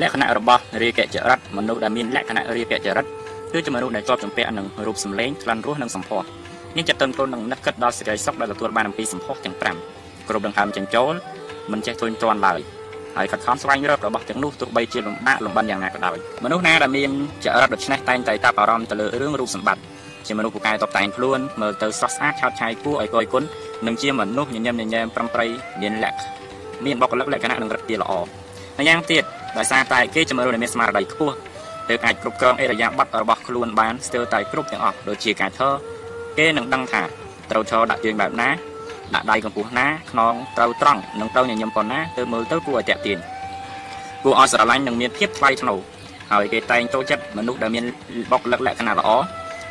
លក្ខណៈរបស់រាគចរិតមនុស្សដែលមានលក្ខណៈរាគចរិតគឺជាមនុស្សដែលជាប់ជំពាក់នឹងរូបសម្លេងក្លិនរសនិងសម្ផស្សនេះចិត្តតន់ខ្លួននឹងនឹកគិតដល់សេចក្តីសុខដែលទទួលបានអំពីសម្ផស្សទាំង5គ្រប់ដង្ហើមចិញ្ចូលមិនចេះធុញទ្រាន់ឡើយហើយខិតខំស្វែងរករបស់ទាំងនោះទោះបីជាលំបាកលំបិនយ៉ាងណាក៏ដោយមនុស្សណាដែលមានចរិតដូច្នេះតែងតែតាប់អារម្មណ៍ទៅលើរឿងរូបសម្បត្តិជាមនុស្សពូកែតបតែងខ្លួនមើលទៅស្រស់ស្អាតឆោតឆាយគួរឲ្យកយគុណនិងជាមនុស្សញញឹមញញែមប្រំប្រៃមានលក្ខមានបុគ្គលិកលក្ខណៈនិងរឹកទាល្អម្យ៉ាងទៀត ដោយសារតែគេជាមនុស្សដែលមានស្មារតីខ្ពស់ទើបអាចគ្រប់គ្រងអេរយាប័តរបស់ខ្លួនបានស្ទើរតែគ្រប់ទាំងអស់ដូចជាការឈរគេនឹងដឹងថាត្រូវឈរដាក់ជើងបែបណាដាក់ដៃកម្ពស់ណាខ្នងត្រូវត្រង់និងត្រូវញញឹមប៉ុណ្ណាទើបមើលទៅគួរឲ្យតាក់ទាញគួរឲ្យស្រឡាញ់និងមានភាពថ្លៃថ្នូរហើយគេតែងចូលចិត្តមនុស្សដែលមានបុគ្គលិកលក្ខណៈល្អ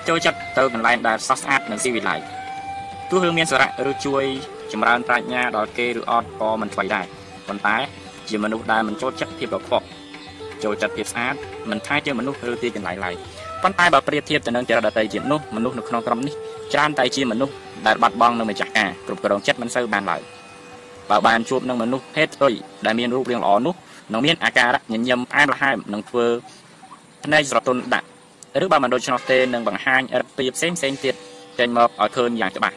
ចូលចិត្តទៅកន្លែងដែលស្រស់ស្អាតនិងស៊ីវិល័យទោះរឿងមានសារៈឬជួយចម្រើនប្រាជ្ញាដល់គេឬអត់ក៏មិនថ្លៃដែរប៉ុន្តែ ជាមនុស្សដែលមិនចូលចិត្តភាពកខ្វក់ចូលចិត្តភាពស្អាតមិនថាជាមនុស្សឬទីកន្លែងឡើយប៉ុន្តែបើប្រៀបធៀបទៅនឹងចរិតដទៃទៀតនោះមនុស្សនៅក្នុងក្រុមនេះច្រើនតែជាមនុស្សដែលបាត់បង់នៅម្ចាស់ការគ្រប់គ្រងចិត្តមិនសូវបានឡើយបើបានជួបនឹងមនុស្សភេទស្អុយដែលមានរូបរាងល្អនោះនឹងមានអាការៈញញឹមផ្អែមល្ហែមនឹងធ្វើភ្នែកស្រទន់ដាក់ឬបើមិនដូច្នោះទេនឹងបង្ហាញអរិទ្ធភាពផ្សេងផ្សេងទៀតចេញមកឲ្យឃើញយ៉ាងច្បាស់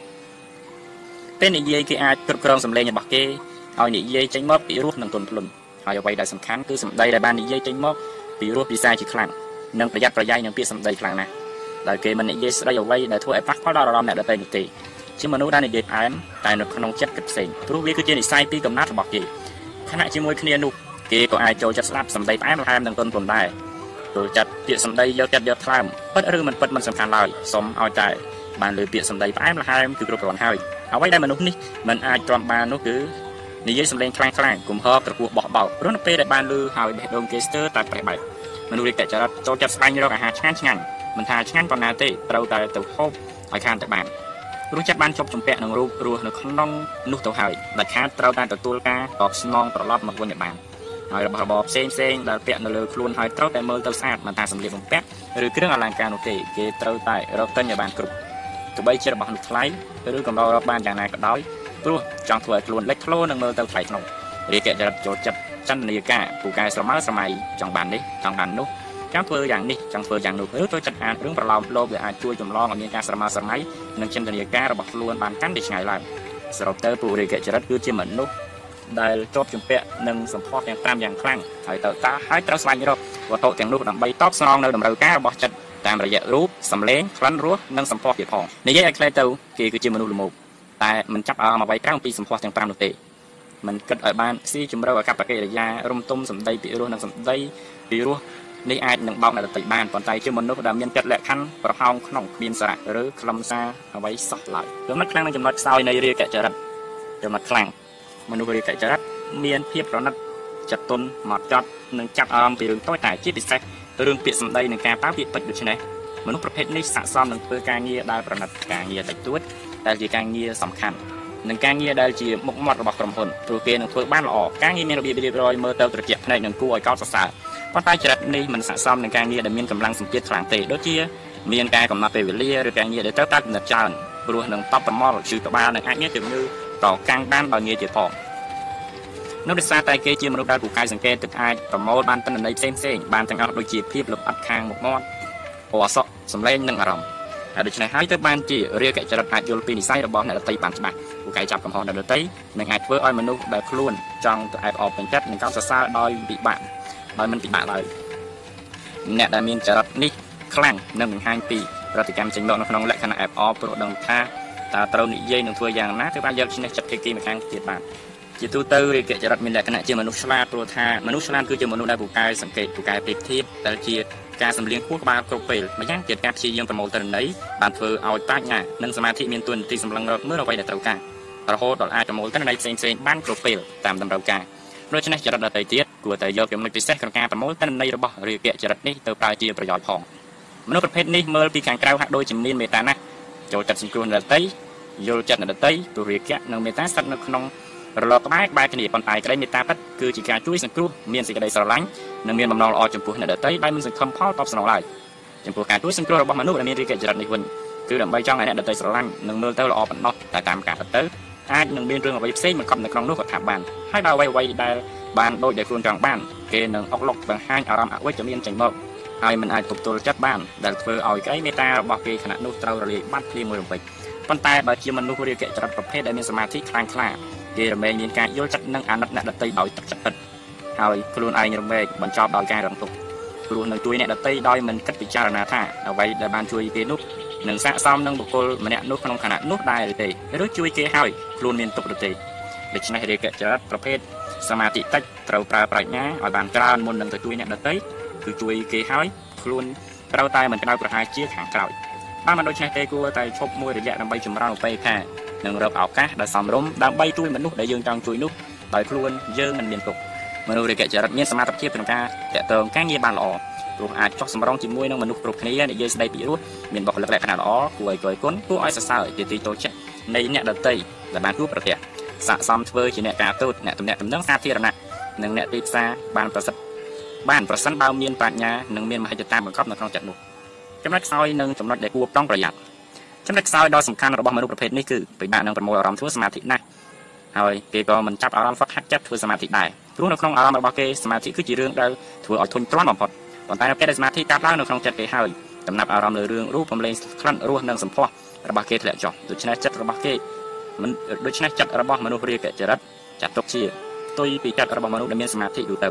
ពេលនិយាយគេអាចគ្រប់គ្រងសម្លេងរបស់គេ ឲ្យនិយាយចេញមកពីរោះនិងទន់ភ្លន់ហើយអ្វីដែលសំខាន់គឺសម្ដីដែលបាននិយាយចេញមកពីរោះពិសាជាខ្លាំងនិងប្រយ័ត្នប្រយែងនឹងពាក្យសម្ដីខ្លាំងណាស់ដែលគេមិននិយាយស្ដីអ្វីដែលធ្វើឲ្យប៉ះពាល់ដល់អារម្មណ៍អ្នកដទៃនោះទេជាមនុស្សដែលនិយាយផ្អែមតែនៅក្នុងចិត្តគិតផ្សេងព្រោះវាគឺជានិស័យពីកំណត់របស់គេខណៈជាមួយគ្នានោះគេក៏អាចចូលចិត្តស្ដាប់សម្ដីផ្អែមល្ហែមនិងទន់ភ្លន់ដែរចូលចិត្តពាក្យសម្ដីយកចិត្តយកថ្លើមពិតឬមិនពិតមិនសំខាន់ឡើយសូមឲ្យតែបានលើពាក្យសម្ដីផ្អែមល្ហែមគឺគ្រប់គ្រាន់ហើយអ្វីដែលមនុស្សនេះមិនអាចទ្រាំបាននោះគឺ និយាយសម្លេងខ្លាំងខ្លាំងគំហប្រពោះបោះបោកព្រោះនៅពេលដែលបានលឺហើយបេះដូងគេស្ទើរតែប្រេះបែកមនុស្សរាជចរិតចូលចិត្តស្វែងរកអាហារឆ្ងាញ់ឆ្ងាញ់មិនថាឆ្ងាញ់ប៉ុណ្ណាទេត្រូវតែទៅហូបឲ្យខានទៅបានព្រោះចិត្តបានជប់ចម្ពាក់នឹងរូបរស់នៅក្នុងនោះទៅហើយដាច់ខាតត្រូវតែទទួលការតបស្នងត្រឡប់មកវិញឲ្យបានហើយរបស់របរផ្សេងផ្សេងដែលពាក់នៅលើខ្លួនហើយត្រូវតែមើលទៅស្អាតមិនថាសម្លៀកបំពាក់ឬគ្រឿងអលង្ការនោះទេគេត្រូវតែរកទិញឲ្យបានគ្រប់ទោះបីជារបស់នោះថ្លៃឬកម្ររកបានយ៉ាងណាក៏ដោយ ព្រោះចង់ធ្វើឲ្យខ្លួនលេចធ្លោនិងមើលទៅថ្លៃថ្នូររាជចរិតចូលចិត្តចន្ទនាការពូកែស្រមើស្រមៃចង់បាននេះចង់បាននោះចង់ធ្វើយ៉ាងនេះចង់ធ្វើយ៉ាងនោះឬចូលចិត្តអានរឿងប្រឡោមលោភដែលអាចជួយចម្លងឲ្យមានការស្រមើស្រមៃនិងចិន្តានាការរបស់ខ្លួនបានកាន់តែឆ្ងាយឡើងសរុបទៅពួករាជចរិតគឺជាមនុស្សដែលជាប់ជំពាក់នឹងសម្ផស្សទាំង5យ៉ាងខ្លាំងហើយទៅតាហើយត្រូវស្វែងរកវត្ថុទាំងនោះដើម្បីតបស្នងនៅតម្រូវការរបស់ចិត្តតាមរយៈរូបសម្លេងក្លិនរសនិងសម្ផស្សទៀតផងនិយាយឲ្យខ្លីទៅគេគឺជាមនុស្សល្មោក តែមិនចាប់អារម្មណ៍អ្វីក្រៅពីសម្ផស្សទាំង5នោះទេមិនគិតឲ្យបានស៊ីជម្រៅអកប្បកិរិយារំទុំសម្ដីពីរោះនិងសម្ដីពីរោះនេះអាចនឹងបោកអ្នកដទៃបានប៉ុន្តែជាមនុស្សដែលមានចិត្តលក្ខខណ្ឌប្រហោងក្នុងគ្មានសារៈឬខ្លឹមសារអ្វីសោះឡើយចំណុចខ្លាំងនឹងចំណុចខ្សោយនៃរាគចរិតចំណុចខ្លាំងមនុស្សរាគចរិតមានភាពប្រណិតចិត្តទុនមកចត់និងចាប់អារម្មណ៍ពីរឿងតូចតែជាពិសេសរឿងពាក្យសម្ដីនិងការប្រើពាក្យពេចន៍ដូច្នេះមនុស្សប្រភេទនេះស័ក្តិសមនឹងធ្វើការងារដែលប្រណិតការងារតិចតួច ដែលជាការងារសំខាន់និងការងារដែលជាមុខមាត់របស់ក្រុមហ៊ុនព្រោះគេនឹងធ្វើបានល្អការងារមានរបៀបរៀបរយមើលទៅត្រជាក់ភ្នែកនិងគួរឲ្យកោតសរសើរប៉ុន្តែចរិតនេះមិនស័ក្តិសមនឹងការងារដែលមានកម្លាំងសម្ពាធខ្លាំងទេដូចជាមានការកំណត់ពេលវេលាឬការងារដែលត្រូវតាមកំណត់ច្រើនព្រោះនឹងតបប្រមល់ជឺក្បាលនិងអាចមានជំងឺតកាំងបានដោយងាយទៀតផងនោះដោយសារតែគេជាមនុស្សដែលពូកែសង្កេតទឹកអាចប្រមូលបានទិន្នន័យផ្សេងផ្សេងបានទាំងអស់ដូចជាភាពលំអិតខាងមុខមាត់ពណ៌អសក់សម្លេងនិងអារម្មណ៍ ហើយដូច្នេះហើយទៅបានជារាគចរិតអាចយល់ពីនិស័យរបស់អ្នកដតីបានច្បាស់ពូកែចាប់កំហុសអ្នកដតីនឹងអាចធ្វើឲ្យមនុស្សដែលខ្លួនចង់ទៅអែបអបពេញចិត្តនិងកោតសរសើរដោយពិបាកដោយមិនពិបាកឡើយអ្នកដែលមានចរិតនេះខ្លាំងនឹងបង្ហាញពីប្រតិកម្មចេញមកនៅក្នុងលក្ខណៈអែបអបព្រោះដឹងថាតើត្រូវនិយាយនឹងធ្វើយ៉ាងណាទើបអាចយកឈ្នះចិត្តភាគីម្ខាងទៀតបានជាទូទៅរាជចរិតមានលក្ខណៈជាមនុស្សឆ្លាតព្រោះថាមនុស្សឆ្លាតគឺជាមនុស្សដែលពូកែសង្កេតពូកែប្រៀបធៀបដែលជា ការសម្លៀងខួរក្បាលគ្រប់ពេលម្យ៉ាងទៀតការព្យាយាមប្រមូលទិន្នន័យបានធ្វើឲ្យប្រាជ្ញានិងសមាធិមានទួនាទីសម្លឹងរកមើលអ្វីដែលត្រូវការរហូតដល់អាចប្រមូលទិន្នន័យផ្សេងៗបានគ្រប់ពេលតាមតម្រូវការដូច្នេះចរិតដទៃទៀតគួរតែយកចំណុចពិសេសក្នុងការប្រមូលទិន្នន័យរបស់រាគចរិតនេះទៅប្រើជាប្រយោជន៍ផងមនុស្សប្រភេទនេះមើលពីខាងក្រៅហាក់ដូចជាមានមេត្តាណាស់ចូលចិត្តសង្គ្រោះអ្នកដទៃយល់ចិត្តអ្នកដទៃទុរិយៈនិងមេត្តាស្ថិតនៅក្នុង រលកក្បែរក្បែរគ្នាប៉ុន្តែក្តីមេត្តាពិតគឺជាការជួយសង្គ្រោះមានសេចក្តីស្រឡាញ់និងមានបំណងល្អចំពោះអ្នកដទៃដោយមិនសង្ឃឹមផលតបស្នងឡើយចំពោះការជួយសង្គ្រោះរបស់មនុស្សដែលមានរីកចរិតនេះវិញគឺដើម្បីចង់ឲ្យអ្នកដទៃស្រឡាញ់និងមើលទៅល្អប៉ុណ្ណោះតែតាមការពិតទៅអាចនឹងមានរឿងអ្វីផ្សេងមកកប់នៅក្នុងនោះក៏ថាបានហើយបើអ្វីអ្វីដែលបានដូចដែលខ្លួនចង់បានគេនឹងអុកឡុកបង្ហាញអារម្មណ៍អវិជ្ជមានចេញមកហើយមិនអាចទប់ទល់ចិត្តបានដែលធ្វើឲ្យក្តីមេត្តារបស់គេខណៈនោះត្រូវរលាយបាត់ភ្លាមមួយរំពេចប៉ុន្តែបើជាមនុស្សរាគៈចរិតប្រភេទដែលមានសមាធិខ្លាំងក្លា គេរមែងមានការយល់ចិត្តនិងអាណិតអ្នកដទៃដោយទឹកចិត្តពិតហើយខ្លួនឯងរមែងបញ្ចប់ដោយការរំទុកព្រោះនឹងជួយអ្នកដទៃដោយមិនគិតពិចារណាថាអ្វីដែលបានជួយគេនោះនឹងស័ក្តិសមនឹងបុគ្គលម្នាក់នោះក្នុងខណៈនោះដែរឬទេឬជួយគេហើយខ្លួនមានទុកឬទេដូច្នេះរាគៈចរិតប្រភេទសមាធិតិចត្រូវប្រើប្រាជ្ញាឲ្យបានច្រើនមុននឹងទៅជួយអ្នកដទៃគឺជួយគេហើយខ្លួនត្រូវតែមិនក្តៅប្រហែលជាខាងក្រោយបានមិនដូច្នេះទេគួរតែឈប់មួយរយៈដើម្បីចម្រើនឧបេក្ខា និងរកឱកាសដែលសមរម្យដើម្បីជួយមនុស្សដែលយើងចង់ជួយនោះដោយខ្លួនយើងមិនមានទុកមនុស្សរាគៈចរិតមានសមត្ថភាពក្នុងការតាក់ទងការងារបានល្អព្រោះអាចចោះសម្រងជាមួយនឹងមនុស្សគ្រប់គ្នានិយាយស្ដីពីរោះមានបុគ្គលិកលក្ខណៈល្អគួរឲ្យគយគន់គួរឲ្យសរសើរជាទីតូចចិត្តនៃអ្នកដតីដែលបានគួរប្រទះស័កសមធ្វើជាអ្នកការទូតអ្នកទំនាក់ទំនងសាធារណៈនិងអ្នកទីផ្សារបានប្រសិទ្ធបានប្រសិនបើមានប្រាជ្ញានិងមានមហិច្ឆតាបង្កប់នៅក្នុងចិត្តនោះចំណុចខ្សោយនិងចំណុចដែលគួរប្រុងប្រយ័ត្ន ចំណុចខ្សោយដ៏សំខាន់របស់មនុស្សប្រភេទនេះគឺពិបាកនឹងប្រមូលអារម្មណ៍ធ្វើសមាធិណាស់ហើយគេក៏មិនចាប់អារម្មណ៍ហ្វឹកហាត់ចិត្តធ្វើសមាធិដែរព្រោះនៅក្នុងអារម្មណ៍របស់គេសមាធិគឺជារឿងដែលធ្វើឲ្យធុញទ្រាន់បំផុតប៉ុន្តែនៅពេលដែលសមាធិកើតឡើងនៅក្នុងចិត្តគេហើយចំណាប់អារម្មណ៍លើរឿងរូបសម្លេងក្លិនរសនិងសម្ផស្សរបស់គេធ្លាក់ចុះដូច្នេះចិត្តរបស់គេមិនដូច្នេះចិត្តរបស់មនុស្សរាគចរិតចាត់ទុកជាផ្ទុយពីចិត្តរបស់មនុស្សដែលមានសមាធិទូទៅ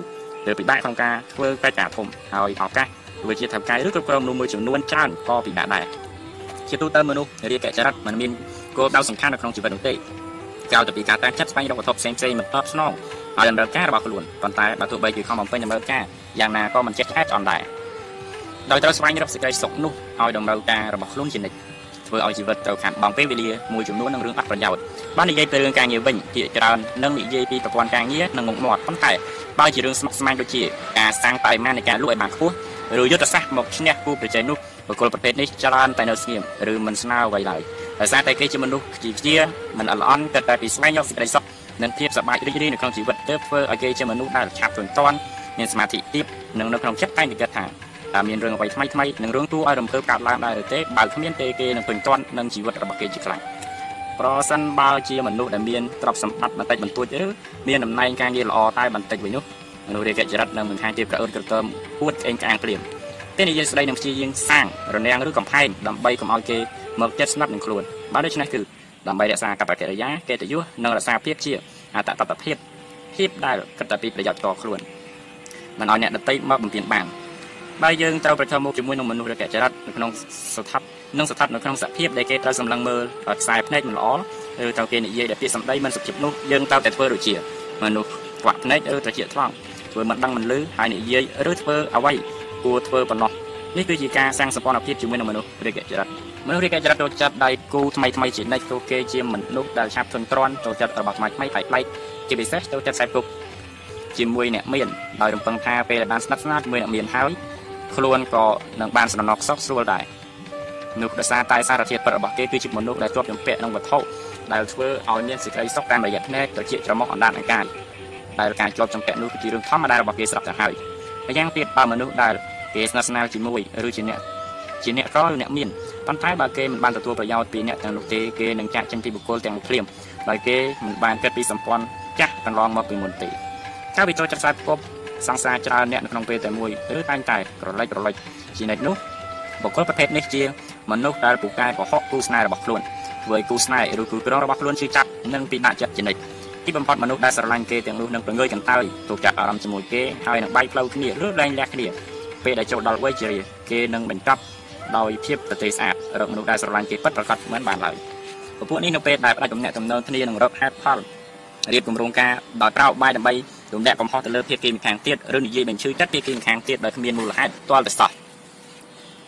ឬពិបាកក្នុងការធ្វើកិច្ចការធំហើយឱកាសវិជាថៅកែឬគ្រប់គ្រងមនុស្សមួយចំនួនច្រើនក៏ពិបាកដែរ ជាទូទៅមនុស្សរាគចរិតមិនមានគោលដៅសំខាន់នៅក្នុងជីវិតនោះទេក្រៅពីការតាំងចិត្តស្វែងរកវត្ថុផ្សេងផ្សេងមិនតបស្នងឲ្យតម្រូវការរបស់ខ្លួនប៉ុន្តែបើទោះបីជាខំបំពេញតម្រូវការយ៉ាងណាក៏មិនចេះឆ្អែតឆ្អន់ដែរដោយត្រូវស្វែងរកសេចក្តីសុខនោះឲ្យតម្រូវការរបស់ខ្លួនជានិច្ចធ្វើឲ្យជីវិតត្រូវខាត់បងពេលវេលាមួយចំនួននឹងរឿងអត់ប្រយោជន៍បាននិយាយពីរឿងការងារវិញជាច្រើននឹងនិយាយពីប្រព័ន្ធការងារនិងមុខមាត់ប៉ុន្តែបើជារឿងស្មុគស្មាញដូចជាការសាងបរិមាណនៃការលក់ឲ្យបានខ្ពស់ឬយុទ្ធសាស្ត្រមកឈ្នះគូប្រជែងនោះ បុគ្គលប្រភេទនេះច្រើនតែនៅស្ងៀមឬមិនស្នើអ្វីឡើយដោយសារតែគេជាមនុស្សជាជាមិនអល្អន់គិតតែពីស្វែងរកសេចក្តីសុខនិងភាពសប្បាយរីករាយនៅក្នុងជីវិតទើបធ្វើឲ្យគេជាមនុស្សដែលឆាប់ទន់តាន់មានសមាធិទាបនិងនៅក្នុងចិត្តតែងតែគិតថាតើមានរឿងអ្វីថ្មីថ្មីនឹងរឿងទួឲ្យរំភើបកើតឡើងដែរឬទេបើគ្មានទេគេនឹងពេញតាន់នឹងជីវិតរបស់គេជាខ្លាំងប្រសិនបើជាមនុស្សដែលមានទ្រព្យសម្បត្តិបន្តិចបន្តួចឬមានតំណែងការងារល្អតែបន្តិចវិញនោះមនុស្សរាជចរិតនឹងមិនខានជាប្រអើតក្រកើមពួតក្អេងក្អាងព្រាម ទេនិយាយស្ដីនឹងព្យាយាមសាងរនាំងឬកំផែងដើម្បីកុំឲ្យគេមកចិត្តស្និទ្ធនឹងខ្លួនបើដូច្នេះគឺដើម្បីរក្សាកប្បកិរិយាកិត្តិយសនិងរក្សាភាពជាអតតតភាពភាពដែលគិតតែពីប្រយោជន៍ផ្ទាល់ខ្លួនមិនឲ្យអ្នកដតីមកបំពេញបានបើយើងត្រូវប្រឈមមុខជាមួយនឹងមនុស្សរកចរិតនៅក្នុងស្ថាបនិងស្ថិតនៅក្នុងសភាពដែលគេត្រូវសម្លឹងមើលខ្សែភ្នែកមិនល្អឬត្រូវគេនិយាយដែលពាក្យសម្ដីមិនសុភាពនោះយើងត្រូវតែធ្វើដូចជាមនុស្សខ្វាក់ភ្នែកឬត្រជាថ្លង់ធ្វើមិនដឹងមិនលឺហើយនិយាយឬធ្វើអ្វី គួរធ្វើប៉ុណ្ណោះនេះគឺជាការសាងសម្ព័ន្ធភាពជាមួយនឹងមនុស្សរាជចរិតមនុស្សរាជចរិតចូលចិត្តដៃគូថ្មីថ្មីជានិច្ចគូគេជាមនុស្សដែលឆាប់ធន់ទ្រាន់ចូលចិត្តរបស់ថ្មីថ្មីប្លែកប្លែកជាពិសេសចូលចិត្តខ្សែគប់ជាមួយអ្នកមានដោយរំពឹងថាពេលដែលបានស្និទ្ធស្នាលជាមួយអ្នកមានហើយខ្លួនក៏នឹងបានសំណុកសុខស្រួលដែរនោះដោយសារតែសារធាតុពិតរបស់គេគឺជាមនុស្សដែលជាប់ជំពាក់នឹងវត្ថុដែលធ្វើឲ្យមានសេចក្តីសុខតាមរយៈភ្នែកត្រជាច្រមុះអណ្ដាតអាកាសដែលការជាប់ជំពាក់នោះគឺជារឿងធម្មតារបស់គេស្រាប់ទៅហើយម្យ៉ាងទៀតបើមនុស្សដែល គេស្និទ្ធស្នាលជាមួយឬជាអ្នកជាអ្នកក្រឬអ្នកមានប៉ុន្តែបើគេមិនបានទទួលប្រយោជន៍ពីអ្នកទាំងនោះទេគេនឹងចាក់ចេញពីបុគ្គលទាំងភ្លាមដោយគេមិនបានគិតពីសម្ព័ន្ធចាស់កន្លងមកពីមុនទេកាលពីចូលចិត្តខ្សែផ្គប់សង្សារច្រើនអ្នកនៅក្នុងពេលតែមួយឬតែងតែក្រឡេកក្រឡេកជានិច្ចនោះបុគ្គលប្រភេទនេះជាមនុស្សដែលពូកែកុហកគូស្នេហ៍របស់ខ្លួនធ្វើឲ្យគូស្នេហ៍ឬគូក្រងរបស់ខ្លួនជឿចាប់និងពិបាកចិត្តជានិច្ចទីបំផុតមនុស្សដែលស្រឡាញ់គេទាំងនោះនឹងប្រងើយកន្តើយទូចាប់អារម្មណ៍ជាមួយគេហើយនឹងបែកផ្លូវគ្នាឬលែងលះគ្នា ពេលដែលចូលដល់វ័យជារាគេនឹងបញ្ចប់ដោយភាពប្រទេសស្អាតរកមនុស្សដែលស្រឡាញ់គេពិតប្រាកដមិនបានឡើយពួកនេះនៅពេលដែលផ្ដាច់ទំនាក់ទំនងគ្នានឹងរកហេតុផលរៀបគម្រោងការដោយប្រោបបាយដើម្បីរំលាក់កំហុសទៅលើភាគីម្ខាងទៀតឬនិយាយបញ្ឈឺចិត្តភាគីម្ខាងទៀតដោយគ្មានមូលហេតុទាល់តែសោះ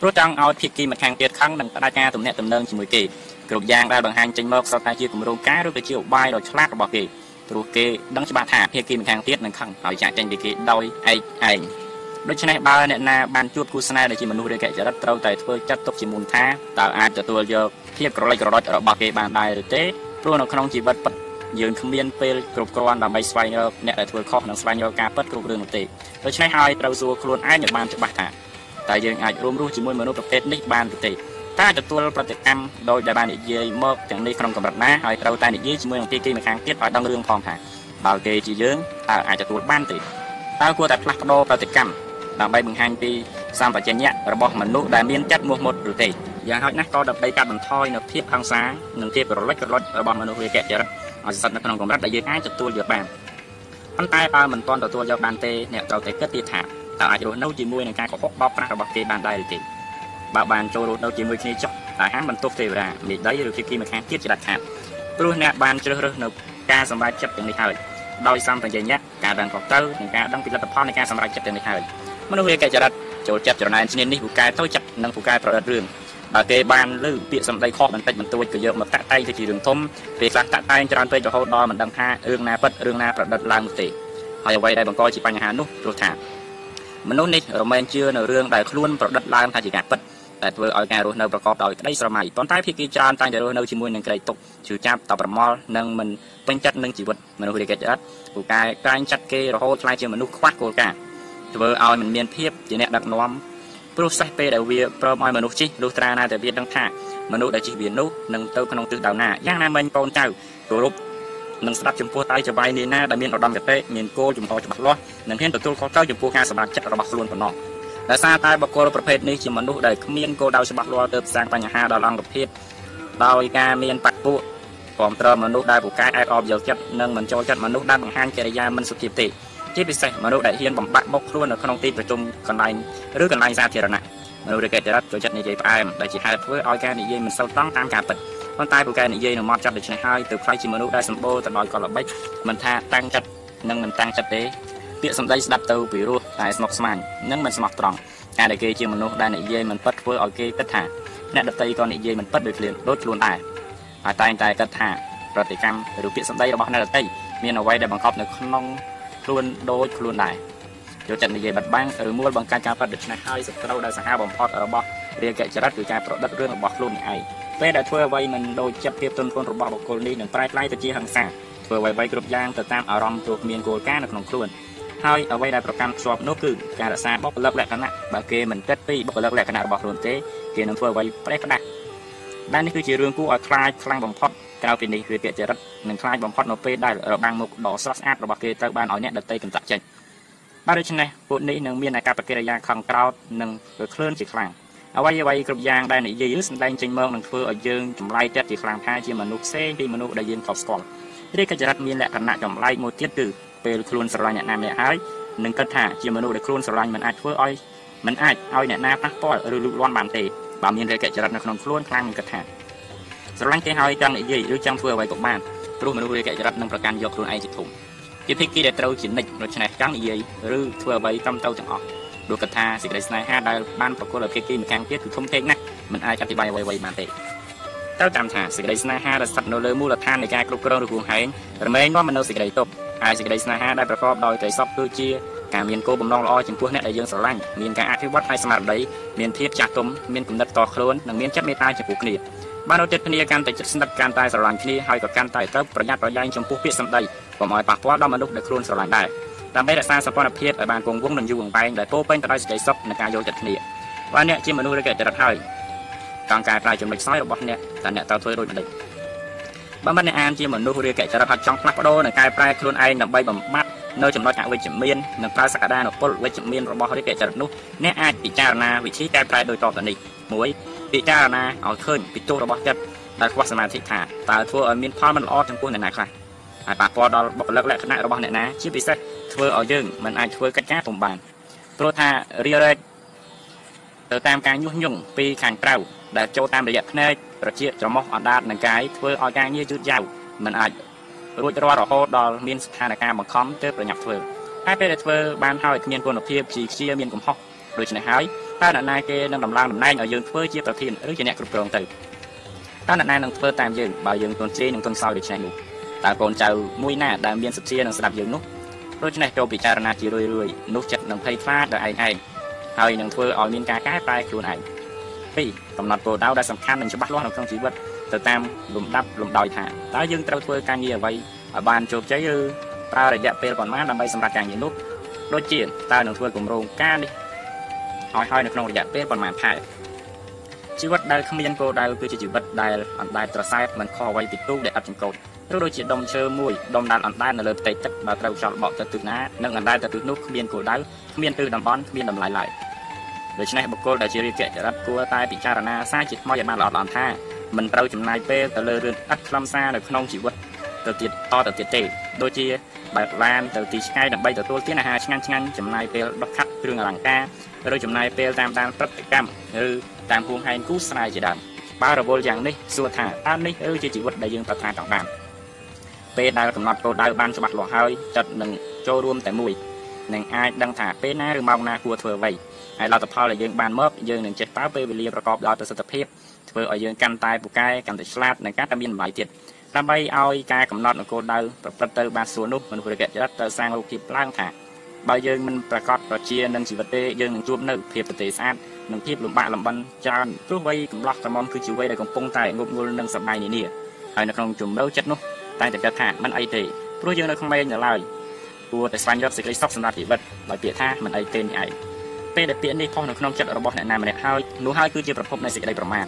ព្រោះចង់ឲ្យភាគីម្ខាងទៀតខឹងនិងផ្ដាច់ការទំនាក់ទំនងជាមួយគេគ្រប់យ៉ាងដែលបង្ហាញចេញមកសុទ្ធតែជាគម្រោងការឬក៏ជាឧបាយដ៏ឆ្លាតរបស់គេព្រោះគេដឹងច្បាស់ថាភាគីម្ខាងទៀតនឹងខឹងហើយចាក់ចេញពីគេដោយឯកឯង ដូច្នេះបើអ្នកណាបានជួបគូស្នេហ៍ដែលជាមនុស្សរាយកាចរិតត្រូវតែធ្វើចាត់ទុកជាមុនថាតើអាចទទួលយកភាពក្រឡេកក្រឡុចរបស់គេបានដែរឬទេព្រោះនៅក្នុងជីវិតពិតយើងគ្មានពេលគ្រប់គ្រាន់ដើម្បីស្វែងរកអ្នកដែលធ្វើខុសនិងស្វែងរកការពិតគ្រប់រឿងនោះទេដូច្នេះហើយត្រូវសួរខ្លួនឯងឲ្យបានច្បាស់ថាតើយើងអាចរួមរស់ជាមួយមនុស្សប្រភេទនេះបានឬទេតើទទួលប្រតិកម្មដោយដែលបាននិយាយមកទាំងនេះក្នុងកម្រិតណាហើយត្រូវតែនិយាយជាមួយនឹងទីគេម្ខាងទៀតឲ្យដឹងរឿងផងថាបើគេជាយើងតើអាចទទួលបានទេតើគួរតែផ្លាស់ប្ដូរប្រតិកម្ម ដើម្បីបង្ហាញពីសម្បជញ្ញៈរបស់មនុស្សដែលមានចិត្តមោះមុតឬទេយ៉ាងហោចណាស់ក៏ដើម្បីកាត់បន្ថយនូវភាពហិង្សានិងភាពរលិចរលត់របស់មនុស្សរាយកចរិតឲ្យស្ថិតនៅក្នុងកម្រិតដែលយើងអាចទទួលយកបានប៉ុន្តែបើមិនទាន់ទទួលយកបានទេអ្នកត្រូវតែគិតទៀតថាតើអាចរស់នៅជាមួយនឹងការកុហកបោកប្រាស់របស់គេបានដែរឬទេបើបានចូលរស់នៅជាមួយគ្នាចុះតើហាមបន្ទោសទេវតាមេដីឬភាគីម្ខាងទៀតជាដាច់ខាតព្រោះអ្នកបានជ្រើសរើសនៅការសម្រេចចិត្តទាំងនេះហើយដោយសម្បជញ្ញៈការដឹងខុសត្រូវនិងការដឹងពីលទ្ធផលនៃការសម្រេចចិត្តទាំងនេះហើយ មនុស្សរាយកចរិតចូលចិត្តចរណែនឈ្នានីសពូកែទៅចិត្តនិងពូកែប្រឌិតរឿងបើគេបានលើពាក្យសម្ដីខុសបន្តិចបន្តួចក៏យកមកតាក់តែងទៅជារឿងធំពេលខ្លះតាក់តែងច្រើនពេករហូតដល់មិនដឹងថារឿងណាពិតរឿងណាប្រឌិតឡើងនោះទេហើយអ្វីដែលបង្កជាបញ្ហានោះព្រោះថាមនុស្សនេះរមែងជឿនៅរឿងដែលខ្លួនប្រឌិតឡើងថាជាការពិតតែធ្វើឲ្យការរស់នៅប្រកបដោយក្តីស្រមៃប៉ុន្តែភាគីច្រើនតែងតែរស់នៅជាមួយនឹងក្តីទុក្ខជឿចាប់តប្រមល់និងមិនពេញចិត្តនឹងជីវិតមនុស្សរាយកិច្ចរដ្ឋពូកែក្រែងចាត់គេរហូតខ្លាចជាមនុស្សខ្វះគោលការណ៍ ធ្វើឲ្យមិនមានភាពជាអ្នកដឹកនាំព្រោះសេះពេលដែលវាព្រមឲ្យមនុស្សជិះលុះត្រាណាតែវាដឹងថាមនុស្សដែលជិះវានោះនឹងទៅក្នុងទិសដៅណាយ៉ាងណាមិញកូនចៅគោរពនឹងស្ដាប់ចំពោះតៃចវាយនានាដែលមានឧត្តមគតិមានគោលចំហច្បាស់លាស់និងហ៊ានទទួលខុសត្រូវចំពោះការសម្រេចចិត្តរបស់ខ្លួនប៉ុណ្ណោះដោយសារតែបុគ្គលប្រភេទនេះជាមនុស្សដែលគ្មានគោលដៅច្បាស់លាស់ទើបសាងបញ្ហាដល់អង្គភាពដោយការមានបកពួកគ្រប់ត្រមនុស្សដែលពូកែអែបអបយកចិត្តនិងមិនចូលចិត្តមនុស្សដែលបង្ហាញកិរិយាមិនសុភាពទេ ជាពិសេសមនុស្សដែលហ៊ានបំបាក់បុកខ្លួននៅក្នុងទីប្រជុំកន្លែងឬកន្លែងសាធារណៈមនុស្សដែលកេតរិតចូលចិត្តនិយាយផ្អែមដែលជាហេតុធ្វើឲ្យការនិយាយមិនសូវតង់តាមការពិតប៉ុន្តែពូកែនិយាយនៅមាត់ចាប់ដូច្នេះហើយទើបខ្លាចជាមនុស្សដែលសម្បូរទៅដោយកលល្បិចមិនថាតាំងចិត្តនិងមិនតាំងចិត្តទេពាក្យសម្ដីស្ដាប់ទៅពីរោះតែស្មុគស្មាញនិងមិនស្មោះត្រង់ការដែលគេជាមនុស្សដែលនិយាយមិនពិតធ្វើឲ្យគេគិតថាអ្នកដតីក៏និយាយមិនពិតដូចខ្លួនដូចខ្លួនដែរហើយតែងតែគិតថាប្រតិកម្មឬពាក្យសម្ដីរបស់អ្នកដតីមានអ្វីដែលបង្កប់នៅក្នុង ខ្លួនដូចខ្លួនដែរយកចិត្តនិយាយបិទបាំងឬមួលបង្កើតការប៉ັດដូច្នេះហើយសត្រូវដែលសាហាវបំផុតរបស់រាជកិច្ចរិតគឺការប្រឌិតរឿងរបស់ខ្លួនឯងពេលដែលធ្វើអ្វីមិនដូចចិត្តភាពទន់ភ្លន់របស់បុគ្គលនេះនឹងប្រែក្លាយទៅជាហិង្សាធ្វើអ្វីៗគ្រប់យ៉ាងទៅតាមអារម្មណ៍ព្រោះគ្មានគោលការណ៍នៅក្នុងខ្លួនហើយអ្វីដែលប្រកាន់ខ្ជាប់នោះគឺការរក្សាបុគ្គលិកលក្ខណៈបើគេមិនគិតពីបុគ្គលិកលក្ខណៈរបស់ខ្លួនទេគេនឹងធ្វើអ្វីប្រេះផ្ដាស់ដែលនេះគឺជារឿងគួរឲ្យខ្លាចខ្លាំងបំផុត ក្រៅពីនេះវាពាក្យចរិតនឹងខ្លាចបំផុតនៅពេលដែលរបាំងមុខដ៏ស្រស់ស្អាតរបស់គេត្រូវបានឲ្យអ្នកដតីកំចាត់ចេញបាទដូច្នេះពួកនេះនឹងមានអាកប្បកិរិយាខំក្រោតនិងធ្វើក្លឿនជាខ្លាំងអ្វីអ្វីគ្រប់យ៉ាងដែលនិយាយឬសម្ដែងចេញមកនឹងធ្វើឲ្យយើងចម្លែកចិត្តជាខ្លាំងថាជាមនុស្សផ្សេងពីមនុស្សដែលយើងធ្លាប់ស្គាល់រាជកិច្ចរដ្ឋមានលក្ខណៈចម្លែកមួយទៀតគឺពេលខ្លួនស្រឡាញ់អ្នកណាម្នាក់ហើយនឹងគិតថាជាមនុស្សដែលខ្លួនស្រឡាញ់មិនអាចធ្វើឲ្យមិនអាចឲ្យអ្នកណាប៉ះពាល់ឬលូកលាន់បានទេបើមានរាជកិច្ចរដ្ឋនៅក្នុងខ្លួនខ្លាំងនឹងគិតថា ស្រឡាញ់គេហើយចង់និយាយឬចង់ធ្វើអ្វីក៏បានព្រោះមនុស្សរាជកិច្ចរដ្ឋនឹងប្រកាន់យកខ្លួនឯងជាធំជាភាគីដែលត្រូវជានិច្ចដូច្នេះចង់និយាយឬធ្វើអ្វីតាមទៅទាំងអស់ដូចកថាសេចក្តីស្នេហាដែលបានប្រកល់ឲ្យភាគីម្ខាងទៀតគឺធំធេងណាស់មិនអាចអធិប្បាយអ្វីៗបានទេត្រូវតាមថាសេចក្តីស្នេហាដែលស្ថិតនៅលើមូលដ្ឋាននៃការគ្រប់គ្រងឬគួងហែងរមែងនាំមកនៅសេចក្តីទុក្ខហើយសេចក្តីស្នេហាដែលប្រកបដោយក្តីសពគឺជាការមានគោលបំណងល្អចំពោះអ្នកដែលយើងស្រឡាញ់មានការអភិវឌ្ឍផ្នែកស្មារតីមានភាពចាស់ទុំមានគំនិតតខ្លួននិងមានចិត្តមេត្តាចំពោះគ្នា បានរត់ចិត្តគ្នាកាន់តែជិតស្និទ្ធកាន់តែស្រឡាញ់គ្នាហើយក៏កាន់តែត្រូវប្រយ័ត្នប្រយែងចំពោះពាក្យសម្ដីកុំឲ្យប៉ះពាល់ដល់មនុស្សដែលខ្លួនស្រឡាញ់ដែរដើម្បីរក្សាសម្ព័ន្ធភាពឲ្យបានគង់វង្សនិងយូរអង្វែងដែលពោពេញទៅដោយសេចក្តីសុខនិងការយល់ចិត្តគ្នាបើអ្នកជាមនុស្សដែលកេតរិតហើយកង្ការប្រាយចំណុចខ្សោយរបស់អ្នកតើអ្នកត្រូវធ្វើដូចម្តេចបើមិនអ្នកអានជាមនុស្សរាយកេចរិតហត់ចង់ផ្លាស់ប្ដូរនិងកែប្រែខ្លួនឯងដើម្បីបំបត្តិនៅចំណុចអវិជ្ជមាននិងប្រើសក្តានុពលវិជ្ជមានរបស់រាយកេចរិតនោះអ្នកអាចពិចារណាវិធីកែប្រែដោយតទៅនេះ1 ពិចារណាឲ្យឃើញពីទោសរបស់ចិត្តដែលខ្វះសមាធិថាតើធ្វើឲ្យមានផលមិនល្អចំពោះអ្នកណាខ្លះហើយប៉ះពាល់ដល់បុគ្គលិកលក្ខណៈរបស់អ្នកណាជាពិសេសធ្វើឲ្យយើងមិនអាចធ្វើកិច្ចការពុំបានព្រោះថារារែកទៅតាមការញុះញង់ពីខាងក្រៅដែលចូលតាមរយៈភ្នែកត្រចៀកច្រមុះអណ្ដាតនិងកាយធ្វើឲ្យការងារយឺតយ៉ាវមិនអាចរួចរាល់រហូតដល់មានស្ថានភាពបង្ខំទើបប្រញាប់ធ្វើហើយពេលដែលធ្វើបានហើយគ្មានគុណភាពជាខ្ជាមានកំហុសដូច្នេះហើយ តើអ្នកណាគេនឹងដំឡើងតំណែងឲ្យយើងធ្វើជាប្រធានឬជាអ្នកគ្រប់គ្រងទៅតើអ្នកណានឹងធ្វើតាមយើងបើយើងទុនជ្រាយនិងទុនសោយដូច្នេះនោះតើកូនចៅមួយណាដែលមានសទ្ធានឹងស្ដាប់យើងនោះដូច្នេះចូលពិចារណាជារឿយរឿយនោះចិត្តនឹងភ័យខ្លាចដល់ឯងឯងហើយនឹងធ្វើឲ្យមានការកែប្រែខ្លួនឯង2កំណត់គោលដៅដែលសំខាន់និងច្បាស់លាស់នៅក្នុងជីវិតទៅតាមលំដាប់លំដោយថាតើយើងត្រូវធ្វើការងារអ្វីឲ្យបានជោគជ័យឬប្រើរយៈពេលប៉ុន្មានដើម្បីសម្រេចការងារនោះដូចជាតើនឹងធ្វើគម្រោងការនេះ ឲ្យហើយនៅក្នុងរយៈពេលប៉ុន្មានខែជីវិតដែលគ្មានគោលដៅគឺជាជីវិតដែលអណ្ដែតត្រសែបមិនខុសអ្វីពីទូកដែលអត់ចង្កូតឬដូចជាដុំឈើមួយដុំដាល់អណ្ដែតនៅលើផ្ទៃទឹកបើត្រូវខ្យល់បក់ទៅទិសណានិងអណ្ដែតទៅទិសនោះគ្មានគោលដៅគ្មានទិសតំបន់គ្មានតម្លៃឡើយដូច្នេះបុគ្គលដែលជារាជចរិតគួរតែពិចារណាសារជាថ្មីឲ្យបានល្អល្អថាមិនត្រូវចំណាយពេលទៅលើរឿងឥតខ្លឹមសារនៅក្នុងជីវិតទៅទៀតតទៅទៀតទេដូចជាបើកឡានទៅទីឆ្ងាយដើម្បីទទួលទានអាហារឆ្ងាញ់ឆ្ងាញ់ចំណាយពេលដុសខាត់គ្រឿងអលង្ការ ឬចំណាយពេលតាមដានព្រឹត្តិកម្មឬតាមហួងហែងគូស្នេហ៍ជាដើមបើរវល់យ៉ាងនេះសួរថាតើនេះឬជាជីវិតដែលយើងប្រាថ្នាចង់បានពេលដែលកំណត់គោលដៅបានច្បាស់លាស់ហើយចិត្តនឹងចូលរួមតែមួយនឹងអាចដឹងថាពេលណាឬម៉ោងណាគួរធ្វើអ្វីហើយលទ្ធផលដែលយើងបានមកយើងនឹងចេះប្រើពេលវេលាប្រកបដោយប្រសិទ្ធភាពធ្វើឲ្យយើងកាន់តែពូកែកាន់តែឆ្លាតនិងកាន់តែមានតម្លៃទៀតដើម្បីឲ្យការកំណត់នគោលដៅប្រព្រឹត្តទៅបានស្រួលនោះមនុស្សរាជចរិតទៅសាងរូបភាពឡើងថា បើយើងមិនប្រកាសប្រជានឹងជីវិតទេយើងនឹងជួបនៅភាពប្រទេសស្អាតនិងភាពលំបាកលំបិនច្រើនព្រោះវ័យកំឡោះក្រមុំគឺជាវ័យដែលកំពុងតែងប់ងល់នឹងសម័យនានាហើយនៅក្នុងជំរឿចិត្តនោះតែតែគិតថាមិនអីទេព្រោះយើងនៅក្មេងនៅឡើយគួរតែស្វែងរកសេចក្តីសុខសម្រាប់ជីវិតដោយពាក្យថាមិនអីទេនេះឯងពេលដែលពាក្យនេះផុសនៅក្នុងចិត្តរបស់អ្នកណាម្នាក់ហើយនោះហើយគឺជាប្រភពនៃសេចក្តីប្រមាទ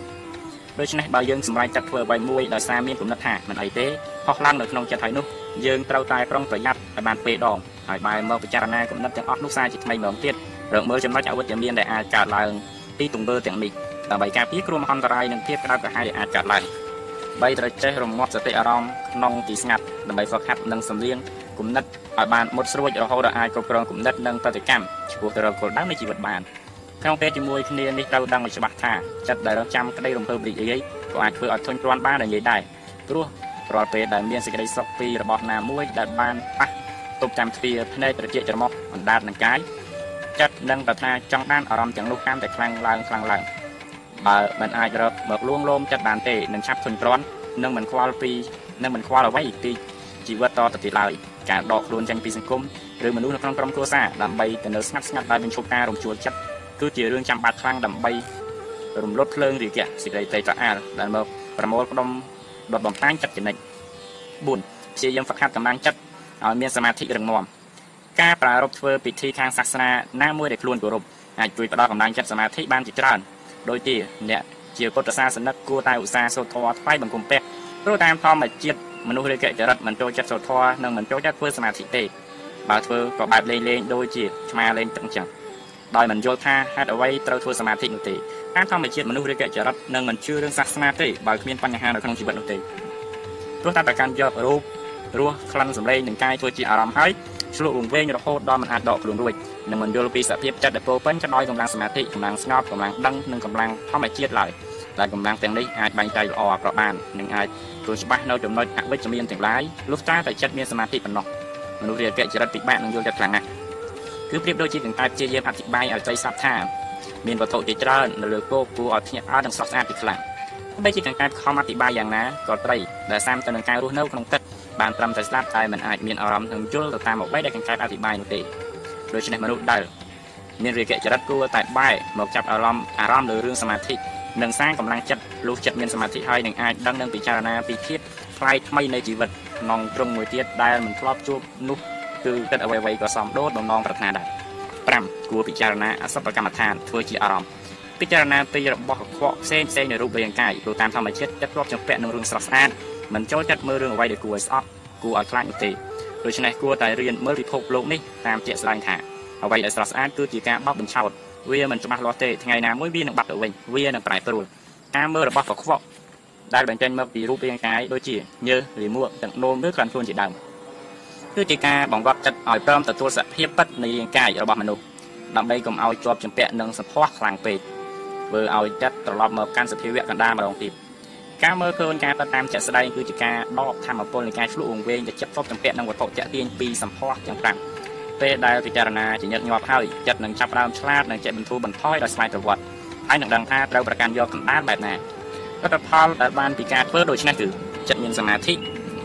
ដូច្នេះបើយើងសម្រេចចិត្តធ្វើអ្វីមួយដោយសារមានគំនិតថាមិនអីទេផុសឡើងនៅក្នុងចិត្តហើយនោះយើងត្រូវតែប្រុងប្រយ័ត្នឲ្យបានពេលដង ហើយបែរមកពិចារណាគំនិតទាំងអស់នោះសារជាថ្មីម្ដងទៀតរកមើលចំណុចអវិជ្ជមានដែលអាចកើតឡើងពីទង្វើទាំងនេះដើម្បីការពារគ្រោះមហន្តរាយនិងភាពក្តៅក្រហាយដែលអាចកើតឡើងបីត្រូវចេះរងាប់សតិអារម្មណ៍ក្នុងទីស្ងាត់ដើម្បីហ្វឹកហាត់និងសម្លៀងគំនិតឲ្យបានមុតស្រួចរហូតដល់អាចគ្រប់គ្រងគំនិតនិងប្រតិកម្មឆ្ពោះទៅរកគោលដៅនៃជីវិតបានក្នុងពេលជាមួយគ្នានេះត្រូវដឹងឲ្យច្បាស់ថាចិត្តដែលរងចាំក្តីរំភើបរីករាយក៏អាចធ្វើឲ្យធុញទ្រាន់បានយ៉ាងនិយាយដែរព្រោះរាល់ពេលដែលមានសេចក្តីសុខពីរបស់ណាមួយដែលបានប៉ះ ទប់តាមទ្វារភ្នែកត្រជាច្រមុះអណ្ដាតនឹងកាយចិត្តនឹងប្រាថ្នាចង់បានអារម្មណ៍ទាំងនោះកាន់តែខ្លាំងឡើងខ្លាំងឡើងបើមិនអាចរកមកលួងលោមចិត្តបានទេនឹងឆាប់ធុញទ្រាន់នឹងមិនខ្វល់ពីនឹងមិនខ្វល់អ្វីពីជីវិតតទៅទៀតឡើយការដកខ្លួនចេញពីសង្គមឬមនុស្សនៅក្នុងក្រុមគ្រួសារដើម្បីទៅនៅស្ងាត់ស្ងាត់ដោយបញ្ឈប់ការរំជួលចិត្តគឺជារឿងចាំបាច់ខ្លាំងដើម្បីរំលត់ភ្លើងរាគៈសេចក្តីត្រេកត្រអាលដែលមកប្រមូលផ្ដុំដុតបំផ្លាញចិត្តចំណិច4ព្យាយាមហ្វឹកហាត់កម្លាំងចិត្ត ឲ្យមានសមាធិរឹងមាំការប្រារព្ធធ្វើពិធីខាងសាសនាណាមួយដែលខ្លួនគោរពអាចជួយផ្ដល់កម្លាំងចិត្តសមាធិបានជាច្រើនដោយទីអ្នកជាពុទ្ធសាសនិកគួរតែឧស្សាហ៍សូត្រធម៌ថ្វាយបង្គំព្រះព្រោះតាមធម្មជាតិមនុស្សរាជចរិតមិនចូលចិត្តសូត្រធម៌និងមិនចូលចិត្តធ្វើសមាធិទេបើធ្វើក៏បែបលេងលេងដូចជាឆ្មាលេងទឹកអញ្ចឹងដោយមិនយល់ថាហេតុអ្វីត្រូវធ្វើសមាធិនោះទេតាមធម្មជាតិមនុស្សរាជចរិតនឹងមិនជឿរឿងសាសនាទេបើគ្មានបញ្ហានៅក្នុងជីវិតនោះទេព្រោះតែប្រកាន់យករូប រសក្លិនសម្លេងនិងកាយធ្វើជាអារម្មណ៍ហើយឆ្លុះវង្វេងរហូតដល់មិនអាចដកខ្លួនរួចនិងមិនយល់ពីសភាពចិត្តដែលពោពេញទៅដោយកម្លាំងសមាធិកម្លាំងស្ងប់កម្លាំងដឹងនិងកម្លាំងធម្មជាតិឡើយដែលកម្លាំងទាំងនេះអាចបែងចែកល្អអាក្រក់បាននិងអាចធ្វើច្បាស់នៅចំណុចអវិជ្ជមានទាំងឡាយលុះត្រាតែចិត្តមានសមាធិប៉ុណ្ណោះមនុស្សរាជចរិតពិបាកនឹងយល់ចិត្តខ្លាំងណាស់គឺប្រៀបដូចជាកង្កែបជាយាមអធិប្បាយឲ្យត្រីសັບថាមានវត្ថុជាច្រើននៅលើគោគួរឲ្យភ្ញាក់ផ្អើលនិងស្រស់ស្អាតពីខ្លាំងបីជាកង្កែបខំអធិប្បាយយ៉ាងណាក៏ត្រីដែលសាមទៅនឹងការរស់នៅក្នុងទឹក បានត្រឹមតែស្ដាប់តែមិនអាចមានអារម្មណ៍នឹងយល់ទៅតាមអ្វីដែលកង្កែបអធិប្បាយនោះទេដូច្នេះមនុស្សដែលមានរាគៈចរិតគួរតែបែរមកចាប់អារម្មណ៍អារម្មណ៍លើរឿងសមាធិនិងសាងកម្លាំងចិត្តលុះចិត្តមានសមាធិហើយនឹងអាចដឹងនិងពិចារណាពីភាពថ្លៃថ្មីនៃជីវិតក្នុងត្រង់មួយទៀតដែលមិនធ្លាប់ជួបនោះគឺគិតអ្វីៗក៏សំដូតបំណងប្រាថ្នាដែរ5គួរពិចារណាអសពកម្មដ្ឋានធ្វើជាអារម្មណ៍ពិចារណាពីរបស់កខ្វក់ផ្សេងផ្សេងនៃរូបរាងកាយព្រោះតាមធម្មជាតិចិត្តធ្លាប់ចំពាក់នឹងរឿងស្រស់ស្អាត មិនចូលចិត្តមើលរឿងអ្វីដែលគួរឲ្យស្អប់គួរឲ្យខ្លាចនោះទេដូច្នេះគួរតែរៀនមើលពិភពលោកនេះតាមជាក់ស្ដែងថាអ្វីដែលស្រស់ស្អាតគឺជាការបោកបញ្ឆោតវាមិនច្បាស់លាស់ទេថ្ងៃណាមួយវានឹងបាត់ទៅវិញវានឹងប្រែប្រួលការមើលរបស់កខ្វក់ដែលបញ្ចេញមកពីរូបរាងកាយដូចជាញើសលាមកទាំងនោមឬក្រាន់ខ្លួនជាដើមគឺជាការបង្កប់ចិត្តឲ្យព្រមទទួលសភាពពិតនៃរាងកាយរបស់មនុស្សដើម្បីកុំឲ្យជាប់ជំពាក់នឹងសម្ផស្សខ្លាំងពេកធ្វើឲ្យចិត្តត្រឡប់មកកាន់សភាវៈកណ្ដាលម្ដងទៀត ការមើលឃើញការទៅតាមចិត្តស្ដែងគឺជាការដកធម្មពលនៃការឆ្លុះវង្វេងដែលចិត្តជាប់ជំពាក់នឹងវត្ថុតាក់ទាញពីសម្ផស្សទាំង5ពេលដែលពិចារណាជាញឹកញាប់ហើយចិត្តនឹងចាប់ផ្ដើមឆ្លាតនិងចេះបន្ធូរបន្ថយដោយស្វ័យប្រវត្តិហើយនឹងដឹងថាត្រូវប្រកាន់យកកណ្ដាលបែបណាលទ្ធផលដែលបានពីការធ្វើដូច្នេះគឺចិត្តមានសមាធិ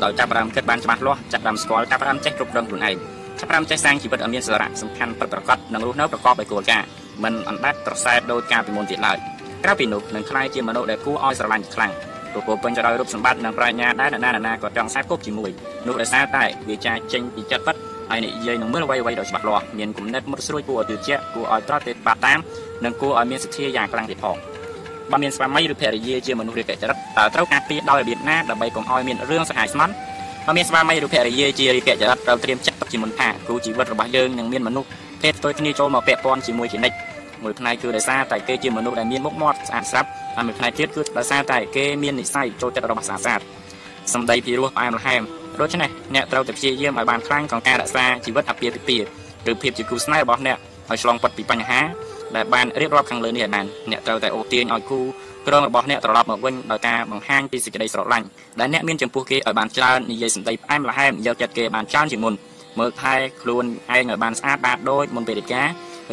ដោយចាប់ផ្ដើមគិតបានច្បាស់លាស់ចាប់ផ្ដើមស្គាល់ចាប់ផ្ដើមចេះគ្រប់គ្រងខ្លួនឯងចាប់ផ្ដើមចេះសាងជីវិតឲ្យមានសារៈសំខាន់ពិតប្រាកដនិងរស់នៅប្រកបដោយគោលការណ៍មិនអណ្ដែតត្រសែតដោយការពីមុនទៀតឡើយក្រៅពីនោះនឹងក្លាយជាមនុស្សដែលគួរឲ្យស្រឡាញ់ខ្លាំង ព្រោះពោពេញទៅដោយរូបសម្បត្តិនិងប្រាជ្ញាដែលអ្នកណាណាក៏ចង់ខ្សែគប់ជាមួយនោះដោយសារតែវាចាចេញពីចិត្តពិតហើយនិយាយនឹងមើលអ្វីអ្វីដោយច្បាស់លាស់មានគំនិតមុតស្រួយគួរឲ្យជឿជាក់គួរឲ្យត្រត់ទេបាត់តាមនិងគួរឲ្យមានសទ្ធាយ៉ាងខ្លាំងទៀតផងបើមានស្វាមីឬភរិយាជាមនុស្សរាជចរិតតើត្រូវការពារដោយរបៀបណាដើម្បីកុំឲ្យមានរឿងសហាយស្មន់បើមានស្វាមីឬភរិយាជារីកចរិតត្រូវត្រៀមចាត់ទុកជាមុនថាគូជីវិតរបស់យើងនឹងមានមនុស្សភេទផ្ទុយគ្នាចូលមកពាក់ព័ន្ធជាមួយជានិច្ច មួយផ្នែកគឺដោយសារតែគេជាមនុស្សដែលមានមុខមាត់ស្អាតស្រាប់ហើយមួយផ្នែកទៀតគឺដោយសារតែគេមាននិស្ស័យចូលចិត្តរបស់ស្អាតស្អាតសម្ដីពីរោះផ្អែមល្ហែមដូច្នេះអ្នកត្រូវតែព្យាយាមឲ្យបានខ្លាំងក្នុងការរក្សាជីវិតអាពាហ៍ពិពាហ៍ឬភាពជាគូស្នេហ៍របស់អ្នកឲ្យឆ្លងផុតពីបញ្ហាដែលបានរៀបរាប់ខាងលើនេះឲ្យបានអ្នកត្រូវតែអូសទាញឲ្យគូក្រងរបស់អ្នកត្រឡប់មកវិញដោយការបង្ហាញពីសេចក្តីស្រឡាញ់ដែលអ្នកមានចំពោះគេឲ្យបានច្រើននិយាយសម្ដីផ្អែមល្ហែមយកចិត្តគេបានច្រើនជាងមុនមើលថែខ្លួនឯងឲ្យបានស្អាតបាតដូចមុនពេលរៀបការ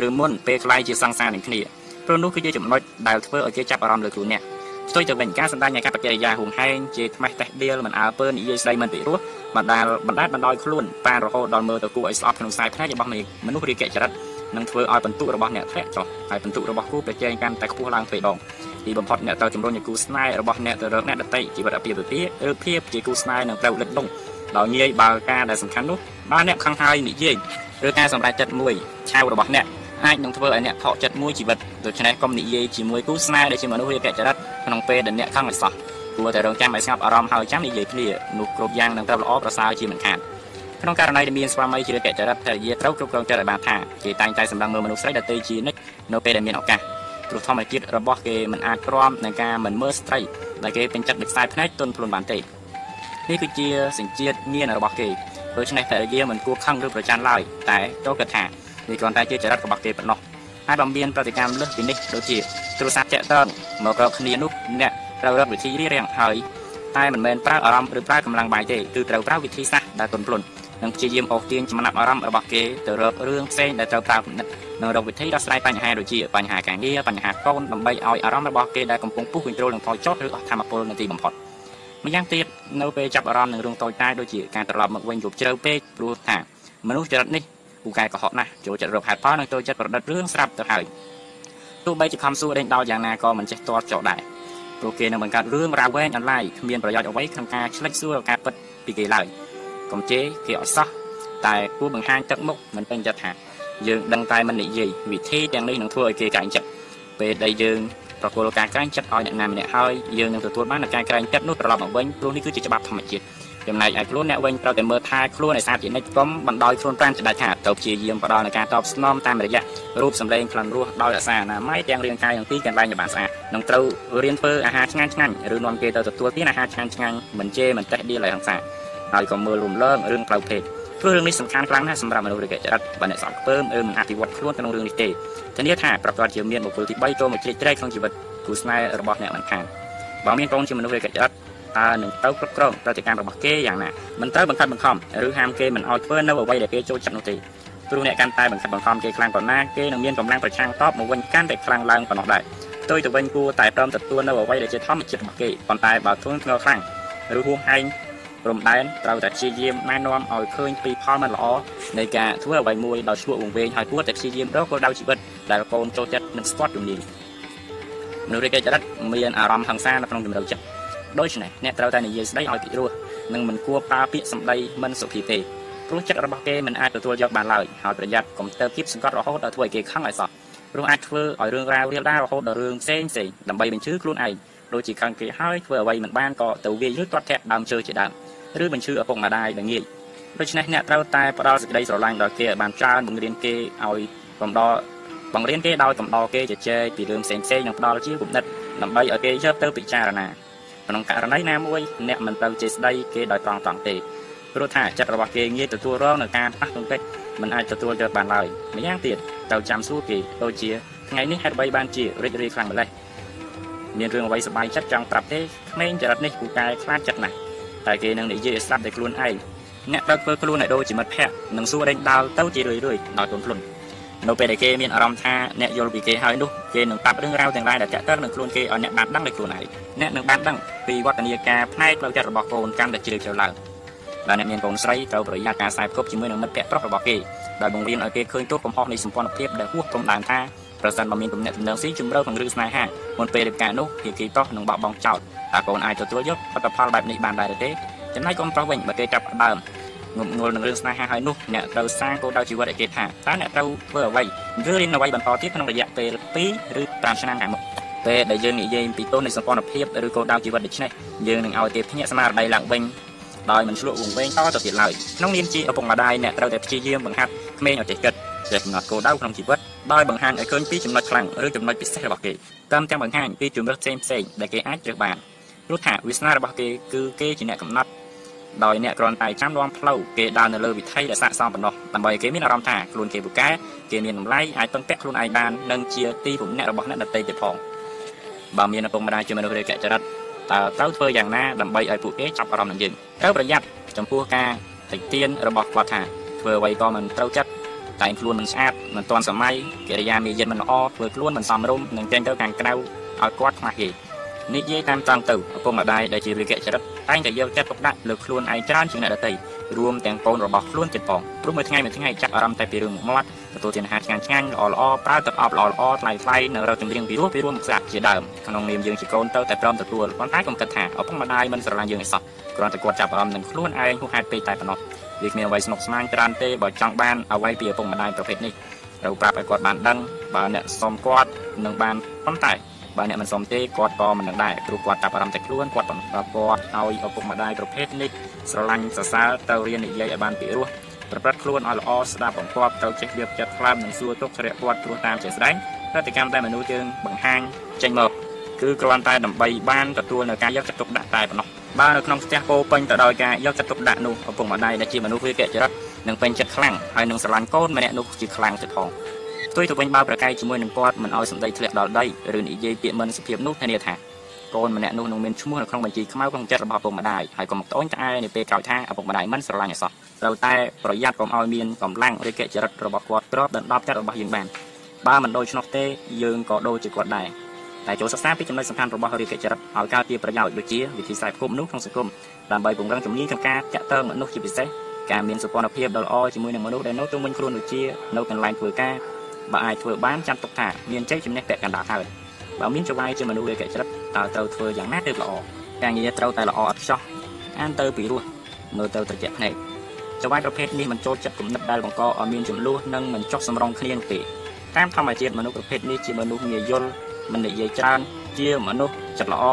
ឬមុនពេលខ្លាយជាសង្សារនឹងគ្នាព្រោះនោះគឺជាចំណុចដែលធ្វើឲ្យគេចាប់អារម្មណ៍លើខ្លួនអ្នកផ្ទុយទៅវិញការសម្ដែងនៃការបច្ចេកយាហួងហែងជាថ្មេះតេះដៀលមិនអើពើនិយាយស្ដីមិនពិរោះបណ្ដាលបណ្ដាលបណ្ដោយខ្លួនប៉ារហូតដល់មើលទៅគួរឲ្យស្អប់ក្នុងខ្សែភ្នែករបស់មនុស្សរាយកចរិតនឹងធ្វើឲ្យបន្ទុករបស់អ្នកធ្លាក់ចុះហើយបន្ទុករបស់គូប្រជែងកាន់តែខ្ពស់ឡើងទ្វេដងទីបំផុតអ្នកត្រូវជំរុញឲ្យគូស្នេហ៍របស់អ្នកទៅរកអ្នកដទៃជីវិតអាពាហ៍ពិពាហ៍ឬភាពជាគូស្នេហ៍នឹងត្រូវលិតលង់ដោយងាយបើការដែលសំខាន់នោះបើអ្នកខឹងហើយនិយាយឬការសម្រេចចិត្តមួយឆាវរបស់អ្នក អាចនឹងធ្វើឲ្យអ្នកថោកចិត្តមួយជីវិតដូច្នេះកុំនិយាយជាមួយគូស្នេហ៍ដែលជាមនុស្សរាយចរិតក្នុងពេលដែលអ្នកខឹងឲ្យសោះគួរតែរងចាំឲ្យស្ងប់អារម្មណ៍ហើយចាំនិយាយគ្នានោះគ្រប់យ៉ាងនឹងត្រូវល្អប្រសើរជាមិនខានក្នុងករណីដែលមានស្វាមីជារាយចរិតភរិយាត្រូវគ្រប់គ្រងចិត្តឲ្យបានថាគេតែងតែសម្លឹងមើលមនុស្សស្រីដទៃជានិច្ចនៅពេលដែលមានឱកាសព្រោះធម្មជាតិរបស់គេមិនអាចទ្រាំនឹងការមិនមើលស្ត្រីដែលគេពេញចិត្តដូចខ្សែភ្នែកទន់ភ្លន់បានទេនេះគឺជាសញ្ជាតិញៀនរបស់គេដូច្នេះភរិយាមិនគួរខឹងឬប្រច័ណ្ឌឡើយតែចូលគិតថា វាគ្រាន់តែជាចរិតរបស់គេប៉ុណ្ណោះហើយបើមានប្រតិកម្មលើសពីនេះដូចជាទូរស័ព្ទចាក់តងមករកគ្នានោះអ្នកត្រូវរកវិធីរៀបរៀងហើយតែមិនមែនប្រើអារម្មណ៍ឬប្រើកម្លាំងបាយទេគឺត្រូវប្រើវិធីសាស្ត្រដែលទន់ភ្លន់និងព្យាយាមអូសទាញចំណាប់អារម្មណ៍របស់គេទៅរករឿងផ្សេងដែលត្រូវប្រើគំនិតនិងរកវិធីដោះស្រាយបញ្ហាដូចជាបញ្ហាការងារបញ្ហាកូនដើម្បីឲ្យអារម្មណ៍របស់គេដែលកំពុងពុះវិញត្រូលនឹងថយចុះឬអស់ធម៌ពលនៅទីបំផុតម្យ៉ាងទៀតនៅពេលចាប់អារម្មណ៍នឹងរឿងតូចតាចដូចជាការត្រឡប់មកវិញយប់ជ្រៅពេកព្រោះថាមនុស្សចរិតនេះ ពូកែកុហកណាស់ចូលចិត្តរកហេតុផលនិងចូលចិត្តប្រឌិតរឿងស្រាប់ទៅហើយទោះបីជាខំសួរដេញដោលយ៉ាងណាក៏មិនចេះទាត់ចោលដែរព្រោះគេនឹងបង្កើតរឿងរ៉ាវវែងអនឡាញគ្មានប្រយោជន៍អ្វីក្នុងការឆ្លិចសួរការពិតពីគេឡើយកុំជេរគេអត់សោះតែគួរបង្ហាញទឹកមុខមិនពេញចិត្តថាយើងដឹងតែមិននិយាយវិធីទាំងនេះនឹងធ្វើឲ្យគេក្រែងចិត្តពេលដែលយើងប្រគល់ការក្រែងចិត្តឲ្យអ្នកណាម្នាក់ហើយយើងនឹងទទួលបានការក្រែងចិត្តនោះត្រឡប់មកវិញព្រោះនេះគឺជាច្បាប់ធម្មជាតិ ចំណែកឯខ្លួនអ្នកវិញត្រូវតែមើលថែខ្លួនឲ្យស្អាតជានិច្ចកុំបណ្ដោយខ្លួនប្រាំចដាច់ខាតទៅព្យាយាមផ្ដល់នូវការតបស្នងតាមរយៈរូបសម្លេងក្លិនរសដោយរក្សាអនាម័យទាំងរាងកាយទាំងទីកន្លែងឲ្យបានស្អាតនឹងត្រូវរៀនធ្វើអាហារឆ្ងាញ់ឆ្ងាញ់ឬនាំគេទៅទទួលទានអាហារឆ្ងាញ់ឆ្ងាញ់មិនជេរមិនតេះដៀលឲ្យហង្សាហើយក៏មើលរំលើងរឿងផ្លូវភេទព្រោះរឿងនេះសំខាន់ខ្លាំងណាស់សម្រាប់មនុស្សរាជចរិតបើអ្នកសក់ខ្ពើមឬមិនអភិវឌ្ឍខ្លួនក្នុងរឿងនេះទេធានាថាប្រកបជាមានបុគ្គលទី3ចូលមកជ្រៀតជ្រែកក្នុងជីវិតគូស្នេហ៍របស់អ្នកមិនខានបើមានកូនជាមនុស្សរាជចរិត តើនឹងទៅគ្រប់គ្រងប្រតិកម្មរបស់គេយ៉ាងណាមិនត្រូវបង្ខិតបង្ខំឬហាមគេមិនឲ្យធ្វើនៅអ្វីដែលគេចូលចិត្តនោះទេព្រោះអ្នកកាន់តែបង្ខិតបង្ខំគេខ្លាំងប៉ុណ្ណាគេនឹងមានកម្លាំងប្រឆាំងតបមកវិញកាន់តែខ្លាំងឡើងប៉ុណ្ណោះដែរផ្ទុយទៅវិញគួរតែព្រមទទួលនៅអ្វីដែលជាធម្មជាតិរបស់គេប៉ុន្តែបើធ្ងន់ធ្ងរខ្លាំងឬហួងហែងព្រំដែនត្រូវតែព្យាយាមណែនាំឲ្យឃើញពីផលមិនល្អនៃការធ្វើអ្វីមួយដោយឈ្លក់វង្វេងហើយគួរតែព្យាយាមរកគោលដៅជីវិតដែលកូនចូលចិត្តនិងស្ទាត់ជំនាញមនុស្សរាជចរិតមានអារម្មណ៍ហិង្សានៅក្នុងជំរឿចិត្ត ដូច្នេះអ្នកត្រូវតែនិយាយស្ដីឲ្យពិរោះនិងមិនគួរប្រើពាក្យសម្ដីមិនសុភាពទេព្រោះចិត្តរបស់គេមិនអាចទទួលយកបានឡើយហើយប្រយ័ត្នកុំទៅគៀបសង្កត់រហូតដល់ធ្វើឲ្យគេខឹងឲ្យសោះព្រោះអាចធ្វើឲ្យរឿងរ៉ាវរៀលដាររហូតដល់រឿងផ្សេងផ្សេងដើម្បីបញ្ជឺខ្លួនឯងដូចជាខឹងគេហើយធ្វើអ្វីមិនបានក៏ទៅវាយឬទាត់ធាក់ដើមជើជាដើមឬបញ្ជឺឪពុកម្ដាយដែលងាយដូច្នេះអ្នកត្រូវតែផ្ដល់សេចក្តីស្រឡាញ់ដល់គេឲ្យបានច្រើនបង្រៀនគេឲ្យកំដរបង្រៀនគេដោយកំដរគេជជែកពីរឿងផ្សេងផ្សេងនិងផ្ដល់ជាគំនិតដើម្បីឲ្យគេយកទៅពិចារណា ក្នុងករណីណាមួយអ្នកមិនត្រូវជេរស្ដីគេដោយត្រង់ត្រង់ទេព្រោះថាចិត្តរបស់គេងាយទទួលរងនឹងការប៉ះទង្គិចមិនអាចទទួលយកបានឡើយម្យ៉ាងទៀតត្រូវចាំសួរគេដូចជាថ្ងៃនេះហេតុអ្វីបានជារីករាយខ្លាំងម្ល៉េះមានរឿងអ្វីសប្បាយចិត្តចង់ប្រាប់ទេក្មេងចរិតនេះពូកែខ្លាចចិត្តណាស់តែគេនឹងនិយាយឲ្យស្ដាប់តែខ្លួនឯងអ្នកត្រូវធ្វើខ្លួនឲ្យដូចជាមិត្តភក្តិនិងសួរដេញដោលទៅជារឿយរឿយដោយទន់ភ្លន់ នៅពេលដែលគេមានអារម្មណ៍ថាអ្នកយល់ពីគេហើយនោះគេនឹងប្រាប់រឿងរ៉ាវទាំងឡាយដែលតាក់ទងនឹងខ្លួនគេឲ្យអ្នកបានដឹងដោយខ្លួនឯងអ្នកនឹងបានដឹងពីវឌ្ឍនាការផ្នែកផ្លូវចិត្តរបស់កូនកាន់តែជ្រាលជ្រៅឡើងដែលអ្នកមានកូនស្រីត្រូវប្រយ័ត្នការខ្សែផ្គប់ជាមួយនឹងមិត្តភក្តិប្រុសរបស់គេដោយបង្រៀនឲ្យគេឃើញទោសកំហុសនៃសម្ព័ន្ធភាពដែលហួសព្រំដែនថាប្រសិនបើមានទំនាក់ទំនងស៊ីជម្រៅក្នុងរឿងស្នេហាមុនពេលរៀបការនោះភាគីប្រុសនឹងបោះបង់ចោលតើកូនអាចទទួលយកលទ្ធផលបែបនេះបានដែរទេចំណែកកូនប្រុសវិញបើគេចាប់ដើម ងប់ងល់នឹងរឿងស្នេហាហើយនោះអ្នកត្រូវសាងគោលដៅជីវិតឲ្យគេថាតើអ្នកត្រូវធ្វើអ្វីឬរៀនអ្វីបន្តទៀតក្នុងរយៈពេល2ឬ5ឆ្នាំខាងមុខពេលដែលយើងនិយាយពីទោសនៃសម្ព័ន្ធភាពឬគោលដៅជីវិតដូច្នេះយើងនឹងឲ្យគេភ្ញាក់ស្មារតីឡើងវិញដោយមិនឆ្លក់វង្វេងតទៅទៀតឡើយក្នុងនាមជាឪពុកម្ដាយអ្នកត្រូវតែព្យាយាមបង្ហាត់ក្មេងឲ្យចេះគិតចេះកំណត់គោលដៅក្នុងជីវិតដោយបង្ហាញឲ្យឃើញពីចំណុចខ្លាំងឬចំណុចពិសេសរបស់គេតាមទាំងបង្ហាញពីជំរឿនផ្សេងផ្សេងដែលគេអាចជ្រើសបានព្រោះថាវាសនារបស់គេគឺគេជាអ្នកកំណត់ ដោយអ្នកគ្រាន់តែចាំនាំផ្លូវគេដើរនៅលើវិថីដែលស័ក្តិសមប៉ុណ្ណោះដើម្បីគេមានអារម្មណ៍ថាខ្លួនគេពូកែគេមានតម្លៃអាចពឹងពាក់ខ្លួនឯងបាននិងជាទីពំនាក់របស់អ្នកដទៃទៀតផងបើមានឪពុកម្ដាយជាមនុស្សរាយកចរិតតើត្រូវធ្វើយ៉ាងណាដើម្បីឲ្យពួកគេចាប់អារម្មណ៍នឹងយើងត្រូវប្រយ័ត្នចំពោះការតិទៀនរបស់គាត់ថាធ្វើអ្វីក៏មិនត្រូវចិត្តតែងខ្លួនមិនស្អាតមិនទាន់សម័យកិរិយាមារយាទមិនល្អធ្វើខ្លួនមិនសមរម្យនិងចេញទៅខាងក្រៅឲ្យគាត់ខ្មាស់គេ និយាយតាមត្រង់ទៅឪពុកម្ដាយដែលជាវិកចរិតតែងតែយកចិត្តទុកដាក់លើខ្លួនឯងច្រើនជាងអ្នកដទៃរួមទាំងកូនរបស់ខ្លួនទៀតផងព្រោះមួយថ្ងៃមួយថ្ងៃចាប់អារម្មណ៍តែពីរឿងមាត់ទទួលទានអាហារឆ្ងាញ់ឆ្ងាញ់ល្អល្អប្រើទឹកអប់ល្អល្អថ្លៃថ្លៃនៅរកចម្រៀងពីរោះពីរួមស្អាតជាដើមក្នុងនាមយើងជាកូនទៅតែព្រមទទួលប៉ុន្តែកុំគិតថាឪពុកម្ដាយមិនស្រឡាញ់យើងឯសោះគ្រាន់តែគាត់ចាប់អារម្មណ៍នឹងខ្លួនឯងហួសហេតុពេកតែប៉ុណ្ណោះវាគ្មានអ្វីស្មុគស្មាញច្រើនទេបើចង់បានអ្វីពីឪពុកម្ដាយប្រភេទនេះត្រូវប្រាប់ឲ្យគាត់បានដឹងបើអ្នកសុំគាត់នឹងបានប៉ុន្តែ បើអ្នកមិនសុំទេគាត់ក៏មិននឹងដែរព្រោះគាត់ចាប់អារម្មណ៍តែខ្លួនគាត់បន្តគាត់ឲ្យឪពុកម្ដាយប្រភេទនេះស្រឡាញ់សរសើរទៅរៀននិយាយឲ្យបានពីរោះប្រព្រឹត្តខ្លួនឲ្យល្អស្ដាប់បង្គាប់ទៅចេះរៀបចិត្តខ្លាំនិងសួរទុកជ្រាបគាត់ព្រោះតាមជាស្ដែងប្រតិកម្មដែលមនុស្សយើងបង្ហាញចេញមកគឺគ្រាន់តែដើម្បីបានទទួលនៅការយកចិត្តទុកដាក់តែប៉ុណ្ណោះបើនៅក្នុងផ្ទះពោពេញទៅដោយការយកចិត្តទុកដាក់នោះឪពុកម្ដាយដែលជាមនុស្សវាកចរិតនឹងពេញចិត្តខ្លាំងហើយនឹងស្រឡាញ់កូនម្នាក់នោះជាខ្លាំងទៀតផងផ្ទុយទៅវិញបើប្រកែកជាមួយនឹងគាត់មិនឲ្យសម្ដីធ្លាក់ដល់ដីឬនិយាយពាក្យមិនសុភាពនោះធានាថាកូនម្នាក់នោះនឹងមានឈ្មោះនៅក្នុងបញ្ជីខ្មៅក្នុងចិត្តរបស់ឪពុកម្ដាយហើយកុំត្អូញត្អែនៅពេលក្រោយថាឪពុកម្ដាយមិនស្រឡាញ់អសោះត្រូវតែប្រយ័ត្នកុំឲ្យមានកម្លាំងឬកិច្ចចរិតរបស់គាត់គ្របដណ្ដប់ចិត្តរបស់យើងបានបើមិនដូច្នោះទេយើងក៏ដូចជាគាត់ដែរតែចូលសិក្សាពីចំណុចសំខាន់របស់រាជកិច្ចចរិតឲ្យកើតជាប្រយោជន៍ដូចជាវិធីសាស្ត្រគប់មនុស្សក្នុងសង្គមដើម្បីពង្រឹងជំនាញក្នុងការចាក់តើមនុស្សជាពិសេសការមានសុខភាពដ៏ល្អជាមួយនឹងមនុស្សដែលនៅជុំវិញខ្លួនដូចជានៅកន្លែងធ្វើការ បើអាចធ្វើបានចាំទុកថាមានជ័យជំនះពាក់កណ្ដាលហើយបើមានចវាយជាមនុស្សរាជកិច្ចចរិតតើត្រូវធ្វើយ៉ាងណាទើបល្អការងារត្រូវតែល្អអត់ខ្ចោះអានទៅពីរោះមើលទៅត្រជាក់ភ្នែកចវាយប្រភេទនេះមិនចូលចិត្តគំនិតដែលបង្កឲ្យមានចំនួននិងមិនចុះសម្រងគ្នានោះទេតាមធម្មជាតិមនុស្សប្រភេទនេះជាមនុស្សងាយយល់មិននិយាយច្រើនជាមនុស្សចិត្តល្អ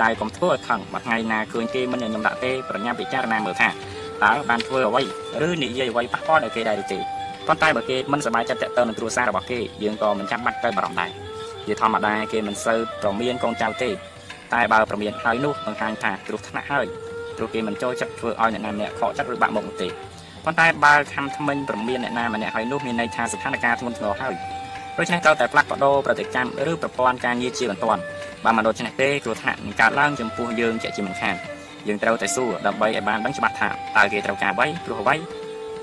តែកុំធ្វើឲ្យខឹងមួយថ្ងៃណាឃើញគេមិនញញឹមដាក់ទេប្រញាប់ពិចារណាមើលថាតើបានធ្វើអ្វីឬនិយាយអ្វីប៉ះពាល់ដល់គេដែរឬទេ ប៉ុន្តែបើគេមិនសប្បាយចិត្តតទៅនឹងគ្រួសាររបស់គេយើងក៏មិនចាំបាច់ទៅបារម្ភដែរជាធម្មតាគេមិនសូវប្រមានកូនចៅទេតែបើប្រមានហើយនោះបង្ហាញថាគ្រោះថ្នាក់ហើយព្រោះគេមិនចូលចិត្តធ្វើឲ្យអ្នកណាម្នាក់ខកចិត្តឬបាក់មុខទេប៉ុន្តែបើខំថ្មិញប្រមានអ្នកណាម្នាក់ហើយនោះមានន័យថាស្ថានភាពធ្ងន់ធ្ងរហើយដូច្នេះត្រូវតែផ្លាស់ប្ដូរប្រតិកម្មឬប្រព័ន្ធការងារជាបន្ទាន់បើមិនដូច្នេះទេគ្រោះថ្នាក់នឹងកើតឡើងចំពោះយើងជាជាមិនខានយើងត្រូវតែសួរដើម្បីឲ្យបានដឹងច្បាស់ថាតើគេត្រូវការអ្វីព្រោះអ្វី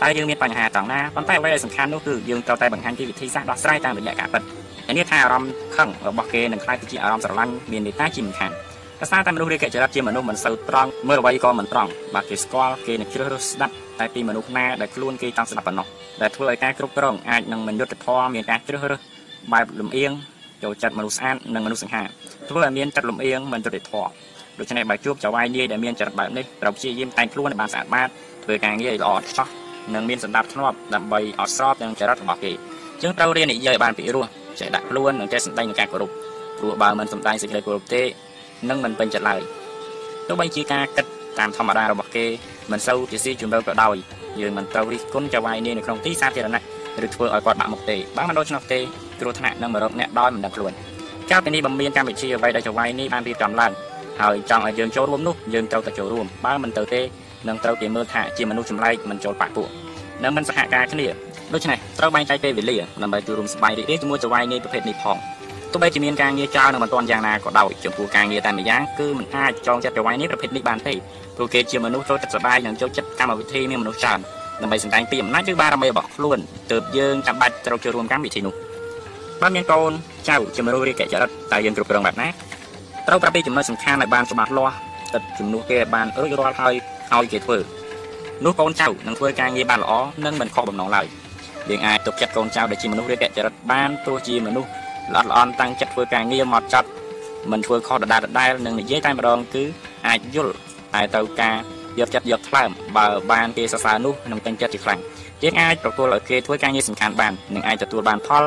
តើយើងមានបញ្ហាត្រង់ណាប៉ុន្តែអ្វីដែលសំខាន់នោះគឺយើងត្រូវតែបង្ហាញពីវិធីសាស្ត្រដោះស្រាយតាមរយៈការពិតហើយនេះថាអារម្មណ៍ខឹងរបស់គេនឹងខ្លាយទៅជាអារម្មណ៍ស្រឡាញ់មានន័យថាជាមិនខានភាសាតែមនុស្សរាជចរិតជាមនុស្សមិនសូវត្រង់មើលអ្វីក៏មិនត្រង់បើគេស្គាល់គេនឹងជ្រើសរើសស្ដាប់តែពីមនុស្សណាដែលខ្លួនគេចង់ស្ដាប់ប៉ុណ្ណោះដែលធ្វើឲ្យការគ្រប់គ្រងអាចនឹងមិនយុត្តិធម៌មានការជ្រើសរើសបែបលំអៀងចូលចិត្តមនុស្សស្អាតនិងមនុស្សសង្ហាធ្វើឲ្យមានចិត្តលំអៀងមិនយុត្តិធម៌ដូច្នេះបើជួបចៅហ្វាយនាយដែលមានចរិតបែបនេះត្រូវព្យាយាមតែងខ្លួនឲ្យបានស្អាតបាតធ្វើការងារឲ្យល្អឥតខ្ចោះ និងមានសន្តិភាពធ្នាប់ដើម្បីអត់ស្របនឹងចរិតរបស់គេយើងត្រូវរៀននិយាយឲ្យបានពីរោះចេះដាក់ខ្លួននិងចេះសម្ដែងនឹងការគោរពព្រោះបើមិនសម្ដែងសេចក្តីគោរពទេនឹងមិនពេញចិត្តឡើយទោះបីជាការគិតតាមធម្មតារបស់គេមិនសូវជាស៊ីជម្រៅក៏ដោយយើងមិនត្រូវរិះគន់ចៅហ្វាយនេះនៅក្នុងទីសាធារណៈឬធ្វើឲ្យគាត់បាក់មុខទេបើមិនដូច្នោះទេគ្រោះថ្នាក់នឹងមករកអ្នកដោយមិនដឹងខ្លួនកាលពីនេះបើមានកម្មវិធីអ្វីដែលចៅហ្វាយនេះបានរៀបចំឡើងហើយចង់ឲ្យយើងចូលរួមនោះយើងត្រូវតែចូលរួមបើមិនទៅទេ នឹងត្រូវគេមើលថាជាមនុស្សចម្លែកមិនចូលបាក់ពួកនិងមិនសហការគ្នាដូច្នេះត្រូវបែងចែកពេលវេលាដើម្បីចូលរួមសប្បាយរីករាយជាមួយចៅហ្វាយនេះប្រភេទនេះផងទោះបីជាមានការងារចោលនៅមិនទាន់យ៉ាងណាក៏ដោយចំពោះការងារតែម្យ៉ាងគឺមិនអាចចងចិត្តចៅហ្វាយនេះប្រភេទនេះបានទេព្រោះគេជាមនុស្សចូលចិត្តសប្បាយនិងចូលចិត្តកម្មវិធីមានមនុស្សច្រើនដើម្បីសម្ដែងពីអំណាចឬបារមីរបស់ខ្លួនទើបយើងចាំបាច់ត្រូវចូលរួមកម្មវិធីនោះបើមានកូនចៅជាមនុស្សរាជកិច្ចចរិតតើយើងគ្រប់គ្រងបែបណាត្រូវប្រាប់ពីចំណុចសំខាន់ឲ្យបានច្បាស់លាស់ទឹកជំនួសគេឲ្យបានរួចរាល់ហើយ ឲ្យគេធ្វើនោះកូនចៅនឹងធ្វើការងារបានល្អនិងមិនខុសបំណងឡើយយើងអាចទុកចិត្តកូនចៅដែលជាមនុស្សរាជកិច្ចចរិតបានទោះជាមនុស្សល្អល្អន់តាំងចិត្តធ្វើការងារមកចត់មិនធ្វើខុសដដែលដដែលនឹងនិយាយតែម្ដងគឺអាចយល់តែទៅការយកចិត្តយកថ្លើមបើបានគេសរសើរនោះនឹងពេញចិត្តជាខ្លាំងយើងអាចប្រគល់ឲ្យគេធ្វើការងារសំខាន់បាននិងអាចទទួលបានផល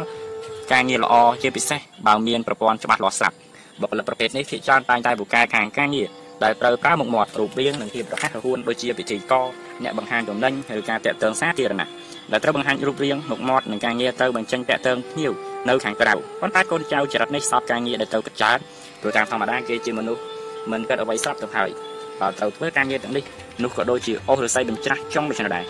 ការងារល្អជាពិសេសបើមានប្រព័ន្ធច្បាស់លាស់ស្រាប់បុគ្គលិកប្រភេទនេះភាគច្រើនតែងតែពូកែខាងការងារ ដែលត្រូវប្រើមុខមាត់រូបរាងនិងភាពរហ័សរហួនដូចជាពិធីករអ្នកបង្ហាញទំនិញឬការតាក់ទងសាធារណៈដែលត្រូវបង្ហាញរូបរាងមុខមាត់និងការងារត្រូវបញ្ចេញតាក់ទងភ្ញៀវនៅខាងក្រៅប៉ុន្តែកូនចៅចរិតនេះសពការងារដែលត្រូវកិច្ចកើតព្រោះតាមធម្មតាគេជាមនុស្សមិនគិតអ្វីស្រាប់ទៅហើយបើត្រូវធ្វើការងារទាំងនេះនោះក៏ដូចជាអស់រស័យបញ្ច្រាស់ចង់ដូច្នេះដែរ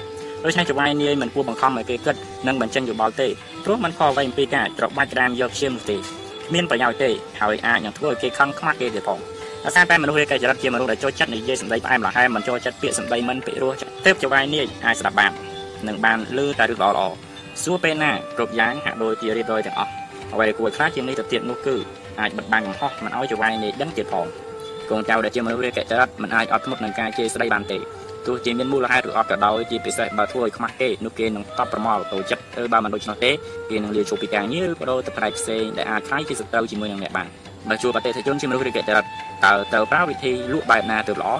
ដូច្នេះចវាយនាយមិនគួរបង្ខំឲ្យគេគិតនិងបញ្ចេញយោបល់ទេព្រោះมันខកអ្វីអំពីការច្របាច់ក្រាមយកឈាមនោះទេគ្មានប្រយោជន៍ទេហើយអាចនឹងធ្វើឲ្យគេខឹងខ្មាស់គេទៀតផង ដោយសារតែមនុស្សរាយការចរិតជាមនុស្សដែលចូលចិត្តនិយាយសម្ដីផ្អែមល្ហែមមិនចូលចិត្តពាក្យសម្ដីមិនពិរោះទើបចវាយនាយអាចស្ដាប់បាននិងបានលឺតែរឿងល្អល្អសួរពេលណាគ្រប់យ៉ាងហាក់ដូចជារៀបរយទាំងអស់អ្វីដែលគួរឲ្យខ្លាចជាងនេះទៅទៀតនោះគឺអាចបិទបាំងកំហុសមិនឲ្យចវាយនាយដឹងទៀតផងកូនចៅដែលជាមនុស្សរាយការចរិតមិនអាចអត់ធ្មត់នឹងការជេរស្ដីបានទេទោះជាមានមូលហេតុឬអត់ក៏ដោយជាពិសេសបើធ្វើឲ្យខ្មាស់គេនោះគេនឹងតបប្រមល់ទៅចិត្តឬបើមិនដូច្នោះទេគេនឹងលាឈប់ពីការងារឬបដូរទៅផ្នែកផ្សេងដែលអាចខ្លាយជាសត្រូវជាមួយនឹងអ្នកបាន បើជួបអតិថិជនជាមនុស្សរាយការចរិតតើត្រូវប្រើវិធីលក់បែបណាទៅល្អ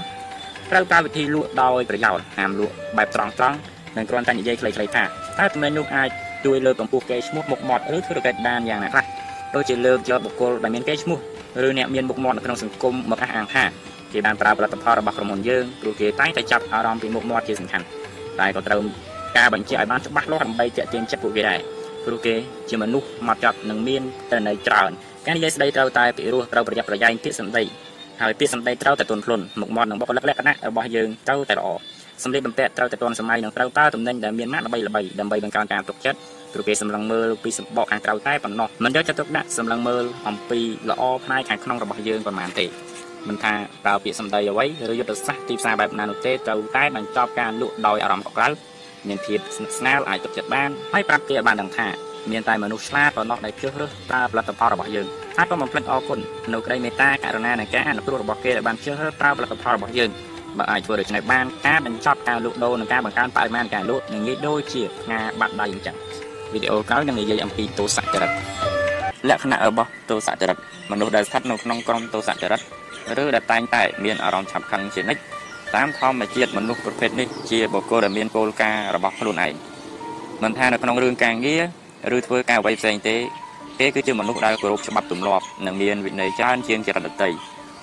ត្រូវប្រើវិធីលក់ដោយប្រយោជន៍ហាមលក់បែបត្រង់ត្រង់និងគ្រាន់តែនិយាយខ្លីៗថាតើតំណែងនោះអាចជួយលើកកម្ពស់កេរ្តិ៍ឈ្មោះមុខមាត់ឬធ្វើកិច្ចបានយ៉ាងណាខ្លះដូចជាលើកយកបុគ្គលដែលមានកេរ្តិ៍ឈ្មោះឬអ្នកមានមុខមាត់នៅក្នុងសង្គមមកអះអាងថាគេបានប្រើផលិតផលរបស់ក្រុមហ៊ុនយើងព្រោះគេតែងតែចាប់អារម្មណ៍ពីមុខមាត់ជាសំខាន់តែក៏ត្រូវការបញ្ជាក់ឲ្យបានច្បាស់លាស់ដើម្បីទាក់ទាញចិត្តពួកគេដែរព្រោះគេជាមនុស្សមកចត់និងមានតន័យច្រើន ការនិយាយស្ដីត្រូវតែពិរោះត្រូវប្រយ័ត្នប្រយែងពាក្យសម្ដីហើយពាក្យសម្ដីត្រូវតែទន់ភ្លន់មុខមាត់និងបុគ្គលិកលក្ខណៈរបស់យើងត្រូវតែល្អសម្លៀកបំពាក់ត្រូវតែទាន់សម័យនិងត្រូវប្រើតំណែងដែលមានម៉ាកល្បីល្បីដើម្បីបង្កើនការទុកចិត្តព្រោះគេសម្លឹងមើលពីសម្បកខាងក្រៅតែប៉ុណ្ណោះមិនយកចិត្តទុកដាក់សម្លឹងមើលអំពីល្អផ្នែកខាងក្នុងរបស់យើងប៉ុន្មានទេមិនថាប្រើពាក្យសម្ដីអ្វីឬយុទ្ធសាស្ត្រទីផ្សារបែបណានោះទេត្រូវតែបញ្ចប់ការលក់ដោយអារម្មណ៍កក់ក្ដៅមានភាពស្និទ្ធស្នាលអាចទុកចិត្តបានហើយប្រាប់គេឲ្យបានដឹងថា មានតែមនុស្សឆ្លាតប៉ុណ្ណោះដែលជ្រើសរើសប្រើផលិតផលរបស់យើងហើយក៏បំភ្លេចអរគុណនៅក្តីមេត្តាករុណានិងការអនុគ្រោះរបស់គេដែលបានជ្រើសរើសប្រើផលិតផលរបស់យើងបើអាចធ្វើដូច្នេះបានការបញ្ចប់ការលក់ដូរនិងការបង្កើនបរិមាណការលក់នឹងងាយដូចជាផ្ងាបាត់ដៃអញ្ចឹងវីដេអូក្រោយនឹងនិយាយអំពីទោសចរិតលក្ខណៈរបស់ទោសចរិតមនុស្សដែលស្ថិតនៅក្នុងក្រុមទោសចរិតឬដែលតែងតែមានអារម្មណ៍ឆាប់ខឹងជានិច្ចតាមធម្មជាតិមនុស្សប្រភេទនេះជាបុគ្គលដែលមានគោលការណ៍របស់ខ្លួនឯងមិនថានៅក្នុងរឿងការងារ ឬធ្វើការអ្វីផ្សេងទេគេគឺជាមនុស្សដែលគោរពច្បាប់ទម្លាប់និងមានវិន័យច្រើនជាងចរិតដទៃ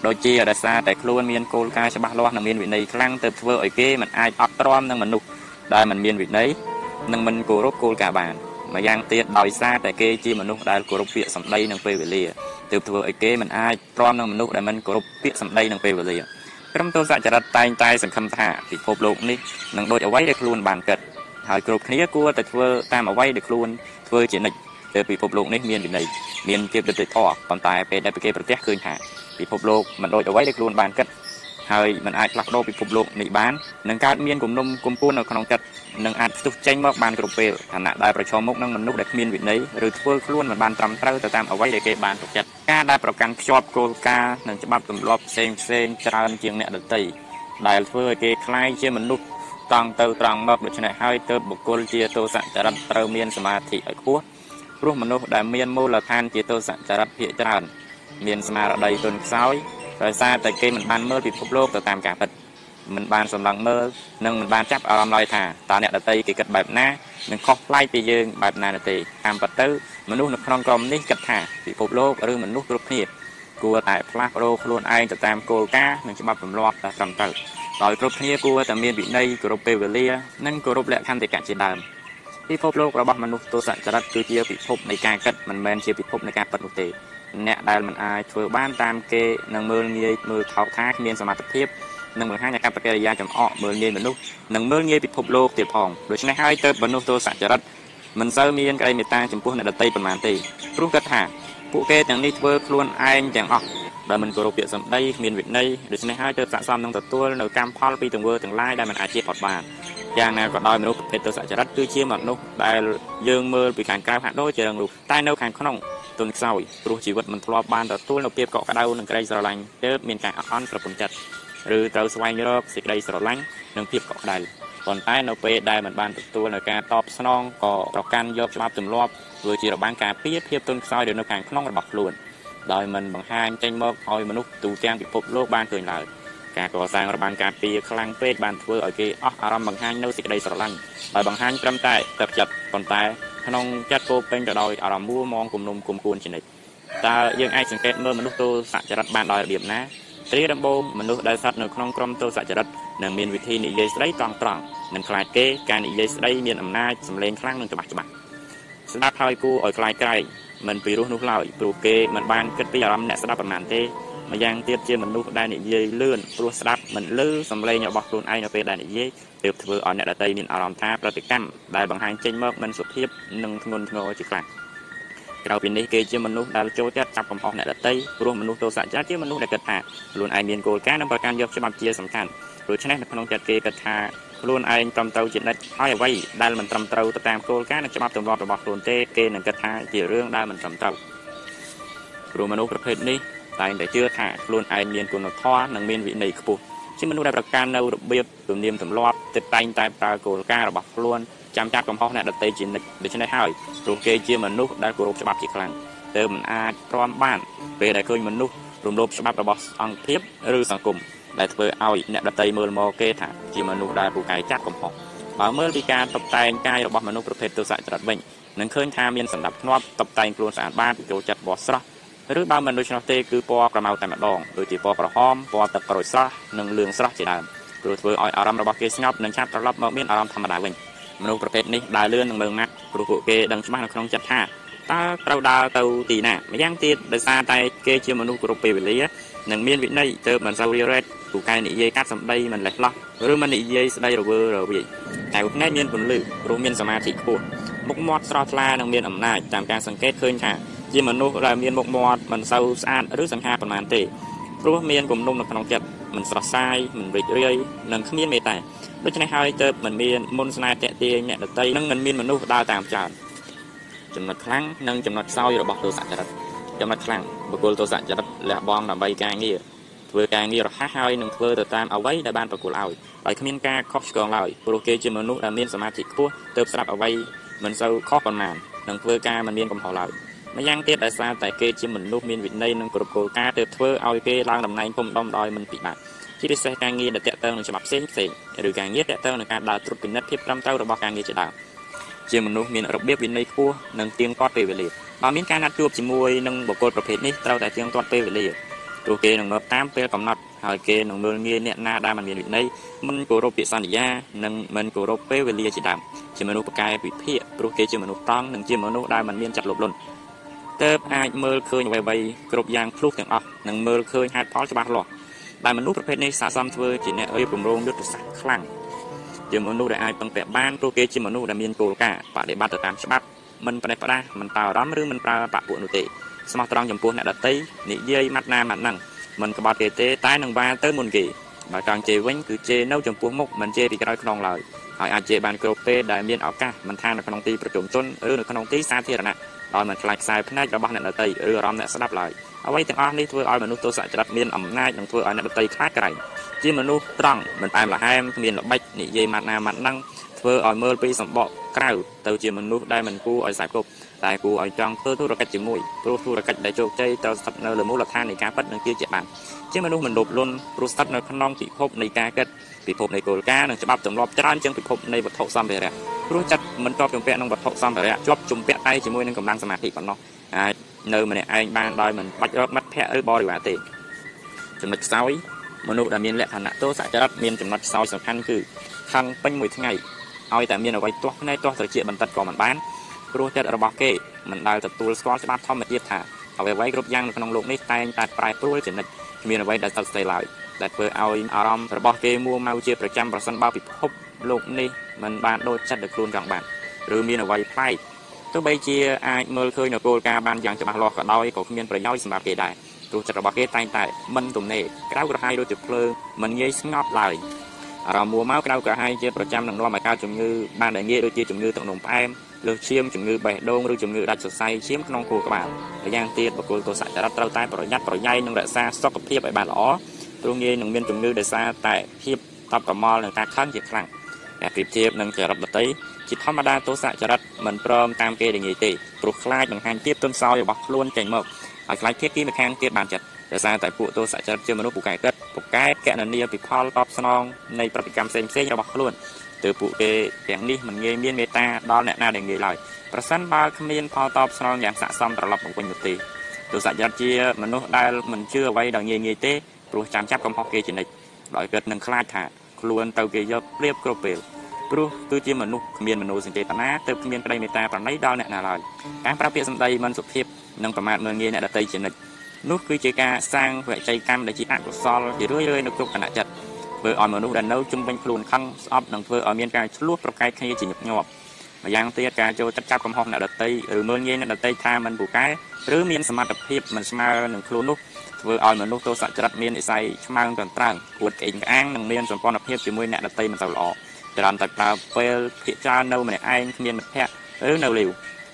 ដូចជាដោយសារតែខ្លួនមានគោលការណ៍ច្បាស់លាស់និងមានវិន័យខ្លាំងទើបធ្វើឲ្យគេមិនអាចអត់ទ្រាំនឹងមនុស្សដែលមិនមានវិន័យនិងមិនគោរពគោលការណ៍បានម្យ៉ាងទៀតដោយសារតែគេជាមនុស្សដែលគោរពពាក្យសម្ដីនិងពេលវេលាទើបធ្វើឲ្យគេមិនអាចទ្រាំនឹងមនុស្សដែលមិនគោរពពាក្យសម្ដីនិងពេលវេលាក្រុមទោសចរិតតែងតែសង្ឃឹមថាពិភពលោកនេះនឹងដូចអ្វីដែលខ្លួនបានគិតហើយគ្រប់គ្នាគួរតែធ្វើតាមអ្វីដែលខ្លួន ធ្វើជានិច្ចទើបពិភពលោកនេះមានវិន័យមានភាពយុត្តិធម៌ប៉ុន្តែពេលដែលគេប្រទះឃើញថាពិភពលោកមិនដូចអ្វីដែលខ្លួនបានគិតហើយมันអាចផ្លាស់ប្ដូរពិភពលោកនេះបាននឹងកើតមានគំនុំគំពួននៅក្នុងចិត្តនឹងអាចផ្ទុះចេញមកបានគ្រប់ពេលខណៈដែលប្រឈមមុខនឹងមនុស្សដែលគ្មានវិន័យឬធ្វើខ្លួនមិនបានត្រឹមត្រូវទៅតាមអ្វីដែលគេបានទុកចិត្តការដែលប្រកាន់ខ្ជាប់គោលការណ៍និងច្បាប់ទម្លាប់ផ្សេងផ្សេងច្រើនជាងអ្នកដទៃដែលធ្វើឲ្យគេคล้ายជាមនុស្ស តង់ទៅត្រង់មកដូច្នេះហើយទើបបុគ្គលជាទោសចរិតត្រូវមានសមាធិឲ្យខ្ពស់ព្រោះមនុស្សដែលមានមូលដ្ឋានជាទោសចរិតភាគច្រើន មានស្មារតីទន់ខ្សោយដោយសារតែគេមិនបានមើលពិភពលោកទៅតាមការពិតមិនបានសម្លឹងមើលនិងមិនបានចាប់អារម្មណ៍ឡើយថាតើអ្នកដតីគេគិតបែបណានិងខុសប្លែកពីយើងបែបណាទេតាមពិតទៅមនុស្សនៅក្នុងក្រុមនេះគិតថាពិភពលោកឬមនុស្សគ្រប់គ្នាគួរតែផ្លាស់ប្ដូរខ្លួនឯងទៅតាមគោលការណ៍និងច្បាប់ទម្លាប់ដែលត្រឹមត្រូវ ដោយគ្រប់គ្នាគួរតែមានវិន័យគោរពពេលវេលានិងគោរពលក្ខន្តិកៈជាដើមពិភពលោករបស់មនុស្សទោសចរិតគឺជាពិភពនៃការគិតមិនមែនជាពិភពនៃការពិតនោះទេអ្នកដែលមិនអាចធ្វើបានតាមគេនឹងមើលងាយមើលថោកថាគ្មានសមត្ថភាពនិងបង្ហាញអាកប្បកិរិយាចំអកមើលងាយមនុស្សនិងមើលងាយពិភពលោកទៀតផងដូច្នេះហើយទៅមនុស្សទោសចរិតមិនសូវមានក្តីមេត្តាចំពោះអ្នកដទៃប៉ុន្មានទេព្រោះគាត់ថាពួកគេទាំងនេះធ្វើខ្លួនឯងទាំងអស់ ដែលមិនគោរពពាក្យសម្ដីគ្មានវិន័យដូច្នេះហើយទើបស័ក្តិសមនឹងទទួលនៅកម្មផលពីទង្វើទាំងឡាយដែលមិនអាចជៀសផុតបានយ៉ាងណាក៏ដោយមនុស្សប្រភេទទោសចរិតគឺជាមនុស្សដែលយើងមើលពីខាងក្រៅហាក់ដូចជារឹងរូសតែនៅខាងក្នុងទន់ខ្សោយព្រោះជីវិតមិនធ្លាប់បានទទួលនូវភាពកក់ក្ដៅនិងក្តីស្រឡាញ់ទើបមានការអត់អន់ប្រពន្ធចិត្តឬត្រូវស្វែងរកសេចក្តីស្រឡាញ់និងភាពកក់ក្ដៅប៉ុន្តែនៅពេលដែលមិនបានទទួលនៅការតបស្នងក៏ប្រកាន់យកច្បាប់ទម្លាប់ធ្វើជារបាំងការពារភាពទន់ខ្សោយនៅខាងក្នុងរបស់ខ្លួន ដោយមិនបង្ហាញចេញមកឲ្យមនុស្សទូទាំងពិភពលោកបានឃើញឡើយការកសាងរបាំងការពារខ្លាំងពេកបានធ្វើឲ្យគេអស់អារម្មណ៍បង្ហាញនៅសេចក្តីស្រឡាញ់ដោយបង្ហាញត្រឹមតែទឹកចិត្តប៉ុន្តែក្នុងចិត្តពោពេញទៅដោយអារម្មណ៍មួមងគំនុំគុំគួនជានិច្ចតើយើងអាចសង្កេតមើលមនុស្សទោសចរិតបានដោយរបៀបណារីដំបូងមនុស្សដែលស្ថិតនៅក្នុងក្រុមទោសចរិតនឹងមានវិធីនិយាយស្ដីត្រង់ត្រង់និងខ្លាចគេការនិយាយស្ដីមានអំណាចសម្លេងខ្លាំងនិងច្បាស់ច្បាស់ស្ដាប់ហើយគួរឲ្យខ្លាចក្រែង មិនពីរោះនោះឡើយព្រោះគេមិនបានគិតពីអារម្មណ៍អ្នកស្ដាប់ប៉ុន្មានទេម្យ៉ាងទៀតជាមនុស្សដែលនិយាយលឿនព្រោះស្ដាប់មិនលឺសំឡេងរបស់ខ្លួនឯងនៅពេលដែលនិយាយទើបធ្វើឲ្យអ្នកដទៃមានអារម្មណ៍ថាប្រតិកម្មដែលបង្ហាញចេញមកមិនសុភាពនិងធ្ងន់ធ្ងរជាខ្លាំងក្រៅពីនេះគេជាមនុស្សដែលចូលចិត្តចាប់កំហុសអ្នកដទៃព្រោះមនុស្សទោសចរិតជាមនុស្សដែលគិតថាខ្លួនឯងមានគោលការណ៍និងប្រកាន់យកច្បាប់ជាសំខាន់ដូច្នេះនៅក្នុងចិត្តគេគិតថា ខ្លួនឯងត្រឹមត្រូវជានិច្ចហើយអ្វីដែលមិនត្រឹមត្រូវទៅតាមគោលការណ៍និងច្បាប់ទម្លាប់របស់ខ្លួនទេគេនឹងគិតថាជារឿងដែលមិនត្រឹមត្រូវព្រោះមនុស្សប្រភេទនេះតែងតែជឿថាខ្លួនឯងមានគុណធម៌និងមានវិន័យខ្ពស់ជាមនុស្សដែលប្រកាន់នៅរបៀបទំនៀមទម្លាប់ទឹកតែងតែប្រើគោលការណ៍របស់ខ្លួនចាំចាប់កំហុសអ្នកដទៃជានិច្ចដូច្នេះហើយព្រោះគេជាមនុស្សដែលគោរពច្បាប់ជាខ្លាំងទើបមិនអាចទ្រាំបានពេលដែលឃើញមនុស្សរំលោភច្បាប់របស់អង្គភាពឬសង្គម ដែលធ្វើឲ្យអ្នកដតីមើលមកគេថាជាមនុស្សដែលពូកែចាត់កំហុសបើមើលពីការតុបតែងកាយរបស់មនុស្សប្រភេទទោសចរិតវិញនឹងឃើញថាមានសម្ដាប់ធ្នាប់តុបតែងខ្លួនស្អាតបាតចូលចិត្តបោះស្រស់ឬបើមិនដូច្នោះទេគឺពណ៌ក្រមៅតែម្ដងដូចជាពណ៌ក្រហមពណ៌ទឹកក្រូចស្រស់និងលឿងស្រស់ជាដើមព្រោះធ្វើឲ្យអារម្មណ៍របស់គេស្ងប់និងឆាប់ត្រឡប់មកមានអារម្មណ៍ធម្មតាវិញមនុស្សប្រភេទនេះដើរលឿននិងមើងម៉ាត់ព្រោះពួកគេដឹងច្បាស់នៅក្នុងចិត្តថាតើត្រូវដើរទៅទីណាម្យ៉ាងទៀតដោយសារតែគេជាមនុស្សគ្រប់ពេលវេលានិងមានវិន័យទើបមិនសូវរារែក ពូកែនិយាយកាត់សម្ដីមិនលេះលោះឬមិននិយាយស្ដីរវើរវាយតែពួកអ្នកមានពន្លឺព្រោះមានសមាធិខ្ពស់មុខមាត់ស្រស់ថ្លានិងមានអំណាចតាមការសង្កេតឃើញថាជាមនុស្សដែលមានមុខមាត់មិនសូវស្អាតឬសង្ហាប៉ុន្មានទេព្រោះមានគំនុំនៅក្នុងចិត្តមិនស្រស់ស្រាយមិនរីករាយនិងគ្មានមេត្តាដូច្នេះហើយទើបមិនមានមុនស្នេហ៍តាក់ទាញអ្នកដតីនិងមិនមានមនុស្សដើរតាមចោលចំណុចខ្លាំងនិងចំណុចខ្សោយរបស់ទោសចរិតចំណុចខ្លាំងបុគ្គលទោសចរិតលះបង់ដើម្បីការងារ ធ្វើការងាររហ័សហើយនឹងធ្វើទៅតាមអ្វីដែលបានប្រគល់ឲ្យដោយគ្មានការខុសឆ្គងឡើយព្រោះគេជាមនុស្សដែលមានសមាធិខ្ពស់ទើបស្រាប់អ្វីមិនសូវខុសប៉ុន្មាននឹងធ្វើការមិនមានកំហុសឡើយម្យ៉ាងទៀតដោយសារតែគេជាមនុស្សមានវិន័យនិងគ្រប់គោលការណ៍ទើបធ្វើឲ្យគេឡើងតំណែងធំដុំដោយមិនពិបាកជាពិសេសការងារដែលតាក់ទងនឹងច្បាប់ផ្សេងផ្សេងឬការងារតាក់ទងនឹងការដើរត្រួតពិនិត្យភាពត្រឹមត្រូវរបស់ការងារជាដើមជាមនុស្សមានរបៀបវិន័យខ្ពស់និងទៀងទាត់ពេលវេលាបើមានការណាត់ជួបជាមួយនឹងបុគ្គលប្រភេទនេះត្រូវតែទៀងទាត់ពេលវេលា ព្រោះគេនឹងងើបតាមពេលកំណត់ហើយគេនឹងមើលងាយអ្នកណាដែលមិនមានវិន័យមិនគោរពពាក្យសន្យានិងមិនគោរពពេលវេលាជាដើមជាមនុស្សប្រកែវិភាគព្រោះគេជាមនុស្សត្រង់និងជាមនុស្សដែលមិនមានចិត្តលោភលន់ទើបអាចមើលឃើញអ្វីៗគ្រប់យ៉ាងភ្លុះទាំងអស់និងមើលឃើញហេតុផលច្បាស់លាស់ដែលមនុស្សប្រភេទនេះស័ក្តិសមធ្វើជាអ្នករៀបរងយុទ្ធសាស្ត្រខ្លាំងជាមនុស្សដែលអាចពឹងពាក់បានព្រោះគេជាមនុស្សដែលមានគោលការណ៍បដិបត្តិទៅតាមច្បាប់មិនផ្ដេសផ្ដាសមិនតើអារម្មណ៍ឬមិនប្រើបពពួកនោះទេ ស្មោះត្រង់ចំពោះអ្នកដតីនិយាយម៉ាត់ណាម៉ាត់ហ្នឹងមិនក្បត់គេទេតែនឹងវាទៅមុនគេបើចង់ជេរវិញគឺជេរនៅចំពោះមុខមិនជេរពីក្រោយខ្នងឡើយហើយអាចជេរបានគ្រប់ពេលដែលមានឱកាសមិនថានៅក្នុងទីប្រជុំជនឬនៅក្នុងទីសាធារណៈដោយមិនខ្លាចខ្សែភ្នែករបស់អ្នកដតីឬអារម្មណ៍អ្នកស្ដាប់ឡើយអ្វីទាំងអស់នេះធ្វើឲ្យមនុស្សទោសចរិតមានអំណាចនិងធ្វើឲ្យអ្នកដតីខ្លាចក្រែងជាមនុស្សត្រង់មិនអែមល្ហែមគ្មានល្បិចនិយាយម៉ាត់ណាម៉ាត់ហ្នឹងធ្វើឲ្យមើលពីសម្បកក្រៅទៅជាមនុស្សដែលមិនគួរឲ្យខ្សែគប់ តែគួរឲ្យចង់ធ្វើธุរកិច្ចជាមួយព្រោះธุរកិច្ចដែលជោគជ័យត្រូវស្ថិតនៅលើមូលដ្ឋាននៃការពិតនិងជាជាបានជាមនុស្សមិនលោភលន់ព្រោះស្ថិតនៅក្នុងពិភពនៃការគិតពិភពនៃគោលការណ៍និងច្បាប់ទម្លាប់ច្រើនជាងពិភពនៃវត្ថុសម្ភារៈព្រោះចិត្តមិនតបជំពាក់នឹងវត្ថុសម្ភារៈជាប់ជំពាក់តែជាមួយនឹងកម្លាំងសមាធិប៉ុណ្ណោះអាចនៅម្នាក់ឯងបានដោយមិនបាច់រកមិត្តភ័ក្តិឬបរិវារទេចំណុចខ្សោយមនុស្សដែលមានលក្ខណៈទោសចរិតមានចំណុចខ្សោយសំខាន់គឺខឹងពេញមួយថ្ងៃឲ្យតែមានអ្វីទាស់ភ្នែកទាស់ត្រចៀកបន្តិចក៏មិនបាន ព្រោះចិត្តរបស់គេមិនដែលទទួលស្គាល់ច្បាប់ធម្មជាតិថាអ្វីៗគ្រប់យ៉ាងនៅក្នុងលោកនេះតែងតែប្រែប្រួលជានិច្ចគ្មានអ្វីដែលស្ថិតស្ថេរឡើយដែលធ្វើឲ្យអារម្មណ៍របស់គេមួម៉ៅជាប្រចាំប្រសិនបើពិភពលោកនេះមិនបានដូចចិត្តដែលខ្លួនចង់បានឬមានអ្វីប្លែកទោះបីជាអាចមើលឃើញនៅគោលការណ៍បានយ៉ាងច្បាស់លាស់ក៏ដោយក៏គ្មានប្រយោជន៍សម្រាប់គេដែរព្រោះចិត្តរបស់គេតែងតែមិនទំនេរក្រៅក្រហាយដូចជាភ្លើងមិនងាយស្ងប់ឡើយអារម្មណ៍មួម៉ៅក្រៅក្រហាយជាប្រចាំនឹងនាំឲ្យកើតជំងឺបានដែលងាយដូចជាជំងឺទឹកនោមផ្អែម លើសឈាមជំងឺបេះដូងឬជំងឺដាច់សរសៃឈាមក្នុងខួរក្បាលម្យ៉ាងទៀតបុគ្គលទោសចរិតត្រូវតែប្រយ័ត្នប្រយែងនិងរក្សាសុខភាពឲ្យបានល្អព្រោះងាយនឹងមានជំងឺដោយសារតែភាពតបប្រមល់និងការខឹងជាខ្លាំងតែប្រៀបធៀបនឹងចរិតដតីជាធម្មតាទោសចរិតមិនព្រមតាមគេដែលងាយទេព្រោះខ្លាចបង្ហាញភាពទន់ខ្សោយរបស់ខ្លួនចេញមកហើយខ្លាចភាពគីម្ខាងទៀតបានចិត្តដោយសារតែពួកទោសចរិតជាមនុស្សពូកែគិតពូកែកណនីពិផលតបស្នងនៃប្រតិកម្មផ្សេងផ្សេងរបស់ខ្លួន ទើបពួកគេទាំងនេះមិនងាយមានមេត្តាដល់អ្នកណាដែលងាយឡើយប្រសិនបើគ្មានផលតបស្នងយ៉ាងស័ក្តិសមត្រឡប់មកវិញនោះទេទោសចរិតជាមនុស្សដែលមិនជឿអ្វីដល់ងាយងាយទេព្រោះចាំចាប់កំហុសគេជានិច្ចដោយគិតនឹងខ្លាចថាខ្លួនទៅគេយកព្រៀបគ្រប់ពេលព្រោះគឺជាមនុស្សគ្មានមនោសញ្ចេតនាទើបគ្មានក្តីមេត្តាប្រណីដល់អ្នកណាឡើយការប្រើពាក្យសម្ដីមិនសុភាពនិងប្រមាថមើលងាយអ្នកដទៃជានិច្ចនោះគឺជាការសាងវិច័យកម្មដែលជាអកុសលជារឿយៗនៅគ្រប់គណៈចិត្ត ធ្វើឲ្យមនុស្សដែលនៅជុំវិញខ្លួនខឹងស្អប់និងធ្វើឲ្យមានការឆ្លោះប្រកែកគ្នាជាញឹកញាប់ម្យ៉ាងទៀតការចូលចិត្តចាប់កំហុសអ្នកដទៃឬមើលងាយអ្នកដទៃថាមិនពូកែឬមានសមត្ថភាពមិនស្មើនឹងខ្លួននោះធ្វើឲ្យមនុស្សទោសចរិតមាននិស័យឆ្មើងត្រឹមត្រូវអួតក្អេងក្អាងនិងមានសម្ព័ន្ធភាពជាមួយអ្នកដទៃមិនទៅល្អច្រើនតែប្រើពេលភាកច្រើននៅម្នាក់ឯងគ្មានមិត្តភ័ក្តិឬនៅលាវ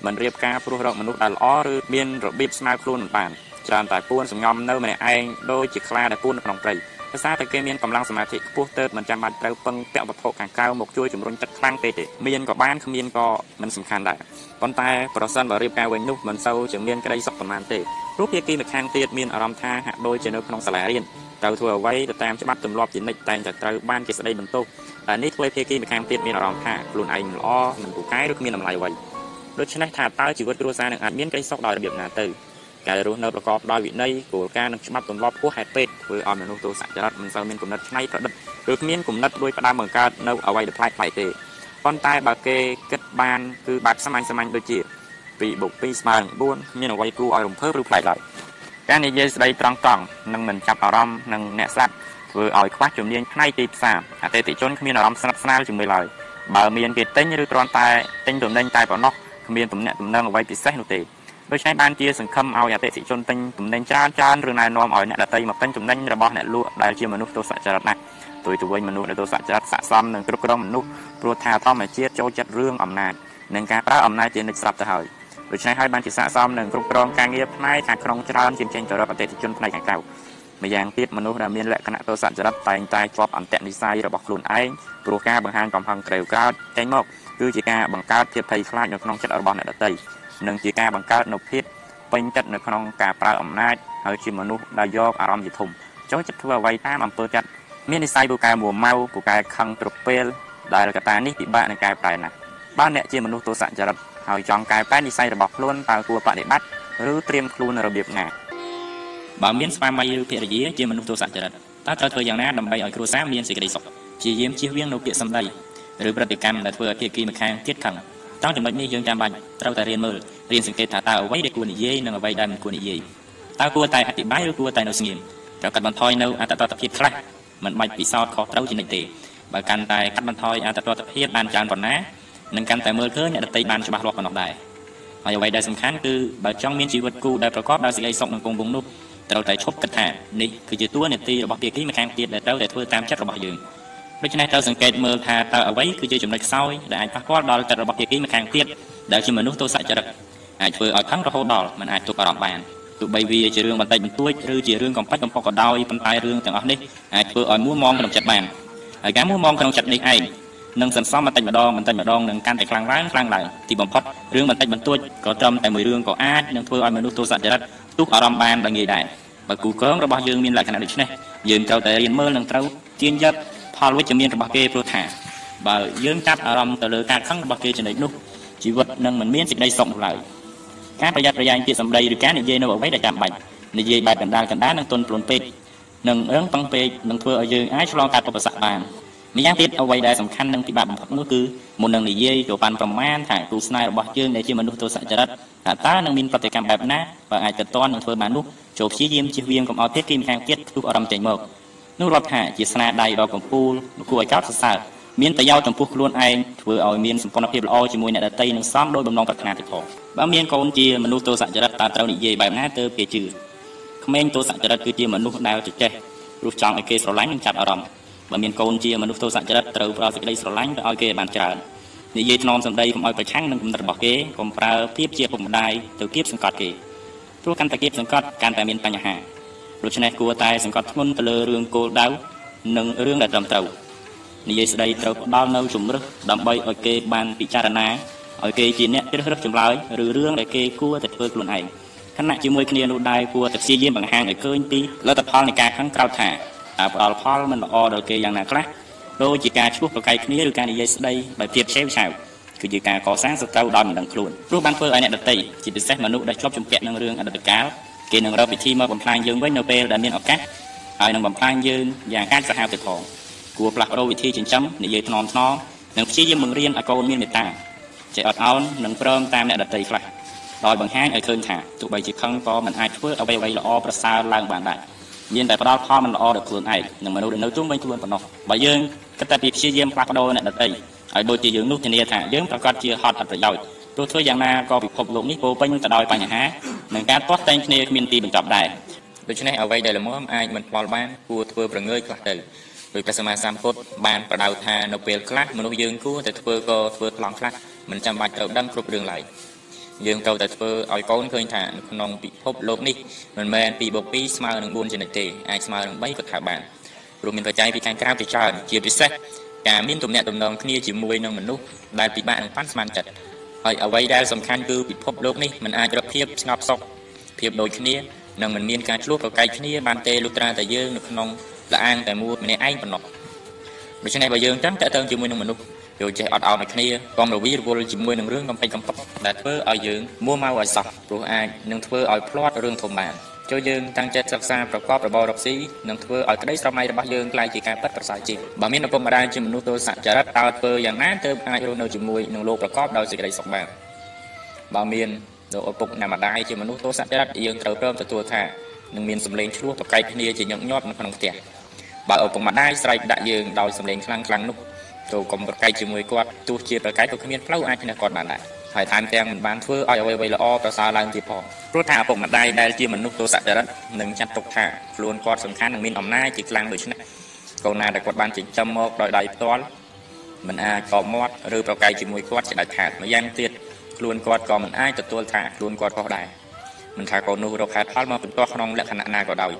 មិនរៀបការព្រោះរកមនុស្សដែលល្អឬមានរបៀបស្មើខ្លួនមិនបានច្រើនតែពួនសង្ងំនៅម្នាក់ឯងដូចជាខ្លាដែលពួននៅក្នុងព្រៃ ភាសាតែគេមានកម្លាំងសមាធិខ្ពស់ទៅមិនចាំបាច់ត្រូវពឹងពាក់វត្ថុខាងក្រៅមកជួយជំរុញចិត្តខ្លាំងពេកទេមានក៏បានគ្មានក៏មិនសំខាន់ដែរប៉ុន្តែប្រសិនបើរៀបការវិញនោះមិនសូវជាមានក្តីសុខប៉ុន្មានទេព្រោះភាគីម្ខាងទៀតមានអារម្មណ៍ថាហាក់ដូចជានៅក្នុងសាលារៀនត្រូវធ្វើអ្វីទៅតាមច្បាប់ទម្លាប់ជានិច្ចតែងតែត្រូវបានជាស្ដីបន្ទោសតែនេះធ្វើឲ្យភាគីម្ខាងទៀតមានអារម្មណ៍ថាខ្លួនឯងមិនល្អមិនពូកែឬគ្មានតម្លៃអ្វីដូច្នេះថាតើជីវិតគ្រួសារនឹងអាចមានក្តីសុខដោយរបៀបណាទៅ ការរស់នៅប្រកបដោយវិន័យគោលការណ៍និងច្បាប់ទម្លាប់ហួសហេតុពេកធ្វើឲ្យមនុស្សទោសចរិតមិនសូវមានគំនិតច្នៃប្រឌិតឬគ្មានគំនិតរួយផ្ដើមបង្កើតនៅអ្វីដែលប្លែកៗទេប៉ុន្តែបើគេគិតបានគឺបែបសាមញ្ញសាមញ្ញដូចជា2បូក2ស្មើនឹង4គ្មានអ្វីគួរឲ្យរំភើបឬប្លែកឡើយការនិយាយស្ដីត្រង់ត្រង់និងមិនចាប់អារម្មណ៍នឹងអ្នកស្ដាប់ធ្វើឲ្យខ្វះជំនាញផ្នែកទីផ្សារអតិថិជនគ្មានអារម្មណ៍ស្និទ្ធស្នាលជាមួយឡើយបើមានគេទិញឬគ្រាន់តែទិញទំនិញតែប៉ុណ្ណោះគ្មានទំនាក់ទំនងអ្វីពិសេសនោះទេ ដូច្នេះបានជាសង្ឃឹមឲ្យអតិថិជនទិញទំនិញច្រើនច្រើនឬណែនាំឲ្យអ្នកដទៃមកទិញទំនិញរបស់អ្នកលក់ដែលជាមនុស្សទោសចរិតណាស់ទុយទៅវិញមនុស្សដែលទោសចរិតស័កសមនឹងគ្រប់គ្រងមនុស្សព្រោះថាធម្មជាតិចូលចិត្តរឿងអំណាចនិងការប្រើអំណាចជានិច្ចស្រាប់ទៅហើយដូច្នេះហើយបានជាស័កសមនឹងគ្រប់គ្រងការងារផ្នែកខាងក្នុងច្រើនជាងចេញទៅរកអតិថិជនផ្នែកខាងក្រៅម្យ៉ាងទៀតមនុស្សដែលមានលក្ខណៈទោសចរិតតែងតែជាប់អន្តៈនិស័យរបស់ខ្លួនឯងព្រោះការបង្ហាញកំហឹងក្រេវក្រោធចេញមកគឺជាការបង្កើតភាពភ័យខ្លាចនៅក្នុងចិត្តរបស់អ្នកដទៃ និងជាការបង្កើតនូវភាពពេញចិត្តនៅក្នុងការប្រើអំណាចហើយជាមនុស្សដែលយកអារម្មណ៍ជាធំចូលចិត្តធ្វើអ្វីតាមអំពើចិត្តមាននិស័យពូកែមួម៉ៅពូកែខឹងត្រពេលដែលកត្តានេះពិបាកនឹងកែប្រែណាស់បើអ្នកជាមនុស្សទោសចរិតហើយចង់កែប្រែនិស័យរបស់ខ្លួនតើគួរបដិបត្តិឬត្រៀមខ្លួនរបៀបណាបើមានស្វាមីឬភរិយាជាមនុស្សទោសចរិតតើត្រូវធ្វើយ៉ាងណាដើម្បីឲ្យគ្រួសារមានសេចក្តីសុខជាយាមជៀសវាងនៅពាក្យសម្ដីឬប្រតិកម្មដែលធ្វើឲ្យភាគីម្ខាងទៀតខឹង ត្រង់ចំណុចនេះយើងចាំបាច់ត្រូវតែរៀនមើលរៀនសង្កេតថាតើអ្វីដែលគួរនិយាយនិងអ្វីដែលមិនគួរនិយាយតើគួរតែអធិប្បាយឬគួរតែនៅស្ងៀមត្រូវកាត់បន្ថយនៅអត្តតតភាពខ្លះមិនបាច់ពិសោធន៍ខុសត្រូវជានិច្ចទេបើកាន់តែកាត់បន្ថយអត្តតតភាពបានច្រើនប៉ុណ្ណានឹងកាន់តែមើលឃើញអ្នកដទៃបានច្បាស់លាស់ប៉ុណ្ណោះដែរហើយអ្វីដែលសំខាន់គឺបើចង់មានជីវិតគូដែលប្រកបដោយសេចក្តីសុខនិងគង់វង្សនោះត្រូវតែឈប់គិតថានេះគឺជាតួនាទីរបស់ភាគីម្ខាងទៀតដែលត្រូវតែធ្វើតាមចិត្តរបស់យើង ដូច្នេះត្រូវសង្កេតមើលថាតើអ្វីគឺជាចំណុចខ្សោយដែលអាចប៉ះពាល់ដល់ចិត្តរបស់ភាគីម្ខាងទៀតដែលជាមនុស្សទោសចរិតអាចធ្វើឲ្យខឹងរហូតដល់មិនអាចទប់អារម្មណ៍បានទោះបីវាជារឿងបន្តិចបន្តួចឬជារឿងកំប៉ាច់កំប៉ុកក៏ដោយប៉ុន្តែរឿងទាំងអស់នេះអាចធ្វើឲ្យមួមមក្នុងចិត្តបានហើយការមួមមក្នុងចិត្តនេះឯងនឹងសន្សំបន្តិចម្ដងបន្តិចម្ដងនឹងកាន់តែខ្លាំងឡើងខ្លាំងឡើងទីបំផុតរឿងបន្តិចបន្តួចក៏ត្រឹមតែមួយរឿងក៏អាចនឹងធ្វើឲ្យមនុស្សទោសចរិតទុះអារម្មណ៍បានដល់ងាយដែរបើគូក្រងរបស់យើងមានលក្ខណៈដូចនេះយើងត្រូវតែរៀនមើលនិងត្រូវទាញយក ផលវិជ្ជមានរបស់គេព្រោះថាបើយើងចាប់អារម្មណ៍ទៅលើការខឹងរបស់គេចំណុចនោះជីវិតនឹងមិនមានសេចក្តីសុខនោះឡើយការប្រយ័ត្នប្រយែងពាក្យសម្ដីឬការនិយាយនៅអ្វីដែលចាំបាច់និយាយបែបកណ្ដាលកណ្ដាលនឹងទន់ភ្លន់ពេកនឹងរឹងប៉ឹងពេកនឹងធ្វើឲ្យយើងអាចឆ្លងកាត់ឧបសគ្គបានម្យ៉ាងទៀតអ្វីដែលសំខាន់និងពិបាកបំផុតនោះគឺមុននឹងនិយាយក៏បានប្រមាណថាគូស្នេហ៍របស់យើងដែលជាមនុស្សទោសចរិតថាតើនឹងមានប្រតិកម្មបែបណាបើអាចទៅតន់នឹងធ្វើបាននោះចូលព្យាយាមជៀសវាងកុំឲ្យភាគីម្ខាងទៀតផ្ទុះអារម្មណ៍ចេញមក នោះរាប់ថាជាស្នាដៃដ៏កំពូលគួរឲ្យកោតសរសើរមានប្រយោជន៍ចំពោះខ្លួនឯងធ្វើឲ្យមានសម្ព័ន្ធភាពល្អជាមួយអ្នកដទៃនិងសមដោយបំណងប្រាថ្នាទៀតផងបើមានកូនជាមនុស្សទោសចរិតតើត្រូវនិយាយបែបណាទៅគេជឿក្មេងទោសចរិតគឺជាមនុស្សដែលចេះរស់ចង់ឲ្យគេស្រឡាញ់និងចាប់អារម្មណ៍បើមានកូនជាមនុស្សទោសចរិតត្រូវផ្ដល់សេចក្តីស្រឡាញ់ទៅឲ្យគេបានច្រើននិយាយថ្នមសម្ដីកុំឲ្យប្រឆាំងនឹងគំនិតរបស់គេកុំប្រើភាពជាពុកម្ដាយទៅគៀបសង្កត់គេព្រោះកាន់តែគៀបសង្កត់កាន់តែមានបញ្ហា ដូច្នេះគួរតែសង្កត់ធ្ងន់ទៅលើរឿងគោលដៅនិងរឿងដែលត្រឹមត្រូវនិយាយស្ដីត្រូវផ្ដល់នៅជំរឹះដើម្បីឲ្យគេបានពិចារណាឲ្យគេជាអ្នកជ្រើសរើសចម្លើយឬរឿងដែលគេគួរតែធ្វើខ្លួនឯងខណៈជាមួយគ្នានោះដែរគួរតែព្យាយាមបង្ហាញឲ្យឃើញពីលទ្ធផលនៃការខឹងក្រោធថាតើផ្ដល់ផលមិនល្អដល់គេយ៉ាងណាខ្លះដូចជាការឈ្លោះប្រកែកគ្នាឬការនិយាយស្ដីដោយភាពឆេវឆាវគឺជាការកសាងសត្រូវដោយមិនដឹងខ្លួនព្រោះបានធ្វើឲ្យអ្នកដទៃជាពិសេសមនុស្សដែលជាប់ជំពាក់នឹងរឿងអតីតកាល គេនឹងរកវិធីមកបំផ្លាញយើងវិញនៅពេលដែលមានឱកាសហើយនឹងបំផ្លាញយើងយ៉ាងកាចសាហាវទៅផងគួរផ្លាស់ប្ដូរវិធីចិញ្ចឹមនិយាយថ្នមថ្នមនិងព្យាយាមបង្រៀនឲ្យកូនមានមេត្តាចេះអត់ឱននិងព្រមតាមអ្នកដទៃខ្លះដោយបង្ហាញឲ្យឃើញថាទោះបីជាខឹងក៏មិនអាចធ្វើអ្វីៗល្អប្រសើរឡើងបានដែរមានតែផ្ដល់ផលមិនល្អដល់ខ្លួនឯងនិងមនុស្សដែលនៅជុំវិញខ្លួនប៉ុណ្ណោះបើយើងគិតតែពីព្យាយាមផ្លាស់ប្ដូរអ្នកដទៃឲ្យដូចជាយើងនោះធានាថាយើងប្រកាសជាហត់អត់ប្រយោជន៍ ព្រោះធ្វើយ៉ាងណាក៏ពិភពលោកនេះពោពេញទៅដោយបញ្ហានិងការទាស់តែងគ្នាគ្មានទីបញ្ចប់ដែរដូច្នេះអ្វីដែលល្មមអាចមិនផ្ដល់បានគួរធ្វើប្រងើយខ្លះទៅដោយព្រះសម្មាសម្ពុទ្ធបានប្រដៅថានៅពេលខ្លះមនុស្សយើងគួរតែធ្វើក៏ធ្វើខ្លងខ្លះមិនចាំបាច់ត្រូវដឹងគ្រប់រឿងឡើយយើងត្រូវតែធ្វើឲ្យកូនឃើញថាក្នុងពិភពលោកនេះមិនមែន2បូក2ស្មើនឹង4ចំណុចទេអាចស្មើនឹង3ក៏ថាបានព្រោះមានបច្ច័យពីខាងក្រៅជាច្រើនជាពិសេសការមានទំនាក់ទំនងគ្នាជាមួយនឹងមនុស្សដែលពិបាកនឹងប៉ាន់ស្មានចិត្ត ហើយអ្វីដែលសំខាន់គឺពិភពលោកនេះមិនអាចរកភាពស្ងប់សុខភាពដូចគ្នានិងមិនមានការឆ្លោះប្រកែកគ្នាបានទេលុះត្រាតែយើងនៅក្នុងលអាងតែមួយម្នាក់ឯងប៉ុណ្ណោះដូច្នេះបើយើងចាំតើតើជាមួយនឹងមនុស្សយកចេះអត់អោនឲ្យគ្នាកុំរវីរវល់ជាមួយនឹងរឿងកំពេចកំពកដែលធ្វើឲ្យយើងមួម៉ៅឲ្យសោះព្រោះអាចនឹងធ្វើឲ្យផ្លាត់រឿងធំបាន ចូលយើងតាំងចិត្តសិក្សាប្រកបរបររកស៊ីនឹងធ្វើឲ្យក្តីស្រមៃរបស់យើងក្លាយជាការពិតប្រសើរជាងបើមានឪពុកម្ដាយជាមនុស្សទោសចរិតតើធ្វើយ៉ាងណាទើបអាចរស់នៅជាមួយនឹងលោកប្រកបដោយសេចក្តីសុខបានបើមានលោកឪពុកអ្នកម្ដាយជាមនុស្សទោសចរិតយើងត្រូវព្រមទទួលថានឹងមានសម្លេងឆ្លោះប្រកែកគ្នាជាញឹកញាប់នៅក្នុងផ្ទះបើឪពុកម្ដាយស្រែកដាក់យើងដោយសម្លេងខ្លាំងខ្លាំងនោះចូលកុំប្រកែកជាមួយគាត់ទោះជាប្រកែកក៏គ្មានផ្លូវអាចឈ្នះគាត់បានដែរ ហើយថែមទាំងមិនបានធ្វើឲ្យអ្វីៗល្អប្រសើរឡើងទៀតផងព្រោះថាឪពុកម្ដាយដែលជាមនុស្សទោសចរិតនឹងចាត់ទុកថាខ្លួនគាត់សំខាន់និងមានអំណាចជាខ្លាំងដូច្នេះកូនណាដែលគាត់បានចិញ្ចឹមមកដោយដៃផ្ទាល់មិនអាចកបមាត់ឬប្រកែកជាមួយគាត់ជាដាច់ខាតម្យ៉ាងទៀតខ្លួនគាត់ក៏មិនអាចទទួលថាខ្លួនគាត់ខុសដែរមិនថាកូននោះរកហេតុផលមកបន្ទាស់ក្នុងលក្ខណៈណាក៏ដោយ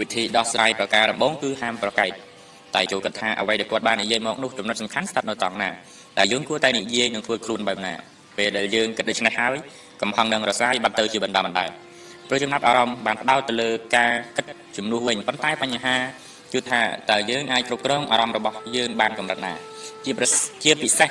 វិធីដោះស្រាយប្រការដំបូងគឺហាមប្រកែកតែចូលគិតថាអ្វីដែលគាត់បាននិយាយមកនោះចំណុចសំខាន់ស្ថិតនៅត្រង់ណា តែយើងគួរតែនិយាយនឹងធ្វើខ្លួនបែបណាពេលដែលយើងគិតដូច្នេះហើយកំហឹងនឹងរសាយបាត់ទៅជាបណ្ដាបណ្ដាព្រោះចំណាប់អារម្មណ៍បានផ្ដោតទៅលើការគិតជំនួសវិញប៉ុន្តែបញ្ហាគឺថាតើយើងអាចគ្រប់គ្រងអារម្មណ៍របស់យើងបានកម្រិតណាជាជាពិសេស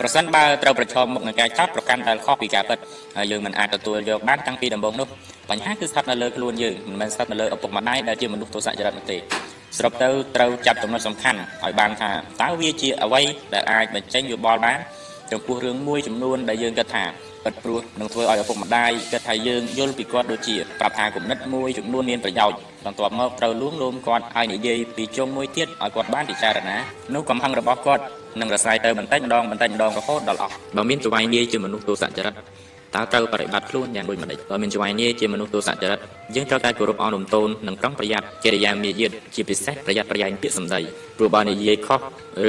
ប្រសិនបើត្រូវប្រឈមមុខនឹងការចាប់ប្រកាន់ដែលខុសពីការពិតហើយយើងមិនអាចទទួលយកបានតាំងពីដំបូងនោះបញ្ហាគឺស្ថិតនៅលើខ្លួនយើងមិនមែនស្ថិតនៅលើឪពុកម្ដាយដែលជាមនុស្សទោសចរិតនោះទេ សរុបទៅត្រូវចាប់ចំណុចសំខាន់ឲ្យបានថាតើវាជាអ្វីដែលអាចបញ្ចេញយោបល់បានចំពោះរឿងមួយចំនួនដែលយើងគិតថាពិតព្រោះនឹងធ្វើឲ្យឪពុកម្ដាយគិតថាយើងយល់ពីគាត់ដូចជាប្រាប់ថាគំនិតមួយចំនួនមានប្រយោជន៍បន្ទាប់មកត្រូវលួងលោមគាត់ឲ្យនិយាយពីជុំមួយទៀតឲ្យគាត់បានពិចារណានោះកំហឹងរបស់គាត់នឹងរសាយទៅបន្តិចម្ដងបន្តិចម្ដងរហូតដល់អស់បើមានចវាយនាយជាមនុស្សទោសចរិត តើត្រូវបរិបត្តិខ្លួនយ៉ាងដូចម្តេចបើមានចវាយនាយជាមនុស្សទោសចរិតយើងត្រូវតែគោរពអនុមតូននិងប្រុងប្រយ័ត្នកិរិយាមារយាទជាពិសេសប្រយ័ត្នប្រយែងពាក្យសម្ដីព្រោះបើនិយាយខុស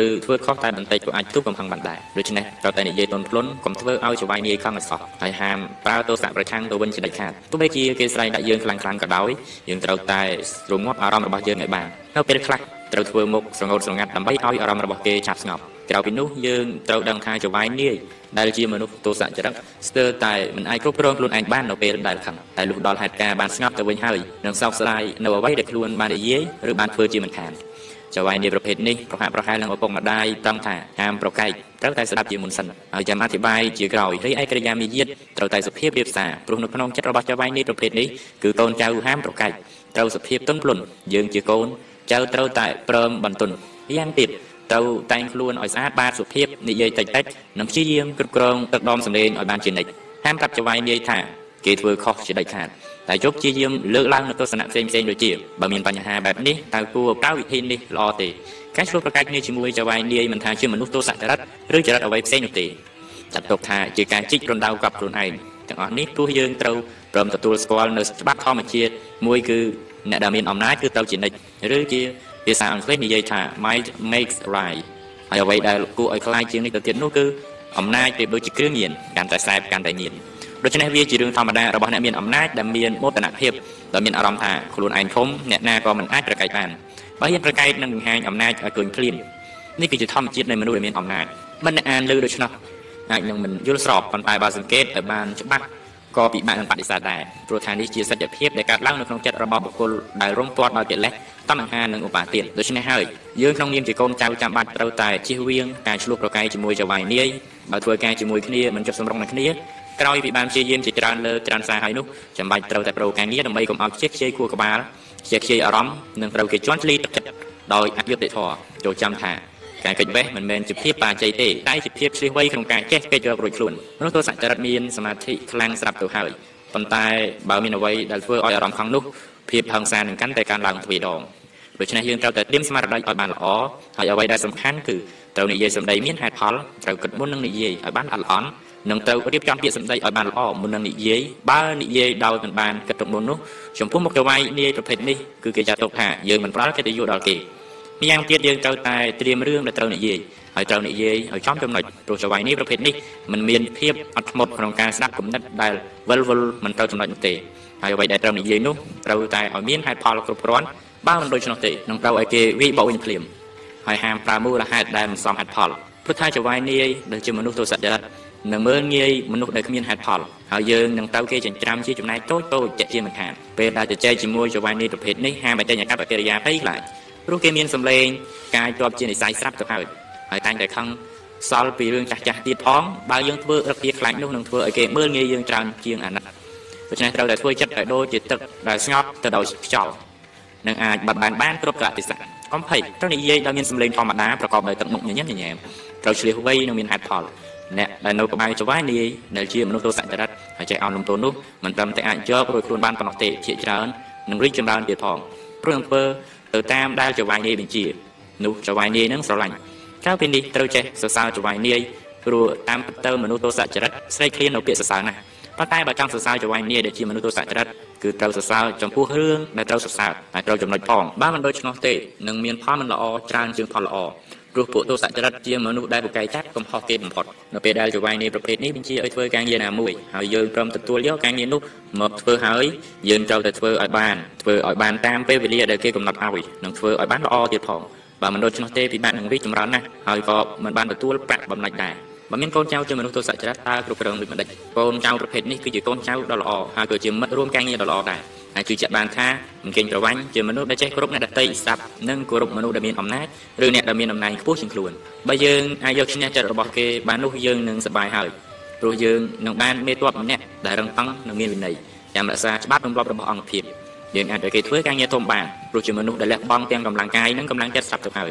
ឬធ្វើខុសតែបន្តិចក៏អាចទូកំហឹងបានដែរដូច្នេះត្រូវតែនិយាយទន់ភ្លន់កុំធ្វើឲ្យចវាយនាយខឹងឲ្យសោះហើយហាមប្រើទោសៈប្រឆាំងទៅវិញជាដាច់ខាតទោះបីជាគេស្រែកដាក់យើងខ្លាំងខ្លាំងក៏ដោយយើងត្រូវតែរងាប់អារម្មណ៍របស់យើងឲ្យបាននៅពេលខ្លះត្រូវធ្វើមុខស្រងោតស្រងាត់ដើម្បីឲ្យអារម្មណ៍របស់គេចាប់ស្ងប់ ក្រៅពីនោះយើងត្រូវដឹងថាចវាយនាយដែលជាមនុស្សទោសចរិតស្ទើរតែមិនអាចគ្រប់គ្រងខ្លួនឯងបាននៅពេលដែលខឹងតែលុះដល់ហេតុការណ៍បានស្ងប់ទៅវិញហើយនឹងសោកស្ដាយនៅអ្វីដែលខ្លួនបាននិយាយឬបានធ្វើជាមិនខានចវាយនាយប្រភេទនេះប្រហាក់ប្រហែលនឹងឪពុកម្ដាយត្រង់ថាហាមប្រកែកត្រូវតែស្ដាប់ជាមុនសិនហើយចាំអធិប្បាយជាក្រោយរីឯកិរិយាមាយាទត្រូវតែសុភាពរៀបសារព្រោះនៅក្នុងចិត្តរបស់ចវាយនាយប្រភេទនេះគឺកូនចៅហាមប្រកែកត្រូវសុភាពទន់ភ្លន់យើងជាកូនចៅត្រូវតែព្រមបន្ទន់យ៉ាងទៀត ទៅតែងខ្លួនឲ្យស្អាតបាតសុភាពនិយាយតិចតិចនិងព្យាយាមគ្រប់គ្រងទឹកដមសម្លេងឲ្យបានជានិច្ចហាមប្រាប់ចវាយនាយថាគេធ្វើខុសជាដាច់ខាតតែជប់ព្យាយាមលើកឡើងនៅទស្សនៈផ្សេងផ្សេងដូចជាបើមានបញ្ហាបែបនេះតើគួរប្រើវិធីនេះល្អទេការឆ្លោះប្រកែកគ្នាជាមួយចវាយនាយមិនថាជាមនុស្សទោសចរិតឬចរិតអ្វីផ្សេងនោះទេចាត់ទុកថាជាការជីករំដៅកប់ខ្លួនឯងទាំងអស់នេះព្រោះយើងត្រូវព្រមទទួលស្គាល់នៅច្បាប់ធម្មជាតិមួយគឺអ្នកដែលមានអំណាចគឺត្រូវជានិច្ចឬជា ភាសាអង់គ្លេសនិយាយថា might makes right ហើយអ្វីដែលគួរឲ្យខ្លាចជាងនេះទៅទៀតនោះគឺអំណាចប្រៀបដូចជាគ្រឿងញៀនកាន់តែសែបកាន់តែញៀនដូច្នេះវាជារឿងធម្មតារបស់អ្នកមានអំណាចដែលមានមោទនភាពដែលមានអារម្មណ៍ថាខ្លួនឯងធំអ្នកណាក៏មិនអាចប្រកែកបានបើហ៊ានប្រកែកនឹងបង្ហាញអំណាចឲ្យឃើញភ្លាមនេះគឺជាធម្មជាតិនៃមនុស្សដែលមានអំណាចមិនអ្នកអានឮដូច្នោះអាចនឹងមិនយល់ស្របប៉ុន្តែបើសង្កេតឲ្យបានច្បាស់ ក៏ពិបាកនឹងបដិសេធដែរព្រោះថានេះជាសច្ចភាពដែលកើតឡើងនៅក្នុងចិត្តរបស់បុគ្គលដែលរងពាត់ដោយកិលេសតណ្ហានិងឧបាទានដូច្នេះហើយយើងក្នុងនាមជាកូនចៅចាំបាច់ត្រូវតែជៀសវាងការឆ្លោះប្រកែកជាមួយចៅវាយនាយបើធ្វើការជាមួយគ្នាមិនចុះសម្រុងនឹងគ្នាក្រោយពីបានព្យាយាមជាច្រើនលើច្រើនសារហើយនោះចាំបាច់ត្រូវតែប្រោការងារដើម្បីកុំឲ្យខ្ជិះខ្ជាយគួរក្បាលជាខ្ជិលអារម្មណ៍និងត្រូវគេជន់ឈ្លីទឹកចិត្តដោយអយុត្តិធម៌ចូលចាំថា ការកិច្ចវេះមិនមែនជាភាពបាជ័យទេតែជាភាពឆ្លៀសវៃក្នុងការចេះកិច្ចរករួចខ្លួនមនុស្សទោសចរិតមានសមាធិខ្លាំងស្រាប់ទៅហើយប៉ុន្តែបើមានអ្វីដែលធ្វើឲ្យអារម្មណ៍ខាងនោះភាពហឹង្សានឹងកាន់តែកើនឡើងទ្វេដងដូច្នេះយើងត្រូវតែត្រៀមស្មារតីឲ្យបានល្អហើយអ្វីដែលសំខាន់គឺត្រូវនិយាយសម្ដីមានហេតុផលត្រូវគិតមុននឹងនិយាយឲ្យបានល្អិតល្អន់និងត្រូវរៀបចំពាក្យសម្ដីឲ្យបានល្អមុននឹងនិយាយបើនិយាយដោយមិនបានគិតទុកមុននោះចំពោះមុខចវាយនាយប្រភេទនេះគឺគេចាត់ទុកថាយើងមិនផ្ដល់កិត្តិយសដល់គេ ម្យ៉ាងទៀតយើងត្រូវតែត្រៀមរឿងដែលត្រូវនិយាយហើយត្រូវនិយាយឲ្យចំចំណុចព្រោះចវាយនេះប្រភេទនេះมันមានភាពអត់ធ្មត់ក្នុងការស្ដាប់គំនិតដែលវិលវល់មិនត្រូវចំណុចនោះទេហើយអ្វីដែលត្រូវនិយាយនោះត្រូវតែឲ្យមានហេតុផលគ្រប់គ្រាន់បើមិនដូច្នោះទេនឹងត្រូវឲ្យគេវាយបោកវិញភ្លាមហើយហាមប្រើមូលហេតុដែលមិនសមហេតុផលព្រោះថាចវាយនាយដែលជាមនុស្សទោសចរិតនឹងមើលងាយមនុស្សដែលគ្មានហេតុផលហើយយើងនឹងត្រូវគេចិញ្ច្រាំជាចំណែកតូចតូចជាជាមិនខានពេលដែលជជែកជាមួយចវាយនាយប្រភេទនេះហាមឲ្យតែញកបកិរិយាភ័យខ្លាច ព្រោះគេមានសម្លេងកាយជាប់ជានិស័យស្រាប់ទៅហើយហើយតែងតែខឹងសល់ពីរឿងចាស់ចាស់ទៀតផងបើយើងធ្វើរឹកពីខ្លាចនោះនឹងធ្វើឲ្យគេមើលងាយយើងច្រើនជាងអាណិតដូច្នេះត្រូវតែធ្វើចិត្តឲ្យដូចជាទឹកដែលស្ងប់ទៅដោយខ្យល់នឹងអាចបត់បែនបានគ្រប់កលៈទេសៈកុំភ័យត្រូវនិយាយដោយមានសម្លេងធម្មតាប្រកបដោយទឹកមុខញញឹមញញែមត្រូវឆ្លៀសវៃនិងមានហេតុផលអ្នកដែលនៅក្បែរចវាយនាយដែលជាមនុស្សទោសចរិតហើយចេះអោនលំទោននោះមិនត្រឹមតែអាចយករួចខ្លួនបានប៉ុណ្ណោះទេជាច្រើននឹងរីកចម្រើនទៀតផងព្រោះអំពើ ទៅតាមដែលចវាយនាយបញ្ជានោះចវាយនាយនឹងស្រឡាញ់ក្រៅពីនេះត្រូវចេះសរសើរចវាយនាយព្រោះតាមពិតទៅមនុស្សទោសចរិតស្រេកឃ្លាននៅពាក្យសរសើរណាស់ប៉ុន្តែបើចង់សរសើរចវាយនាយដែលជាមនុស្សទោសចរិតគឺត្រូវសរសើរចំពោះរឿងដែលត្រូវសរសើរហើយត្រូវចំណុចផងបើមិនដូច្នោះទេនឹងមានផលមិនល្អច្រើនជាងផលល្អ ព្រោះពួកទោសចរិតជាមនុស្សដែលពូកែចាត់កំហុសគេបំផុតនៅពេលដែលចវាយនាយប្រភេទនេះបញ្ជាឲ្យធ្វើការងារណាមួយហើយយើងព្រមទទួលយកការងារនោះមកធ្វើហើយយើងត្រូវតែធ្វើឲ្យបានធ្វើឲ្យបានតាមពេលវេលាដែលគេកំណត់ឲ្យនិងធ្វើឲ្យបានល្អទៀតផងបើមិនដូច្នោះទេពិបាកនឹងរីកចម្រើនណាស់ហើយក៏មិនបានទទួលប្រាក់បំណាច់ដែរ បើមានកូនចៅជាមនុស្សទោសចរិតតើគ្រប់គ្រងដូចម្ដេចកូនចៅប្រភេទនេះគឺជាកូនចៅដ៏ល្អហើយក៏ជាមិត្តរួមការងារដ៏ល្អដែរហើយជឿជាក់បានថាមិនគេងប្រវាញ់ជាមនុស្សដែលចេះគោរពអ្នកដទៃស្ដាប់និងគោរពមនុស្សដែលមានអំណាចឬអ្នកដែលមានអំណាចខ្ពស់ជាងខ្លួនបើយើងអាចយកឈ្នះចិត្តរបស់គេបាននោះយើងនឹងសប្បាយហើយព្រោះយើងនឹងបានមេតបម្នាក់ដែលរឹងប៉ឹងនិងមានវិន័យចាំរក្សាច្បាប់ទម្លាប់របស់អង្គភាពយើងអាចឲ្យគេធ្វើការងារធំបានព្រោះជាមនុស្សដែលលះបង់ទាំងកម្លាំងកាយនិងកម្លាំងចិត្តស្រាប់ទៅហើយ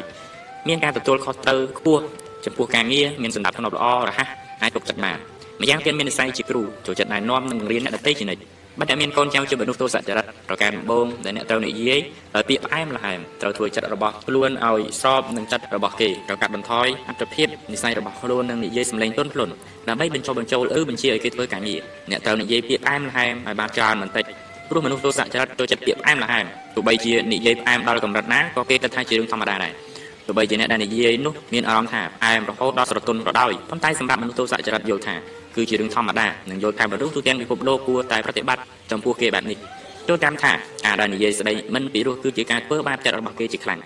មានការទទួលខុសត្រូវខ្ពស់ ចំពោះការងារមានសន្តិភាពល្អរហ័សអាចទុកចិត្តបានម្យ៉ាងទៀតមាននិស្ស័យជាគ្រូចូលចិត្តណែនាំនិងបង្រៀនអ្នកដទៃជានិច្ចបើតែមានកូនចៅជាមនុស្សទោសចរិតប្រការដំបូងដែលអ្នកត្រូវនិយាយដោយពាក្យផ្អែមល្ហែមត្រូវធ្វើចិត្តរបស់ខ្លួនឲ្យស្របនឹងចិត្តរបស់គេត្រូវកាត់បន្ថយអត្ថភាពនិស្ស័យរបស់ខ្លួននិងនិយាយសម្លេងទន់ភ្លន់ដើម្បីបញ្ចុះបញ្ចូលឬបញ្ជាឲ្យគេធ្វើការងារអ្នកត្រូវនិយាយពាក្យផ្អែមល្ហែមឲ្យបានច្រើនបន្តិចព្រោះមនុស្សទោសចរិតចូលចិត្តពាក្យផ្អែមល្ហែមទោះបីជានិយាយផ្អែមដល់កម្រិតណាក៏គេគិតថាជារឿងធម្មតាដែរ ទោះបីជាអ្នកដែលនិយាយនោះមានអារម្មណ៍ថាផ្អែមរហូតដល់ស្រទន់ក៏ដោយប៉ុន្តែសម្រាប់មនុស្សទោសចរិតយល់ថាគឺជារឿងធម្មតានិងយល់ថាមនុស្សទូទាំងពិភពលោកគួរតែប្រតិបត្តិចំពោះគេបែបនេះចូលតាមថាការដែលនិយាយស្ដីមិនពីរោះគឺជាការធ្វើបាបចិត្តរបស់គេជាខ្លាំង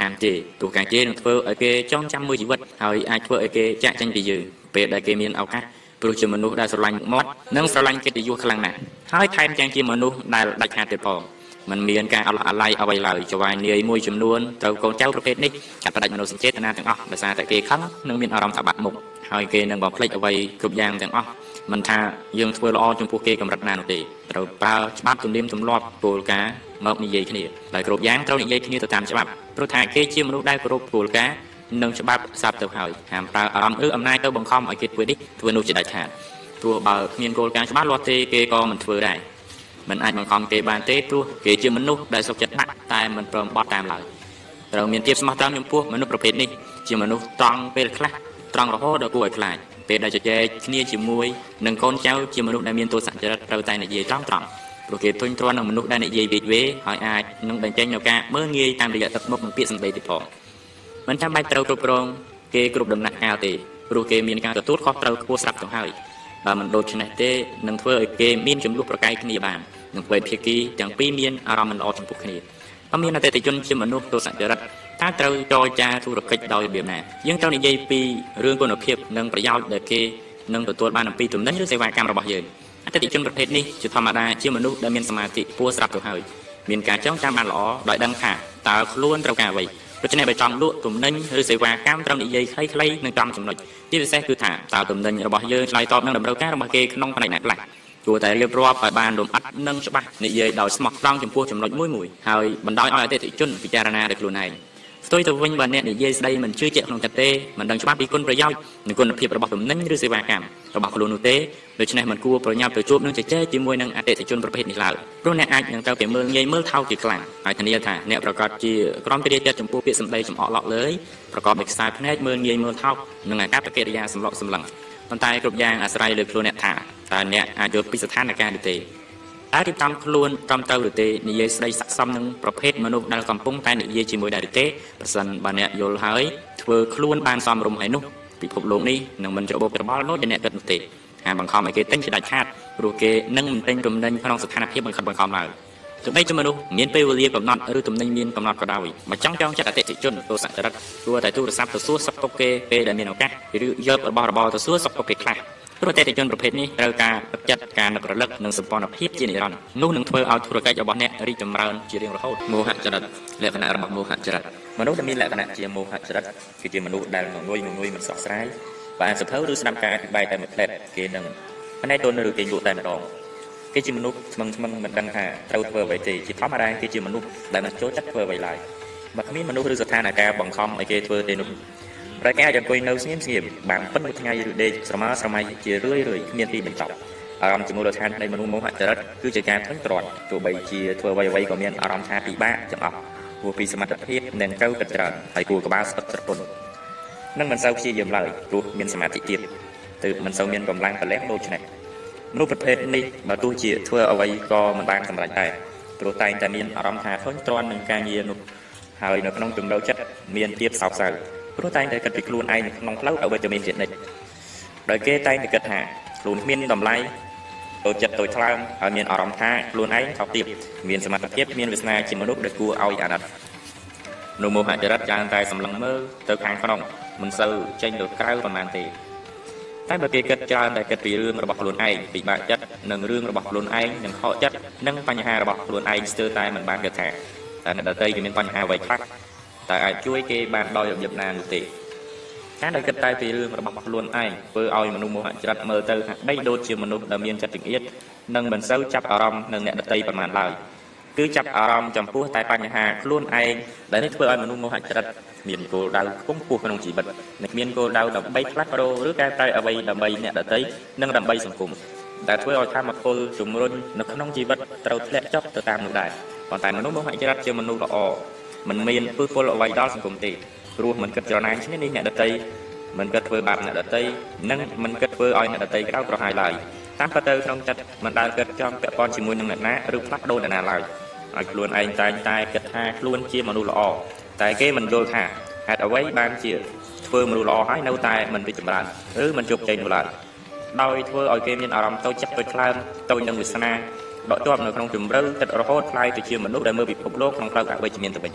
ហាមទេទោះការគេនឹងធ្វើឲ្យគេចងចាំមួយជីវិតហើយអាចធ្វើឲ្យគេចាក់ចេញពីយើងពេលដែលគេមានឱកាសព្រោះជាមនុស្សដែលស្រឡាញ់មាត់និងស្រឡាញ់កិត្តិយសខ្លាំងណាស់ហើយថែមទាំងជាមនុស្សដែលដាច់ខាតទៀតផង มันមានការអឡោះអាល័យអ្វីឡើយចវាយនាយមួយចំនួនត្រូវកូនចៅប្រភេទនេះកាត់ផ្ដាច់មនោសញ្ចេតនាទាំងអស់ដោយសារតែគេខឹងនិងមានអារម្មណ៍ថាបាក់មុខហើយគេនឹងបំភ្លេចអ្វីគ្រប់យ៉ាងទាំងអស់មិនថាយើងធ្វើល្អចំពោះគេកម្រិតណានោះទេត្រូវប្រើច្បាប់ទំនៀមទម្លាប់គោលការណ៍មកនិយាយគ្នាដោយគ្រប់យ៉ាងត្រូវនិយាយគ្នាទៅតាមច្បាប់ព្រោះថាគេជាមនុស្សដែលគោរពគោលការណ៍និងច្បាប់ស្រាប់ទៅហើយហាមប្រើអារម្មណ៍ឬអំណាចទៅបង្ខំឲ្យគេធ្វើនេះធ្វើនោះជាដាច់ខាតព្រោះបើគ្មានគោលការណ៍ច្បាស់លាស់ទេគេក៏មិនធ្វើដែរ មិនអាចបង្ខំគេបានទេព្រោះគេជាមនុស្សដែលសុខចិត្តដាក់តែមិនព្រមបត់តាមឡើយត្រូវមានភាពស្មោះត្រង់ចំពោះមនុស្សប្រភេទនេះជាមនុស្សត្រង់ពេលខ្លះត្រង់រហូតដល់គួរឲ្យខ្លាចពេលដែលជជែកគ្នាជាមួយនឹងកូនចៅជាមនុស្សដែលមានទស្សនចរិតត្រូវតែនិយាយត្រង់ត្រង់ព្រោះគេទុញទ្រាន់នឹងមនុស្សដែលនិយាយវេទវេហើយអាចនឹងបញ្ចេញនូវការមើលងាយតាមរយៈទឹកមុខនិងពាក្យសម្ដីទៀតផងមិនចាំបាច់ត្រូវគ្រប់គ្រងគេគ្រប់ដំណាក់កាលទេព្រោះគេមានការទទួលខុសត្រូវខ្ពស់ស្រាប់ទៅហើយ បើមិនដូច្នេះទេនឹងធ្វើឲ្យគេមានចំនួនប្រកែកគ្នាបាននឹងធ្វើឲ្យភាគីទាំងពីរមានអារម្មណ៍មិនល្អចំពោះគ្នាបើមានអតិថិជនជាមនុស្សទស្សនចរិតតើត្រូវចរចាធុរកិច្ចដោយរបៀបណាយើងត្រូវនិយាយពីរឿងគុណភាពនិងប្រយោជន៍ដែលគេនឹងទទួលបានអំពីទំនិញឬសេវាកម្មរបស់យើងអតិថិជនប្រភេទនេះជាធម្មតាជាមនុស្សដែលមានសមាធិខ្ពស់ស្រាប់ទៅហើយមានការចងចាំបានល្អដោយដឹងថាតើខ្លួនត្រូវការអ្វី ដូច្នេះបើចង់លក់ទំនិញឬសេវាកម្មត្រូវនិយាយខ្លីៗនិងចំចំណុចទីពិសេសគឺថាតើទំនិញរបស់យើងឆ្លើយតបនឹងតម្រូវការរបស់គេក្នុងផ្នែកណាខ្លះគួរតែរៀបរាប់ឲ្យបានលម្អិតនិងច្បាស់និយាយដោយស្មោះត្រង់ចំពោះចំណុចមួយមួយហើយបណ្ដោយឲ្យអតិថិជនពិចារណាដោយខ្លួនឯង ផ្ទុយទៅវិញបើអ្នកនិយាយស្ដីមិនជឿជាក់ក្នុងចិត្តទេមិនដឹងច្បាស់ពីគុណប្រយោជន៍និងគុណភាពរបស់ទំនិញឬសេវាកម្មរបស់ខ្លួននោះទេដូច្នេះមិនគួរប្រញាប់ទៅជួបនឹងជជែកជាមួយនឹងអតិថិជនប្រភេទនេះឡើយព្រោះអ្នកអាចនឹងទៅពីមើលងាយមើលថោកជាខ្លាំងហើយធានាថាអ្នកប្រកាសជាក្រំព្រាចិត្តចំពោះពាក្យសម្ដីចំអកឡក់លើយប្រកបដោយខ្សែភ្នែកមើលងាយមើលថោកនិងអាកប្បកិរិយាសម្លក់សម្លឹងប៉ុន្តែគ្រប់យ៉ាងអាស្រ័យលើខ្លួនអ្នកថាតើអ្នកអាចយល់ពីស្ថានភាពនេះទេ តើរៀបចំខ្លួនត្រឹមត្រូវឬទេនិយាយស្ដីស័ក្តិសមនឹងប្រភេទមនុស្សដែលកំពុងតែនិយាយជាមួយដែរឬទេប្រសិនបើអ្នកយល់ហើយធ្វើខ្លួនបានសមរម្យហើយនោះពិភពលោកនេះនឹងមិនច្របូកច្របល់នោះជាអ្នកគិតនោះទេហាបង្ខំឲ្យគេទិញជាដាច់ខាតព្រោះគេនឹងមិនទិញទំនិញក្នុងស្ថានភាពបង្ខិតបង្ខំឡើយទោះបីជាមនុស្សមានពេលវេលាកំណត់ឬទំនិញមានកំណត់ក៏ដោយបើចង់ចង់ចិត្តអតិថិជនទស្សនចរិតគួរតែទូរស័ព្ទទៅសួរសុខទុក្ខគេពេលដែលមានឱកាសឬយករបស់របរទៅសួរសុខទុក្ខគេខ្លះ ព្រោះអតិថិជនប្រភេទនេះត្រូវការទឹកចិត្តការនឹករលឹកនិងសម្ព័ន្ធភាពជានិរន្តរ៍នោះនឹងធ្វើឲ្យធុរកិច្ចរបស់អ្នករីកចម្រើនជារៀងរហូតមោហចរិតលក្ខណៈរបស់មោហចរិតមនុស្សដែលមានលក្ខណៈជាមោហចរិតគឺជាមនុស្សដែលងងុយងងុយមិនសោះស្រាយបើអានសភៅឬស្ដាប់ការអធិប្បាយតែមួយផ្លែតគេនឹងផ្នែកទន់ឬគេលក់តែម្ដងគេជាមនុស្សស្មឹងស្មឹងមិនដឹងថាត្រូវធ្វើអ្វីទេជាធម្មតាគេជាមនុស្សដែលមិនចូលចិត្តធ្វើអ្វីឡើយបើគ្មានមនុស្សឬស្ថានភាពបង្ខំឲ្យគេធ្វើទេនោះ ប្រគេអាចអង្គុយនៅស្ងៀមស្ងៀមបានប៉ុនមួយថ្ងៃឬដេកស្រមើស្រមៃជារឿយរឿយគ្មានទីបញ្ចប់អារម្មណ៍ជាមូលដ្ឋាននៃមនុស្សមោហចរិតគឺជាការធុញទ្រាន់ទោះបីជាធ្វើអ្វីអ្វីក៏មានអារម្មណ៍ថាពិបាកទាំងអស់ព្រោះពីសមត្ថភាពនិងកៅកិត្តច្រើនហើយគួរក្បាលស្អឹកត្រពុននឹងមិនសូវព្យាយាមឡើយព្រោះមានសមាធិទៀតទើបមិនសូវមានកម្លាំងប្រឡែងដូចនេះមនុស្សប្រភេទនេះបើទោះជាធ្វើអ្វីក៏មិនបានសម្រេចដែរព្រោះតែងតែមានអារម្មណ៍ថាធុញទ្រាន់នឹងការងារនោះហើយនៅក្នុងជំរៅចិត្តមានភាពសោកសៅ ព្រោះតែងតែគិតពីខ្លួនឯងនៅក្នុងផ្លូវអវិជ្ជមានជានិច្ចដោយគេតែងតែគិតថាខ្លួនគ្មានតម្លៃតូចចិត្តតូចថ្លើមហើយមានអារម្មណ៍ថាខ្លួនឯងថោកទាបមានសមត្ថភាពមានវាសនាជាមនុស្សដែលគួរឲ្យអាណិតនោះមោហចរិតច្រើនតែសម្លឹងមើលទៅខាងក្នុងមិនសូវចេញទៅក្រៅប៉ុន្មានទេតែបើគេគិតច្រើនតែគិតពីរឿងរបស់ខ្លួនឯងពិបាកចិត្តនិងរឿងរបស់ខ្លួនឯងនិងខកចិត្តនិងបញ្ហារបស់ខ្លួនឯងស្ទើរតែមិនបានគិតថាតែអ្នកដទៃគេមានបញ្ហាអ្វីខ្លះ តែអាចជួយគេបានដោយរបៀបណានោះទេការដែលគិតតែពីរឿងរបស់ខ្លួនឯងធ្វើឲ្យមនុស្សមោហចរិតមើលទៅហាក់បីដូចជាមនុស្សដែលមានចិត្តចង្អៀតនិងមិនសូវចាប់អារម្មណ៍នឹងអ្នកដទៃប៉ុន្មានឡើយគឺចាប់អារម្មណ៍ចំពោះតែបញ្ហាខ្លួនឯងដែលនេះធ្វើឲ្យមនុស្សមោហចរិតមានគោលដៅខ្ពង់ខ្ពស់ក្នុងជីវិតនិងគ្មានគោលដៅដើម្បីផ្លាស់ប្ដូរឬកែប្រែអ្វីដើម្បីអ្នកដទៃនិងដើម្បីសង្គមដែលធ្វើឲ្យធម៌ពលជំរុញនៅក្នុងជីវិតត្រូវធ្លាក់ចុះទៅតាមនោះដែរប៉ុន្តែមនុស្សមោហចរិតជាមនុស្សល្អ មិនមានពឹសពលអ្វីដល់សង្គមទេព្រោះមិនគិតច្រណែនឈ្នះនេះអ្នកដតីមិនគិតធ្វើបាបអ្នកដតីនិងមិនគិតធ្វើឲ្យអ្នកដតីក្រៅប្រហាយឡើយតាមពិតទៅក្នុងចិត្តមិនដែលគិតចង់ពាក់ព័ន្ធជាមួយនឹងអ្នកណាឬផ្លាស់ប្ដូរអ្នកណាឡើយឲ្យខ្លួនឯងតែងតែគិតថាខ្លួនជាមនុស្សល្អតែគេមិនយល់ថាហេតុអ្វីបានជាធ្វើមនុស្សល្អហើយនៅតែមិនរីកចម្រើនឬមិនជោគជ័យនោះឡើយដោយធ្វើឲ្យគេមានអារម្មណ៍តូចចិត្តតូចថ្លើមតូចនឹងវាសនា ដកជាប់នៅក្នុងជំរឿទឹករហូតខ្លាយទៅជាមនុស្សដែលមើលពិភពលោកក្នុងផ្លូវអវិជ្ជមានទៅវិញ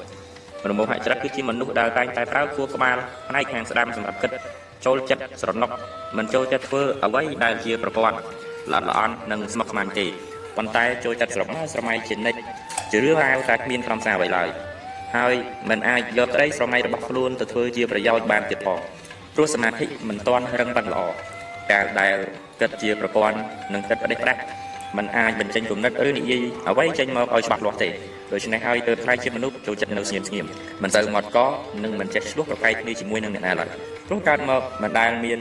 មនុស្សមោហចរិតគឺជាមនុស្សដែលតែងតែប្រើខួរក្បាលផ្នែកខាងស្ដាំសម្រាប់គិតចូលចិត្តស្រណុកមិនចូលចិត្តធ្វើអ្វីដែលជាប្រព័ន្ធល្អល្អន់និងស្មុគស្មាញទេប៉ុន្តែចូលចិត្តស្រមើស្រមៃជានិច្ចជារឿងរ៉ាវតែគ្មានក្រុមសារអ្វីឡើយហើយមិនអាចយកក្តីស្រមៃរបស់ខ្លួនទៅធ្វើជាប្រយោជន៍បានទៀតផងព្រោះសមាធិមិនទាន់រឹងប៉ិនល្អការដែលគិតជាប្រព័ន្ធនិងគិតប្រទេសប្រាស់ มันអាចបញ្ចេញគំនិតឬនិយាយអ្វីចេញមកឲ្យច្បាស់លាស់ទេដូច្នេះហើយទើបខ្លាយជាមនុស្សចូលចិត្តនៅស្ងៀមស្ងៀមមិនសូវមាត់កនិងមិនចេះឆ្លោះប្រកែកគ្នាជាមួយនឹងអ្នកណាឡើយព្រោះកើតមកមិនដែលមាន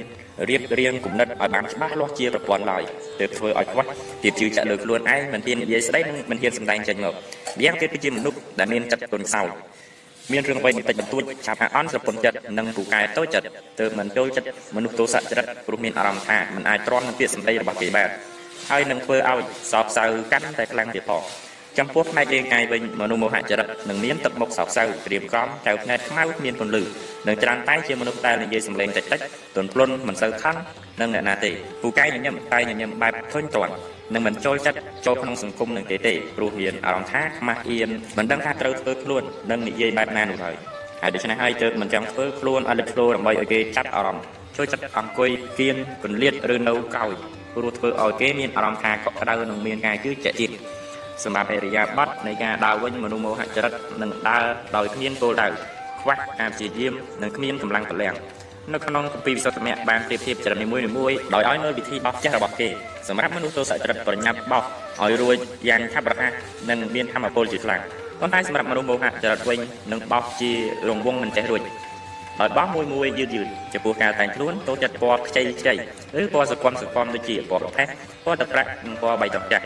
រៀបរៀងគំនិតឲ្យបានច្បាស់លាស់ជាប្រព័ន្ធឡើយទើបធ្វើឲ្យខ្វះទៀតជឿចាក់លើខ្លួនឯងមិនហ៊ាននិយាយស្ដីនិងមិនហ៊ានសម្ដែងចេញមកម្យ៉ាងទៀតគឺជាមនុស្សដែលមានចិត្តទន់ខ្សោយមានរឿងអ្វីបន្តិចបន្តួចឆាប់អាអន់ស្រពន់ចិត្តនិងពូកែតូចចិត្តទើបមិនចូលចិត្តមនុស្សទោសៈចរិតព្រោះមានអារម្មណ៍ថាមិនអាចទ្រាំនឹងពាក្យសម្ដីរបស់គេបាន ហើយនឹងធ្វើឲ្យសោកសៅកាន់តែខ្លាំងទៀតផងចំពោះផ្នែករាងកាយវិញមនុស្សមោហចរិតនឹងមានទឹកមុខសោកសៅក្រៀមក្រំចៅភ្នែកខ្មៅមានពន្លឺនិងច្រើនតែជាមនុស្សដែលនិយាយសម្លេងតិចតិចទន់ភ្លន់មិនសូវខឹងនឹងអ្នកណាទេពូកែញញឹមតែញញឹមបែបធុញទ្រាន់នឹងមិនចូលចិត្តចូលក្នុងសង្គមនឹងទេទេព្រោះមានអារម្មណ៍ថាខ្មាស់អៀនមិនដឹងថាត្រូវធ្វើខ្លួននិងនិយាយបែបណានោះហើយហើយដូច្នេះហើយទើបមិនចង់ធ្វើខ្លួនឲ្យលេចធ្លោដើម្បីឲ្យគេចាប់អារម្មណ៍ចូលចិត្តអង្គុយគៀនគន្លៀតឬនៅកោយ ព្រោះធ្វើឲ្យគេមានអារម្មណ៍ថាកក់ក្ដៅនិងមានការជឿជាក់ទៀតសម្រាប់អរិយាប័ត្រនៃការដើរវិញមនុស្សមោហចរិតនឹងដើរដោយគ្មានគោលដៅខ្វះការព្យាយាមនិងគ្មានកម្លាំងពលំនៅក្នុងគម្ពីរវិសុទ្ធមគ្គបានប្រៀបធៀបចរិតនីមួយៗដោយឲ្យនៅវិធីបោះចេះរបស់គេសម្រាប់មនុស្សទោសចរិតប្រញាប់បោះឲ្យរួចយ៉ាងឆាប់រហ័សនិងមានធម៌ពលជាខ្លាំងប៉ុន្តែសម្រាប់មនុស្សមោហៈចរិតវិញនឹងបោះជារង្វង់មិនចេះរួច ដោយបោះមួយមួយយឺតយឺតចំពោះការតែងខ្លួនចូលចិត្តពណ៌ខ្ចីខ្ចីឬពណ៌សកលសកលដូចជាពណ៌ប្រផេះពណ៌ទឹកប្រាក់និងពណ៌បៃតងចាស់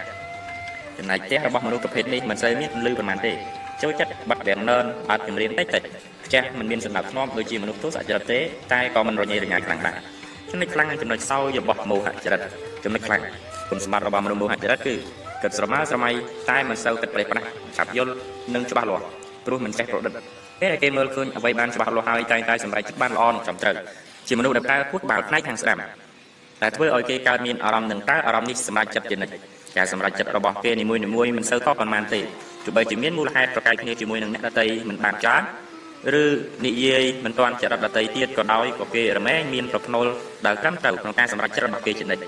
ចំណែកផ្ទះរបស់មនុស្សប្រភេទនេះមិនសូវមានពន្លឺប៉ុន្មានទេចូលចិត្តបាត់វាំងននអត់ចម្រៀងតិចតិចផ្ទះមិនមានសម្ដាប់ធ្នាប់ដូចជាមនុស្សទោសអចរិតទេតែក៏មិនរញ៉េរញ៉ៃខ្លាំងដែរចំណុចខ្លាំងនិងចំណុចសោយរបស់មោហចរិតចំណុចខ្លាំងគុណសម្បត្តិរបស់មនុស្សមោហចរិតគឺគិតស្រមើស្រមៃតែមិនសូវគិតប្រេះប្រាស់ឆាប់យល់និងច្បាស់លាស់ព្រោះមិនចេះប្រឌិត ពេលដែលគេមើលឃើញអ្វីបានច្បាស់លាស់ហើយតែងតែសម្រេចចិត្តបានល្អនិងត្រឹមត្រូវជាមនុស្សដែលប្រើពួតបាល់ផ្នែកខាងស្ដាំតែធ្វើឲ្យគេកើតមានអារម្មណ៍នឹងតើអារម្មណ៍នេះសម្រេចចិត្តជានិច្ចការសម្រេចចិត្តរបស់គេនីមួយៗមិនសូវខុសប៉ុន្មានទេទោះបីជាមានមូលហេតុប្រកែកគ្នាជាមួយនឹងអ្នកដតីមិនបានច្រើនឬនិយាយមិនទាន់ចរិតដតីទៀតក៏ដោយក៏គេរមែងមានប្រភ្នូលដែលត្រឹមត្រូវក្នុងការសម្រេចចិត្តរបស់គេជានិច្ច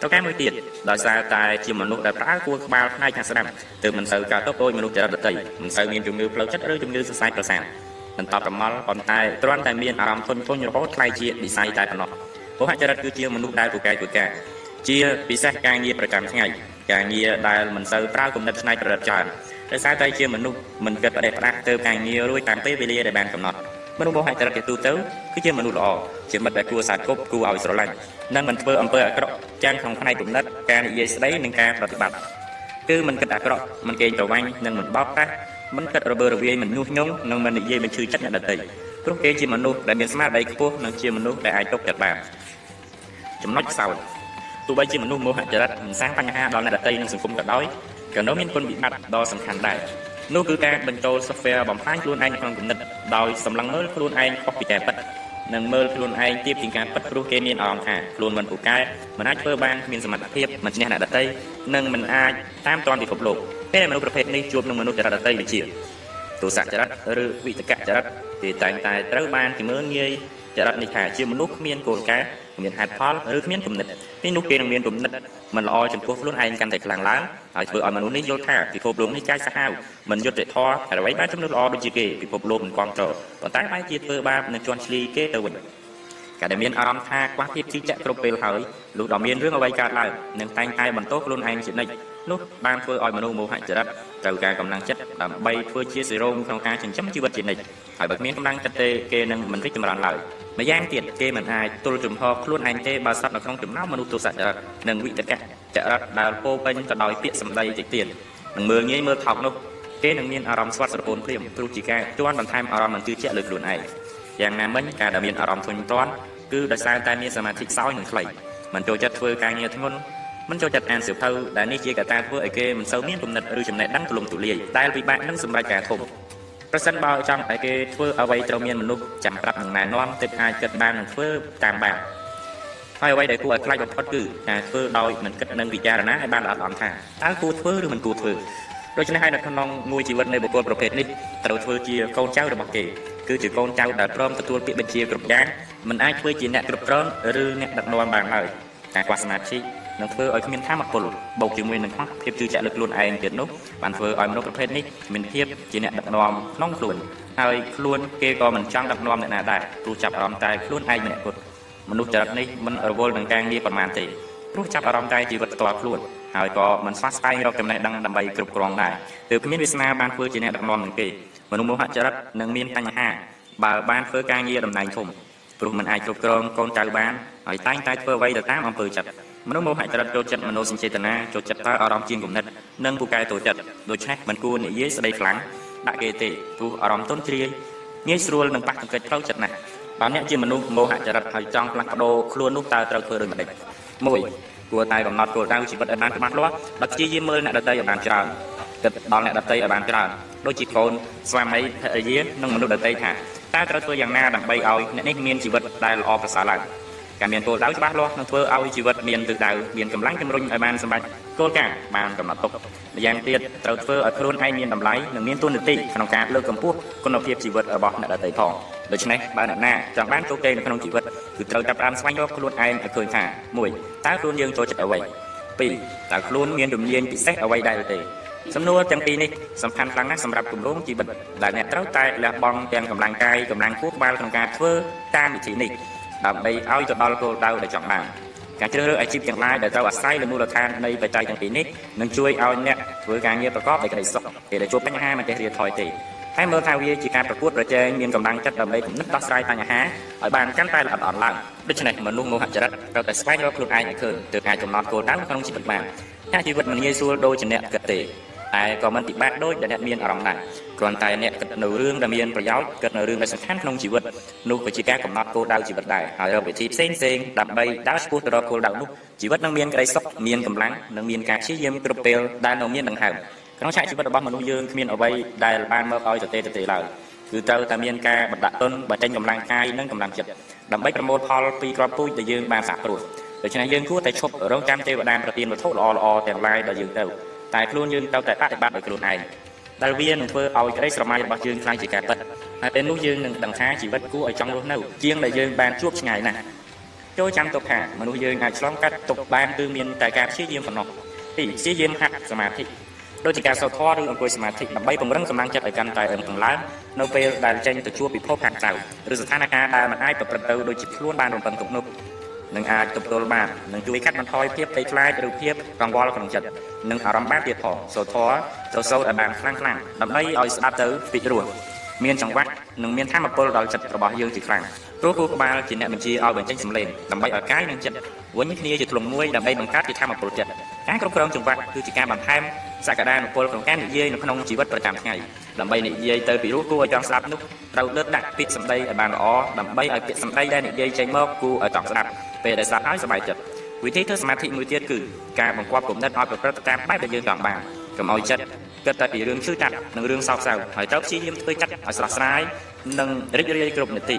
ប្រការមួយទៀតដោយសារតែជាមនុស្សដែលប្រើគួរក្បាលផ្នែកខាងស្ដាំទើបមិនសូវកើតទុកដោយមនុស្សចរិតដតីមិនសូវមានជំងឺផ្លូវចិត្តឬជំងឺសរសៃប្រសាទមិនតបប្រមល់ប៉ុន្តែគ្រាន់តែមានអារម្មណ៍ធុញធុញរហូតខ្លាយជានិស័យតែប៉ុណ្ណោះពោហចរិតគឺជាមនុស្សដែលពូកែពូកែជាពិសេសការងារប្រចាំថ្ងៃការងារដែលមិនសូវប្រើគំនិតច្នៃប្រឌិតច្រើនដោយសារតែជាមនុស្សមិនគិតប្រដេះផ្ដាស់ទៅការងាររួចតាមពេលវេលាដែលបានកំណត់ មនុស្សមោហចរិតជាទូទៅគឺជាមនុស្សល្អជាមិត្តដែលគួរសាគប់គួរឲ្យស្រឡាញ់និងមិនធ្វើអំពើអាក្រក់ទាំងក្នុងផ្នែកគំនិតការនិយាយស្ដីនិងការប្រតិបត្តិគឺមិនគិតអាក្រក់មិនកេងប្រវ័ញ្ចនិងមិនបោកប្រាស់មិនគិតរវើរវាយមិនញុះញង់និងមិននិយាយមិនឈឺចិត្តអ្នកដទៃព្រោះគេជាមនុស្សដែលមានស្មារតីខ្ពស់និងជាមនុស្សដែលអាចទុកចិត្តបានចំណុចខ្សោយទោះបីជាមនុស្សមោហចរិតមិនសាងបញ្ហាដល់អ្នកដទៃនិងសង្គមក៏ដោយក៏នៅមានគុណវិបត្តិដ៏សំខាន់ដែរ នោះគឺការបញ្ចូល software បំផ្លាញខ្លួនឯងក្នុងគំនិតដោយសម្លឹងមើលខ្លួនឯងខុសពីការពិតនិងមើលខ្លួនឯងទៀបជាងការពិតព្រោះគេមានអារម្មណ៍ថាខ្លួនមិនពូកែមិនអាចធ្វើបានគ្មានសមត្ថភាពមិនឈ្នះអ្នកដទៃនិងមិនអាចតាមទាន់ពិភពលោកពេលមនុស្សប្រភេទនេះជួបនឹងមនុស្សចរិតដទៃដូចជាទោសចរិតឬវិតកចរិតគេតែងតែត្រូវបានគេមើលងាយចរិតនេះថាជាមនុស្សគ្មានគោលការណ៍គ្មានហេតុផលឬគ្មានគំនិត ពេលនោះគេនឹងមានគំនិតមិនល្អចំពោះខ្លួនឯងកាន់តែខ្លាំងឡើងហើយធ្វើឲ្យមនុស្សនេះយល់ថាពិភពលោកនេះចាយសាហាវមិនយុត្តិធម៌ហើយអ្វីបានចំនួនល្អដូចជាគេពិភពលោកមិនគ្រប់គ្រងប៉ុន្តែបែរជាធ្វើបាបនិងជន់ឈ្លីគេទៅវិញការដែលមានអារម្មណ៍ថាខ្វះភាពជឿជាក់គ្រប់ពេលហើយលុះដល់មានរឿងអ្វីកើតឡើងនឹងតែងតែបន្តខ្លួនឯងជានិច្ចនោះបានធ្វើឲ្យមនុស្សមោហចរិតត្រូវការកម្លាំងចិត្តដើម្បីធ្វើជាសេរ៉ូមក្នុងការចិញ្ចឹមជីវិតជានិច្ចហើយបើគ្មានកម្លាំងចិត្តទេគេនឹងមិនរីកចម្រើនឡើយ ម្យ៉ាងទៀតគេមិនអាចទល់ជំហរខ្លួនឯងទេបើស្ថិតនៅក្នុងចំណោមមនុស្សទោសចរិតនិងវិតកៈចរិតដែលពោពេញទៅដោយពាក្យសម្ដីតិចទៀតនឹងមើលងាយមើលថោកនោះគេនឹងមានអារម្មណ៍ស្វាត់ស្រពោនព្រាមព្រោះជាការជន់បន្ថែមអារម្មណ៍មិនជឿជាក់លើខ្លួនឯងយ៉ាងណាមិញការដែលមានអារម្មណ៍ធុញទ្រាន់គឺដោយសារតែមានសមាធិខ្សោយនិងខ្លីមិនចូលចិត្តធ្វើការងារធ្ងន់មិនចូលចិត្តអានសៀវភៅដែលនេះជាកត្តាធ្វើឲ្យគេមិនសូវមានគំនិតឬចំណេះដឹងទូលំទូលាយដែលពិបាកនឹងសម្រេចការធំ ប្រសិនបើចង់ឲ្យគេធ្វើអ្វីត្រូវមានមនុស្សចាំប្រាប់និងណែនាំទើបអាចគិតបាននិងធ្វើតាមបានហើយអ្វីដែលគួរឲ្យខ្លាចបំផុតគឺការធ្វើដោយមិនគិតនិងពិចារណាឲ្យបានល្អិតល្អន់ថាតើគួរធ្វើឬមិនគួរធ្វើដូច្នេះហើយនៅក្នុងមួយជីវិតនៃបុគ្គលប្រភេទនេះត្រូវធ្វើជាកូនចៅរបស់គេគឺជាកូនចៅដែលព្រមទទួលពាក្យបញ្ជាគ្រប់យ៉ាងមិនអាចធ្វើជាអ្នកគ្រប់គ្រងឬអ្នកដឹកនាំបានឡើយការខ្វះសមាធិ នឹងធ្វើឲ្យគ្មានធម៌ពលបូកជាមួយនឹងខ្វះភាពជឿជាក់លើខ្លួនឯងទៀតនោះបានធ្វើឲ្យមនុស្សប្រភេទនេះមានភាពជាអ្នកដឹកនាំក្នុងខ្លួនហើយខ្លួនគេក៏មិនចង់ដឹកនាំអ្នកណាដែរព្រោះចាប់អារម្មណ៍តែខ្លួនឯងម្នាក់គត់មនុស្សចរិតនេះមិនរវល់នឹងការងារប៉ុន្មានទេព្រោះចាប់អារម្មណ៍តែជីវិតផ្ទាល់ខ្លួនហើយក៏មិនស្វះស្វែងរកចំណេះដឹងដើម្បីគ្រប់គ្រងដែរទើបគ្មានវាសនាបានធ្វើជាអ្នកដឹកនាំនឹងគេមនុស្សមោហចរិតនឹងមានបញ្ហាបើបានធ្វើការងារតំណែងធំព្រោះមិនអាចគ្រប់គ្រងកូនចៅបានហើយតែងតែធ្វើអ្វីទៅតាមអំពើចិត្ត មនុស្សមោហចរិតចូលចិត្តមនោសញ្ចេតនាចូលចិត្តតើអារម្មណ៍ជាងគំនិតនិងពូកែតូចចិត្តដូច្នេះមិនគួរនិយាយស្ដីខ្លាំងដាក់គេទេព្រោះអារម្មណ៍ទន់ជ្រាយងាយស្រួលនឹងប៉ះទង្គិចផ្លូវចិត្តណាស់បើអ្នកជាមនុស្សមោហចរិតហើយចង់ផ្លាស់ប្ដូរខ្លួននោះតើត្រូវធ្វើដូចម្តេច1គួរតែកំណត់គោលដៅជីវិតឲ្យបានច្បាស់លាស់ដោយព្យាយាមមើលអ្នកដទៃឲ្យបានច្រើនគិតដល់អ្នកដទៃឲ្យបានច្រើនដូចជាកូនស្វាមីភរិយានិងមនុស្សដទៃថាតើត្រូវធ្វើយ៉ាងណាដើម្បីឲ្យអ្នកនេះមានជីវិតដែលល្អប្រសើរឡើង ការមានគោលដៅច្បាស់លាស់នឹងធ្វើឲ្យជីវិតមានទិសដៅមានកម្លាំងជំរុញឲ្យបានសម្រេចគោលការណ៍បានកំណត់ទុកម្យ៉ាងទៀតត្រូវធ្វើឲ្យខ្លួនឯងមានតម្លៃនិងមានទូនាទីក្នុងការលើកកម្ពស់គុណភាពជីវិតរបស់អ្នកដទៃផងដូច្នេះបើអ្នកណាចង់បានជោគជ័យនៅក្នុងជីវិតគឺត្រូវចាប់ផ្ដើមស្វែងរកខ្លួនឯងឲ្យឃើញថា1តើខ្លួនយើងចូលចិត្តអ្វី2តើខ្លួនមានជំនាញពិសេសអ្វីដែរទេសំណួរទាំងពីរនេះសំខាន់ខ្លាំងណាស់សម្រាប់គម្រោងជីវិតដែលអ្នកត្រូវតែលះបង់ទាំងកម្លាំងកាយកម្លាំងខួរក្បាលក្នុងការធ្វើតាមវិធីនេះ ដើម្បីឲ្យទៅដល់គោលដៅដែលចង់បានការជ្រើសរើសអាជីពទាំងឡាយដែលត្រូវអាស្រ័យលើមូលដ្ឋាននៃបច្ច័យទាំងពីរនេះនឹងជួយឲ្យអ្នកធ្វើការងារប្រកបដោយក្តីសុខពេលដែលជួបបញ្ហាមិនចេះរៀថយទេហើយមើលថាវាជាការប្រកួតប្រជែងមានកម្លាំងចិត្តដើម្បីគំនិតដោះស្រាយបញ្ហាឲ្យបានកាន់តែល្អិតល្អន់ឡើងដូច្នេះមនុស្សមោហចរិតត្រូវតែស្វែងរកខ្លួនឯងឲ្យឃើញទើបអាចកំណត់គោលដៅក្នុងជីវិតបានថាជីវិតមិនងាយស្រួលដូចជាអ្នកគិតទេ តែក៏មិនពិបាកដូចដែលអ្នកមានអារម្មណ៍ដែរគ្រាន់តែអ្នកគិតនៅរឿងដែលមានប្រយោជន៍គិតនៅរឿងដែលសំខាន់ក្នុងជីវិតនោះក៏ជាការកំណត់គោលដៅជីវិតដែរហើយរកវិធីផ្សេងផ្សេងដើម្បីដើរឆ្ពោះទៅរកគោលដៅនោះជីវិតនឹងមានក្តីសុខមានកម្លាំងនិងមានការព្យាយាមគ្រប់ពេលដែលនៅមានដង្ហើមក្នុងឆាកជីវិតរបស់មនុស្សយើងគ្មានអ្វីដែលបានមកឲ្យទៅទេទៅទេឡើយគឺត្រូវតែមានការបណ្ដាក់ទុនបញ្ចេញកម្លាំងកាយនិងកម្លាំងចិត្តដើម្បីប្រមូលផលពីក្របពូជដែលយើងបានសាក់ព្រោះដូច្នេះយើងគួរតែឈប់រងចាំទេវតាប្រទានវត្ថុល្អល្អទាំងឡាយដល់យើងទៅ តែខ្លួនយើងត្រូវតែបប្រតិបត្តិដោយខ្លួនឯងដែលវានឹងធ្វើឲ្យក្តីស្រមៃរបស់យើងខ្លាំងជាការពិតហើយពេលនោះយើងនឹងដឹងថាជីវិតគួរឲ្យចង់រស់នៅជាងដែលយើងបានជួបឆ្ងាយណាស់ចូលចាំទុកថាមនុស្សយើងអាចឆ្លងកាត់ទុកបានគឺមានតែការព្យាយាមប៉ុណ្ណោះទីព្យាយាមហាត់សមាធិដូចជាការសូត្រធម៌ឬអង្គុយសមាធិដើម្បីពង្រឹងកម្លាំងចិត្តឲ្យកាន់តែអឹងឡើងនៅពេលដែលចេញទៅជួបពិភពខាងក្រៅឬស្ថានភាពដែលមិនអាចប្រព្រឹត្តទៅដូចជាខ្លួនបានរំពឹងទុកនោះ នឹងអាចទប់ទល់បាននឹងជួយកាត់បន្ថយភាពភ័យខ្លាចឬភាពកង្វល់ក្នុងចិត្តនិងអារម្មណ៍បានទៀតផងសូត្រធម៌ត្រូវសូត្រឲ្យបានខ្លាំងខ្លាំងដើម្បីឲ្យស្ដាប់ទៅពីរោះមានចង្វាក់និងមានធម៌ពលដល់ចិត្តរបស់យើងជាខ្លាំងព្រោះគូក្បាលជាអ្នកបញ្ជាឲ្យបញ្ចេញសម្លេងដើម្បីឲ្យកាយនិងចិត្តវិញគ្នាជាធ្លុងមួយដើម្បីបង្កើតជាធម៌ពលចិត្តការគ្រប់គ្រងចង្វាក់គឺជាការបន្ថែម សក្តានុពលក្នុងការនិយាយនៅក្នុងជីវិតប្រចាំថ្ងៃដើម្បីនិយាយទៅពីរោះគួរឲ្យចង់ស្ដាប់នោះត្រូវលើកដាក់ពាក្យសម្ដីឲ្យបានល្អដើម្បីឲ្យពាក្យសម្ដីដែលនិយាយចេញមកគួរឲ្យចង់ស្ដាប់ពេលដែលស្ដាប់ហើយសប្បាយចិត្តវិធីធ្វើសមាធិមួយទៀតគឺការបង្គាប់គំនិតឲ្យប្រព្រឹត្តតាមបែបដែលយើងចង់បានកុំឲ្យចិត្តគិតតែពីរឿងឈឺចាប់និងរឿងសោកសៅហើយត្រូវព្យាយាមធ្វើចិត្តឲ្យស្រស់ស្រាយនិងរីករាយគ្រប់នាទី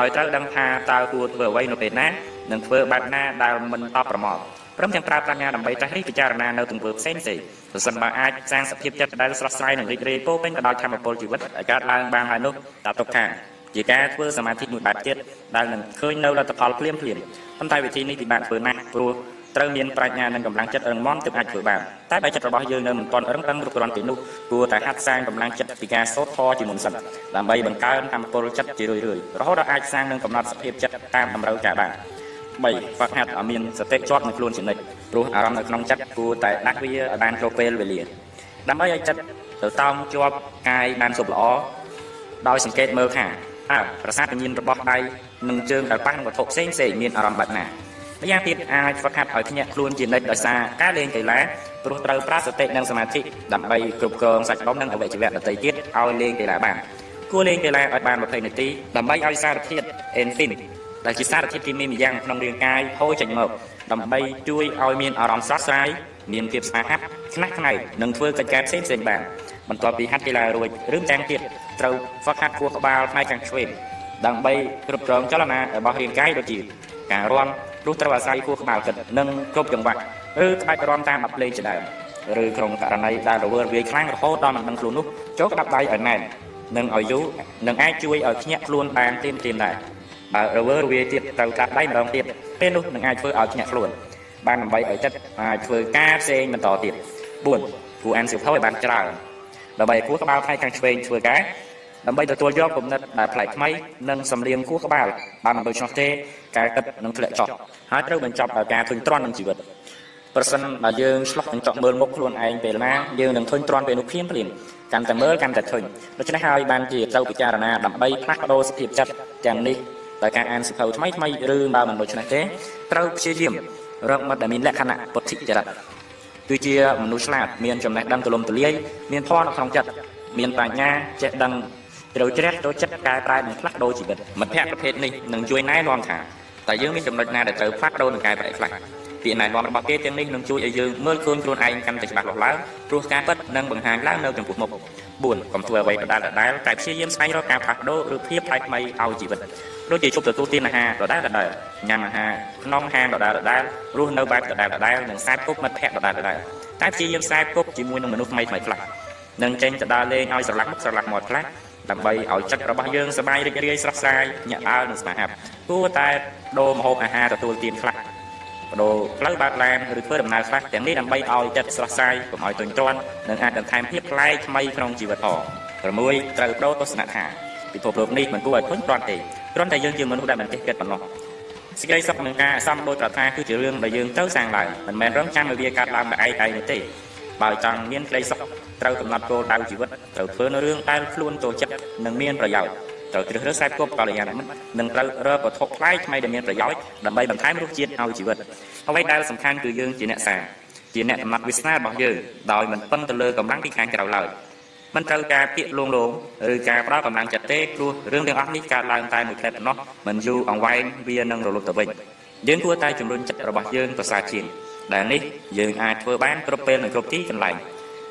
ដោយត្រូវដឹងថាតើគួរធ្វើអ្វីនៅពេលណានិងធ្វើបែបណាដែលមិនតបប្រមាថ ព្រមទាំងប្រើប្រាជ្ញាដើម្បីត្រាស់រិះពិចារណានៅទង្វើផ្សេងៗប្រសិនបើអាចសាងសភាពចិត្តដែលស្រស់ស្រាយនិងរីករាយពោពេញទៅដោយធម៌ពលជីវិតឲ្យកើតឡើងបានហើយនោះតើទុកថាជាការធ្វើសមាធិមួយបែបទៀតដែលនឹងឃើញនៅលទ្ធផលភ្លាមភ្លាមប៉ុន្តែវិធីនេះពិបាកធ្វើណាស់ព្រោះត្រូវមានប្រាជ្ញានិងកម្លាំងចិត្តរឹងមាំទើបអាចធ្វើបានតែបើចិត្តរបស់យើងនៅមិនទាន់រឹងរឹងគ្រប់គ្រាន់ទេនោះគួរតែហាត់សាងកម្លាំងចិត្តពីការសូត្រធម៌ជាមុនសិនដើម្បីបង្កើនធម៌ពលចិត្តជារឿយៗរហូតដល់អាចសាងនិងកំណត់សភាពចិត្តតាមតម្រូវការបាន 3ហ្វឹកហាត់ឲ្យមានសតិជាប់នៅខ្លួនជានិច្ចព្រោះអារម្មណ៍នៅក្នុងចិត្តគួរតែដាក់វាឲ្យបានគ្រប់ពេលវេលាដើម្បីឲ្យចិត្តទៅតោងជាប់កាយបានសុខល្អដោយសង្កេតមើលថាតើប្រសាទវិញ្ញាណរបស់ដៃនិងជើងដែលប៉ះនឹងវត្ថុផ្សេងផ្សេងមានអារម្មណ៍បែបណាម្យ៉ាងទៀតអាចហ្វឹកហាត់ឲ្យភ្ញាក់ខ្លួនជានិច្ចដោយសារការលេងកីឡាព្រោះត្រូវប្រាសតិនិងសមាធិដើម្បីគ្រប់គ្រងសាច់ដុំនិងអវយវៈដទៃទៀតឲ្យលេងកីឡាបានគួរលេងកីឡាឲ្យបាន20នាទីដើម្បីឲ្យសារធាតុអេនហ្វីន ដែលជាសារធាតុគីមីម្យ៉ាងក្នុងរាងកាយហូរចេញមកដើម្បីជួយឲ្យមានអារម្មណ៍ស្រស់ស្រាយមានភាពស្អាតខ្នះខ្នែងនិងធ្វើកិច្ចការផ្សេងផ្សេងបានបន្ទាប់ពីហាត់កីឡារួចឬម្យ៉ាងទៀតត្រូវហ្វឹកហាត់ខួរក្បាលផ្នែកខាងឆ្វេងដើម្បីគ្រប់គ្រងចលនារបស់រាងកាយដូចជាការរាំព្រោះត្រូវអាស្រ័យខួរក្បាលគិតនិងគ្រប់ចង្វាក់ឬក្បាច់រាំតាមបទភ្លេងជាដើមឬក្នុងករណីដែលរវើរវាយខ្លាំងរហូតដល់មិនដឹងខ្លួននោះចូលក្តាប់ដៃឲ្យណែននិងឲ្យយូរនឹងអាចជួយឲ្យភ្ញាក់ខ្លួនបានទៀមទៀមដែរ បើរវើរវាយទៀតត្រូវក្តាប់ដៃម្ដងទៀតពេលនោះនឹងអាចធ្វើឲ្យភ្ញាក់ខ្លួនបានដើម្បីឲ្យចិត្តអាចធ្វើការផ្សេងបន្តទៀត4គួរអានសៀវភៅឲ្យបានច្រើនដើម្បីគួរក្បាលផ្នែកខាងឆ្វេងធ្វើការដើម្បីទទួលយកគំនិតដែលប្លែកថ្មីនិងសម្លៀងគួរក្បាលបានមិនដូច្នោះទេការគិតនឹងធ្លាក់ចុះហើយត្រូវបញ្ចប់ដោយការធុញទ្រាន់នឹងជីវិតប្រសិនបើយើងឆ្លោះកញ្ចក់មើលមុខខ្លួនឯងពេលណាយើងនឹងធុញទ្រាន់ពេលនោះភ្លាមភ្លាមកាន់តែមើលកាន់តែធុញដូច្នេះហើយបានជាត្រូវពិចារណាដើម្បីផ្លាស់ប្ដូរសភាពចិត្តទាំងនេះ ដោយការអានសៀវភៅថ្មីថ្មីឬបើមិនដូច្នេះទេត្រូវព្យាយាមរកមិត្តដែលមានលក្ខណៈពុទ្ធិចរិតគឺជាមនុស្សឆ្លាតមានចំណេះដឹងទូលំទូលាយមានធម៌នៅក្នុងចិត្តមានបញ្ញាចេះដឹងត្រូវជ្រះទៅចិត្តកែប្រែនិងផ្លាស់ប្ដូរជីវិតមិត្តភ័ក្តិប្រភេទនេះនឹងជួយណែនាំថាតើយើងមានចំណុចណាដែលត្រូវផ្លាស់ប្ដូរនិងកែប្រែខ្លះពាក្យណែនាំរបស់គេទាំងនេះនឹងជួយឲ្យយើងមើលឃើញខ្លួនឯងកាន់តែច្បាស់លាស់ឡើងព្រោះការពិតនឹងបង្ហាញឡើងនៅចំពោះមុខ4កុំធ្វើអ្វីដដែលដដែលតែព្យាយាមស្វែងរកការផ្លាស់ប្ដូរឬភាពប្លែកថ្មីឲ្យជីវិត ដូចជាជប់ទទួលទានអាហារដដែលដដែលញ៉ាំអាហារក្នុងហាងដដែលដដែលរស់នៅបែបដដែលដដែលនិងខ្សែគប់មិត្តភ័ក្តិដដែលដដែលតែព្យាយាមខ្សែគប់ជាមួយនឹងមនុស្សថ្មីថ្មីខ្លះនឹងចេញទៅដើរលេងឲ្យស្រឡះមុខស្រឡះមាត់ខ្លះដើម្បីឲ្យចិត្តរបស់យើងសប្បាយរីករាយស្រស់ស្រាយញាក់ដើរនិងស្នេហាគួរតែដូរម្ហូបអាហារទទួលទានខ្លះបដូរផ្លូវបើកឡានឬធ្វើដំណើរខ្លះទាំងនេះដើម្បីឲ្យចិត្តស្រស់ស្រាយកុំឲ្យទុញទ្រាន់និងអាចបន្ថែមភាពប្លែកថ្មីក្នុងជីវិតផង6ត្រូវបដូរទស្សនៈថា ពិភពលោកនេះមិនគួរឲ្យធុញទ្រាន់ទេគ្រាន់តែយើងជាមនុស្សដែលមិនចេះគិតប៉ុណ្ណោះសេចក្តីសុខនឹងការសំដោយប្រាថ្នាគឺជារឿងដែលយើងត្រូវសាងឡើងមិនមែនរងចាំឲ្យវាកើតឡើងដោយឯងឯងនោះទេបើចង់មានក្តីសុខត្រូវកំណត់គោលដៅជីវិតត្រូវធ្វើនៅរឿងដែលខ្លួនចូលចិត្តនិងមានប្រយោជន៍ត្រូវជ្រើសរើសខ្សែគប់កល្យាណមិត្តនិងត្រូវរកវត្ថុផ្លែថ្មីដែលមានប្រយោជន៍ដើម្បីបន្ថែមរសជាតិឲ្យជីវិតអ្វីដែលសំខាន់គឺយើងជាអ្នកសាងជាអ្នកកំណត់វាសនារបស់យើងដោយមិនពឹងទៅលើកម្លាំងពីខាងក្រៅឡើយ មិនត្រូវការពាក្យលងលងឬការផ្ដោតកម្លាំងចិត្តទេព្រោះរឿងទាំងអស់នេះកើតឡើងតែមួយខែប៉ុណ្ណោះមិនយូរអង្វែងវានឹងរលត់ទៅវិញយើងគួរតែជំរុញចិត្តរបស់យើងប្រសើរជាងដែលនេះយើងអាចធ្វើបានគ្រប់ពេលនិងគ្រប់ទីកន្លែង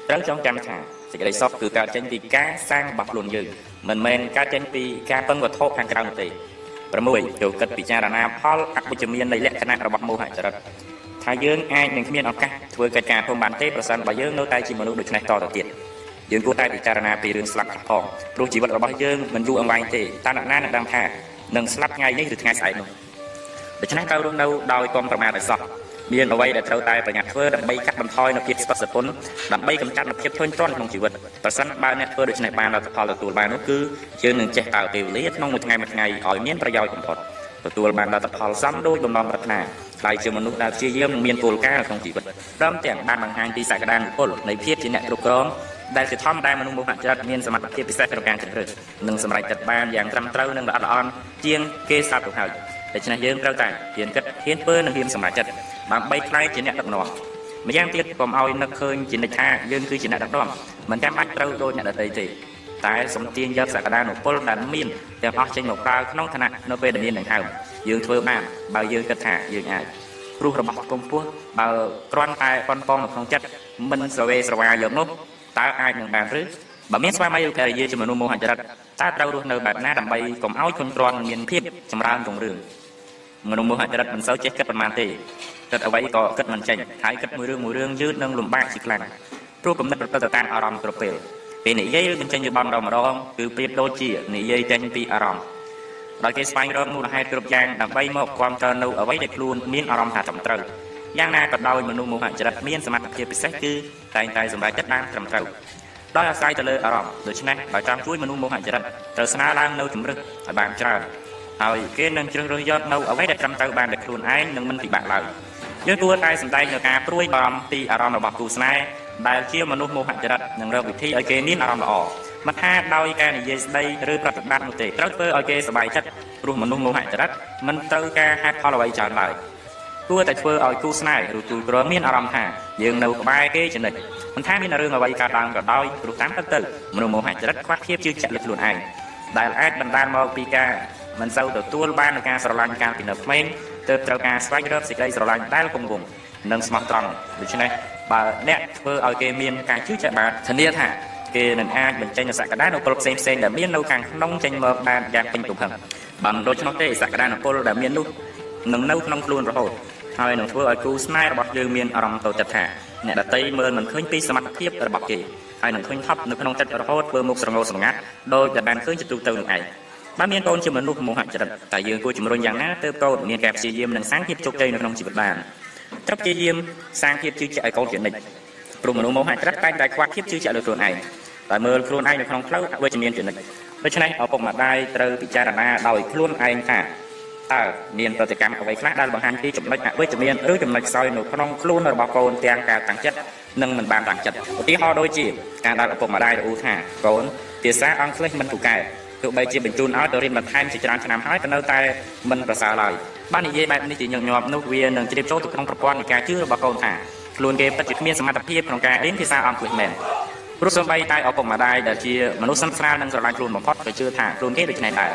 ត្រូវចងចាំថាសេចក្តីសុខគឺកើតចេញពីការសាងរបស់ខ្លួនយើងមិនមែនកើតចេញពីការពឹងវត្ថុខាងក្រៅនោះទេ6ចូលគិតពិចារណាផលអវិជ្ជមាននៃលក្ខណៈរបស់មោហចរិតថាយើងអាចនឹងគ្មានឱកាសធ្វើកិច្ចការធំបានទេប្រសិនបើយើងនៅតែជាមនុស្សដូចនេះតទៅទៀត យើងគួរតែពិចារណាពីរឿងស្លាប់ផងព្រោះជីវិតរបស់យើងមិនយូរអង្វែងទេតើអ្នកណានឹងដឹងថានឹងស្លាប់ថ្ងៃនេះឬថ្ងៃស្អែកនោះដូច្នេះត្រូវរស់នៅដោយកុំប្រមាថឲ្យសោះមានអ្វីដែលត្រូវតែប្រញាប់ធ្វើដើម្បីកាត់បន្ថយនូវភាពស្ពឹកសពុនដើម្បីកម្ចាត់នូវភាពធុញទ្រាន់ក្នុងជីវិតប្រសិនបើអ្នកធ្វើដូច្នេះបានលទ្ធផលទទួលបាននោះគឺយើងនឹងចេះតើពេលវេលាក្នុងមួយថ្ងៃមួយថ្ងៃឲ្យមានប្រយោជន៍បំផុតទទួលបានលទ្ធផលសមដូចបំណងប្រាថ្នាខ្លាយជាមនុស្សដែលព្យាយាមនឹងមានគោលការណ៍ក្នុងជីវិតព្រមទាំងបានបង្ហាញពីសក្តានុពលនៃភាពជាអ្នកគ្រប់គ្រង ដែលជាធម្មតាមនុស្សមោហៈចរិតមានសមត្ថភាពពិសេសក្នុងការជ្រើសរើសនិងសម្រេចចិត្តបានយ៉ាងត្រឹមត្រូវនិងល្អិតល្អន់ជាងគេស្រាប់ទៅហើយដូច្នេះយើងត្រូវតែហ៊ានគិតហ៊ានធ្វើនិងហ៊ានសម្រេចចិត្តដើម្បីខ្លាយជាអ្នកដឹកនាំម្យ៉ាងទៀតកុំឲ្យនឹកឃើញជានិច្ចថាយើងគឺជាអ្នកដឹកនាំមិនចាំបាច់ត្រូវដូចអ្នកដទៃទេតែសំទាញយកសក្តានុពលដែលមានទាំងអស់ចេញមកប្រើក្នុងឋានៈនៅពេលដែលមានដង្ហើមយើងធ្វើបានបើយើងគិតថាយើងអាចព្រោះរបស់កម្ពស់បើគ្រាន់តែប៉ុនប៉ងនៅក្នុងចិត្តមិនស្រវេស្រវាយកនោះ តើអាចនឹងបានឬបើមានស្វាមីឬភរិយាជាមនុស្សមោហចរិតតើត្រូវរស់នៅបែបណាដើម្បីកុំឲ្យខ្លួនគ្រាន់មានភាពចម្រើនរុងរឿងមនុស្សមោហចរិតមិនសូវចេះគិតប៉ុន្មានទេគិតអ្វីក៏គិតមិនចេញហើយគិតមួយរឿងមួយរឿងយឺតនិងលំបាកជាខ្លាំងព្រោះគំនិតប្រព្រឹត្តទៅតាមអារម្មណ៍គ្រប់ពេលពេលនិយាយឬបញ្ចេញយោបល់ម្ដងម្ដងគឺប្រៀបដូចជានិយាយចេញពីអារម្មណ៍ដោយគេស្វែងរកមូលហេតុគ្រប់យ៉ាងដើម្បីមកគ្រប់គ្រងនៅអ្វីដែលខ្លួនមានអារម្មណ៍ថាត្រឹមត្រូវ យ៉ាងណាក៏ដោយមនុស្សមោហចរិតមានសមត្ថភាពពិសេសគឺតែងតែសម្រេចចិត្តបានត្រឹមត្រូវដោយអាស្រ័យទៅលើអារម្មណ៍ដូច្នេះបើចង់ជួយមនុស្សមោហចរិតត្រូវស្នើឡើងនៅជំរឹះឲ្យបានច្រើនហើយគេនឹងជ្រើសរើសយកនៅអ្វីដែលត្រឹមត្រូវបានដោយខ្លួនឯងនិងមិនពិបាកឡើយយើងគួរតែសម្ដែងនៅការព្រួយបារម្ភពីអារម្មណ៍របស់គូស្នេហ៍ដែលជាមនុស្សមោហចរិតនឹងរកវិធីឲ្យគេមានអារម្មណ៍ល្អមិនថាដោយការនិយាយស្ដីឬប្រតិបត្តិនោះទេត្រូវធ្វើឲ្យគេសប្បាយចិត្តព្រោះមនុស្សមោហចរិតមិនត្រូវការហេតុផលអ្វីច្រើនឡើយ គួរតែធ្វើឲ្យគូស្នេហ៍ឬគូក្រមានអារម្មណ៍ថាយើងនៅក្បែរគេចំណិចមិនថាមានរឿងអ្វីកើតឡើងក៏ដោយព្រោះតាមពិតទៅមនុស្សមោហចរិតខ្វះភាពជឿជាក់លើខ្លួនឯងដែលអាចបណ្ដាលមកពីការមិនសូវទទួលបាននូវការស្រឡាញ់កាលពីនៅក្មេងទើបត្រូវការស្វែងរកសេចក្តីស្រឡាញ់ដែលគង់វង្សនិងស្មោះត្រង់ដូច្នេះបើអ្នកធ្វើឲ្យគេមានការជឿជាក់បានធានាថាគេនឹងអាចបញ្ចេញសក្តានុពលផ្សេងផ្សេងដែលមាននៅខាងក្នុងចេញមកបានយ៉ាងពេញទំហឹងបើមិនដូច្នោះទេសក្តានុពលដែលមាននោះនឹងនៅក្នុងខ្លួនរហូត ហើយនឹងធ្វើឲ្យគូស្នេហ៍របស់យើងមានអារម្មណ៍តូចចិត្តថាអ្នកដតីមើលមិនឃើញពីសមត្ថភាពរបស់គេហើយនឹងឃើញថប់នៅក្នុងចិត្តរហូតធ្វើមុខស្រងោស្រងាត់ដោយតែបានឃើញជាទូទៅនឹងឯងបើមានកូនជាមនុស្សមោហចរិតតែយើងគួរជំរុញយ៉ាងណាទើបកូនមានការព្យាយាមនិងសាងភាពជោគជ័យនៅក្នុងជីវិតបានត្រូវព្យាយាមសាងភាពជឿជាក់ឲ្យកូនជានិច្ចព្រោះមនុស្សមោហចរិតតែងតែខ្វះភាពជឿជាក់លើខ្លួនឯងតែមើលខ្លួនឯងនៅក្នុងផ្លូវអវិជ្ជមានជានិច្ចដូច្នេះឪពុកម្ដាយត្រូវពិចារណាដោយខ្លួនឯងថា តើមានប្រតិកម្មអ្វីខ្លះដែលបង្ហាញពីចំណុចអវិជ្ជមានឬចំណុចខ្សោយនៅក្នុងខ្លួនរបស់កូនទាំងការតាំងចិត្តនិងមិនបានតាំងចិត្តឧទាហរណ៍ដូចជាការដែលឪពុកម្ដាយរអ៊ូថាកូនភាសាអង់គ្លេសមិនពូកែទោះបីជាបញ្ជូនឲ្យទៅរៀនបន្ថែមជាច្រើនឆ្នាំហើយក៏នៅតែមិនប្រសើរឡើយបាននិយាយបែបនេះជាញឹកញាប់នោះវានឹងជ្រាបចូលទៅក្នុងប្រព័ន្ធនៃការជឿរបស់កូនថាខ្លួនគេពិតជាគ្មានសមត្ថភាពក្នុងការរៀនភាសាអង់គ្លេសមែនព្រោះសូម្បីតែឪពុកម្ដាយដែលជាមនុស្សស្និទ្ធស្នាលនិងស្រឡាញ់ខ្លួនបំផុតក៏ជឿថាខ្លួនគេដូចនេះដែរ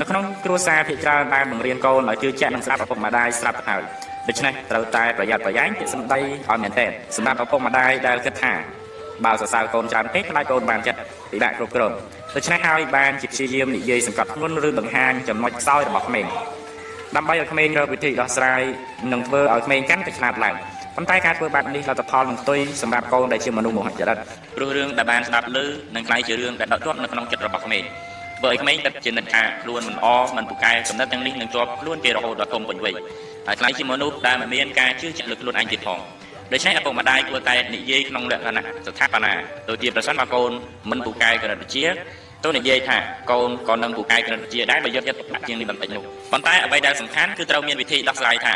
នៅក្នុងគ្រួសារភាគច្រើនដែលបង្រៀនកូនឲ្យជឿជាក់និងស្ដាប់ឪពុកម្ដាយស្រាប់ទៅហើយដូច្នេះត្រូវតែប្រយ័ត្នប្រយែងពាក្យសម្ដីឲ្យមែនទែនសម្រាប់ឪពុកម្ដាយដែលគិតថាបើសរសើរកូនច្រើនពេកខ្លាចកូនបានចិត្តពិបាកគ្រប់គ្រងដូច្នេះហើយបានជាព្យាយាមនិយាយសង្កត់ធ្ងន់ឬបង្ហាញចំណុចខ្សោយរបស់ក្មេងដើម្បីឲ្យក្មេងរកវិធីដោះស្រាយនិងធ្វើឲ្យក្មេងកាន់តែឆ្លាតឡើងប៉ុន្តែការធ្វើបែបនេះលទ្ធផលនឹងផ្ទុយសម្រាប់កូនដែលជាមនុស្សមោហចរិតព្រោះរឿងដែលបានស្ដាប់ឮនឹងក្លាយជារឿងដែលដកជាប់នៅក្នុងចិត្តរបស់ក្មេង បើឲ្យក្មេងគិតជានិច្ចថាខ្លួនមិនអមិនពូកែកំណត់ទាំងនេះនឹងជាប់ខ្លួនគេរហូតដល់ធំពេញវ័យហើយខ្លាយជាមនុស្សដែលមិនមានការជឿជាក់លើខ្លួនឯងទៀតផងដូច្នេះឪពុកម្ដាយគួរតែនិយាយក្នុងលក្ខណៈស្ថាបនាដូចជាប្រសិនបើកូនមិនពូកែគណិតវិទ្យាទោះនិយាយថាកូនក៏នឹងពូកែគណិតវិទ្យាដែរបើយកចិត្តទុកដាក់ជាងនេះបន្តិចនោះប៉ុន្តែអ្វីដែលសំខាន់គឺត្រូវមានវិធីដោះស្រាយថា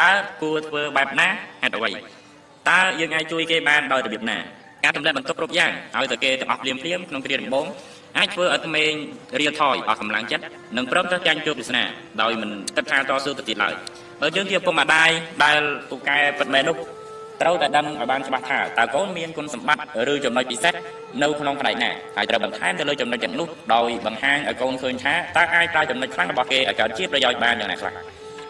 តើគួរធ្វើបែបណាហេតុអ្វីតើយើងអាចជួយគេបានដោយរបៀបណាការទម្លាក់បន្ទុកគ្រប់យ៉ាងឲ្យទៅគេទាំងអស់ភ្លាមភ្លាមក្នុងគ្រាដំបូង អាចធ្វើឲ្យក្មេងរៀលថយអស់កម្លាំងចិត្តនិងព្រមទាំងចាញ់ជួបវាសនាដោយមិនគិតថាតស៊ូទៅទៀតឡើយបើយើងជាឪពុកម្ដាយដែលពូកែពិតមែននោះត្រូវតែដឹងឲ្យបានច្បាស់ថាតើកូនមានគុណសម្បត្តិឬចំណុចពិសេសនៅក្នុងផ្នែកណាហើយត្រូវបន្ថែមទៅលើចំណុចទាំងនោះដោយបង្ហាញឲ្យកូនឃើញថាតើអាចប្រើចំណុចខ្លាំងរបស់គេឲ្យកើតជាប្រយោជន៍បានយ៉ាងណាខ្លះ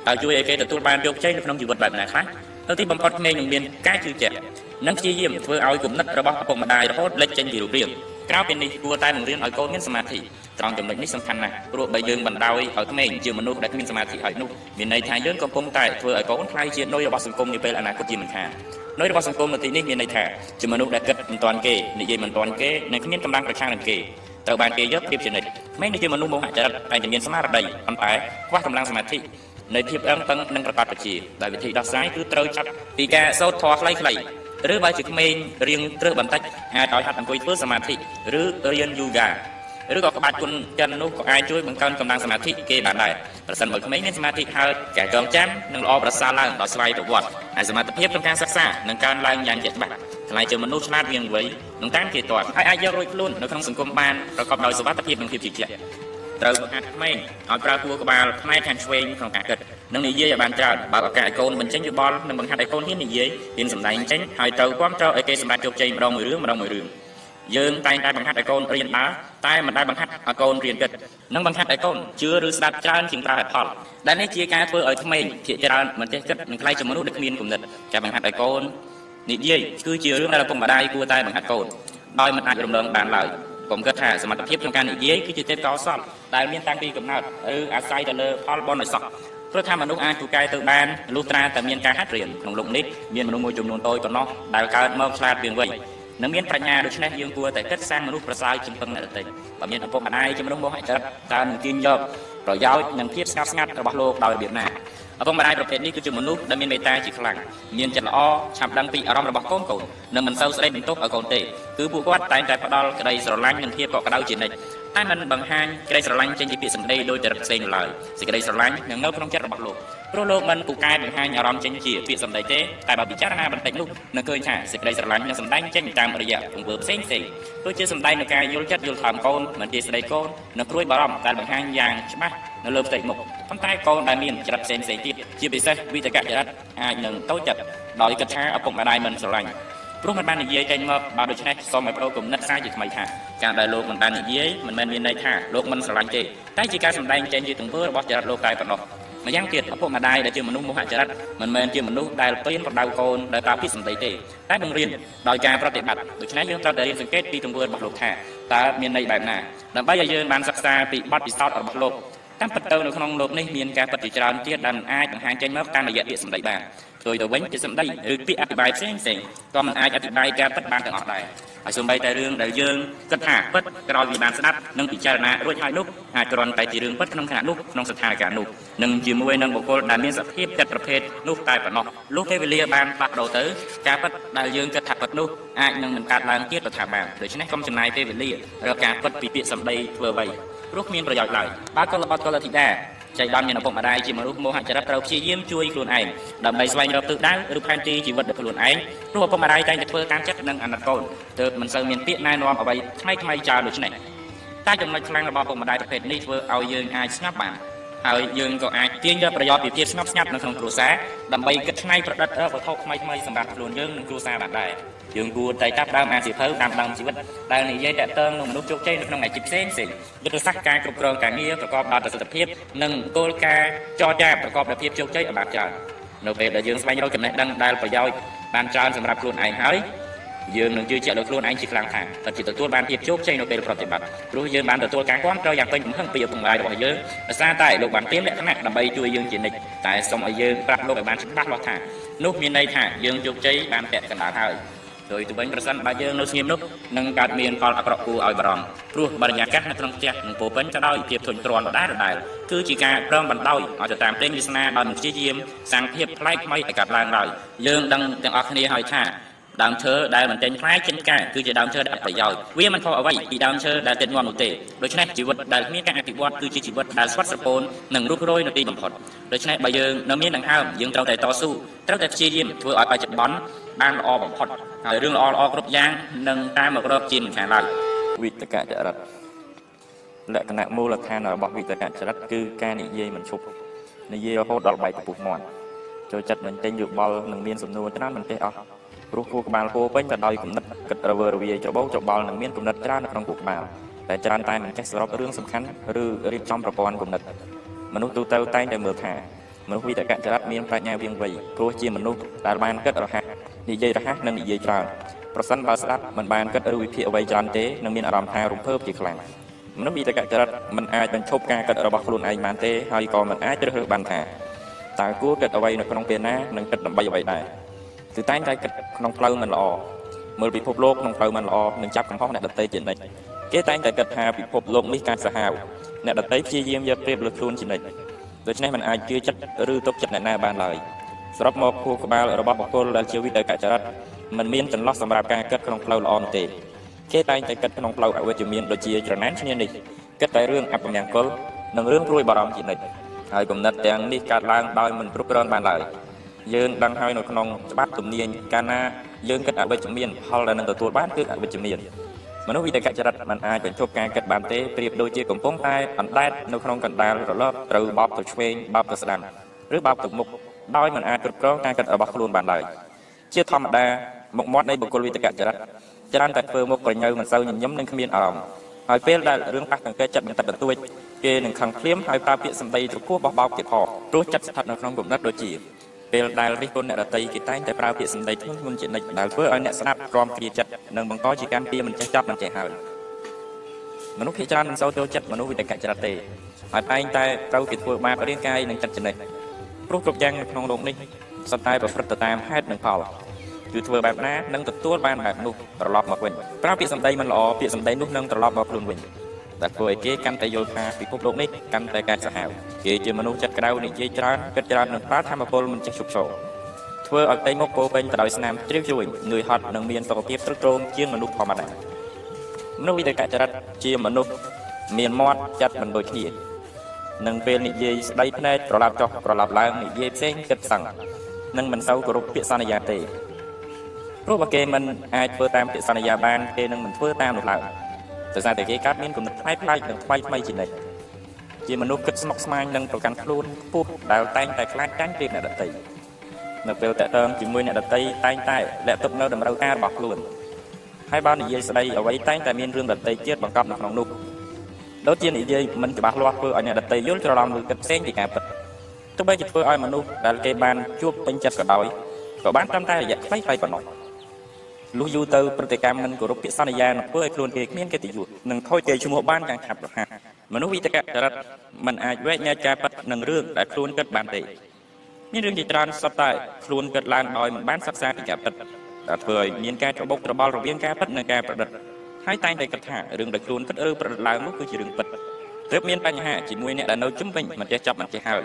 តើជួយឲ្យគេទទួលបានជោគជ័យនៅក្នុងជីវិតបែបណាខ្លះទៅទីបំផុតក្មេងនឹងមានការជឿជាក់និងព្យាយាមធ្វើឲ្យគំនិតរបស់ឪពុកម្ដាយរហូតលេចចេញពីរូបរាង ក្រៅពីនេះគួរតែបង្រៀនឲ្យកូនមានសមាធិត្រង់ចំណុចនេះសំខាន់ណាស់ព្រោះបើយើងបណ្ដោយឲ្យក្មេងជាមនុស្សដែលគ្មានសមាធិហើយនោះមានន័យថាយើងកំពុងតែធ្វើឲ្យកូនខ្លាយជានុយរបស់សង្គមនាពេលអនាគតជាមិនខាននុយរបស់សង្គមនៅទីនេះមានន័យថាជាមនុស្សដែលគិតមិនទាន់គេនិយាយមិនទាន់គេនិងគ្មានកម្លាំងប្រឆាំងនឹងគេត្រូវបានគេយកប្រៀបជានិច្ចក្មេងនេះជាមនុស្សមោហចរិតតែតែមានស្មារតីប៉ុន្តែខ្វះកម្លាំងសមាធិនៃភាពអឹងតឹងនិងប្រកបប្រជាដោយវិធីដោះស្រាយគឺត្រូវចាប់ពីការសូត្រធម៌ខ្លីៗ ឬបើជាក្មេងរៀងត្រឹសបន្តិចអាចឲ្យហាត់អង្គុយធ្វើសមាធិឬរៀនយូហ្គាឬក៏ក្បាច់គុណចិននោះក៏អាចជួយបង្កើនកម្លាំងសមាធិគេបានដែរប្រសិនបើក្មេងមានសមាធិហើយការចងចាំនឹងល្អប្រសើរឡើងដោយស្វ័យប្រវត្តិហើយសមត្ថភាពក្នុងការសិក្សានឹងកើនឡើងយ៉ាងជាក់ច្បាស់ខ្លាយជាមនុស្សឆ្លាតវាងវៃនឹងតាមគេទាត់ហើយអាចយករួចខ្លួននៅក្នុងសង្គមបានប្រកបដោយសុវត្ថិភាពនិងភាពជឿជាក់ ត្រូវបង្ហាត់ក្មេងឲ្យប្រើគួរក្បាលផ្នែកខាងឆ្វេងក្នុងការគិតនិងនិយាយឲ្យបានច្រើនបើឱកាសឲ្យកូនបញ្ចេញយោបល់និងបង្ហាត់ឲ្យកូនហ៊ាននិយាយហ៊ានសម្ដែងចេញហើយត្រូវគ្រប់គ្រងឲ្យគេសម្រេចជោគជ័យម្ដងមួយរឿងម្ដងមួយរឿងយើងតែងតែបង្ហាត់ឲ្យកូនរៀនដើរតែមិនដែលបង្ហាត់ឲ្យកូនរៀនគិតនិងបង្ហាត់ឲ្យកូនជឿឬស្ដាប់ច្រើនជាងប្រើហេតុផលដែលនេះជាការធ្វើឲ្យក្មេងភាគច្រើនមិនចេះគិតនិងខ្លាចជាមនុស្សដែលគ្មានគំនិតការបង្ហាត់ឲ្យកូននិយាយគឺជារឿងដែលឪពុកម្ដាយគួរតែបង្ហាត់កូនដោយមិនអាចរំលងបានឡើយ កុំគិតថាសមត្ថភាពក្នុងការនិយាយគឺជាទេពកោសល្យដែលមានតាំងពីកំណើតឬអាស្រ័យទៅលើផលបុណ្យឲ្យសោះព្រោះថាមនុស្សអាចទូកែទៅបានលុះត្រាតែមានការហាត់រៀនក្នុងលោកនេះមានមនុស្សមួយចំនួនតូចប៉ុណ្ណោះដែលកើតមកឆ្លាតវាងវៃ និងមានប្រាជ្ញាដូច្នេះយើងគួរតែគិតសាងមនុស្សប្រសើរជាងពឹងអ្នកដទៃបើមានឪពុកម្ដាយជាមនុស្សមោហិចរិតតើនឹងទាញយកប្រយោជន៍និងភាពស្ងប់ស្ងាត់របស់លោកដោយរបៀបណាឪពុកម្ដាយប្រភេទនេះគឺជាមនុស្សដែលមានមេត្តាជាខ្លាំងមានចិត្តល្អឆាប់ដឹងពីអារម្មណ៍របស់កូនកូននិងមិនសូវស្ដីបន្ទោសឲ្យកូនទេគឺពួកគាត់តែងតែផ្ដល់ក្តីស្រឡាញ់និងភាពកក់ក្ដៅជានិច្ច តែមិនបង្ហាញក្តីស្រឡាញ់ចេញពីពាក្យសម្ដីដោយចរិតផ្សេងនោះឡើយសេចក្តីស្រឡាញ់នឹងនៅក្នុងចិត្តរបស់លោកព្រោះលោកមិនពូកែបង្ហាញអារម្មណ៍ចេញជាពាក្យសម្ដីទេតែបើពិចារណាបន្តិចនោះនឹងឃើញថាសេចក្តីស្រឡាញ់នឹងសម្ដែងចេញតាមរយៈទង្វើផ្សេងផ្សេងដូចជាសម្ដែងនៃការយល់ចិត្តយល់ថើមកូនមិនជាស្ដីកូននិងព្រួយបារម្ភដែលបង្ហាញយ៉ាងច្បាស់នៅលើផ្ទៃមុខប៉ុន្តែកូនដែលមានចរិតផ្សេងផ្សេងទៀតជាពិសេសវិតកចរិតអាចនឹងតូចចិត្តដោយគិតថាឪពុកម្ដាយមិនស្រឡាញ់ ព្រោះមិនបាននិយាយចេញមកបើដូច្នេះសូមឲ្យប្រូគំនិតសារជាថ្មីថាការដែលលោកមិនបាននិយាយមិនមែនមានន័យថាលោកមិនស្រឡាញ់ទេតែជាការសម្ដែងចេញជាទង្វើរបស់ចរិតលោកតែប៉ុណ្ណោះម្យ៉ាងទៀតឪពុកម្ដាយដែលជាមនុស្សមោហចរិតមិនមែនជាមនុស្សដែលពេញប្រដៅកូនដែលប្រើពាក្យសម្ដីទេតែបង្រៀនដោយការប្រតិបត្តិដូច្នេះយើងត្រូវតែរៀនសង្កេតពីទង្វើរបស់លោកថាតើមានន័យបែបណាដើម្បីឲ្យយើងបានសិក្សាពីបទពិសោធន៍របស់លោកតាមពិតទៅនៅក្នុងលោកនេះមានការពិតជាច្រើនទៀតដែលមិនអាចបង្ហាញចេញមកតាមរយៈពាក្យសម្ដីបាន ផ្ទុយទៅវិញជាសម្ដីឬពាក្យអធិប្បាយផ្សេងផ្សេងក៏មិនអាចអធិប្បាយការពិតបានទាំងអស់ដែរហើយសូម្បីតែរឿងដែលយើងគិតថាពិតក្រោយពីបានស្ដាប់និងពិចារណារួចហើយនោះអាចគ្រាន់តែជារឿងពិតក្នុងខណៈនោះក្នុងស្ថានភាពនោះនិងជាមួយនឹងបុគ្គលដែលមានសភាពចិត្តប្រភេទនោះតែប៉ុណ្ណោះលុះពេលវេលាបានផ្លាស់ប្ដូរទៅការពិតដែលយើងគិតថាពិតនោះអាចនឹងមិនកើតឡើងទៀតប្រថាបានដូច្នេះកុំចំណាយពេលវេលារកការពិតពីពាក្យសម្ដីធ្វើអ្វីព្រោះគ្មានប្រយោជន៍ឡើយបើកុលបតកុលអធិដា ចៃដន្យមានឪពុកម្ដាយជាមនុស្សមោហចរិតត្រូវព្យាយាមជួយខ្លួនឯងដើម្បីស្វែងរកទិសដៅឬផែនទីជីវិតរបស់ខ្លួនឯងព្រោះឪពុកម្ដាយតែងតែធ្វើតាមចិត្តនិងអាណិតកូនទើបមិនសូវមានពាក្យណែនាំអ្វីថ្មីថ្មីច្រើនដូចនេះតែចំណុចខ្លាំងរបស់ឪពុកម្ដាយប្រភេទនេះធ្វើឲ្យយើងអាចស្ងប់បានហើយយើងក៏អាចទាញយកប្រយោជន៍ពីភាពស្ងប់ស្ងាត់នៅក្នុងគ្រួសារដើម្បីគិតឆ្នៃប្រឌិតវត្ថុថ្មីថ្មីសម្រាប់ខ្លួនយើងនិងគ្រួសារបានដែរ យើងគួរតែចាប់ដើមអាសៀវភៅតាមដើមជីវិតដែលនិយាយតាក់ទងនឹងមនុស្សជោគជ័យនៅក្នុងអាជីពផ្សេងផ្សេងយុទ្ធសាស្ត្រការគ្រប់គ្រងការងារប្រកបដោយប្រសិទ្ធភាពនិងគោលការណ៍ចរចាប្រកបដោយភាពជោគជ័យឲ្យបានច្រើននៅពេលដែលយើងស្វែងរកចំណេះដឹងដែលប្រយោជន៍បានច្រើនសម្រាប់ខ្លួនឯងហើយយើងនឹងជឿជាក់លើខ្លួនឯងជាខ្លាំងថាពិតជាទទួលបានភាពជោគជ័យនៅពេលប្រតិបត្តិព្រោះយើងបានទទួលការគាំទ្រយ៉ាងពេញទំហឹងពីឪពុកម្ដាយរបស់យើងដោយសារតែលោកបានត្រៀមលក្ខណៈដើម្បីជួយយើងជានិច្ចតែសូមឲ្យយើងប្រាប់លោកឲ្យបានច្បាស់លាស់ថានោះមានន័យថាយើងជោគជ័យបានពាក់កណ្ដាលហើយដោ យទៅវិញប្រសិនបើយើងនៅស្ងៀមនោះនឹងកើតមានផលអាក្រក់គួរឲ្យបារម្ភព្រោះបរិយាកាសនៅក្នុងផ្ទះនឹងពោពេញទៅដោយភាពធុញទ្រាន់ដដែលដដែលគឺជាការប្រំបណ្ដោយឲ្យទៅតាមព្រេងវាសនាដោយមិនព្យាយាមសាងភាពប្លែកថ្មីឲ្យកើតឡើងឡើយយើងដឹងទាំងអស់គ្នាហើយថា ដើមឈើដែលមិនចេញផ្លែចេញផ្កាគឺជាដើមឈើដែលអត់ប្រយោជន៍វាមិនខុសអ្វីពីដើមឈើដែលតិចងាប់នោះទេដូច្នេះជីវិតដែលគ្មានការអភិវឌ្ឍគឺជាជីវិតដែលស្វិតស្រពោននិងរុះរយនៅទីបំផុតដូច្នេះបើយើងនៅមានដង្ហើមយើងត្រូវតែតស៊ូត្រូវតែព្យាយាមធ្វើឲ្យបច្ចុប្បន្នបានល្អបំផុតហើយរឿងល្អល្អគ្រប់យ៉ាងនឹងតាមមករកជាមិនខានឡើយវិតកចរិតលក្ខណៈមូលដ្ឋានរបស់វិតកចរិតគឺការនិយាយមិនឈប់និយាយរហូតដល់បែកពពុះមាត់ចូលចិត្តមិនទិញយោបល់នឹងមានសំណួរច្រើនមិនទេអស់ ព្រោះគូក្បាលគោពេញទៅដោយគំនិតគិតរវើរវាយច្របូកច្របល់និងមានគំនិតច្រើននៅក្នុងគូក្បាលតែច្រើនតែមិនចេះសរុបរឿងសំខាន់ឬរៀបចំប្រព័ន្ធគំនិតមនុស្សទូទៅតែងតែមើលថាមនុស្សវិតកចរិតមានប្រាជ្ញាវាងវៃព្រោះជាមនុស្សដែលបានគិតរហ័សនិយាយរហ័សនិងនិយាយច្រើនប្រសិនបើស្ដាប់មិនបានគិតឬវិភាគអ្វីច្រើនទេនឹងមានអារម្មណ៍ថារំភើបជាខ្លាំងមនុស្សវិតកចរិតមិនអាចបញ្ឈប់ការគិតរបស់ខ្លួនឯងបានទេហើយក៏មិនអាចជ្រើសរើសបានថាតើគួរគិតអ្វីនៅក្នុងពេលណានិងគិតដើម្បីអ្វីដែរ គឺតែងតែគិតក្នុងផ្លូវមិនល្អមើលពិភពលោកក្នុងផ្លូវមិនល្អនិងចាប់កំហុសអ្នកដទៃជានិច្ចគេតែងតែគិតថាពិភពលោកនេះការសាហាវអ្នកដទៃព្យាយាមយកប្រៀបលើខ្លួនជានិច្ចដូច្នេះมันអាចជឿចិត្តឬទុកចិត្តអ្នកណាបានឡើយសរុបមកខួរក្បាលរបស់បុគ្គលដែលជាវិតកចរិតมันមានចន្លោះសម្រាប់ការគិតក្នុងផ្លូវល្អនោះទេគេតែងតែគិតក្នុងផ្លូវអវិជ្ជមានដូចជាច្រណែនឈ្នានេះគិតតែរឿងអពមង្គលនិងរឿងព្រួយបារម្ភជានិច្ចហើយគំនិតទាំងនេះកើតឡើងដោយមិនគ្រប់គ្រងបានឡើយ យើងដឹងហើយនៅក្នុងច្បាប់ទំនាញកាលណាយើងគិតអវិជ្ជមានផលដែលនឹងទទួលបានគឺអវិជ្ជមានមនុស្សវិតកចរិតមិនអាចបញ្ឈប់ការគិតបានទេប្រៀបដូចជាកំពុងតែអណ្ដែតនៅក្នុងកណ្ដាលរលកត្រូវបោកទៅឆ្វេងបោកទៅស្ដាំឬបោកទៅមុខដោយមិនអាចគ្រប់គ្រងការគិតរបស់ខ្លួនបានឡើយជាធម្មតាមុខមាត់នៃបុគ្គលវិតកចរិតច្រើនតែធ្វើមុខប្រញើមិនសូវញញឹមនិងគ្មានអារម្មណ៍ហើយពេលដែលរឿងប៉ះកង្កែចិត្តបន្តិចបន្តួចគេនឹងខឹងភ្លាមហើយប្រើពាក្យសម្ដីត្រគោះបោះបោកទៀតផងព្រោះចិត្តស្ថិតនៅក្នុងគំនិតដូចជា ពេលដែលរិះគន់អ្នករតីគេតែងតែប្រើពាក្យសម្ដីធ្ងន់ធ្ងរជានិច្ចដែលធ្វើឲ្យអ្នកស្ដាប់ក្រំគ្រាចិត្តនិងបង្កជាកម្មពៀមិនចេះចប់មិនចេះហើយមនុស្សភាគច្រើនមិនសូវចូលចិត្តមនុស្សវិតកចរិតទេហើយតែងតែត្រូវគេធ្វើបាបរាងកាយនិងចិត្តចំណេះព្រោះគ្រប់យ៉ាងនៅក្នុងលោកនេះសុទ្ធតែប្រព្រឹត្តទៅតាមហេតុនិងផលគឺធ្វើបែបណានឹងទទួលបានបែបនោះត្រឡប់មកវិញប្រើពាក្យសម្ដីមិនល្អពាក្យសម្ដីនោះនឹងត្រឡប់មកខ្លួនវិញ ដែលធ្វើឲ្យគេកាន់តែយល់ថាពិភពលោកនេះកាន់តែកើតសាហាវគេជាមនុស្សចិត្តក្តៅនិយាយច្រើនគិតច្រើននិងប្រើធម្មពលមិនចេះឈប់ឈរធ្វើឲ្យផ្ទៃមុខពោពេញទៅដោយស្នាមជ្រាវជ្រួញនឿយហត់និងមានសុខភាពទ្រុឌទ្រោមជាងមនុស្សធម្មតាមនុស្សវិតកចរិតជាមនុស្សមានមាត់ចិត្តមិនដូចគ្នានឹងពេលនិយាយស្ដីភ្នែកប្រឡាប់ចុះប្រឡាប់ឡើងនិយាយផ្សេងគិតសឹងនឹងមិនសូវគោរពពាក្យសន្យាទេព្រោះបើគេមិនអាចធ្វើតាមពាក្យសន្យាបានគេនឹងមិនធ្វើតាមនោះឡើយ ដោយសារតែគេកើតមានគំនិតផ្នែកផ្នែកនិងថ្មីថ្មីជានិច្ចជាមនុស្សគិតស្មុគស្មាញនិងប្រកាន់ខ្លួនខ្ពស់ដែលតែងតែខ្លាចចាញ់ពីអ្នកដទៃនៅពេលតេតើងជាមួយអ្នកដទៃតែងតែលាក់ទុកនៅតម្រូវការរបស់ខ្លួនហើយបើនិយាយស្ដីអ្វីតែងតែមានរឿងដទៃជាតិបង្កប់នៅក្នុងនោះដូចជានិយាយមិនច្បាស់លាស់ធ្វើឲ្យអ្នកដទៃយល់ច្រឡំឬគិតផ្សេងពីការពិតទោះបីជាធ្វើឲ្យមនុស្សដែលគេបានជួបពេញចិត្តក៏ដោយក៏បានត្រឹមតែរយៈខ្លីៗប៉ុណ្ណោះ លុះយូរទៅប្រតិកម្មមិនគោរពពាក្យសន្យានឹងធ្វើឲ្យខ្លួនគេគ្មានកិត្តិយសនិងខូចកេរ្តិ៍ឈ្មោះបានយ៉ាងឆាប់រហ័សមនុស្សវិតកចរិតមិនអាចវែកញែកការពិតនឹងរឿងដែលខ្លួនគិតបានទេមានរឿងជាច្រើនសុទ្ធតែខ្លួនគិតឡើងដោយមិនបានសិក្សាពីការពិតដែលធ្វើឲ្យមានការច្របូកច្របល់រវាងការពិតនិងការប្រឌិតហើយតែងតែគិតថារឿងដែលខ្លួនគិតឬប្រឌិតឡើងនោះគឺជារឿងពិតទើបមានបញ្ហាជាមួយអ្នកដែលនៅជុំវិញមិនចេះចាប់មិនចេះហើយ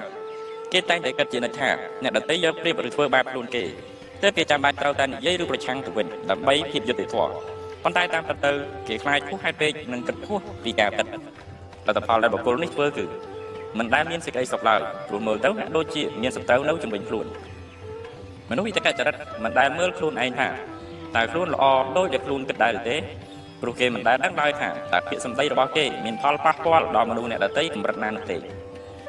គេតែងតែគិតជានិច្ចថាអ្នកដតីយកប្រៀបឬធ្វើបែបខ្លួនគេ ទើបគេចាំបាច់ត្រូវតែនិយាយឬប្រឆាំងទៅវិញដើម្បីភាពយុត្តិធម៌ប៉ុន្តែតាមពិតទៅគេខ្លាចហួសហេតុពេកនិងគិតហួសពីការពិតលទ្ធផលដែលបុគ្គលនេះធ្វើគឺមិនដែលមានសេចក្តីសុខឡើយព្រោះមើលទៅហាក់ដូចជាមានសត្រូវនៅជំនាញខ្លួនមនុស្សវិតកចរិតមិនដែលមើលខ្លួនឯងថាតើខ្លួនល្អដូចដែលខ្លួនគិតដែរឬទេព្រោះគេមិនដែលដឹងឡើយថាតើពាក្យសម្ដីរបស់គេមានផលប៉ះពាល់ដល់មនុស្សអ្នកដទៃកម្រិតណានោះទេ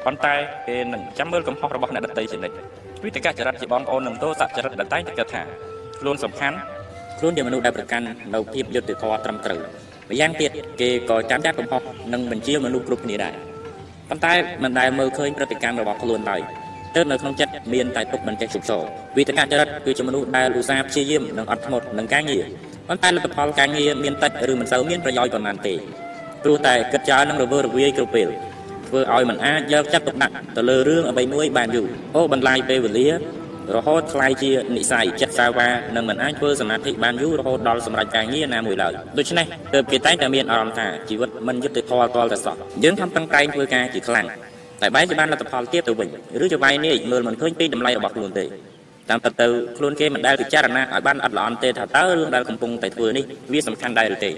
ប៉ុន្តែគេនឹងចាំមើលកំហុសរបស់អ្នកដទៃជានិច្ច វិតកចរិតជាបងប្អូននឹងទោសចរិតដែលតែងតែគិតថាខ្លួនសំខាន់ខ្លួនជាមនុស្សដែលប្រកាន់នៅភាពយុត្តិធម៌ត្រឹមត្រូវម្យ៉ាងទៀតគេក៏ចាំចាត់កំហុសនិងបញ្ជាមនុស្សគ្រប់គ្នាដែរប៉ុន្តែមិនដែលមើលឃើញប្រតិកម្មរបស់ខ្លួនឡើយទើបនៅក្នុងចិត្តមានតែទុកមិនចេះជប់សោវិតកចរិតគឺជាមនុស្សដែលឧស្សាហ៍ព្យាយាមនិងអត់ធ្មត់នឹងការងារប៉ុន្តែលទ្ធផលការងារមានតិចឬមិនសូវមានប្រយោជន៍ប៉ុន្មានទេព្រោះតែគិតច្រើននិងរវើរវាយគ្រប់ពេល ធ្វើឲ្យมันអាចយកចិត្តទុកដាក់ទៅលើរឿងអ្វីមួយបានយូរអូបន្លាយពេលវេលារហូតខ្លាយជានិស័យចិត្តសាវ៉ានិងមិនអាចធ្វើសមាធិបានយូររហូតដល់សម្រេចការងារណាមួយឡើយដូច្នេះទើបគេតែងតែមានអារម្មណ៍ថាជីវិតមិនយុត្តិធម៌ទាល់តែសោះយើងខំប្រឹងប្រែងធ្វើការជាខ្លាំងតែបែរជាបានលទ្ធផលទៀតទៅវិញឬជាវាយនាយមើលមិនឃើញពីតម្លៃរបស់ខ្លួនទេតាមពិតទៅខ្លួនគេមិនដែលពិចារណាឲ្យបានអត់ល្អន់ទេថាតើរឿងដែលកំពុងតែធ្វើនេះវាសំខាន់ដែរឬទេ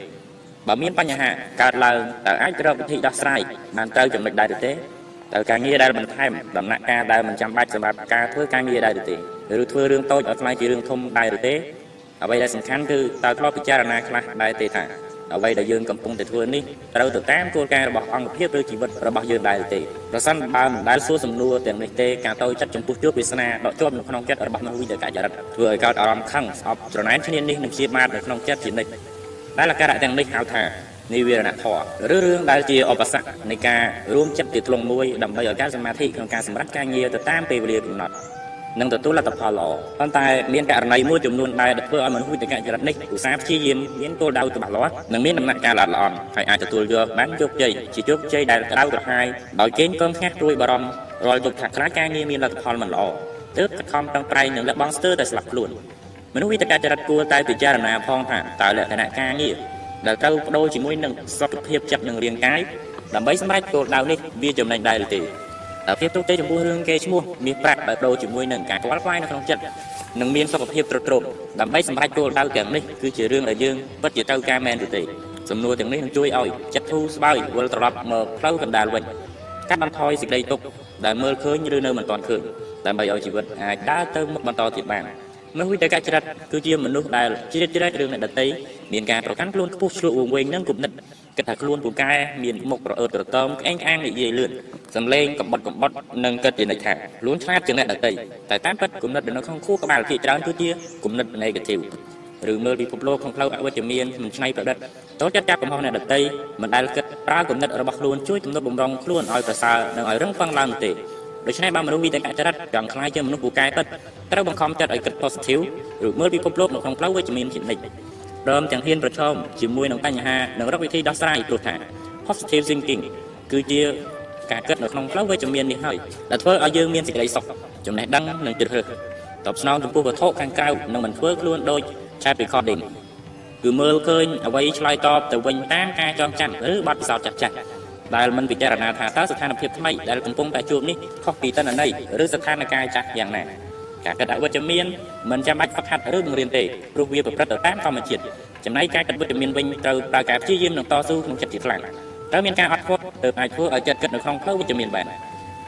បើមានបញ្ហាកើតឡើងតើអាចរកវិធីដោះស្រាយបានត្រូវចំណុចដែរឬទេតើការងារដែលបន្ថែមដំណាក់កាលដែលមិនចាំបាច់សម្រាប់ការធ្វើការងារដែរឬទេឬធ្វើរឿងតូចឲ្យខ្លាយជារឿងធំដែរឬទេអ្វីដែលសំខាន់គឺតើធ្លាប់ពិចារណាខ្លះដែរទេថាអ្វីដែលយើងកំពុងតែធ្វើនេះត្រូវទៅតាមគោលការណ៍របស់អង្គភាពឬជីវិតរបស់យើងដែរទេប្រសិនបើមិនដែលសួរសំណួរទាំងនេះទេការតូចចិត្តចំពោះជួបវាសនាដកជាប់នៅក្នុងចិត្តរបស់មនុស្សវិទ្យាកាចរិតធ្វើឲ្យកើតអារម្មណ៍ខឹងស្អប់ច្រណែនឈ្នានេះនឹងជាបាតនៅក្នុងចិត្តជានិច្ច ដែលអាការៈទាំងនេះហៅថានិវេរណធម៌ឬរឿងដែលជាឧបសគ្គនៃការរួមចិត្តជាធ្លុងមួយដើម្បីឲ្យការសមាធិក្នុងការសម្រេចការងារទៅតាមពេលវេលាកំណត់នឹងទទួលលទ្ធផលល្អប៉ុន្តែមានករណីមួយចំនួនដែលធ្វើឲ្យមនុស្សវិទ្យាចរិតនេះឧស្សាហ៍ព្យាយាមមានគោលដៅច្បាស់លាស់និងមានដំណាក់កាលល្អល្អន់ហើយអាចទទួលយកបានជោគជ័យជាជោគជ័យដែលក្តៅក្រហាយដោយកេងកងខ្ញាស់ព្រួយបារម្ភរាល់ទុកថាខ្លាចការងារមានលទ្ធផលមិនល្អទើបខិតខំប្រឹងប្រែងនិងលះបង់ស្ទើរតែស្លាប់ខ្លួន មនុស្សវិទ្យាចរិតគួរតែពិចារណាផងថាតើលក្ខណៈការងារដែលត្រូវបដូរជាមួយនឹងសុខភាពចិត្តនិងរាងកាយដើម្បីសម្រេចគោលដៅនេះវាចំណេញដែរឬទេតែភាពទុកចិត្តចំពោះរឿងគេឈ្មោះមាសប្រាក់ដែលបដូរជាមួយនឹងការខ្វល់ខ្វាយនៅក្នុងចិត្តនិងមានសុខភាពទ្រុឌទ្រោមដើម្បីសម្រេចគោលដៅទាំងនេះគឺជារឿងដែលយើងពិតជាត្រូវការមែនឬទេសំណួរទាំងនេះនឹងជួយឲ្យចិត្តធូរស្បើយវិលត្រឡប់មកផ្លូវកណ្ដាលវិញកាត់បន្ថយសេចក្តីទុក្ខដែលមើលឃើញឬនៅមិនទាន់ឃើញដើម្បីឲ្យជីវិតអាចដើរទៅមុខបន្តទៀតបាន មនុស្សវិទ្យាចរិតគឺជាមនុស្សដែលជ្រៀតជ្រែករឿងអ្នកដតីមានការប្រកាន់ខ្លួនខ្ពស់ឆ្លួតវង្វេងនិងគំនិតគិតថាខ្លួនពូកែមានមុខប្រអើតប្រតមក្អេងក្អាងនិយាយលឿនសំឡេងកំបត់កំបត់និងគិតជានិច្ចថាខ្លួនឆ្លាតជាងអ្នកដតីតែតាមពិតគំនិតនៅក្នុងខួរក្បាលភាគច្រើនគឺជាគំនិត negative ឬមើលពិភពលោកក្នុងផ្លូវអវិជ្ជមានមិនឆ្នៃប្រឌិតតើចាត់ចាប់កំហុសអ្នកដតីមិនដែលគិតប្រើគំនិតរបស់ខ្លួនជួយទំនុកបំរុងខ្លួនឲ្យប្រសើរនិងឲ្យរឹងប៉ឹងឡើងទេ ដូច្នេះបើមនុស្សវិទ្យាចរិតចង់ខ្លាយជាមនុស្សពូកែពិតត្រូវបង្ខំចិត្តឲ្យគិត positive ឬមើលពិភពលោកនៅក្នុងផ្លូវវិជ្ជមានជានិច្ចព្រមទាំងហ៊ានប្រឈមជាមួយនឹងបញ្ហានិងរកវិធីដោះស្រាយព្រោះថា positive thinking គឺជាការគិតនៅក្នុងផ្លូវវិជ្ជមាននេះហើយដែលធ្វើឲ្យយើងមានសេចក្តីសុខចំណេះដឹងនិងជ្រើសរើសតបស្នងចំពោះវត្ថុខាងក្រៅនិងមិនធ្វើខ្លួនដូច chat recording គឺមើលឃើញអ្វីឆ្លើយតបទៅវិញតាមការចងចាំឬបទពិសោធន៍ចាស់ចាស់ ដែលមិនពិចារណាថាតើស្ថានភាពថ្មីដែលកំពុងតែជួបនេះខុសពីតនន័យឬស្ថានភាពចាស់យ៉ាងណាការគិតអវិជ្ជមានមិនចាំបាច់ហ្វឹកហាត់ឬបង្រៀនទេព្រោះវាប្រព្រឹត្តទៅតាមធម្មជាតិចំណែកការគិតវិជ្ជមានវិញត្រូវប្រើការព្យាយាមនិងតស៊ូក្នុងចិត្តជាខ្លាំងត្រូវមានការអត់ធ្មត់ទើបអាចធ្វើឲ្យចិត្តគិតនៅក្នុងផ្លូវវិជ្ជមានបាន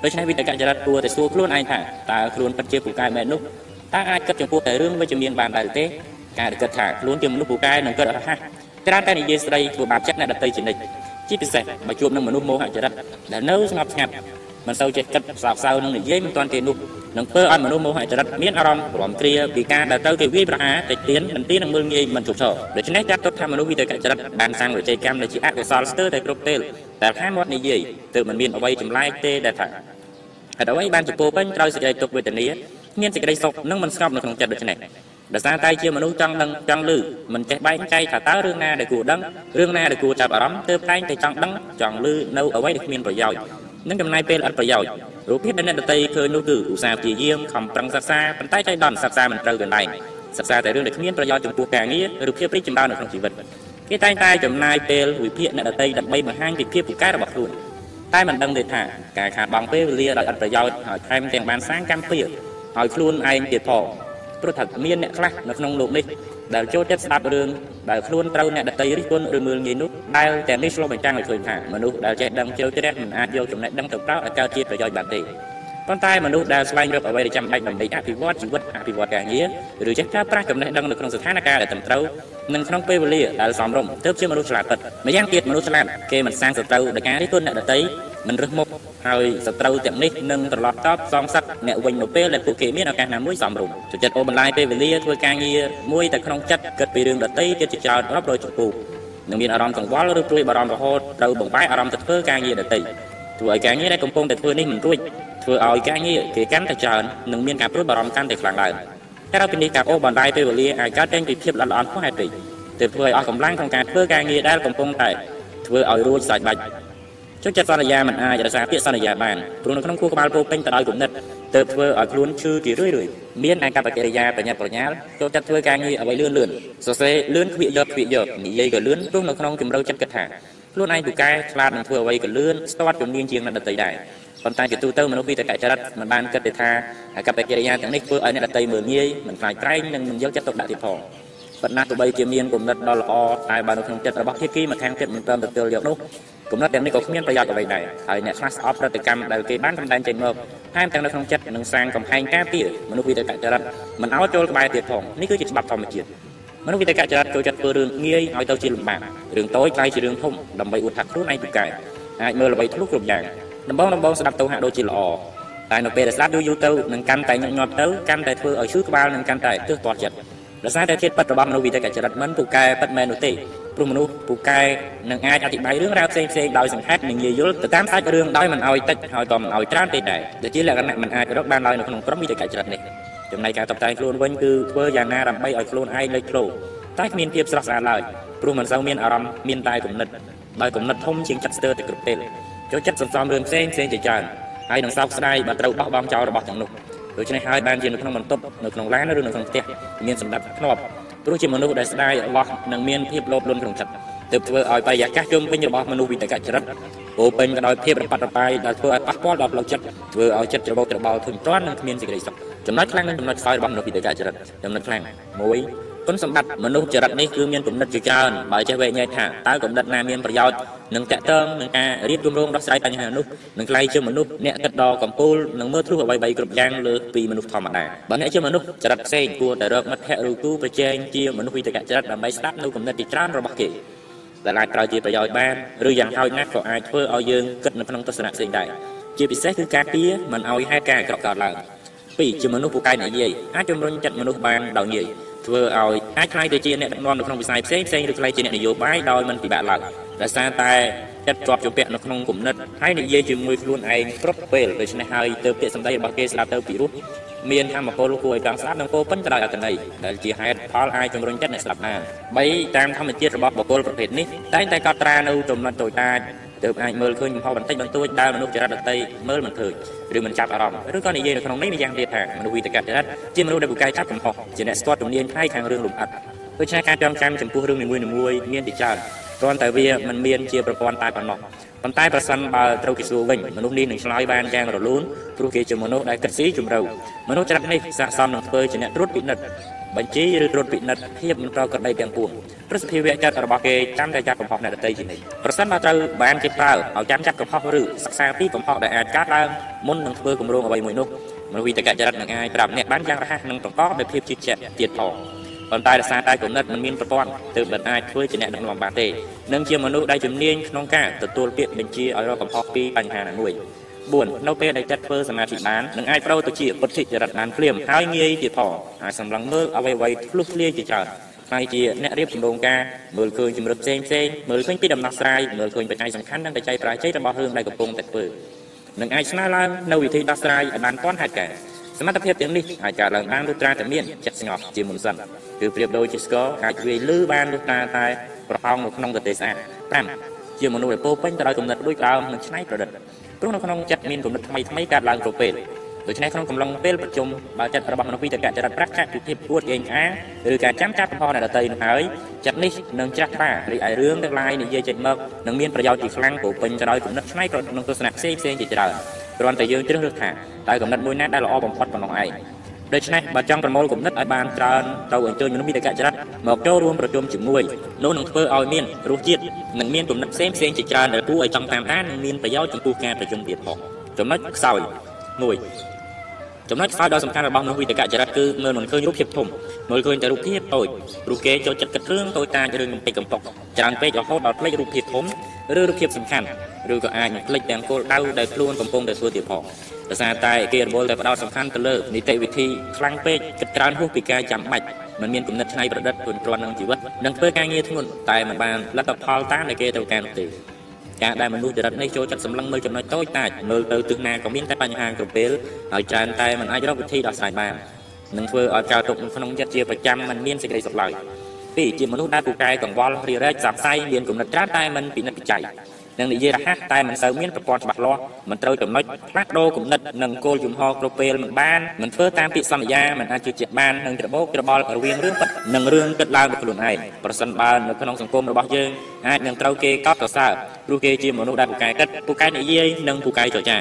ដូច្នេះវិទ្យាចរិតគួរតែសួរខ្លួនឯងថាតើខ្លួនពិតជាពូកែមែននោះតើអាចគិតចំពោះតែរឿងវិជ្ជមានបានដែរទេការគិតថាខ្លួនជាមនុស្សពូកែនឹងគិតរហ័សច្រើនតែនិយាយស្ដីធ្វើបាបចិត្តអ្នកដទៃជានិច្ច ជាពិសេសបើជួបនឹងមនុស្សមោហចរិតដែលនៅស្ងប់ស្ងាត់មិនសូវចេះគិតសោកសៅនឹងនិយាយមិនទាន់គេនោះនឹងធ្វើឲ្យមនុស្សមោហចរិតមានអារម្មណ៍រំគ្រាពីការដែលត្រូវគេវាយប្រហារតិចទៀនមិនទៀននឹងមើលងាយមិនជោគជ័យដូច្នេះចាត់ទុកថាមនុស្សវិទ្យាចរិតបានសាងវិជ័យកម្មដែលជាអកុសលស្ទើរតែគ្រប់ពេលតែខាងមាត់និយាយទើបមិនមានអ្វីចម្លែកទេដែលថាហេតុអ្វីបានចំពោះពេញត្រូវសេចក្តីទុកវេទនាមានសេចក្តីសុខនិងមិនស្ងប់នៅក្នុងចិត្តដូច្នេះ ដោយសារតែជាមនុស្សចង់ដឹងចង់ឮមិនចេះបែងចែកថាតើរឿងណាដែលគួរដឹងរឿងណាដែលគួរចាប់អារម្មណ៍ទើបតែងតែចង់ដឹងចង់ឮនៅអ្វីដែលគ្មានប្រយោជន៍និងចំណាយពេលអត់ប្រយោជន៍រូបភាពដែលអ្នកដតីឃើញនោះគឺឧស្សាហ៍ព្យាយាមខំប្រឹងសិក្សាប៉ុន្តែចៃដន្យសិក្សាមិនត្រូវកន្លែងសិក្សាតែរឿងដែលគ្មានប្រយោជន៍ចំពោះការងារឬភាពរីកចម្រើននៅក្នុងជីវិតគេតែងតែចំណាយពេលវិភាគអ្នកដតីដើម្បីបង្ហាញពីភាពពូកែរបស់ខ្លួនតែមិនដឹងទេថាការខាតបង់ពេលវេលាដោយអត់ប្រយោជន៍ហើយថែមទាំងបានសាងកម្មពៀឲ្យខ្លួនឯងទៀតផង ព្រោះថាមានអ្នកខ្លះនៅក្នុងលោកនេះដែលចូលចិត្តស្ដាប់រឿងដែលខ្លួនត្រូវអ្នកដតីរិះគន់ឬមើលងាយនោះដែលតែនេះឆ្លុះបញ្ចាំងឲ្យឃើញថាមនុស្សដែលចេះដឹងជ្រៅជ្រះមិនអាចយកចំណេះដឹងទៅប្រើឲ្យកើតជាប្រយោជន៍បានទេប៉ុន្តែមនុស្សដែលស្វែងរកអ្វីដែលចាំបាច់ដើម្បីអភិវឌ្ឍជីវិតអភិវឌ្ឍការងារឬចេះប្រើប្រាស់ចំណេះដឹងនៅក្នុងស្ថានភាពដែលត្រឹមត្រូវនិងក្នុងពេលវេលាដែលសមរម្យទើបជាមនុស្សឆ្លាតពិតម្យ៉ាងទៀតមនុស្សឆ្លាតគេមិនសាងសត្រូវដោយការរិះគន់អ្នកដតីមិនរឹសមុខ ហើយសត្រូវទាំងនេះនឹងត្រឡប់តបសងសឹកអ្នកវិញនៅពេលដែលពួកគេមានឱកាសណាមួយសមរម្យចូលចិត្តអូបន្លាយពេលវេលាធ្វើការងារមួយតែក្នុងចិត្តគិតពីរឿងដតីទៀតជាច្រើនរាប់រយចំពោះនឹងមានអារម្មណ៍កង្វល់ឬព្រួយបារម្ភរហូតត្រូវបង្វែរអារម្មណ៍ទៅធ្វើការងារដតីធ្វើឲ្យការងារដែលកំពុងតែធ្វើនេះមិនរួចធ្វើឲ្យការងារគេកាន់តែច្រើននិងមានការព្រួយបារម្ភកាន់តែខ្លាំងឡើងតែដល់ពីនេះការអូបន្លាយពេលវេលាអាចកើតចេញពីភាពល្អិតល្អន់ខ្វះហេតុពេកទើបធ្វើឲ្យអស់កម្លាំងក្នុងការធ្វើការងារដែលកំពុងតែធ្វើឲ្យរួចសាច់បាច់ ចូលចិត្តសន្យាមិនអាចរក្សាពាក្យសន្យាបានព្រោះនៅក្នុងខួរក្បាលពោពេញទៅដោយគំនិតទើបធ្វើឲ្យខ្លួនឈឺជារឿយរឿយមានអាកប្បកិរិយាបញ្ញាប្រញាល់ចូលចិត្តធ្វើការងារអ្វីលឿនលឿនសរសេរលឿនខ្វាកយកខ្វាកយកនិយាយក៏លឿនព្រោះនៅក្នុងជំរឿចិត្តគិតថាខ្លួនឯងពូកែឆ្លាតនឹងធ្វើអ្វីក៏លឿនស្ទាត់ជំនាញជាងអ្នកដទៃដែរប៉ុន្តែជាទូទៅមនុស្សវិតកចរិតមិនបានគិតទៅថាកប្បកិរិយាទាំងនេះធ្វើឲ្យអ្នកដតីមើលងាយមិនខ្លាចក្រែងនិងមិនយកចិត្តទុកដាក់ទៀតផង ប៉ុន្តែទោះបីជាមានគំនិតដ៏ល្អតែបើនៅក្នុងចិត្តរបស់ភាគីម្ខាងទៀតមិនព្រមទទួលយកនោះគំនិតទាំងនេះក៏គ្មានប្រយោជន៍អ្វីដែរហើយអ្នកខ្លះស្អប់ប្រតិកម្មដែលគេបានសម្ដែងចេញមកថែមទាំងនៅក្នុងចិត្តនឹងសាងកំហែងការពារមនុស្សវិតកចរិតមិនឲ្យចូលក្បែរទៀតផងនេះគឺជាច្បាប់ធម្មជាតិមនុស្សវិតកចរិតចូលចិត្តធ្វើរឿងងាយឲ្យទៅជាលំបាករឿងតូចខ្លាយជារឿងធំដើម្បីអួតថាខ្លួនឯងពូកែអាចមើលល្បីធ្លុះគ្រប់យ៉ាងដំបងដំបងស្ដាប់ទៅហាក់ដូចជាល្អតែនៅពេលដែលស្ដាប់យូរយូរទៅនឹងកាន់តែញឹកញាប់ទៅកាន់តែធ្វើឲ្យឈឺក្បាលនឹងកាន់តែទើសទាល់ចិត្ត ដោយសារតែធាតុពិតរបស់មនុស្សវិទ្យាចរិតមិនពូកែពិតមែននោះទេព្រោះមនុស្សពូកែនឹងអាចអធិប្បាយរឿងរ៉ាវផ្សេងផ្សេងដោយសង្ខេបនិងងាយយល់ទៅតាមសាច់រឿងដោយមិនឲ្យតិចហើយក៏មិនឲ្យច្រើនទេដែរដែលជាលក្ខណៈមិនអាចរកបានឡើយនៅក្នុងក្រុមវិទ្យាចរិតនេះចំណែកការតបតែងខ្លួនវិញគឺធ្វើយ៉ាងណាដើម្បីឲ្យខ្លួនឯងលេចធ្លោតែគ្មានភាពស្រស់ស្អាតឡើយព្រោះមិនសូវមានអារម្មណ៍មានតែគំនិតដោយគំនិតធំជាងចិត្តស្ទើរតែគ្រប់ពេលចូលចិត្តសន្សំរឿងផ្សេងផ្សេងជាច្រើនហើយនឹងសោកស្ដាយបើត្រូវបោះបង់ចោលរបស់ទាំងនោះ ដូច្នេះហើយបានជានៅក្នុងបន្ទប់នៅក្នុងឡានឬនៅក្នុងផ្ទះមានសម្ដាប់ធ្នាប់ព្រោះជាមនុស្សដែលស្ដាយរបស់នឹងមានភាពលោភលន់ក្នុងចិត្តទើបធ្វើឲ្យបរិយាកាសជុំវិញរបស់មនុស្សវិតកចរិតពោពេញទៅដោយភាពរប៉ាត់របាយដែលធ្វើឲ្យប៉ះពាល់ដល់ផ្លូវចិត្តធ្វើឲ្យចិត្តច្របូកច្របល់ធុញទ្រាន់និងគ្មានសេចក្តីសុខចំណុចខ្លាំងនិងចំណុចខ្សោយរបស់មនុស្សវិតកចរិតចំណុចខ្លាំង1 គុណសម្បត្តិមនុស្សចរិតនេះគឺមានគំនិតជាច្រើនបើចេះវែកញែកថាតើគំនិតណាមានប្រយោជន៍នឹងតកតងនឹងការរៀបគម្រោងដោះស្រាយបញ្ហានោះនឹងក្លាយជាមនុស្សអ្នកគិតដល់កំពូលនឹងមើលទ្រុសអ្វីៗគ្រប់យ៉ាងលើពីមនុស្សធម្មតាបើអ្នកជាមនុស្សចរិតផ្សេងគួរតែរកមិត្តភ័ក្តិឬគូប្រជែងជាមនុស្សវិទ្យាចរិតដើម្បីស្ដាប់នូវគំនិតជាច្រើនរបស់គេដែលអាចប្រើជាប្រយោជន៍បានឬយ៉ាងហោចណាស់ក៏អាចធ្វើឲ្យយើងគិតនៅក្នុងទស្សនៈផ្សេងដែរជាពិសេសគឺការពារមិនឲ្យហេតុការណ៍អាក្រក់កើតឡើង2ជាមនុស្សពូកែនិយាយអាចជំរុញចិត្តមនុស្សបានដោយងាយ ធ្វើឲ្យអាចខ្លាយទៅជាអ្នកដឹកនាំនៅក្នុងវិស័យផ្សេងផ្សេងឬខ្លាយជាអ្នកនយោបាយដោយមិនពិបាកឡើយដោយសារតែចិត្តជាប់ជាប់ពាក់នៅក្នុងគំនិតហើយនិយាយជាមួយខ្លួនឯងគ្រប់ពេលដូច្នេះហើយទៅពាក្យសម្ដីរបស់គេស្ដាប់ទៅពីរោះមានធម្មពលគួរឲ្យតាមស្ដាប់និងពោពេញទៅដោយអត្ថន័យដែលជាហេតុផលអាចជំរុញចិត្តអ្នកស្ដាប់បាន3តាមធម្មជាតិរបស់បុគ្គលប្រភេទនេះតែងតែកត់ត្រានៅចំណុចតូចតាច ទើបអាចមើលឃើញកំហុសបន្តិចបន្តួចដែលមនុស្សចរិតដតីមើលមិនឃើញឬមិនចាប់អារម្មណ៍ឬក៏និយាយនៅក្នុងនេះម្យ៉ាងទៀតថាមនុស្សវិតកចរិតជាមនុស្សដែលពូកែចាប់កំហុសជាអ្នកស្ទាត់ជំនាញផ្នែកខាងរឿងលំអិតដូច្នេះការចងចាំចំពោះរឿងនីមួយៗមានជាច្រើនគ្រាន់តែវាមិនមានជាប្រព័ន្ធតែប៉ុណ្ណោះប៉ុន្តែប្រសិនបើត្រូវគេសួរវិញមនុស្សនេះនឹងឆ្លើយបានយ៉ាងរលូនព្រោះគេជាមនុស្សដែលគិតស៊ីជម្រៅមនុស្សចរិតនេះស័ក្តិសមនឹងធ្វើជាអ្នកត្រួតពិនិត្យ បញ្ជីឬត្រួតពិនិត្យភាពមិនប្រក្រតីទាំងពួងប្រសិទ្ធភាពចិត្តរបស់គេចាំតែចាប់កំហុសអ្នកដទៃជានិច្ចប្រសិនបើត្រូវបានគេប្រើឲ្យចាំចាប់កំហុសឬសិក្សាពីកំហុសដែលអាចកើតឡើងមុននឹងធ្វើគម្រោងអ្វីមួយនោះមនុស្សវិតកចរិតនឹងអាចប្រាប់អ្នកបានយ៉ាងរហ័សនិងប្រកបដោយភាពជឿជាក់ទៀតផងប៉ុន្តែដោយសារតែគំនិតមិនមានប្រព័ន្ធទើបមិនអាចធ្វើជាអ្នកដឹកនាំបានទេនិងជាមនុស្សដែលជំនាញក្នុងការទទួលពាក្យបញ្ជាឲ្យរកកំហុសពីបញ្ហាណាមួយ 4នៅពេលដែលចិត្តធ្វើសមាធិបាននឹងអាចប្រោទៅជាពុទ្ធិចរិតបានភ្លាមហើយងាយទៀតផងអាចសម្លឹងមើលអ្វីអ្វីធ្លុះធ្លាយជាច្រើនហើយជាអ្នករៀបចំរងការមើលឃើញជំរិតផ្សេងផ្សេងមើលឃើញពីដំណោះស្រាយមើលឃើញបច្ច័យសំខាន់និងបច្ច័យប្រាជ័យរបស់រឿងដែលកំពុងតែធ្វើនឹងអាចស្នើឡើងនៅវិធីដោះស្រាយឲ្យបានទាន់ហេតុការណ៍សមត្ថភាពទាំងនេះអាចកើតឡើងបានលុះត្រាតែមានចិត្តស្ងប់ជាមុនសិនគឺប្រៀបដូចជាស្គរអាចវាយលឺបានលុះត្រាតែប្រហោងនៅក្នុងទទេស្អាត5ជាមនុស្សដែលពោពេញទៅដោយគំនិតដូចដើមនិងច្នៃប្រឌិត ព្រោះនៅក្នុងចិត្តមានគំនិតថ្មីថ្មីកើតឡើងគ្រប់ពេលដូច្នេះក្នុងកំឡុងពេលប្រជុំបើចិត្តរបស់មនុស្សវិតកចរិតប្រាក់ចាក់ពីភាពពួតអេងអាឬការចាំចាប់កំហុសអ្នកដទៃនោះហើយចិត្តនេះនឹងច្រាស់ថ្លារីឯរឿងទាំងឡាយនិយាយចេញមកនឹងមានប្រយោជន៍ជាខ្លាំងពោពេញទៅដោយគំនិតឆ្នៃប្រឌិតក្នុងទស្សនៈផ្សេងផ្សេងជាច្រើនគ្រាន់តែយើងជ្រើសរើសថាតើគំនិតមួយណាដែលល្អបំផុតប៉ុណ្ណោះឯង ដូច្នេះបើចង់ប្រមូលគំនិតឲ្យបានច្រើនត្រូវអញ្ជើញមនុស្សវិទ្យាចរិតមកចូលរួមប្រជុំជាមួយនោះនឹងធ្វើឲ្យមានរសជាតិនិងមានគំនិតផ្សេងផ្សេងជាច្រើនដែលគួរឲ្យចង់តាមដាននិងមានប្រយោជន៍ចំពោះការប្រជុំទៀតផងចំណុចខ្សោយ1ចំណុចខ្សោយដ៏សំខាន់របស់មនុស្សវិទ្យាចរិតគឺមើលមិនឃើញរូបភាពធំមើលឃើញតែរូបភាពតូចព្រោះគេចូលចិត្តគិតរឿងតូចតាចរឿងកំពេចកំប៉ុកច្រើនពេករហូតដល់ភ្លេចរូបភាពធំ ឬរូបភាពសំខាន់ឬក៏អាចនឹងភ្លេចទាំងគោលដៅដែលខ្លួនកំពុងតែធ្វើទៀតផងដោយសារតែគេរវល់តែផ្ដោតសំខាន់ទៅលើនីតិវិធីខ្លាំងពេកគិតច្រើនហួសពីការចាំបាច់มันមានគំនិតច្នៃប្រឌិតខ្លួនគ្រាន់នឹងជីវិតនិងធ្វើការងារធ្ងន់តែមិនបានលទ្ធផលតាមដែលគេត្រូវការនោះទេការដែលមនុស្សចរិតនេះចូលចិត្តសម្លឹងមើលចំណុចតូចតាចមើលទៅទិសណាក៏មានតែបញ្ហាគ្រប់ពេលហើយច្រើនតែមិនអាចរកវិធីដោះស្រាយបាននឹងធ្វើឲ្យកើតទុកក្នុងចិត្តជាប្រចាំមិនមានសេចក្តីសុខឡើយ ពីជាមនុស្សដែលពូកែកង្វល់រីរែកសាបសៃមានគំនិតច្រើនតែមិនពិនិត្យពិច័យនិងនិយាយរហ័សតែមិនសូវមានប្រព័ន្ធច្បាស់លាស់មិនត្រូវចំណុចផ្លាស់ប្ដូរគំនិតនិងគោលជំហរគ្រប់ពេលមិនបានមិនធ្វើតាមពាក្យសន្យាមិនអាចជឿជាក់បាននិងច្របូកច្របល់រវាងរឿងពិតនិងរឿងគិតឡើងដោយខ្លួនឯងប្រសិនបើនៅក្នុងសង្គមរបស់យើងអាចនឹងត្រូវគេកោតសរសើរព្រោះគេជាមនុស្សដែលពូកែគិតពូកែនិយាយនិងពូកែចរចា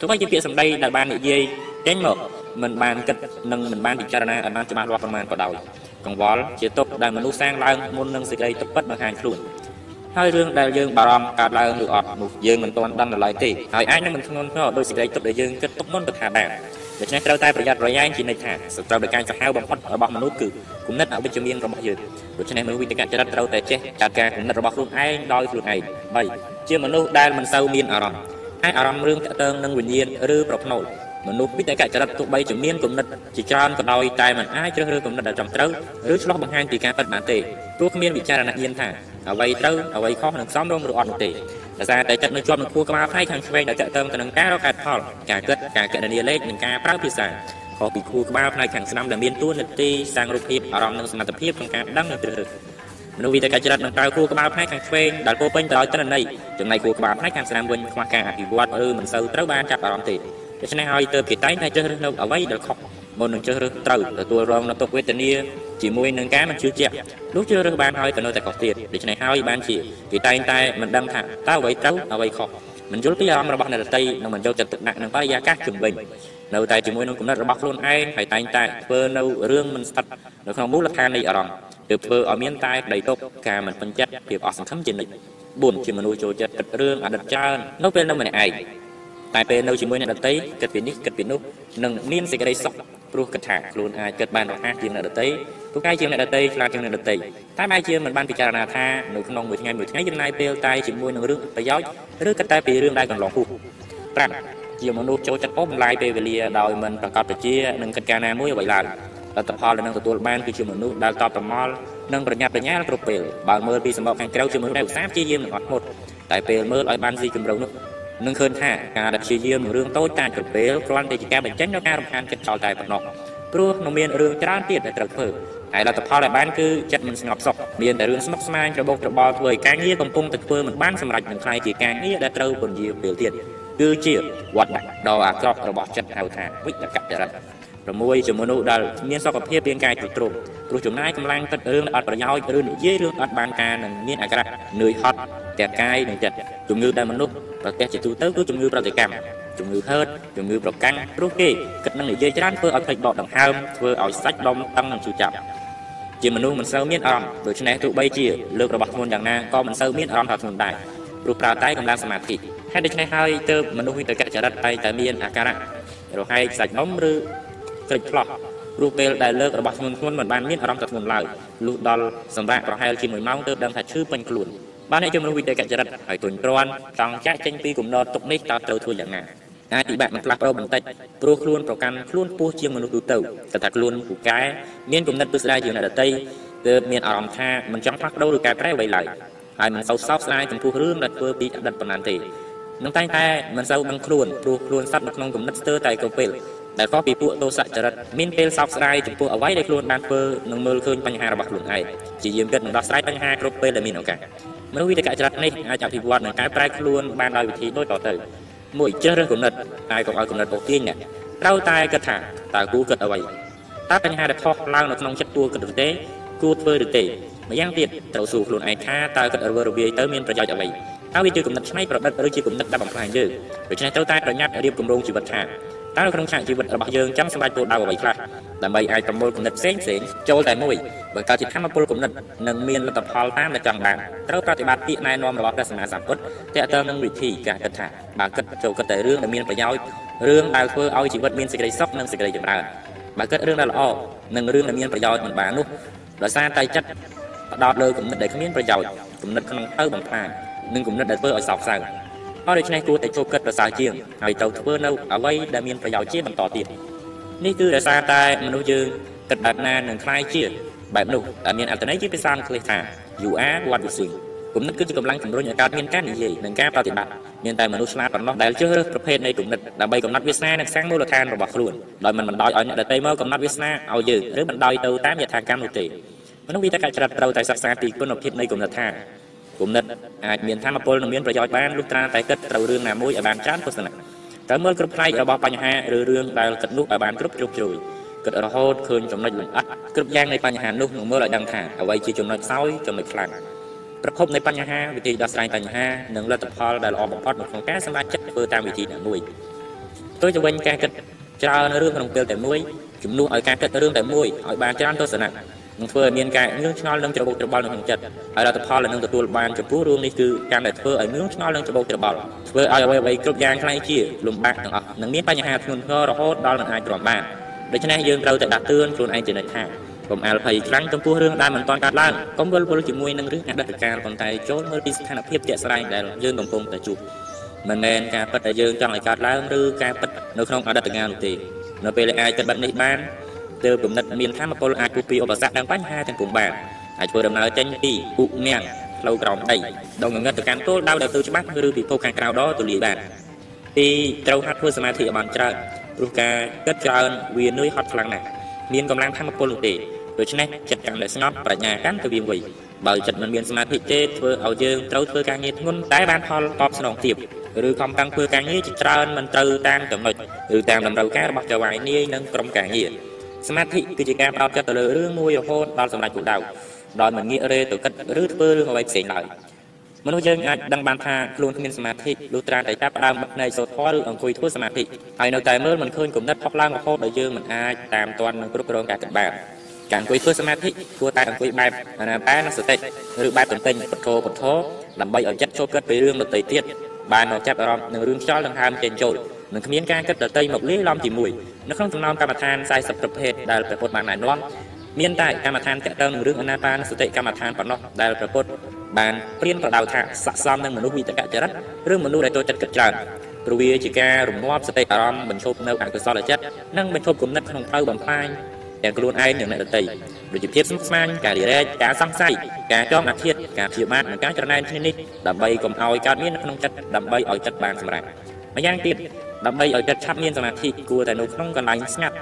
ទោះបីជាពាក្យសម្ដីដែលបាននិយាយចេញមកមិនបានគិតនិងមិនបានពិចារណាឲ្យបានច្បាស់លាស់ប្រមាណក៏ដោយ កង្វល់ជាទុកដែលមនុស្សសាងឡើងមុននឹងសេចក្តីទុកពិតបង្ហាញខ្លួនហើយរឿងដែលយើងបារម្ភកើតឡើងឬអត់នោះយើងមិនទាន់ដឹងដល់ឡើយទេហើយអាចនឹងមិនធ្ងន់ធ្ងរដោយសេចក្តីទុកដែលយើងគិតទុកមុនទៅថាបានដូច្នេះត្រូវតែប្រយ័ត្នប្រយែងជានិច្ចថាសត្រូវដោយការសាហាវបំផុតរបស់មនុស្សគឺគុណិតអវិជ្ជមានរបស់យើងដូច្នេះមនុស្សវិទ្យាចរិតត្រូវតែចេះចាត់ការគុណិតរបស់ខ្លួនឯងដោយខ្លួនឯង3ជាមនុស្សដែលមិនសូវមានអារម្មណ៍អាចអារម្មណ៍រឿងតាក់ទងនឹងវិញ្ញាណឬប្រផ្នូល មនុស្សវិតកចរិតទោះបីជាមានគំនិតជាច្រើនក៏ដោយតែมันអាចជ្រើសរើសគំនិតដែលត្រឹមត្រូវឬឆ្លោះបង្ហាញពីការពិតបានទេព្រោះគ្មានវិចារណញ្ញាណថាអ្វីត្រូវអ្វីខុសនឹងសមរម្យឬអត់នោះទេដោយសារតែចិត្តនៅជាប់នឹងខួរក្បាលផ្នែកខាងឆ្វេងដែលតកតឹងទៅនឹងការរកហេតុផលការគិតការកណនាលេខនិងការប្រើភាសាខុសពីខួរក្បាលផ្នែកខាងស្ដាំដែលមានតួនាទីសាងរូបភាពអារម្មណ៍និងសមត្ថភាពក្នុងការដឹងនិងជ្រើសរើសមនុស្សវិទ្យាចរិតនឹងប្រើខួរក្បាលផ្នែកខាងឆ្វេងដែលពោពេញទៅដោយទិន្នន័យចំណែកខួរក្បាលផ្នែកខាងស្ដាំវិញខ្វះការអភិវឌ្ឍឬមិនសូវត្រូវបានចាប់អារម្មណ៍ទេ ដូច្នេះហើយទើបគេតែងតែជ្រើសរើសនៅអ្វីដែលខុសមុននឹងជ្រើសរើសត្រូវទទួលរងនៅទុក្ខវេទនាជាមួយនឹងការមិនជឿជាក់លុះជ្រើសរើសបានហើយក៏នៅតែខុសទៀតដូច្នេះហើយបានជាគេតែងតែមិនដឹងថាតើអ្វីត្រូវអ្វីខុសមិនយល់ពីអារម្មណ៍របស់អ្នកដទៃនិងមិនយកចិត្តទុកដាក់នឹងបរិយាកាសជំវិញនៅតែជាមួយនឹងគំនិតរបស់ខ្លួនឯងហើយតែងតែធ្វើនៅរឿងមិនស្ថិតនៅក្នុងមូលដ្ឋាននៃអារម្មណ៍ទើបធ្វើឲ្យមានតែក្តីទុកការមិនពេញចិត្តភាពអស់សង្ឃឹមជានិច្ច4ជាមនុស្សចូលចិត្តគិតរឿងអតីតច្រើននៅពេលនៅម្នាក់ឯង តែពេលនៅជាមួយអ្នកដទៃគិតពីនេះគិតពីនោះនឹងមានសេចក្តីសុខព្រោះគិតថាខ្លួនអាចគិតបានរហ័សជាងអ្នកដទៃទូកែជាងអ្នកដទៃឆ្លាតជាងអ្នកដទៃតែបែរជាមិនបានពិចារណាថានៅក្នុងមួយថ្ងៃមួយថ្ងៃចំណាយពេលតែជាមួយនឹងរឿងប្រយោជន៍ឬគិតតែពីរឿងដែលកន្លងហួស5ជាមនុស្សចូលចិត្តអូសបន្លាយពេលវេលាដោយមិនប្រកបប្រជានឹងកិច្ចការណាមួយអ្វីឡើយលទ្ធផលដែលនឹងទទួលបានគឺជាមនុស្សដែលតបប្រមល់និងប្រញាប់ប្រញាល់គ្រប់ពេលបើមើលពីសម្បកខាងក្រៅជាមនុស្សដែលឧស្សាហ៍ព្យាយាមនឹងអត់មុតតែពេលមើលឲ្យបានស៊ីជម្រៅនោះ នឹងឃើញថាការដែលព្យាយាមនឹងរឿងតូចតាចគ្រប់ពេលគ្រាន់តែជាការបញ្ចេញនូវការរំខានចិត្តចោលតែប៉ុណ្ណោះព្រោះនឹងមានរឿងច្រើនទៀតដែលត្រូវធ្វើហើយលទ្ធផលដែលបានគឺចិត្តមិនស្ងប់សុខមានតែរឿងស្មុគស្មាញច្របូកច្របល់ធ្វើឲ្យការងារកំពុងតែធ្វើមិនបានសម្រេចនឹងខ្លាយជាការងារដែលត្រូវពន្យាពេលទៀតគឺជាវត្តដាក់ដ៏អាក្រក់របស់ចិត្តហៅថាវិតកចរិត6ជាមនុស្សដែលមានសុខភាពរាងកាយទ្រុឌទ្រោមព្រោះចំណាយកម្លាំងទឹករឿងអត់ប្រយោជន៍ឬនិយាយរឿងអត់បានការនឹងមានអាក្រក់នឿយហត់ទាំងកាយនិងចិត្តជំងឺដែលមនុស្ស ប្រទេសជាទូទៅគឺជំងឺប្រតិកម្មជំងឺហឺតជំងឺប្រកាំងព្រោះគេគិតនឹងនិយាយច្រើនធ្វើឲ្យភ្លេចដកដង្ហើមធ្វើឲ្យសាច់ដុំតឹងនិងឈឺចាប់ជាមនុស្សមិនសូវមានអារម្មណ៍ដូច្នេះទោះបីជាលើករបស់ធ្ងន់យ៉ាងណាក៏មិនសូវមានអារម្មណ៍ថាធ្ងន់ដែរព្រោះប្រើតែកម្លាំងសមាធិហេតុដូច្នេះហើយទើបមនុស្សវិតកចរិតតែតែមានអាការៈរហែកសាច់ដុំឬក្រិចផ្លោះព្រោះពេលដែលលើករបស់ធ្ងន់ធ្ងន់មិនបានមានអារម្មណ៍ថាធ្ងន់ឡើយលុះដល់សម្រាប់ប្រហែលជា1ម៉ោងទើបដឹងថាឈឺពេញខ្លួន បានអ្នកជំនុំវិទ្យាចរិតហើយទុនគ្រាន់ចង់ចាក់ចេញពីគំនរទុកនេះតើត្រូវធ្វើយ៉ាងណាអាចពិបាកមិនផ្លាស់ប្ដូរបន្តិចព្រោះខ្លួនប្រកាន់ខ្លួនពោះជាងមនុស្សទូទៅតែថាខ្លួនពូកែមានគំនិតពិស្ដារជាងអ្នកដទៃទើបមានអារម្មណ៍ថាមិនចង់ផ្លាស់ប្ដូរឬកែប្រែអ្វីឡើយហើយមិនសូវសោកស្ដាយចំពោះរឿងដែលធ្វើពីអតីតប៉ុណ្ណាទេនឹងតែងតែមិនសូវដឹងខ្លួនព្រោះខ្លួនសត្វនៅក្នុងគំនិតស្ទើរតែគ្រប់ពេលដែលក៏ពីពួកទោសចរិតមានពេលសោកស្ដាយចំពោះអ្វីដែលខ្លួនបានធ្វើនិងមើលឃើញបញ្ហារបស់ខ្លួនឯងជាយាមគិតនឹងដោះស្រាយបញ្ហាគ្រប់ពេលដែលមានឱកាស មនុស្សវិទ្យាចរិតនេះអាចអភិវឌ្ឍនិងកែប្រែខ្លួនបានដោយវិធីដូចតទៅមួយជ្រើសរើសគំនិតតែកុំឲ្យគំនិតអូសទាញអ្នកត្រូវតែគិតថាតើគួរគិតអ្វីតើបញ្ហាដែលផុសឡើងនៅក្នុងចិត្តគួរគិតឬទេគួរធ្វើឬទេម្យ៉ាងទៀតត្រូវសួរខ្លួនឯងថាតើគិតរវើរវាយទៅមានប្រយោជន៍អ្វីតើវាជាគំនិតឆ្នៃប្រឌិតឬជាគំនិតដែលបំផ្លាញយើងដូច្នេះត្រូវតែប្រញាប់រៀបគម្រោងជីវិតថា តើនៅក្នុងឆាកជីវិតរបស់យើងចង់សម្រេចគោលដៅអ្វីខ្លះដើម្បីអាចប្រមូលគំនិតផ្សេងផ្សេងចូលតែមួយបើកើតជាធម្មពលគំនិតនឹងមានលទ្ធផលតាមដែលចង់បានត្រូវប្រតិបត្តិពាក្យណែនាំរបស់ព្រះសម្មាសម្ពុទ្ធទាក់ទងនឹងវិធីការគិតថាបើគិតចូលគិតតែរឿងដែលមានប្រយោជន៍រឿងដែលធ្វើឲ្យជីវិតមានសេចក្តីសុខនិងសេចក្តីចម្រើនបើគិតរឿងដែលល្អនិងរឿងដែលមានប្រយោជន៍មិនបាននោះដោយសារតែចិត្តផ្ដោតលើគំនិតដែលគ្មានប្រយោជន៍គំនិតក្នុងទៅបំផ្លាញនិងគំនិតដែលធ្វើឲ្យសោកសៅ ហើយដូច្នេះគួរតែចូលគិតប្រសើរជាងហើយទៅធ្វើនៅអ្វីដែលមានប្រយោជន៍ជាបន្តទៀតនេះគឺដោយសារតែមនុស្សយើងគិតបែបណានឹងคล้ายជាបែបនោះដែលមានអត្ថន័យជាភាសាអង់គ្លេសថា you are what you think គំនិតគឺជាកម្លាំងជំរុញឲ្យកើតមានការនិយាយនិងការប្រតិបត្តិមានតែមនុស្សឆ្លាតប៉ុណ្ណោះដែលជ្រើសរើសប្រភេទនៃគំនិតដើម្បីកំណត់វាសនានិងសាងមូលដ្ឋានរបស់ខ្លួនដោយមិនបណ្ដោយឲ្យអ្នកដទៃមកកំណត់វាសនាឲ្យយើងឬបណ្ដោយទៅតាមយថាកម្មនោះទេមនុស្សវិទ្យាចរិតត្រូវតែសិក្សាពីគុណភាពនៃគំនិតថា គំនិតអាចមានធម៌ពលនិងមានប្រយោជន៍បានលុះត្រាតែគិតត្រូវរឿងណាមួយឲ្យបានច្រើនទស្សនៈត្រូវមើលគ្រប់ផ្នែករបស់បញ្ហាឬរឿងដែលគិតនោះឲ្យបានគ្រប់ជ្រុងជ្រោយគិតរហូតឃើញចំណុចលម្អិតគ្រប់យ៉ាងនៃបញ្ហានោះនឹងមើលឲ្យដឹងថាអ្វីជាចំណុចខ្សោយចំណុចខ្លាំងប្រភពនៃបញ្ហាវិធីដោះស្រាយបញ្ហានិងលទ្ធផលដែលល្អបំផុតនៅក្នុងការសម្រេចចិត្តធ្វើតាមវិធីណាមួយទៅទៅវិញការគិតច្រើនរឿងក្នុងពេលតែមួយជំនួសឲ្យការគិតរឿងតែមួយឲ្យបានច្រើនទស្សនៈ នឹងធ្វើឲ្យមានការងឿងឆ្ងល់និងច្របូកច្របល់នៅក្នុងចិត្តហើយលទ្ធផលដែលនឹងទទួលបានចំពោះរឿងនេះគឺការដែលធ្វើឲ្យងឿងឆ្ងល់និងច្របូកច្របល់ធ្វើឲ្យអ្វីអ្វីគ្រប់យ៉ាងខ្លាំងជាលំបាកទាំងអស់នឹងមានបញ្ហាធ្ងន់ធ្ងររហូតដល់មិនអាចទ្រាំបានដូច្នេះយើងត្រូវតែដាស់តឿនខ្លួនឯងជានិច្ចថាកុំអាលភ័យខ្លាំងចំពោះរឿងដែលមិនទាន់កើតឡើងកុំវិលវល់ជាមួយនឹងរឿងអតីតកាលប៉ុន្តែចូលមើលពីស្ថានភាពជាក់ស្ដែងដែលយើងកំពុងតែជួបមិនមែនការពិតដែលយើងចង់ឲ្យកើតឡើងឬការពិតនៅក្នុងអតីតកាលនោះទេនៅពេលដែលអាចគិតបែបនេះបាន ទើបគំនិតមានធម៌ពលអាចពុះពីឧបសគ្គនិងបញ្ហាទាំងពុំបានអាចធ្វើដំណើរចេញពីឧញាំងផ្លូវក្រោមដីដងងឹតទៅកាន់គោលដៅដែលទៅច្បាស់ឬពិភពខាងក្រៅដ៏ទូលាយបានពីត្រូវហាត់ធ្វើសមាធិឲ្យបានច្រើនព្រោះការគិតច្រើនវានឿយហត់ខ្លាំងណាស់មានកម្លាំងធម៌ពលនោះទេដូច្នេះចិត្តកាន់តែស្ងប់ប្រាជ្ញាកាន់តែវាងវៃបើចិត្តមិនមានសមាធិទេធ្វើឲ្យយើងត្រូវធ្វើការងារធ្ងន់តែបានផលតបស្នងទៀតឬខំតាំងធ្វើការងារជាច្រើនមិនត្រូវតាមចំណុចឬតាមតម្រូវការរបស់ចៅហ្វាយនាយនិងក្រុមការងារ សមាធិគឺជាការផ្ដោតចិត្តទៅលើរឿងមួយរហូតដល់សម្រេចគោលដៅដោយមិនងាករេទៅគិតឬធ្វើរឿងអ្វីផ្សេងឡើយមនុស្សយើងអាចដឹងបានថាខ្លួនគ្មានសមាធិលុះត្រាតែចាប់ផ្ដើមបិទភ្នែកសូត្រធម៌ឬអង្គុយធ្វើសមាធិហើយនៅតែមើលមិនឃើញគំនិតផុសឡើងរហូតដល់យើងមិនអាចតាមទាន់នឹងគ្រប់គ្រងការគិតបានការអង្គុយធ្វើសមាធិគួរតែអង្គុយបែបអាណាបានសតិឬបែបទន្ទិញពុទ្ធោពុទ្ធោដើម្បីឲ្យចិត្តចូលគិតពីរឿងដទៃទៀតបានមកចាប់អារម្មណ៍នឹងរឿងខ្យល់ដង្ហើមចេញចូល នឹងគ្មានការគិតដតីមកលាយឡំជាមួយនៅក្នុងចំណោមកម្មដ្ឋាន40ប្រភេទដែលព្រះពុទ្ធបានណែនាំមានតែកម្មដ្ឋានតកតងនឹងរឿងអនាបានសតិកម្មដ្ឋានប៉ុណ្ណោះដែលព្រះពុទ្ធបានព្រានប្រដៅថាស័ក្តិសមនឹងមនុស្សវិតកចរិតឬមនុស្សដែលចូលចិត្តគិតច្រើនព្រោះវាជាការរំងាប់សតិអារម្មណ៍បញ្ឈប់នៅអកុសលចិត្តនិងបញ្ឈប់គំនិតក្នុងផ្លូវបំផ្លាញទាំងខ្លួនឯងនិងអ្នកដទៃដូចជាភាពស្មុគស្មាញការរីរែកការសង្ស័យការចងអាធិធការព្យាបាទនិងការច្រណែនគ្នានេះដើម្បីកុំឲ្យកើតមាននៅក្នុងចិត្តដើម្បីឲ្យចិត្តបានសម្រេចម្យ៉ាងទៀត ដើម្បីឲ្យចិត្តឆាប់មានសមាធិគួរតែនៅក្នុងកន្លែងស្ងាត់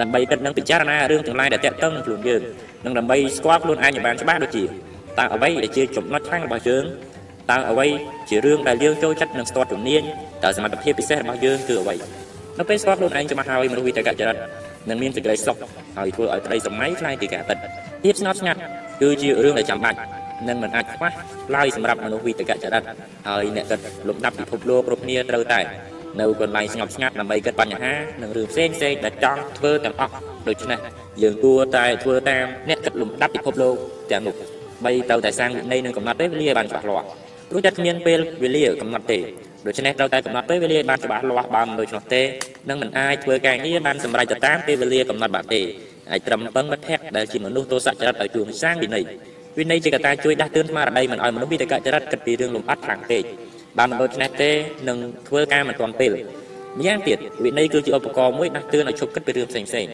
ដើម្បីគិតនឹងពិចារណារឿងទាំងឡាយដែលតាក់ទងនឹងខ្លួនយើងនិងដើម្បីស្គាល់ខ្លួនឯងឲ្យបានច្បាស់ដូចជាតើអ្វីដែលជាចំណុចខ្លាំងរបស់យើងតើអ្វីជារឿងដែលយើងចូលចិត្តនឹងស្ទាត់ជំនាញតើសមត្ថភាពពិសេសរបស់យើងគឺអ្វីនៅពេលស្គាល់ខ្លួនឯងច្បាស់ហើយមនុស្សវិតកចរិតនឹងមានសេចក្តីសុខហើយធ្វើឲ្យប្តីសម័យខ្លាយពីការពិតភាពស្ងប់ស្ងាត់គឺជារឿងដែលចាំបាច់និងមិនអាចខ្វះឡើយសម្រាប់មនុស្សវិតកចរិតហើយអ្នកគិតលំដាប់ពិភពលោកគ្រប់គ្នាត្រូវតែ នៅកន្លែងស្ងប់ស្ងាត់ដើម្បីគិតបញ្ហានិងរឿងផ្សេងផ្សេងដែលចង់ធ្វើទាំងអស់ដូច្នេះយើងគួរតែធ្វើតាមអ្នកគិតលំដាប់ពិភពលោកទាំងនោះបីទៅតែសាងវិន័យនិងកំណត់ពេលវេលាបានច្បាស់លាស់ព្រោះតែគ្មានពេលវេលាកំណត់ទេដូច្នេះត្រូវតែកំណត់ពេលវេលាបានច្បាស់លាស់បើមិនដូច្នោះទេនឹងមិនអាចធ្វើការងារបានសម្រេចទៅតាមពេលវេលាកំណត់បានទេអាចត្រឹមពឹងមិត្តភ័ក្តិដែលជាមនុស្សទោសចរិតឲ្យជួងសាងវិន័យវិន័យជាកត្តាជួយដាស់តឿនស្មារតីមិនឲ្យមនុស្សវិតកចរិតគិតពីរឿងលំអិតខ្លាំងពេក បើមិនដូច្នេះទេនឹងធ្វើការមិនទាន់ពេលម្យ៉ាងទៀតវិន័យគឺជាឧបករណ៍មួយដាស់តឿនឲ្យឈប់គិតពីរឿងផ្សេងផ្សេង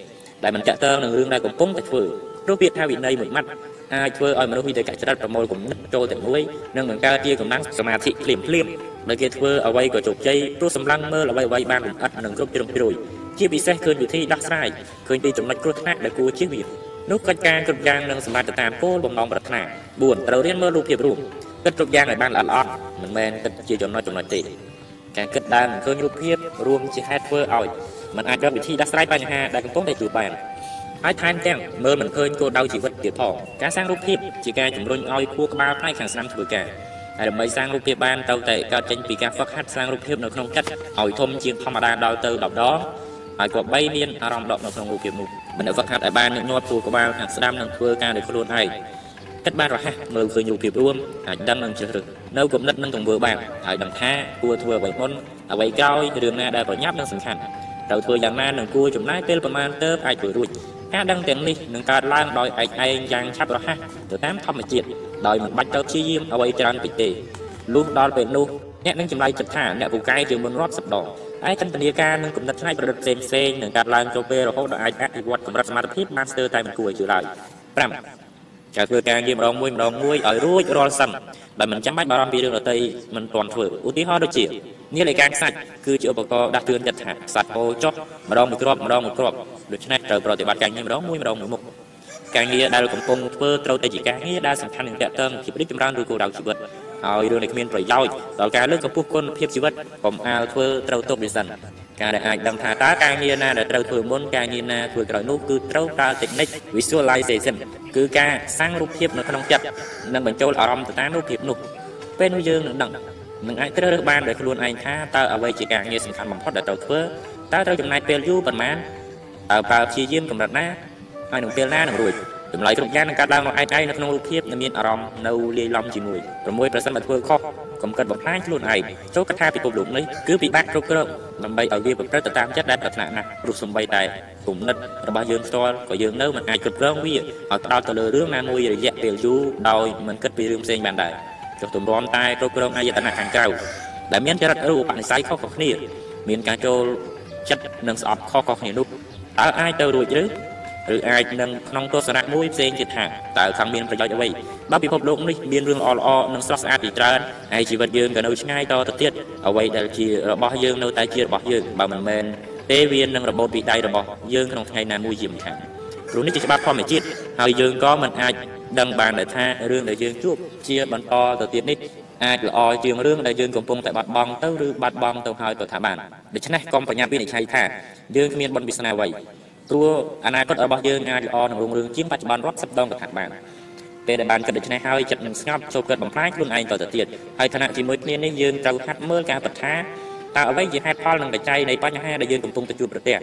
ដែលមិនចាក់តើនឹងរឿងដែលកំពុងតែធ្វើព្រោះពាក្យថាវិន័យមួយម៉ាត់អាចធ្វើឲ្យមនុស្សវិតកចរិតប្រមូលគំនិតចូលតែមួយនិងបង្កើតជាកម្លាំងសមាធិភ្លាមភ្លាមដោយគេធ្វើអ្វីក៏ជោគជ័យព្រោះសម្លឹងមើលអ្វីអ្វីបានលម្អិតនិងគ្រប់ជ្រុងជ្រោយជាពិសេសឃើញវិធីដោះស្រាយឃើញពីចំណុចគ្រោះថ្នាក់ដែលគួរជៀសវាងនោះកិច្ចការគ្រប់យ៉ាងនឹងសម្បត្តិតាមគោលបំណងប្រាថ្នា4ត្រូវរៀនមើលរូបភាពរួម គិតគ្រប់យ៉ាងឲ្យបានល្អល្អត់មិនមែនគិតជាចំណុចចំណុចទេការគិតដើមឃើញរូបភាពរួមជាហេតុធ្វើឲ្យมันអាចរកវិធីដោះស្រាយបញ្ហាដែលកំពុងតែជួបបានហើយថែមទាំងមើលមិនឃើញគោលដៅជីវិតទៀតផងការសាងរូបភាពជាការជំរុញឲ្យខួរក្បាលផ្នែកខាងស្ដាំធ្វើការហើយដើម្បីសាងរូបភាពបានត្រូវតែកើតចេញពីការហ្វឹកហាត់សាងរូបភាពនៅក្នុងចិត្តឲ្យធំជាងធម្មតាដល់ទៅ10ដងហើយក៏បីមានអារម្មណ៍ដកនៅក្នុងរូបភាពនោះមិនហ្វឹកហាត់ឲ្យបានញឹកញាប់ខួរក្បាលខាងស្ដាំនឹងធ្វើការដោយខ្លួនឯង គិតបានរហ័សមើលឃើញរូបភាពរួមអាចដឹងនឹងជ្រើសរើសនៅគំនិតនឹងទង្វើបានហើយដឹងថាគួរធ្វើអ្វីមុនអ្វីក្រោយរឿងណាដែលប្រញាប់និងសំខាន់ត្រូវធ្វើយ៉ាងណានឹងគួរចំណាយពេលប្រមាណទៅអាចធ្វើរួចការដឹងទាំងនេះនឹងកើតឡើងដោយឯកឯងយ៉ាងឆាប់រហ័សទៅតាមធម្មជាតិដោយមិនបាច់ទៅព្យាយាមអ្វីច្រើនពេកទេលុះដល់ពេលនោះអ្នកនឹងចម្លៃចិត្តថាអ្នកពូកែជាមុនរាប់សិបដងហើយចន្ទនាការនឹងគំនិតផ្នែកប្រឌិតផ្សេងផ្សេងនឹងកើតឡើងចូលពេលរហូតដល់អាចអភិវឌ្ឍកម្រិតសមត្ថភាពបានស្ទើរតែមិនគួរឲ្យជឿឡើយ5 ការធ្វើការងារម្ដងមួយម្ដងមួយឲ្យរួចរាល់សិនដែលមិនចាំបាច់បារម្ភពីរឿងដទៃមិនទាន់ធ្វើឧទាហរណ៍ដូចជានាឡិកាខ្សាច់គឺជាឧបករណ៍ដាស់តឿនចិត្តថាខ្សាច់ហូរចុះម្ដងមួយគ្រាប់ម្ដងមួយគ្រាប់ដូច្នេះត្រូវប្រតិបត្តិការងារម្ដងមួយម្ដងមួយមុខការងារដែលកំពុងធ្វើត្រូវតែជាការងារដែលសំខាន់និងតាក់ទងជីវិតចម្រើនឬគោលដៅជីវិតហើយរឿងដែលគ្មានប្រយោជន៍ដល់ការលើកកម្ពស់គុណភាពជីវិតកុំអាលធ្វើត្រូវទប់វាសិន ការដែលអាចដឹងថាតើការងារណាដែលត្រូវធ្វើមុនការងារណាធ្វើក្រោយនោះគឺត្រូវប្រើ technique visualization គឺការសាំងរូបភាពនៅក្នុងចិត្តនិងបញ្ចូលអារម្មណ៍ទៅតាមរូបភាពនោះពេលនោះយើងនឹងដឹងនឹងអាចត្រូវរើសបានដោយខ្លួនឯងថាតើអ្វីជាការងារសំខាន់បំផុតដែលត្រូវធ្វើតើត្រូវចំណាយពេលយូរប៉ុន្មានតើប្រើព្យាយាមកម្រិតណាហើយនឹងពេលណានឹងរួច ចម្លើយគ្រប់យ៉ាងនឹងកាត់ឡើងមកឯងឯងនៅក្នុងរូបភាពនិងមានអារម្មណ៍នៅលាយឡំជាមួយ6ប្រសិនបើធ្វើខុសកុំគិតបំផ្លាញខ្លួនឯងចូលកថាពិភពលោកនេះគឺពិបាកគ្រប់គ្រងដើម្បីឲ្យវាប្រព្រឹត្តទៅតាមចិត្តដែលប្រាថ្នាណាស់ព្រោះសំបីតែគំនិតរបស់យើងផ្ទាល់ក៏យើងនៅមិនអាចគ្រប់គ្រងវាឲ្យផ្ដោតទៅលើរឿងណាមួយរយៈពេលយូរដោយមិនគិតពីរឿងផ្សេងបានដែរចុះទម្រាំតែគ្រប់គ្រងអាយតនៈខាងក្រៅដែលមានចរិតឬឧបនិស្ស័យខុសៗគ្នា មានការចូលចិត្តនិងស្អប់ខុសៗគ្នានោះតើអាចទៅរួចឬ ឬអាចនឹងក្នុងទស្សនៈមួយផ្សេងទៀតថាតើខាងមានប្រយោជន៍អ្វីបើពិភពលោកនេះមានរឿងល្អល្អនិងស្រស់ស្អាតជាច្រើនហើយជីវិតយើងក៏នៅឆ្ងាយតទៅទៀតអ្វីដែលជារបស់យើងនៅតែជារបស់យើងបើមិនមែនទេវានឹងរបូតពីដៃរបស់យើងក្នុងថ្ងៃណាមួយជាមិនខានព្រោះនេះជាច្បាប់ធម្មជាតិហើយយើងក៏មិនអាចដឹងបានដែរថារឿងដែលយើងជួបជាបន្តទៅទៀតនេះអាចល្អជាងរឿងដែលយើងកំពុងតែបាត់បង់ទៅឬបាត់បង់ទៅហើយក៏ថាបានដូច្នេះកុំបញ្ញាវិនិច្ឆ័យថាយើងគ្មានបុណ្យវាសនាអ្វី ព្រោះអនាគតរបស់យើងអាចល្អនឹងរុងរឿងជាងបច្ចុប្បន្នរាប់សិបដងក៏ថាបានពេលដែលបានគិតដូច្នេះហើយចិត្តនឹងស្ងប់ចូលគិតបំផ្លាញខ្លួនឯងទៅទៅទៀតហើយឋានៈជាមួយគ្នានេះយើងត្រូវហាត់មើលការពិតថាតើអ្វីជាហេតុផលនិងបច្ច័យនៃបញ្ហាដែលយើងកំពុងតែជួបប្រទះ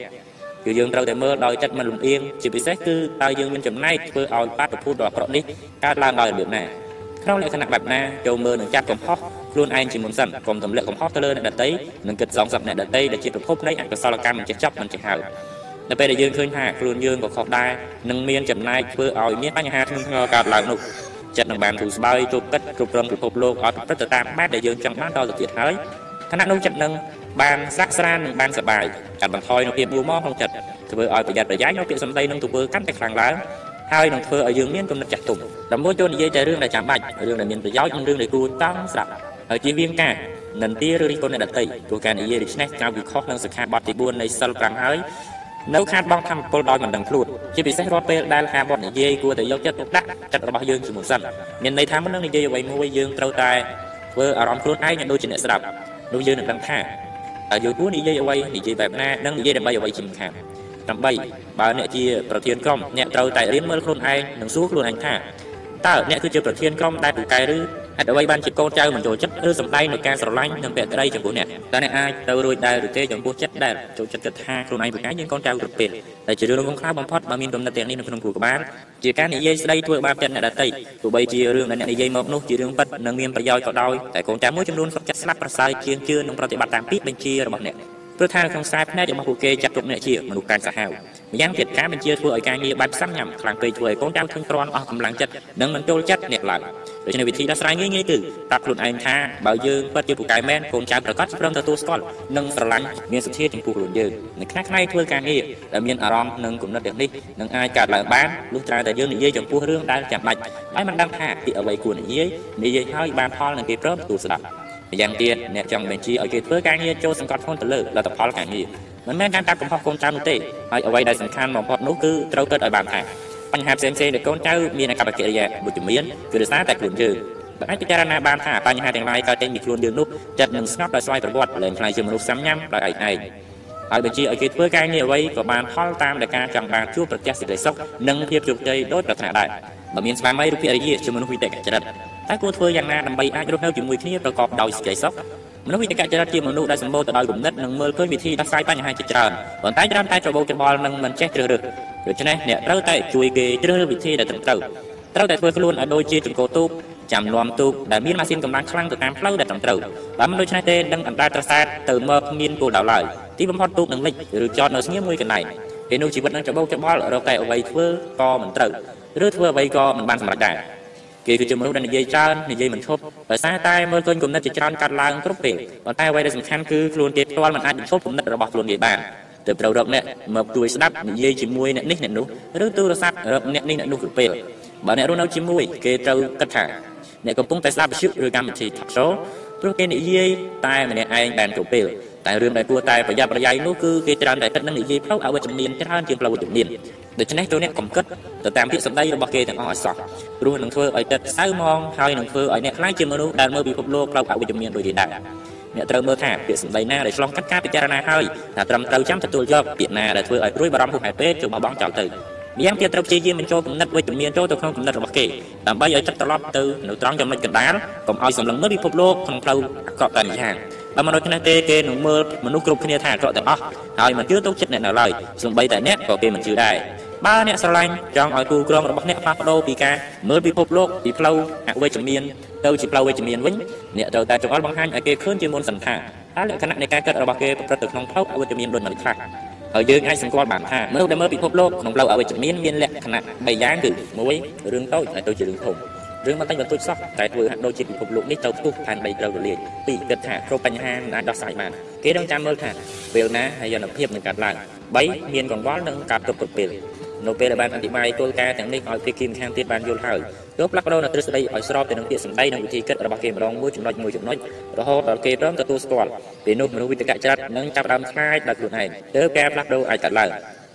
គឺយើងត្រូវតែមើលដោយចិត្តមិនលំអៀងជាពិសេសគឺតើយើងមានចំណែកធ្វើឲ្យបាតុភូតដ៏អាក្រក់នេះកើតឡើងដោយរបៀបណាក្នុងលក្ខណៈបែបណាចូលមើលនិងចាត់កំហុសខ្លួនឯងជាមុនសិនកុំទម្លាក់កំហុសទៅលើអ្នកដទៃនិងគិតសងសឹកអ្នកដទៃដែលជាប្រភពនៃអកុសលកម្មមិនចេះចប់មិនចេះហើយ នៅពេលដែលយើងឃើញថាខ្លួនយើងក៏ខុសដែរនឹងមានចំណែកធ្វើឲ្យមានបញ្ហាធ្ងន់ធ្ងរកើតឡើងនោះចិត្តនឹងបានទូស្បើយជោគកិច្ចគ្រប់គ្រងពិភពលោកឲ្យប្រព្រឹត្តទៅតាមបែបដែលយើងចង់បានដល់ទៅទៀតហើយខណៈនោះចិត្តនឹងបានស្រាក់ស្រាននិងបានសប្បាយកាត់បន្ថយនូវភាពយូរមកក្នុងចិត្តធ្វើឲ្យប្រយ័ត្នប្រយែងនៅពាក្យសម្ដីនិងទង្វើកាន់តែខ្លាំងឡើងហើយនឹងធ្វើឲ្យយើងមានគំនិតចាស់ទុំដំបូងចូលនិយាយតែរឿងដែលចាំបាច់រឿងដែលមានប្រយោជន៍និងរឿងដែលគួរតង់ស្រាប់ហើយជៀសវាងការនិន្ទាឬរិះគន់អ្នកដទៃព្រោះការនិយាយដូច្នេះការវិខុសនឹងសិក្ខាបទទី4នៃសិល5ហើយ នៅខាតបង់ធម្មពលដោយមិនដឹងខ្លួនជាពិសេសរាល់ពេលដែលការបត់និយាយគួរតែយកចិត្តទុកដាក់ចិត្តរបស់យើងជាមុនសិនមានន័យថាមុននឹងនិយាយអ្វីមួយយើងត្រូវតែធ្វើអារម្មណ៍ខ្លួនឯងដូចជាអ្នកស្ដាប់នោះយើងនឹងដឹងថាតើយើងគួរនិយាយអ្វីនិយាយបែបណានិងនិយាយដើម្បីអ្វីជាមិនខានដើម្បីបើអ្នកជាប្រធានក្រុមអ្នកត្រូវតែរៀនមើលខ្លួនឯងនិងសួរខ្លួនឯងថា តើអ្នកគឺជាប្រធានក្រុមដែលពូកែឬហេតុអ្វីបានជាកូនចៅមិនចូលចិត្តឬសំដែងនៅការស្រឡាញ់និងពាក្យក្តីចំពោះអ្នកតើអ្នកអាចទៅរួចដែរឬទេចំពោះចិត្តដែលចូលចិត្តគិតថាខ្លួនឯងប្រកាយយើងកូនចៅគ្រប់ពេលតែជារឿងរងខ្លះបំផុតបើមានគំនិតទាំងនេះនៅក្នុងគ្រួក្បាលជាការនិយាយស្ដីធ្វើបាបចិត្តអ្នកដទៃទោះបីជារឿងដែលអ្នកនិយាយមកនោះជារឿងពិតនិងមានប្រយោជន៍ក៏ដោយតែកូនចៅមួយចំនួនសុខចិត្តស្លាប់ប្រសើរជាងជឿនិងប្រតិបត្តិតាមពាក្យបញ្ជារបស់អ្នក ព្រោះថាក្នុងខ្សែភ្នែករបស់ពួកគេចាត់ទុកអ្នកជាមនុស្សកាចសាហាវម្យ៉ាងទៀតការបញ្ជាធ្វើឲ្យការងារបែបសាំញ៉ាំខ្លាំងពេកធ្វើឲ្យកូនចៅធុញទ្រាន់អស់កម្លាំងចិត្តនិងមិនចូលចិត្តអ្នកឡើយដូច្នេះវិធីដោះស្រាយងាយៗគឺប្រាប់ខ្លួនឯងថាបើយើងពិតជាពូកែមែនកូនចៅប្រកាសព្រមទទួលស្គាល់និងស្រឡាញ់មានសទ្ធាចំពោះខ្លួនយើងនៅខ្លះថ្ងៃធ្វើការងារដែលមានអារម្មណ៍និងគំនិតទាំងនេះនឹងអាចកើតឡើងបានលុះត្រាតែយើងនិយាយចំពោះរឿងដែលចាំបាច់ហើយមិនដឹងថាពីអ្វីគួរនិយាយនិយាយហើយបានផលនឹងគេព្រមទទួលស្ដាប់ ម្យ៉ាងទៀតអ្នកចង់បញ្ជាឲ្យគេធ្វើការងារចូលសង្កត់ធ្ងន់ទៅលើលទ្ធផលការងារមិនមែនការកាត់កំហុសកូនចៅនោះទេហើយអ្វីដែលសំខាន់បំផុតនោះគឺត្រូវគិតឲ្យបានថាបញ្ហាផ្សេងៗដែលកូនចៅមានអាកប្បកិរិយាវិជ្ជមានគឺដោយសារតែខ្លួនយើងបើអាចពិចារណាបានថាបញ្ហាទាំងឡាយកើតចេញពីខ្លួនយើងនោះចិត្តនឹងស្ងប់ដោយស្វ័យប្រវត្តិលែងខ្លាយជាមនុស្សសាំញ៉ាំដោយឯងឯងហើយបញ្ជាឲ្យគេធ្វើការងារអ្វីក៏បានផលតាមដែលការចង់បានជួបប្រទះសេចក្តីសុខនិងភាពជោគជ័យដោយប្រាថ្នាដែរបើមានស្វាមីឬភរិយាជាមនុស្សវិតកចរិត តែគួរធ្វើយ៉ាងណាដើម្បីអាចរស់នៅជាមួយគ្នាប្រកបដោយសេចក្តីសុខមនុស្សវិតកចរិតជាមនុស្សដែលសម្បូរទៅដោយគំនិតនិងមើលឃើញវិធីដោះស្រាយបញ្ហាជាច្រើនប៉ុន្តែច្រើនតែច្របូកច្របល់និងមិនចេះជ្រើសរើសដូច្នេះអ្នកត្រូវតែជួយគេជ្រើសរើសវិធីដែលត្រឹមត្រូវត្រូវតែធ្វើខ្លួនឲ្យដូចជាចង្កូតទូកចាំនាំទូកដែលមានម៉ាស៊ីនកម្លាំងខ្លាំងទៅតាមផ្លូវដែលត្រឹមត្រូវបើមិនដូច្នេះទេនឹងអណ្ដែតត្រសែតទៅមកមានគោលដៅឡើយទីបំផុតទូកនឹងលិចឬចតនៅស្ងៀមមួយកន្លែងពេលនោះជីវិតនឹងច្របូកច្របល់រកតែអ្វីធ្វើក៏មិនត្រូវឬធ្វើអ្វីក៏មិនបានសម្រេចដែរ គេគឺជាមនុស្សដែលនិយាយច្រើននិយាយមិនឈប់ដោយសារតែមើលឃើញគំនិតជាច្រើនកាត់ឡើងគ្រប់ពេលប៉ុន្តែអ្វីដែលសំខាន់គឺខ្លួនគេផ្ទាល់មិនអាចបញ្ឈប់គំនិតរបស់ខ្លួនគេបានទៅប្ររកអ្នកមកជួយស្ដាប់និយាយជាមួយអ្នកនេះអ្នកនោះឬទូរស័ព្ទរកអ្នកនេះអ្នកនោះគ្រប់ពេលបើអ្នករស់នៅជាមួយគេត្រូវគិតថាអ្នកកំពុងតែស្ដាប់វិទ្យុឬកម្មវិធី talk show ព្រោះគេនិយាយតែម្នាក់ឯងបានគ្រប់ពេលតែរឿងដែលគួរតែប្រយ័ត្នប្រយែងនោះគឺគេច្រើនតែគិតនឹងនិយាយផ្លូវអវិជ្ជមានច្រើនជាងផ្លូវវិជ្ជមាន ដូច្នេះចូលអ្នកកុំគិតទៅតាមពាក្យសម្ដីរបស់គេទាំងអស់ឲ្យសោះព្រោះនឹងធ្វើឲ្យចិត្តសៅមងហើយនឹងធ្វើឲ្យអ្នកខ្លាចជាមនុស្សដែលមើលពិភពលោកផ្លូវអវិជ្ជមានដូចគេដែរអ្នកត្រូវមើលថាពាក្យសម្ដីណាដែលឆ្លងកាត់ការពិចារណាហើយថាត្រឹមត្រូវចាំទទួលយកពាក្យណាដែលធ្វើឲ្យព្រួយបារម្ភហួសហេតុពេកចូលបោះបង់ចោលទៅម្យ៉ាងទៀតត្រូវព្យាយាមបញ្ចូលគំនិតវិជ្ជមានចូលទៅក្នុងគំនិតរបស់គេដើម្បីឲ្យចិត្តត្រឡប់ទៅនៅត្រង់ចំណុចកណ្ដាលកុំឲ្យសម្លឹងមើលពិភពលោកក្នុងផ្លូវអាក្រក់តែម្យ៉ាងបើមនុស្សគ្នាទេគេនឹងមើលមនុស្សគ្រប់គ្នាថាអាក្រក់ទាំងអស់ហើយមិនជឿទុកចិត្តអ្នកនៅឡើយសូម្បីតែអ្នកក៏គេមិនជឿដែរ បើអ្នកស្រឡាញ់ចង់ឲ្យគូក្រុមរបស់អ្នកផ្លាស់ប្ដូរពីការមើលពិភពលោកពីផ្លូវអវិជ្ជមានទៅជាផ្លូវវិជ្ជមានវិញអ្នកត្រូវតែចង្អុលបង្ហាញឲ្យគេឃើញជាមុនសិនថាតើលក្ខណៈនៃការគិតរបស់គេប្រព្រឹត្តទៅក្នុងផ្លូវអវិជ្ជមានដូចមិនខ្លះហើយយើងអាចសង្កល់បានថាមនុស្សដែលមើលពិភពលោកក្នុងផ្លូវអវិជ្ជមានមានលក្ខណៈ3យ៉ាងគឺ1រឿងតូចហើយទៅជារឿងធំរឿងបន្តិចបន្តួចសោះតែធ្វើហាក់ដូចជាពិភពលោកនេះទៅផ្ទុះផែន3ត្រូវរលាយ2គិតថាគ្រប់បញ្ហាមិនអាចដោះស្រាយបានគេនឹងចាំមើលថាពេលណាហើយយន្តភាពនឹងកាត់ឡើង3មានកង្វល់នឹងការទប់ទល់ពេល នៅពេលដែលបានអធិប្បាយគោលការណ៍ទាំងនេះឲ្យភាគីម្ខាងទៀតបានយល់ហើយយកផ្លាស់ប្ដូរនៅទ្រឹស្ដីឲ្យស្របទៅនឹងពាក្យសម្ដីនិងវិធីគិតរបស់គេម្ដងមួយចំណុចមួយចំណុចរហូតដល់គេព្រមទទួលស្គាល់ពេលនោះមនុស្សវិទ្យាចរិតនឹងចាប់ផ្ដើមខ្លាចដោយខ្លួនឯងទើបការផ្លាស់ប្ដូរអាចកើតឡើង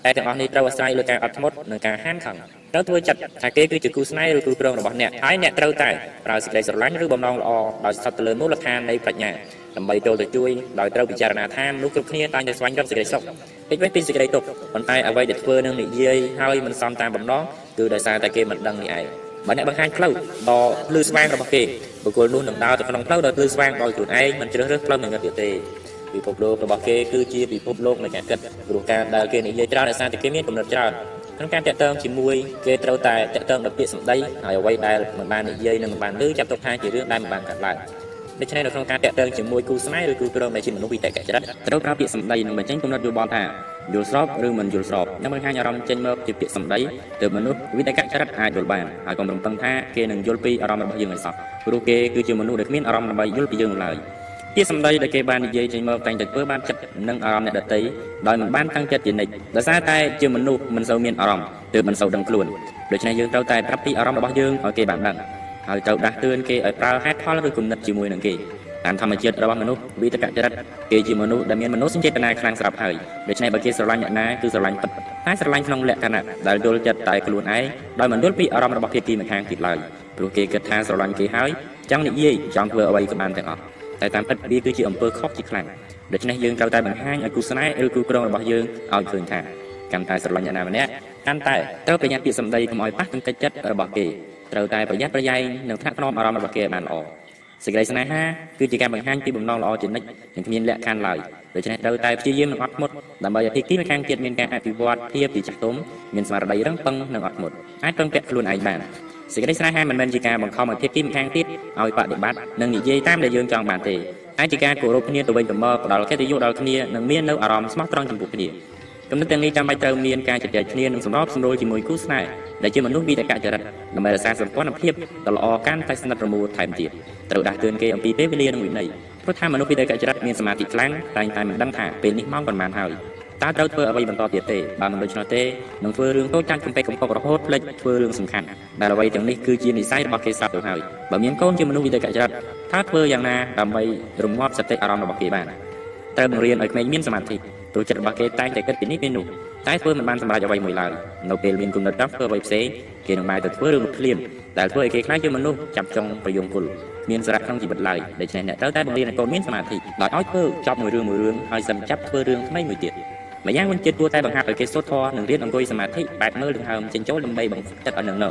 តែទាំងអស់នេះត្រូវអាស្រ័យលើការអត់ធ្មត់និងការហានខឹងត្រូវធ្វើចិត្តថាគេគឺជាគូស្នេហ៍ឬគូគ្រងរបស់អ្នកហើយអ្នកត្រូវតែប្រើសេចក្តីស្រឡាញ់ឬបំណងល្អដោយស្ថិតទៅលើមូលដ្ឋាននៃប្រាជ្ញា ដើម្បីចូលទៅជួយដោយត្រូវពិចារណាថាមនុស្សគ្រប់គ្នាតែងតែស្វែងរកសេចក្តីសុខពេចវិញពីសេចក្តីទុក្ខប៉ុន្តែអ្វីដែលធ្វើនឹងនិយាយហើយមិនសមតាមបំណងគឺដោយសារតែគេមិនដឹងនេះឯងបើអ្នកបង្ហាញផ្លូវដ៏ភ្លឺស្វាងរបស់គេបុគ្គលនោះនឹងដើរទៅក្នុងផ្លូវដ៏ភ្លឺស្វាងដោយខ្លួនឯងមិនជ្រើសរើសផ្លូវងងឹតទៀតទេពិភពលោករបស់គេគឺជាពិភពលោកនៃការគិតព្រោះការដែលគេនិយាយច្រើនដោយសារតែគេមានគំនិតច្រើនក្នុងការតាក់ទងជាមួយគេត្រូវតែតាក់ទងដល់ពាក្យសម្ដីហើយអ្វីដែលមិនបាននិយាយនិងមិនបានលើចាត់ទុកថាជារឿងដែលមិនបានកាត់ឡើង ដូច្នេះនៅក្នុងការតាក់ទងជាមួយគូស្នេហ៍ឬគូព្រមដែលជាមនុស្សវិតកចរិតត្រូវប្រើពាក្យសម្ដីនិងបញ្ចេញគំនិតយោបល់ថាយល់ស្របឬមិនយល់ស្របនិងបង្ហាញអារម្មណ៍ចេញមកជាពាក្យសម្ដីទើបមនុស្សវិតកចរិតអាចយល់បានហើយកុំរំពឹងថាគេនឹងយល់ពីអារម្មណ៍របស់យើងឲ្យសោះព្រោះគេគឺជាមនុស្សដែលគ្មានអារម្មណ៍ដើម្បីយល់ពីយើងឡើយពាក្យសម្ដីដែលគេបាននិយាយចេញមកតែងតែធ្វើបានចិត្តនិងអារម្មណ៍អ្នកដទៃដោយមិនបានតាំងចិត្តជានិច្ចដោយសារតែជាមនុស្សមិនសូវមានអារម្មណ៍ទើបមិនសូវដឹងខ្លួនដូច្នេះយើងត្រូវតែប្រាប់ពីអារម្មណ៍របស់យើងឲ្យគេបានដឹង ហើយត្រូវដាស់តឿនគេឲ្យប្រើហេតុផលឬគំនិតជាមួយនឹងគេតាមធម្មជាតិរបស់មនុស្សវិតកចរិតគេជាមនុស្សដែលមានមនោសញ្ចេតនាខ្លាំងស្រាប់ហើយដូច្នេះបើគេស្រឡាញ់អ្នកណាគឺស្រឡាញ់ពិតតែស្រឡាញ់ក្នុងលក្ខណៈដែលយល់ចិត្តតែខ្លួនឯងដោយមិនយល់ពីអារម្មណ៍របស់ភាគីម្ខាងទៀតឡើយព្រោះគេគិតថាស្រឡាញ់គេហើយចង់និយាយចង់ធ្វើអ្វីក៏បានទាំងអស់តែតាមពិតវាគឺជាអំពើខុសជាខ្លាំងដូច្នេះយើងត្រូវតែបង្ហាញឲ្យគូស្នេហ៍ឬគូក្រងរបស់យើងឲ្យឃើញថាកាន់តែស្រឡាញ់អ្នកណាម្នាក់កាន់តែត្រូវប្រយ័ត្នពាក្យសម្ដីកុំឲ្យប៉ះទង្គិចចិត្តរបស់គេ ត្រូវតែប្រយ័ត្នប្រយែងនិងថ្នាក់ថ្នមអារម្មណ៍របស់គេបានល្អសេចក្តីស្នេហាគឺជាការបង្ហាញពីបំណងល្អជានិច្ចនិងគ្មានលក្ខខណ្ឌឡើយដូច្នេះត្រូវតែព្យាយាមនិងអត់ធ្មត់ដើម្បីឲ្យភាគីម្ខាងទៀតមានការអភិវឌ្ឍភាពពីចាស់ទុំមានស្មារតីរឹងប៉ឹងនិងអត់ធ្មត់អាចពឹងពាក់ខ្លួនឯងបានសេចក្តីស្នេហាមិនមែនជាការបង្ខំឲ្យភាគីម្ខាងទៀតឲ្យបដិបត្តិនិងនិយាយតាមដែលយើងចង់បានទេហើយជាការគោរពគ្នាទៅវិញទៅមកផ្ដល់កិត្តិយសដល់គ្នានិងមាននៅអារម្មណ៍ស្មោះត្រង់ចំពោះគ្នា គំនិតទាំងនេះចាំបាច់ត្រូវមានការជជែកគ្នានិងសម្របសម្រួលជាមួយគូស្នេហ៍ដែលជាមនុស្សវិតកចរិតដើម្បីរក្សាសម្ព័ន្ធភាពដ៏ល្អកាន់តែស្និទ្ធរមួលថែមទៀតត្រូវដាស់តឿនគេអំពីពេលវេលានិងវិន័យព្រោះថាមនុស្សវិតកចរិតមានសមាធិខ្លាំងតែងតែមិនដឹងថាពេលនេះម៉ោងប៉ុន្មានហើយតើត្រូវធ្វើអ្វីបន្តទៀតទេបើមិនដូច្នោះទេនឹងធ្វើរឿងតូចតាចកំពេកកំពករហូតផ្លេចធ្វើរឿងសំខាន់ដែលអ្វីទាំងនេះគឺជានិស័យរបស់គេសត្វទៅហើយបើមានកូនជាមនុស្សវិតកចរិតតើធ្វើយ៉ាងណាដើម្បីរងាប់សតិអារម្មណ៍របស់គេបានត្រូវបង្រៀនឲ្យក្មេងមានសមាធិ ព្រោះចិត្តរបស់គេតែងតែគិតពីនេះពីនោះតែធ្វើមិនបានសម្រេចអ្វីមួយឡើយនៅពេលមានគំនិតចង់ធ្វើអ្វីផ្សេងគេនឹងបែរទៅធ្វើរឿងភ្លាមដែលធ្វើឲ្យគេខ្លាចជាមនុស្សចាប់ចង់ប្រយងគុលមានសារៈក្នុងជីវិតឡើយដូច្នេះអ្នកត្រូវតែបង្រៀនឲ្យកូនមានសមាធិដោយឲ្យធ្វើចប់មួយរឿងមួយរឿងហើយសិមចាប់ធ្វើរឿងថ្មីមួយទៀតម្យ៉ាងវិញទៀតគួរតែបង្ហាត់ឲ្យគេសូត្រធម៌និងរៀនអង្គុយសមាធិបែបមើលដង្ហើមចេញចូលដើម្បីបង្ខំចិត្តឲ្យនឹងនៅ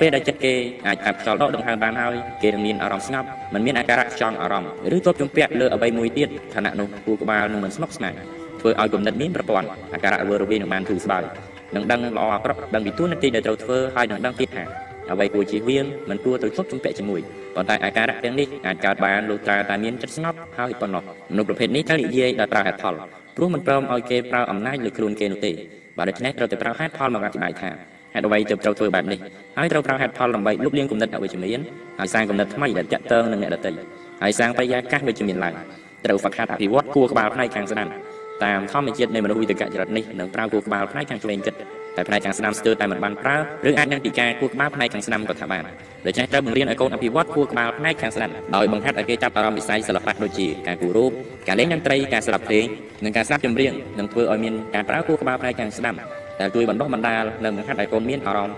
ពេលដែលចិត្តគេអាចកាត់ខ្យល់ដកដង្ហើមបានហើយគេនឹងមានអារម្មណ៍ស្ងប់មិនមានអាការៈខ្យល់អារម្មណ៍ឬទប់ជំពាក់លើអ្វីមួយទៀតឋានៈនោះគូក្បាលនឹងមិនស្មុគស្មាញធ្វើឲ្យគំនិតមានប្រព័ន្ធអាការៈវើរវាយនឹងបានធូរស្បើយនឹងដឹងល្អអាក្រក់ដឹងពីទួលនីតិដែលត្រូវធ្វើហើយនឹងដឹងទៀតថាអ្វីគួរជៀសវាងមិនគួរទៅជប់ជំពាក់ជាមួយប៉ុន្តែអាការៈទាំងនេះអាចកើតបានលុះត្រាតែមានចិត្តស្ងប់ហើយប៉ុណ្ណោះមនុស្សប្រភេទនេះត្រូវនិយាយដោយប្រើហេតុផលព្រោះមិនព្រមឲ្យគេប្រើអំណាចលើខ្លួនគេនោះទេបើដូច្នេះត្រូវតែប្រើហេតុផលមកអធិប្បាយថា ហេតុអ្វីទើបត្រូវធ្វើបែបនេះហើយត្រូវប្រើហេតុផលដើម្បីលុបលាងគំនិតអវិជ្ជមានហើយសាងគំនិតថ្មីដែលតាក់ទងនឹងអ្នកដទៃហើយសាងបរិយាកាសវិជ្ជមានឡើងត្រូវហ្វឹកហាត់អភិវឌ្ឍគួរក្បាលផ្នែកខាងស្ដាំតាមធម្មជាតិនៃមនុស្សវិទ្យាចរិតនេះនឹងប្រើគួរក្បាលផ្នែកខាងឆ្វេងគិតតែផ្នែកខាងស្ដាំស្ទើរតែមិនបានប្រើឬអាចនឹងពិការគួរក្បាលផ្នែកខាងស្ដាំក៏ថាបានដូច្នេះត្រូវបង្រៀនឲ្យកូនអភិវឌ្ឍគួរក្បាលផ្នែកខាងស្ដាំដោយបង្ហាត់ឲ្យគេចាប់អារម្មណ៍វិស័យសិល្បៈដូចជាការគូររូបការលេងតន្ត្រីការស្ដាប់ភ្លេងនិងការស្ដាប់ចម្រៀងនឹងធ្វើឲ្យមានការប្រើគួរក្បាលផ្នែកខាងស្ដាំ ដែលជួយបណ្ដុះបណ្ដាលនិងបង្ហាត់ឲ្យកូនមានអារម្មណ៍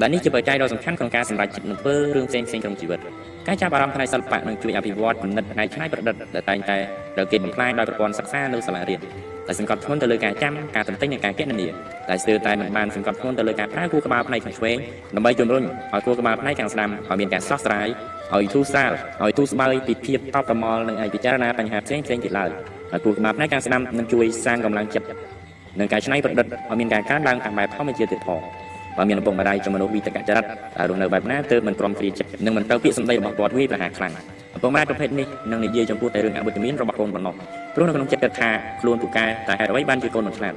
ដែលនេះជាបច្ច័យដ៏សំខាន់ក្នុងការសម្រេចចិត្តនឹងធ្វើរឿងផ្សេងៗក្នុងជីវិតការចាប់អារម្មណ៍ផ្នែកសិល្បៈនឹងជួយអភិវឌ្ឍគំនិតផ្នែកច្នៃប្រឌិតដែលតែងតែត្រូវគេបំផ្លាញដោយប្រព័ន្ធសិក្សានៅសាលារៀនដែលសង្កត់ធ្ងន់ទៅលើការចាំការទន្ទិញនិងការគណនាតែស្ទើរតែមិនបានសង្កត់ធ្ងន់ទៅលើការប្រើគូក្បាលផ្នែកខាងឆ្វេងដើម្បីជំរុញឲ្យគូក្បាលផ្នែកខាងស្ដាំឲ្យមានការស្រស់ស្រាយឲ្យធូរស្រាលឲ្យទូស្បើយពីភាពតបប្រមល់និងអាចពិចារណាបញ្ហាផ្សេងៗទៀតឡើយហើយគូក្បាលផ្នែកខាងស្ដាំនឹងជួយសាងកម្លាំងចិត្ត និងការច្នៃប្រឌិតឲ្យមានការកើនឡើងតាមបែបធម្មជាតិទៀតផងបើមានឪពុកម្ដាយជាមនុស្សវិតកចរិតដែលរស់នៅបែបណាទើបមិនព្រមព្រៀងចិត្តនិងមិនត្រូវពាក្យសម្ដីរបស់គាត់វាប្រហារខ្លាំងឪពុកម្ដាយប្រភេទនេះនឹងនិយាយចំពោះតែរឿងអវិជ្ជមានរបស់កូនប៉ុណ្ណោះព្រោះនៅក្នុងចិត្តគិតថាខ្លួនពូកែតែហេតុអ្វីបានជាកូនមិនឆ្លាត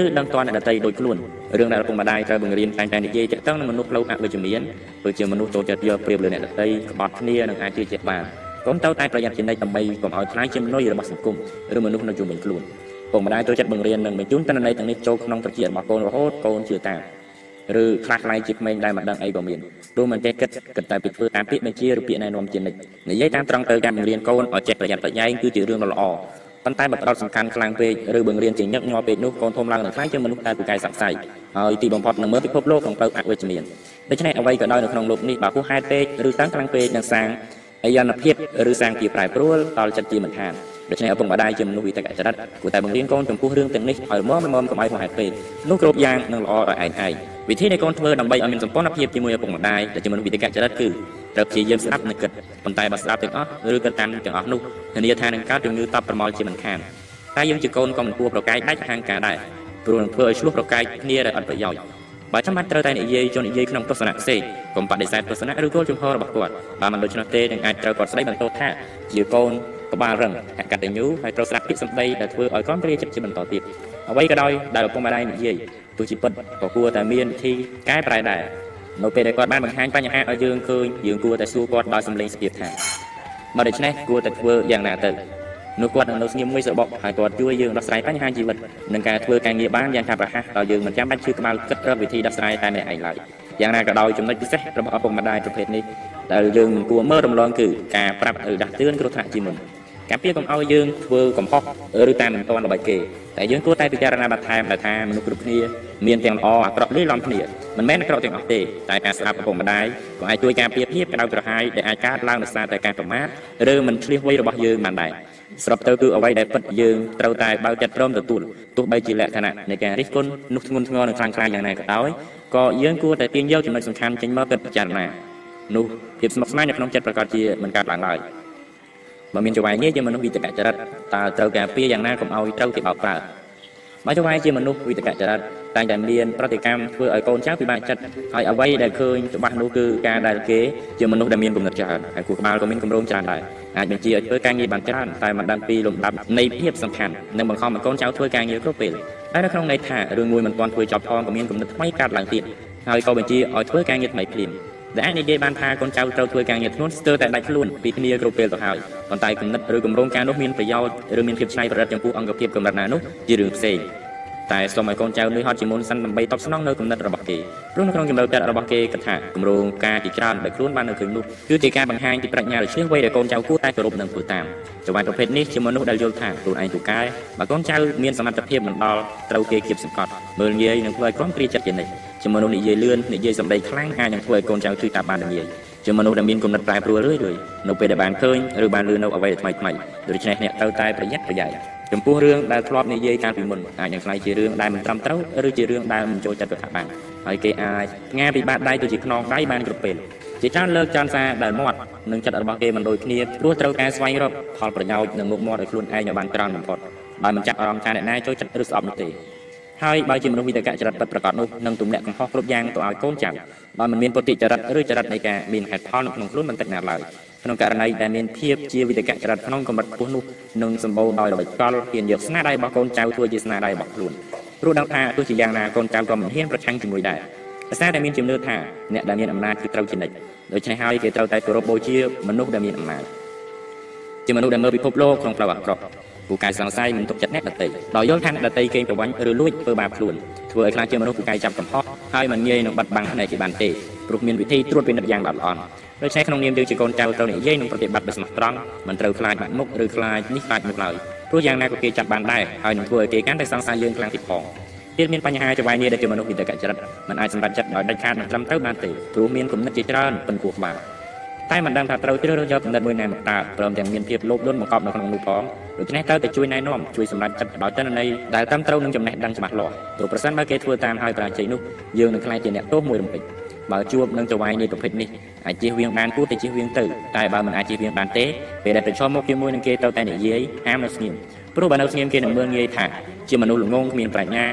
ឬដឹងតអ្នកដតីដូចខ្លួនរឿងដែលឪពុកម្ដាយត្រូវបង្រៀនតែងតែនិយាយទាក់ទងនឹងមនុស្សផ្លូវអវិជ្ជមានដូចជាមនុស្សចូលចិត្តយកប្រៀបលើអ្នកដតីក្បត់គ្នានិងអាចជឿជាក់បានកូនត្រូវតែប្រយ័ត្នជានិច្ចដើម្បីកុំឲ្យខ្លាចជាមនុស្សរបស់សង្គមឬមនុស្សនៅជុំវិញខ្លួន ពុកម្ដាយចូលចិត្តបង្រៀននិងបញ្ជូនតនន័យទាំងនេះចូលក្នុងត្រចៀករបស់កូនរហូតកូនជឿតាមឬខ្លះខ្ល้ายជាក្មេងដែលមិនដឹងអីក៏មានព្រោះមិនចេះគិតគិតតែពីធ្វើតាមពាក្យបញ្ជាឬពាក្យណែនាំជានិច្ចនិយាយតាមត្រង់ទៅការបង្រៀនកូនឲ្យចេះប្រយ័ត្នប្រយែងគឺជារឿងដ៏ល្អប៉ុន្តែបើផ្ដោតសំខាន់ខ្លាំងពេកឬបង្រៀនជាញឹកញាប់ពេកនោះកូនធំឡើងនឹងខ្លាចជាមនុស្សដែលពូកែស័ក្តិសិទ្ធិហើយទីបំផុតនឹងមើលពិភពលោកក្នុងផ្លូវអវិជ្ជមានដូច្នេះអ្វីក៏ដោយនៅក្នុងលោកនេះបើហួសហេតុពេកឬតាំងខ្លាំងពេកនឹងសាងអយនភាពឬសាងជាប្រែប្រួលដល់ចិត្តជាមិនខាន ដូច្នេះឪពុកម្ដាយជាមនុស្សវិតកចរិតគួរតែបង្រៀនកូនចំពោះរឿងទាំងនេះឲ្យមមមកុំឲ្យហួសហេតុពេកនោះគ្រប់យ៉ាងនឹងល្អដោយឯងឯងវិធីនៃកូនធ្វើដើម្បីឲ្យមានសម្ព័ន្ធភាពជាមួយឪពុកម្ដាយដែលជាមនុស្សវិតកចរិតគឺត្រូវព្យាយាមស្ដាប់និងគិតប៉ុន្តែបើស្ដាប់ទាំងអស់ឬគិតតាមទាំងអស់នោះធានាថានឹងកើតជំងឺតបប្រមល់ជាមិនខានតែយើងជាកូនក៏មិនគួរប្រកែកដាច់ខាងការដែរព្រោះនឹងធ្វើឲ្យឆ្លោះប្រកែកគ្នាដែលអត់ប្រយោជន៍បើចាំបាច់ត្រូវតែនិយាយជន់និយាយក្នុងទស្សនៈផ្សេងកុំបដិសេធទស្សនៈឬគោលជំហររបស់គាត់បើមិនដូច្នោះទេនឹងអាចត្រូវគាត់ស្ដីបន្ទោសថាជាកូន ក្បាលរឹងអកតញ្ញូហើយត្រូវស្ដាប់ពាក្យសម្ដីដែលធ្វើឲ្យគាត់គ្រាចិត្តជាបន្តទៀតអ្វីក៏ដោយដែលឪពុកម្ដាយនិយាយទោះជាពិតក៏គួរតែមានវិធីកែប្រែដែរនៅពេលដែលគាត់បានបង្ហាញបញ្ហាឲ្យយើងឃើញយើងគួរតែសួរគាត់ដោយសម្លេងស្ទាបថាបើដូច្នេះគួរតែធ្វើយ៉ាងណាទៅនោះគាត់នឹងនៅស្ងៀមមួយស្របហើយគាត់ជួយយើងដោះស្រាយបញ្ហាជីវិតនិងការធ្វើការងារបានយ៉ាងឆាប់រហ័សដោយយើងមិនចាំបាច់ឈឺក្បាលគិតរកវិធីដោះស្រាយតែម្នាក់ឯងឡើយយ៉ាងណាក៏ដោយចំណុចពិសេសរបស់ឪពុកម្ដាយប្រភេទនេះដែលយើងមិនគួរមើលរំលងគឺការប្រាប់ឬដាស់តឿនគ្រោះថ្នាក់ជាមុន ការពារកុំឲ្យយើងធ្វើកំហុសឬតាមមិនទាន់របស់គេតែយើងគួរតែពិចារណាបន្ថែមដែលថាមនុស្សគ្រប់គ្នាមានទាំងល្អអាក្រក់លាយឡំគ្នាមិនមែនអាក្រក់ទាំងអស់ទេតែការស្ដាប់ឪពុកម្ដាយក៏អាចជួយការពារភាពក្តៅក្រហាយដែលអាចកើតឡើងដោយសារតែការប្រមាថឬមិនឆ្លៀសវៃរបស់យើងបានដែរស្របទៅគឺអ្វីដែលពិតយើងត្រូវតែបើកចិត្តព្រមទទួលទោះបីជាលក្ខណៈនៃការរិះគន់នោះធ្ងន់ធ្ងរនិងខ្លាំងក្លាយ៉ាងណាក៏ដោយក៏យើងគួរតែទាញយកចំណុចសំខាន់ចេញមកគិតពិចារណានោះភាពស្មុគស្មាញនៅក្នុងចិត្តប្រកាសជាមិនកើតឡើងឡើយ បើមានចវាយងាយជាមនុស្សវិតកចរិតតើត្រូវការពារយ៉ាងណាកុំឲ្យត្រូវគេបោកប្រើបើចវាយជាមនុស្សវិតកចរិតតែងតែមានប្រតិកម្មធ្វើឲ្យកូនចៅពិបាកចិត្តហើយអ្វីដែលឃើញច្បាស់នោះគឺការដែលគេជាមនុស្សដែលមានគំនិតច្រើនហើយគូក្បាលក៏មានគម្រោងច្រើនដែរអាចបញ្ជាឲ្យធ្វើការងារបានច្រើនតែមិនដឹងពីលំដាប់នៃភាពសំខាន់និងបង្ខំឲ្យកូនចៅធ្វើការងារគ្រប់ពេលតែនៅក្នុងន័យថារឿងមួយមិនទាន់ធ្វើចប់ផងក៏មានគំនិតថ្មីកើតឡើងទៀតហើយក៏បញ្ជាឲ្យធ្វើការងារថ្មីភ្លាម ដែលអាចនិយាយបានថាកូនចៅត្រូវធ្វើការងារធ្ងន់ស្ទើរតែដាច់ខ្លួនពីគ្នាគ្រប់ពេលទៅហើយប៉ុន្តែគំនិតឬគម្រោងការនោះមានប្រយោជន៍ឬមានភាពច្នៃប្រឌិតចំពោះអង្គភាពកម្រិតណានោះជារឿងផ្សេង តែសូមឲ្យកូនចៅនឿយហត់ជាមុនសិនដើម្បីតបស្នងនៅគំនិតរបស់គេព្រោះនៅក្នុងចំណុចចិត្តរបស់គេគិតថាគម្រោងការជាច្រើនដែលខ្លួនបាននៅឃើញនោះគឺជាការបង្ហាញពីប្រាជ្ញាដ៏ឈ្លាសវៃដែលកូនចៅគួរតែគោរពនិងធ្វើតាមចៅបានប្រភេទនេះជាមនុស្សដែលយល់ថាខ្លួនឯងទូកែបើកូនចៅមានសមត្ថភាពមិនដល់ត្រូវគេគៀបសង្កត់មើលងាយនិងធ្វើឲ្យក្រុមគ្រាចិត្តជានិច្ចជាមនុស្សនិយាយលឿននិយាយសម្ដីខ្លាំងអាចនឹងធ្វើឲ្យកូនចៅជួយតាមបានងាយជាមនុស្សដែលមានគំនិតប្រែប្រួលរឿយៗនៅពេលដែលបានឃើញឬបានលឺនៅអ្វីថ្មីថ្មីដូច្នេះអ្នកត្រូវតែប្រយ័ត្នប្រយែង ចំពោះរឿងដែលធ្លាប់និយាយកាលពីមុនអាចនឹងខ្លាយជារឿងដែលមិនត្រឹមត្រូវឬជារឿងដែលមិនចូលចិត្តទៅថាបានហើយគេអាចផ្ងាពីបាតដៃទៅជាខ្នងដៃបានគ្រប់ពេលជាច្រើនលើកចោលសារដែលមាត់និងចិត្តរបស់គេមិនដូចគ្នាព្រោះត្រូវការស្វែងរកផលប្រយោជន៍និងមុខមាត់ឲ្យខ្លួនឯងឲ្យបានច្រើនបំផុតដោយមិនចាប់អារម្មណ៍ថាអ្នកណាចូលចិត្តឬស្អប់នោះទេហើយបើជាមនុស្សវិតកចរិតពិតប្រាកដនោះនឹងទម្លាក់កំហុសគ្រប់យ៉ាងទៅឲ្យកូនចៅដោយមិនមានពុទ្ធិចរិតឬចរិតនៃការមានហេតុផលនៅក្នុងខ្លួនបន្តិចណាឡើយ ក្នុងករណីដែលមានភាពជាវិតកចរិតក្នុងកម្រិតខ្ពស់នោះនឹងសម្បូរដោយល្បិចកលហ៊ានយកស្នាដៃរបស់កូនចៅធ្វើជាស្នាដៃរបស់ខ្លួនព្រោះដឹងថាទោះជាយ៉ាងណាកូនចៅក៏មិនហ៊ានប្រឆាំងជាមួយដែរភាសាដែលមានជំនឿថាអ្នកដែលមានអំណាចគឺត្រូវជានិច្ចដូច្នេះហើយគេត្រូវតែគោរពបូជាមនុស្សដែលមានអំណាចជាមនុស្សដែលមើលពិភពលោកក្នុងផ្លូវអាក្រក់ពូកែសង្ស័យមិនទុកចិត្តអ្នកដតីដោយយល់ថាអ្នកដតីកេងប្រវ័ញ្ចឬលួចធ្វើបាបខ្លួនធ្វើឲ្យខ្លាចជាមនុស្សពូកែចាប់កំហុសហើយមិនងាយនឹងបាត់បង់ផ្នែកគេបានទេព្រោះមានវិធីត្រួតពិនិត្យយ៉ាងល្អិតល្អន់ ដូច្នេះក្នុងនាមយើងជាកូនចៅត្រូវនិយាយនិងប្រតិបត្តិដោយស្មោះត្រង់មិនត្រូវខ្លាចបាត់មុខឬខ្លាចនេះខ្លាចមុខឡើយព្រោះយ៉ាងណាក៏គេចាប់បានដែរហើយនឹងធ្វើឲ្យគេកាន់តែសង្ស័យយើងខ្លាំងទៀតផងទៀតមានបញ្ហាចង្វាយនេះដែលជាមនុស្សវិតកចរិតមិនអាចសម្រេចចិត្តដោយដាច់ខាតនិងត្រឹមត្រូវបានទេព្រោះមានគំនិតជាច្រើនពិនគួរក្បាលតែមិនដឹងថាត្រូវជ្រើសរើសយកគំនិតមួយណាមកតើព្រមទាំងមានភាពលោភលន់បង្កប់នៅក្នុងនោះផងដូច្នេះត្រូវតែជួយណែនាំជួយសម្រេចចិត្តដោយតនន័យដែលត្រឹមត្រូវនឹងចំណេះដឹងច្បាស់លាស់ព្រោះប្រសិនបើគេធ្វើតាមហើយប្រាជ័យនោះយើងនឹងខ្លាចជាអ្នកទោសមួយរំពេច បើជួបនឹងចង្វាយនៃប្រភេទនេះអាចជៀសវាងបានគួរតែជៀសវាងទៅតែបើមិនអាចជៀសវាងបានទេពេលដែលប្រឈមមុខជាមួយនឹងគេត្រូវតែនិយាយហាមនៅស្ងៀមព្រោះបើនៅស្ងៀមគេនឹងមើលងាយថាជាមនុស្សល្ងងគ្មានប្រាជ្ញា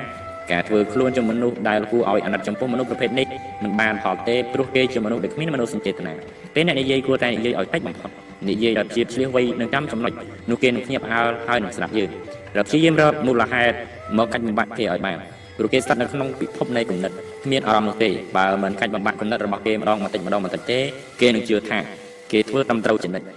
ការធ្វើខ្លួនជាមនុស្សដែលគួរឲ្យអាណិតចំពោះមនុស្សប្រភេទនេះមិនបានផលទេព្រោះគេជាមនុស្សដែលគ្មានមនោសញ្ចេតនាពេលអ្នកនិយាយគួរតែនិយាយឲ្យតិចបំផុតនិយាយដល់ជាឆ្លៀសវៃនឹងចាំចំណុចនោះគេនឹងភ្ញាក់ផ្អើលហើយនឹងស្ដាប់យើងរកព្យាយាមរកមូលហេតុមកកាច់បំបាក់គេឲ្យបាន ព្រោះគេស្ថិតនៅក្នុងពិភពនៃគំនិតគ្មានអារម្មណ៍នោះទេបើមិនកាច់បំបាក់គំនិតរបស់គេម្ដងបន្តិចម្ដងបន្តិចទេគេនឹងជឿថាគេធ្វើត្រឹមត្រូវជានិច្ច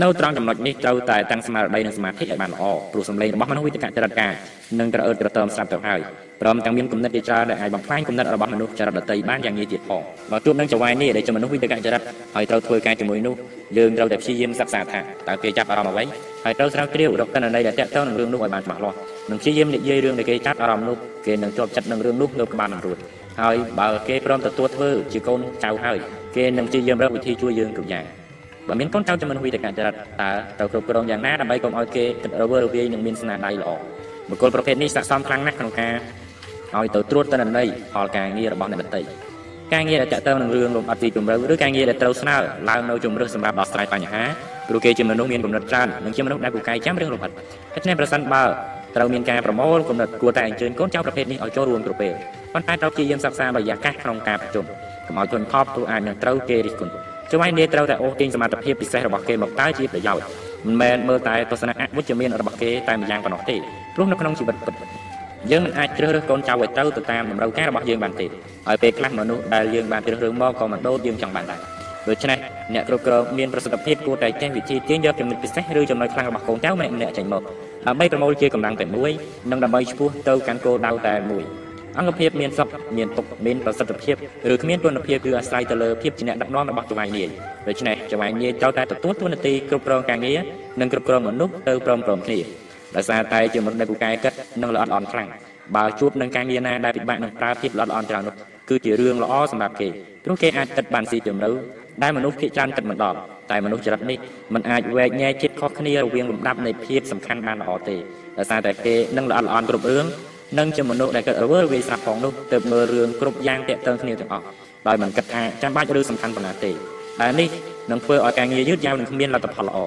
នៅត្រង់ចំណុចនេះត្រូវតែតាំងស្មារតីនិងសមាធិឲ្យបានល្អព្រោះសម្លេងរបស់មនុស្សវិទ្យាចរិតការនឹងក្រអឺតក្រតើមស្រាប់ទៅហើយព្រមទាំងមានគំនិតជាច្រើនដែលអាចបំផ្លាញគំនិតរបស់មនុស្សចរិតដតីបានយ៉ាងងាយទៀតផងបើជួបនឹងចង្វាយនេះដែលជាមនុស្សវិទ្យាចរិតហើយត្រូវធ្វើការជាមួយនោះយើងត្រូវតែព្យាយាមសិក្សាថាតើគេចាប់អារម្មណ៍អ្វីហើយត្រូវស្រាវជ្រាវរកតនន័យដែលតាក់ទងនឹងរឿងនោះឲ្យបានច្បាស់លាស់និងព្យាយាមនិយាយរឿងដែលគេចាប់អារម្មណ៍នោះគេនឹងជាប់ចិត្តនឹងរឿងនោះនៅក្បាលនឹងរួចហើយបើគេព្រមទទួលធ្វើជាកូនចៅហើយគេនឹងព្យាយាមរកវិធីជួយយើងគ្រប់យ៉ាង បើមានកូនចៅចំនួនវិទ្យាចរិតតើត្រូវគ្រប់គ្រងយ៉ាងណាដើម្បីកុំឲ្យគេគិតរវើរវាយនិងមានស្នាដៃល្អបុគ្គលប្រភេទនេះស័ក្តិសមខ្លាំងណាស់ក្នុងការឲ្យទៅត្រួតតនន័យផលការងាររបស់អ្នកដទៃការងារដែលតាក់ទងនឹងរឿងលំអិតទីជម្រៅឬការងារដែលត្រូវស្នើឡើងនៅជំរឿសសម្រាប់ដោះស្រាយបញ្ហាព្រោះគេជាមនុស្សមានគំនិតច្រើននិងជាមនុស្សដែលពូកែចាំរឿងលំអិតដូច្នេះប្រសិនបើត្រូវមានការប្រមូលគំនិតគួរតែអញ្ជើញកូនចៅប្រភេទនេះឲ្យចូលរួមគ្រប់ពេលប៉ុន្តែត្រូវព្យាយាមសិក្សាបរិយាកាសក្នុងការប្រជុំកុំឲ្យធន់ថប់ព្រោះអាចនឹងត្រូវគេរិះគន់ ចុះហើយនាយត្រូវតែអូសទាញសមត្ថភាពពិសេសរបស់គេមកតើជាប្រយោជន៍មិនមែនមើលតែទស្សនៈអវិជ្ជមានរបស់គេតែម្យ៉ាងប៉ុណ្ណោះទេព្រោះនៅក្នុងជីវិតពិតយើងមិនអាចជ្រើសរើសកូនចៅឲ្យត្រូវទៅតាមតម្រូវការរបស់យើងបានទេហើយពេលខ្លះមនុស្សដែលយើងបានជ្រើសរើសមកក៏មិនដូចយើងចង់បានដែរដូច្នេះអ្នកគ្រប់គ្រងមានប្រសិទ្ធភាពគួរតែចេះវិធីទាញយកចំណុចពិសេសឬចំណុចខ្លាំងរបស់កូនចៅម្នាក់ម្នាក់ចេញមកដើម្បីប្រមូលជាកម្លាំងតែមួយនិងដើម្បីឈ្មោះទៅកាន់គោលដៅតែមួយ អង្គភាពមានសុខមានទុកមានប្រសិទ្ធភាពឬគ្មានគុណភាពគឺអាស្រ័យទៅលើភាពជាអ្នកដឹកនាំរបស់ចៅហ្វាយនាយដូច្នេះចៅហ្វាយនាយត្រូវតែទទួលតួនាទីគ្រប់គ្រងការងារនិងគ្រប់គ្រងមនុស្សទៅព្រមព្រំគ្នាដោយសារតែជាមនុស្សដែលពូកែគិតនិងល្អិតល្អន់ខ្លាំងបើជួបនឹងការងារណាដែលពិបាកនឹងប្រើភាពល្អិតល្អន់ច្រើននោះគឺជារឿងល្អសម្រាប់គេព្រោះគេអាចគិតបានស៊ីជម្រៅដែលមនុស្សភាគច្រើនគិតមិនដល់តែមនុស្សចរិតនេះមិនអាចវែកញែកចិត្តខុសគ្នារវាងលំដាប់នៃភាពសំខាន់បានល្អទេដោយសារតែគេនឹងល្អិតល្អន់គ្រប់រឿង និងជាមនុស្សដែលគិតរវើរវាយស្រាប់ផងនោះទើបមើលរឿងគ្រប់យ៉ាងតាក់ទងគ្នាទាំងអស់ដោយមិនគិតថាចាំបាច់ឬសំខាន់ប៉ុណ្ណាទេតែនេះនឹងធ្វើឲ្យការងារយឺតយ៉ាវនិងគ្មានលទ្ធផលល្អ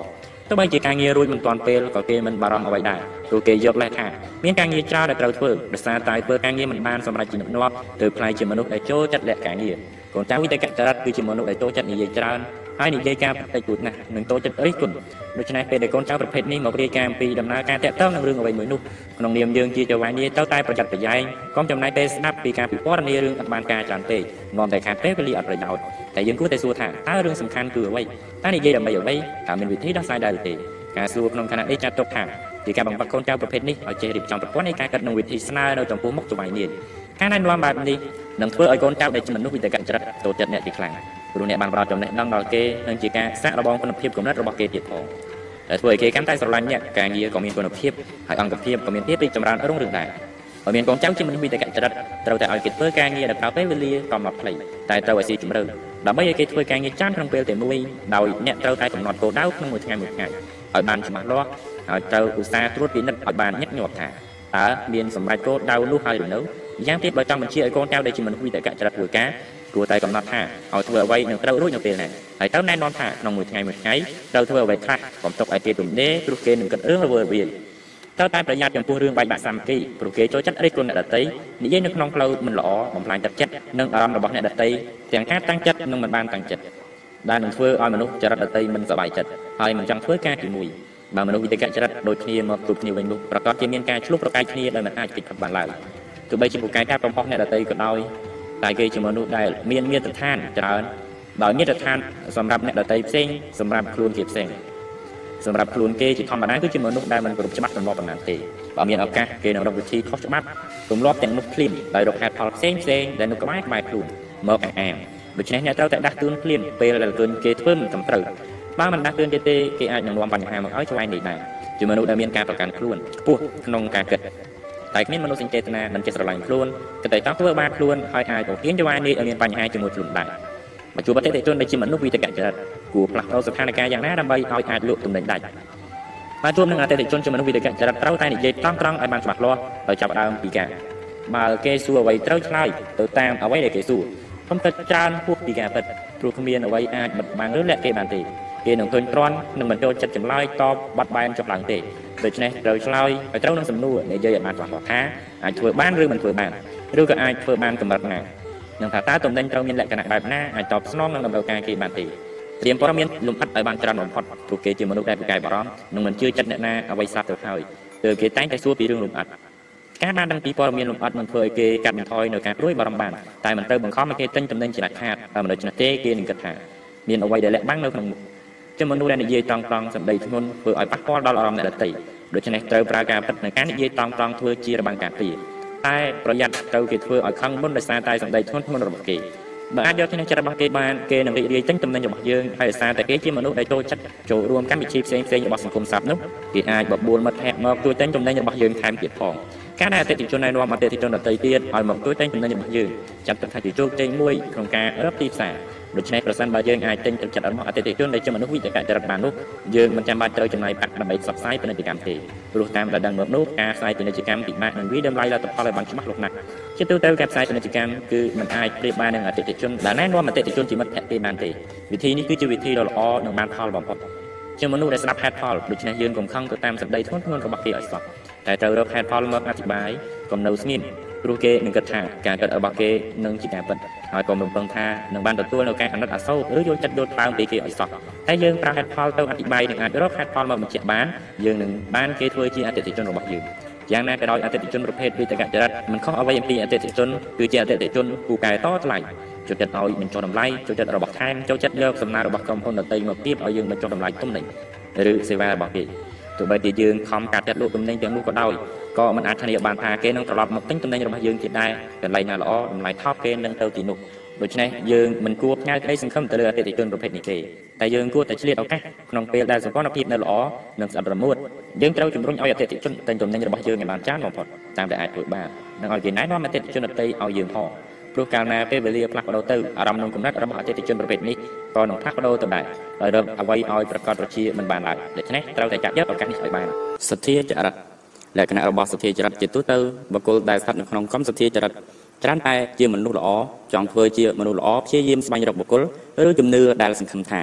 ទោះបីជាការងាររួចមិនទាន់ពេលក៏គេមិនបារម្ភអ្វីដែរព្រោះគេយកលេសថាមានការងារច្រើនដែលត្រូវធ្វើដោយសារតែធ្វើការងារមិនបានសម្រេចជាញឹកញាប់ទៅផ្លាយជាមនុស្សដែលចូលចិត្តលក្ខការងារកូនចៅវិទ្យាចរិតគឺជាមនុស្សដែលចូលចិត្តនិយាយច្រើន ហើយនិយាយការតិចតួចណាស់នឹងតូចចិត្តអីគុណដូច្នេះពេលដែលកូនចៅប្រភេទនេះមករាយការណ៍អំពីដំណើរការតាក់ទងនឹងរឿងអ្វីមួយនោះក្នុងនាមយើងជាចៅវាយនីទៅតែប្រយ័ត្នប្រយែងកុំចំណាយពេលស្ដាប់ពីការពិពណ៌នារឿងអត់បានការច្រើនពេកនាំតែខាតពេលវេលាអត់ប្រយោជន៍តែយើងគួរតែសួរថាតើរឿងសំខាន់គឺអ្វីតើនិយាយដើម្បីអ្វីតើមានវិធីដោះស្រាយដែរឬទេការសួរក្នុងខណៈនេះចាត់ទុកថាជាការបង្វឹកកូនចៅប្រភេទនេះឲ្យចេះរៀបចំប្រព័ន្ធនៃការកាត់នឹងវិធីស្នើនៅចំពោះមុខចៅវាយនីការណែនាំបែបនេះនឹងធ្វើឲ្យកូនចៅដែលជាមនុស្សវិទ្យាចរិតចូលចិត្តអ្នកជាខ្លាំង ព្រោះអ្នកបានផ្ដល់ចំណេះដឹងដល់គេនិងជាការសាក់របងគុណភាពកំណត់របស់គេទៀតផងដែលធ្វើឲ្យគេកាន់តែស្រឡាញ់អ្នកការងារក៏មានគុណភាពហើយអង្គភាពក៏មានភាពរីកចម្រើនរុងរឿងដែរបើមានកូនចៅជាមនុស្សវិទ្យាចរិតត្រូវតែឲ្យគេធ្វើការងារដែលប្រើពេលវេលាកំណត់ខ្លីតែត្រូវឲ្យស៊ីជម្រៅដើម្បីឲ្យគេធ្វើការងារច្រើនក្នុងពេលតែមួយដោយអ្នកត្រូវតែកំណត់គោលដៅក្នុងមួយថ្ងៃមួយថ្ងៃឲ្យបានច្បាស់លាស់ហើយត្រូវឧស្សាហ៍ត្រួតពិនិត្យឲ្យបានញឹកញាប់ថាតើមានសម្រេចគោលដៅនោះហើយឬនៅយ៉ាងទៀតបើចង់បញ្ជាឲ្យកូនចៅដែលជាមនុស្សវិទ្យាចរិតធ្វើការ គួរតែកំណត់ថាឲ្យធ្វើអ្វីនឹងត្រូវរួចនៅពេលណាហើយត្រូវណែនាំថាក្នុងមួយថ្ងៃមួយថ្ងៃត្រូវធ្វើអ្វីខ្លះកុំទុកឲ្យគេទំនេរព្រោះគេនឹងគិតរឿងរវើរវាយត្រូវតែប្រយ័ត្នចំពោះរឿងបែកបាក់សាមគ្គីព្រោះគេចូលចិត្តរិះគន់អ្នកដទៃនិយាយនៅក្នុងផ្លូវមិនល្អបំផ្លាញទឹកចិត្តនិងអារម្មណ៍របស់អ្នកដទៃទាំងការតាំងចិត្តនិងមិនបានតាំងចិត្តដែលនឹងធ្វើឲ្យមនុស្សចរិតដទៃមិនសប្បាយចិត្តហើយមិនចង់ធ្វើការជាមួយបើមនុស្សវិទ្យាចរិតដូចគ្នាមកជួបគ្នាវិញនោះប្រកាសជាមានការឆ្លុះប្រកែកគ្នាដោយមិនអាចគិតបានឡើយទោះបីជាពូកែការប្រមោះអ្នកដទៃក៏ដោយ តែគេជាមនុស្សដែលមានមាត្រដ្ឋានច្រើនដោយមាត្រដ្ឋានសម្រាប់អ្នកដតីផ្សេងសម្រាប់ខ្លួនគេផ្សេងសម្រាប់ខ្លួនគេជាធម្មតាគឺជាមនុស្សដែលមិនគ្រប់ច្បាប់ទម្លាប់ប៉ុណ្ណាទេបើមានឱកាសគេនឹងរកវិធីខុសច្បាប់ទម្លាប់ទាំងនោះភ្លាមដោយរកហេតុផលផ្សេងផ្សេងដែលនៅក្បែរក្បែរខ្លួនមកអះអាងដូច្នេះអ្នកត្រូវតែដាស់តឿនភ្លាមពេលដែលឃើញគេធ្វើមិនត្រឹមត្រូវបើមិនដាស់តឿនទេទេគេអាចនឹងនាំបញ្ហាមកឲ្យឆ្វែងនេះដែរជាមនុស្សដែលមានការប្រកាន់ខ្លួនខ្ពស់ក្នុងការគិត តែគ្មានមនោសញ្ចេតនាមិនចេះស្រឡាញ់ខ្លួនក៏តែតធ្វើបាបខ្លួនហើយអាចបង្រៀនចវានេះឲ្យមានបញ្ហាជាមួយខ្លួនដែរមកជួបអតិថិជនដែលជាមនុស្សវិតកចរិតគួរផ្លាស់ប្ដូរស្ថានភាពយ៉ាងណាដើម្បីឲ្យអាចលក់ទំនិញដាច់បើជួបនឹងអតិថិជនជាមនុស្សវិតកចរិតត្រូវតែនិយាយត្រង់ត្រង់ឲ្យបានច្បាស់លាស់ដោយចាប់ផ្ដើមពីការបើគេសួរអ្វីត្រូវឆ្លើយទៅតាមអ្វីដែលគេសួរកុំទៅច្រើនហួសពីការពិតព្រោះគ្មានអ្វីអាចបិទបាំងឬលាក់គេបានទេគេនឹងឃើញទ្រាន់នឹងមិនចូលចិត្តចម្លើយតបបាត់បែនចុះឡើងទេ ដូច្នេះត្រូវឆ្លើយឲ្យត្រូវនឹងសំណួរនិយាយឲ្យបានច្បាស់លាស់ថាអាចធ្វើបានឬមិនធ្វើបានឬក៏អាចធ្វើបានកម្រិតណានឹងថាតើតំណែងត្រូវមានលក្ខណៈបែបណាអាចតបស្នងនឹងតម្រូវការគេបានទេត្រៀមព័ត៌មានលំអិតឲ្យបានច្រើនបំផុតព្រោះគេជាមនុស្សដែលប្រកែកបារម្ភនិងមិនជឿចិត្តអ្នកណាអ្វីសោះទៅហើយទើបគេតែងតែសួរពីរឿងលំអិតការបានដឹងពីព័ត៌មានលម្អិតនឹងធ្វើឲ្យគេកាត់បន្ថយនៅការព្រួយបារម្ភបានតែមិនត្រូវបង្ខំឲ្យគេទិញតំណែងជាដាច់ខាតបើមិនដូច្នោះទេគេនឹងគិតថាមានអ្វីដែលលាក់បាំងនៅក្នុងមុខ ជាមនុស្សដែលនិយាយត្រង់ត្រង់សម្ដីធ្ងន់ធ្វើឲ្យប៉ះពាល់ដល់អារម្មណ៍អ្នកដទៃដូច្នេះត្រូវប្រើការពិតនៃការនិយាយត្រង់ត្រង់ធ្វើជារបាំងការពារតែប្រយ័ត្នត្រូវគេធ្វើឲ្យខឹងមុនដោយសារតែសម្ដីធ្ងន់ធ្ងររបស់គេបើអាចយកឈ្នះចិត្តរបស់គេបានគេនឹងរីករាយទិញតំណែងរបស់យើងហើយដោយសារតែគេជាមនុស្សដែលចូលចិត្តចូលរួមកម្មវិធីផ្សេងផ្សេងរបស់សង្គមស័ព្ទនោះគេអាចបបួលមិត្តភ័ក្តិមកជួយទិញតំណែងរបស់យើងថែមទៀតផង ការដែលអតិថិជនណែនាំអតិថិជនដទៃទៀតឲ្យមកជួយទិញចំណេញរបស់យើងចាត់ទុកថាជាជោគជ័យមួយក្នុងការរកទីផ្សារដូច្នេះប្រសិនបើយើងអាចទិញទឹកចិត្តរបស់អតិថិជនដែលជាមនុស្សវិទ្យាចរិតបាននោះយើងមិនចាំបាច់ត្រូវចំណាយប្រាក់ដើម្បីផ្សព្វផ្សាយពាណិជ្ជកម្មទេព្រោះតាមដែលដឹងមកនោះការផ្សាយពាណិជ្ជកម្មពិបាកនឹងវិតម្លៃលទ្ធផលឲ្យបានច្បាស់លាស់ណាស់ជាទូទៅការផ្សាយពាណិជ្ជកម្មគឺមិនអាចប្រៀបបាននឹងអតិថិជនដែលណែនាំអតិថិជនជាមិត្តភក្តិទេបានទេវិធីនេះគឺជាវិធីដ៏ល្អនិងបានផលបំផុតជាមនុស្សដែលស្ដាប់ហេតុផលដូច្នេះយើងកុំខឹងទៅតាមសម្ដីធ្ងន់ធ្ងររបស់គេឲ្យសោះ តែត្រូវរកហេតុផលមកអធិប្បាយកុំនៅស្ងៀមព្រោះគេនឹងគិតថាការគិតរបស់គេនឹងជាការពិតហើយកុំរំពឹងថានឹងបានទទួលនៅការអាណិតអាសូរឬយល់ចិត្តយល់ថ្លើមពីគេឲ្យសោះតែយើងប្រើហេតុផលទៅអធិប្បាយនឹងអាចរកហេតុផលមកបញ្ជាក់បានយើងនឹងបានគេធ្វើជាអតិថិជនរបស់យើងយ៉ាងណាក៏ដោយអតិថិជនប្រភេទវិតកចរិតមិនខុសអ្វីអំពីអតិថិជនគឺជាអតិថិជនគូកែតថ្លៃចូលចិត្តឲ្យបញ្ចុះតម្លៃចូលចិត្តរបស់ថែមចូលចិត្តយកសំណើរបស់ក្រុមហ៊ុនដទៃមកទៀបឲ្យយើងបញ្ចុះតម្លៃទំនិញឬសេវារបស់គេ ទោះបីជាយើងខំកាត់ចាត់លក់ទំនិញទាំងនោះក៏ដោយក៏មិនអាចធានាបានថាគេនឹងត្រឡប់មកទិញទំនិញរបស់យើងទៀតដែរកន្លែងណាល្អតម្លៃថោកគេនឹងទៅទីនោះដូច្នេះយើងមិនគួរផ្ញើក្តីសង្ឃឹមទៅលើអតិថិជនប្រភេទនេះទេតែយើងគួរតែឆ្លៀតឱកាសក្នុងពេលដែលសង្គមភាពនៅល្អនិងស្អិតរមួតយើងត្រូវជំរុញឲ្យអតិថិជនទិញទំនិញរបស់យើងឲ្យបានច្រើនបំផុតតាមដែលអាចធ្វើបាននិងឲ្យគេណែនាំអតិថិជនដទៃឲ្យយើងផង ព្រោះកាលណាពេលវេលាផ្លាស់ប្ដូរទៅអារម្មណ៍និងគំនិតរបស់អតិថិជនប្រភេទនេះក៏នឹងផ្លាស់ប្ដូរទៅដែរដោយរកអ្វីឲ្យប្រកបប្រជាមិនបានឡើយដូច្នេះត្រូវតែចាប់យកឱកាសនេះឲ្យបានសទ្ធាចរិតលក្ខណៈរបស់សទ្ធាចរិតជាទូទៅបុគ្គលដែលស្ថិតនៅក្នុងក្រុមសទ្ធាចរិតច្រើនតែជាមនុស្សល្អចង់ធ្វើជាមនុស្សល្អព្យាយាមស្វែងរកបុគ្គលឬជំនឿដែលសង្ឃឹមថា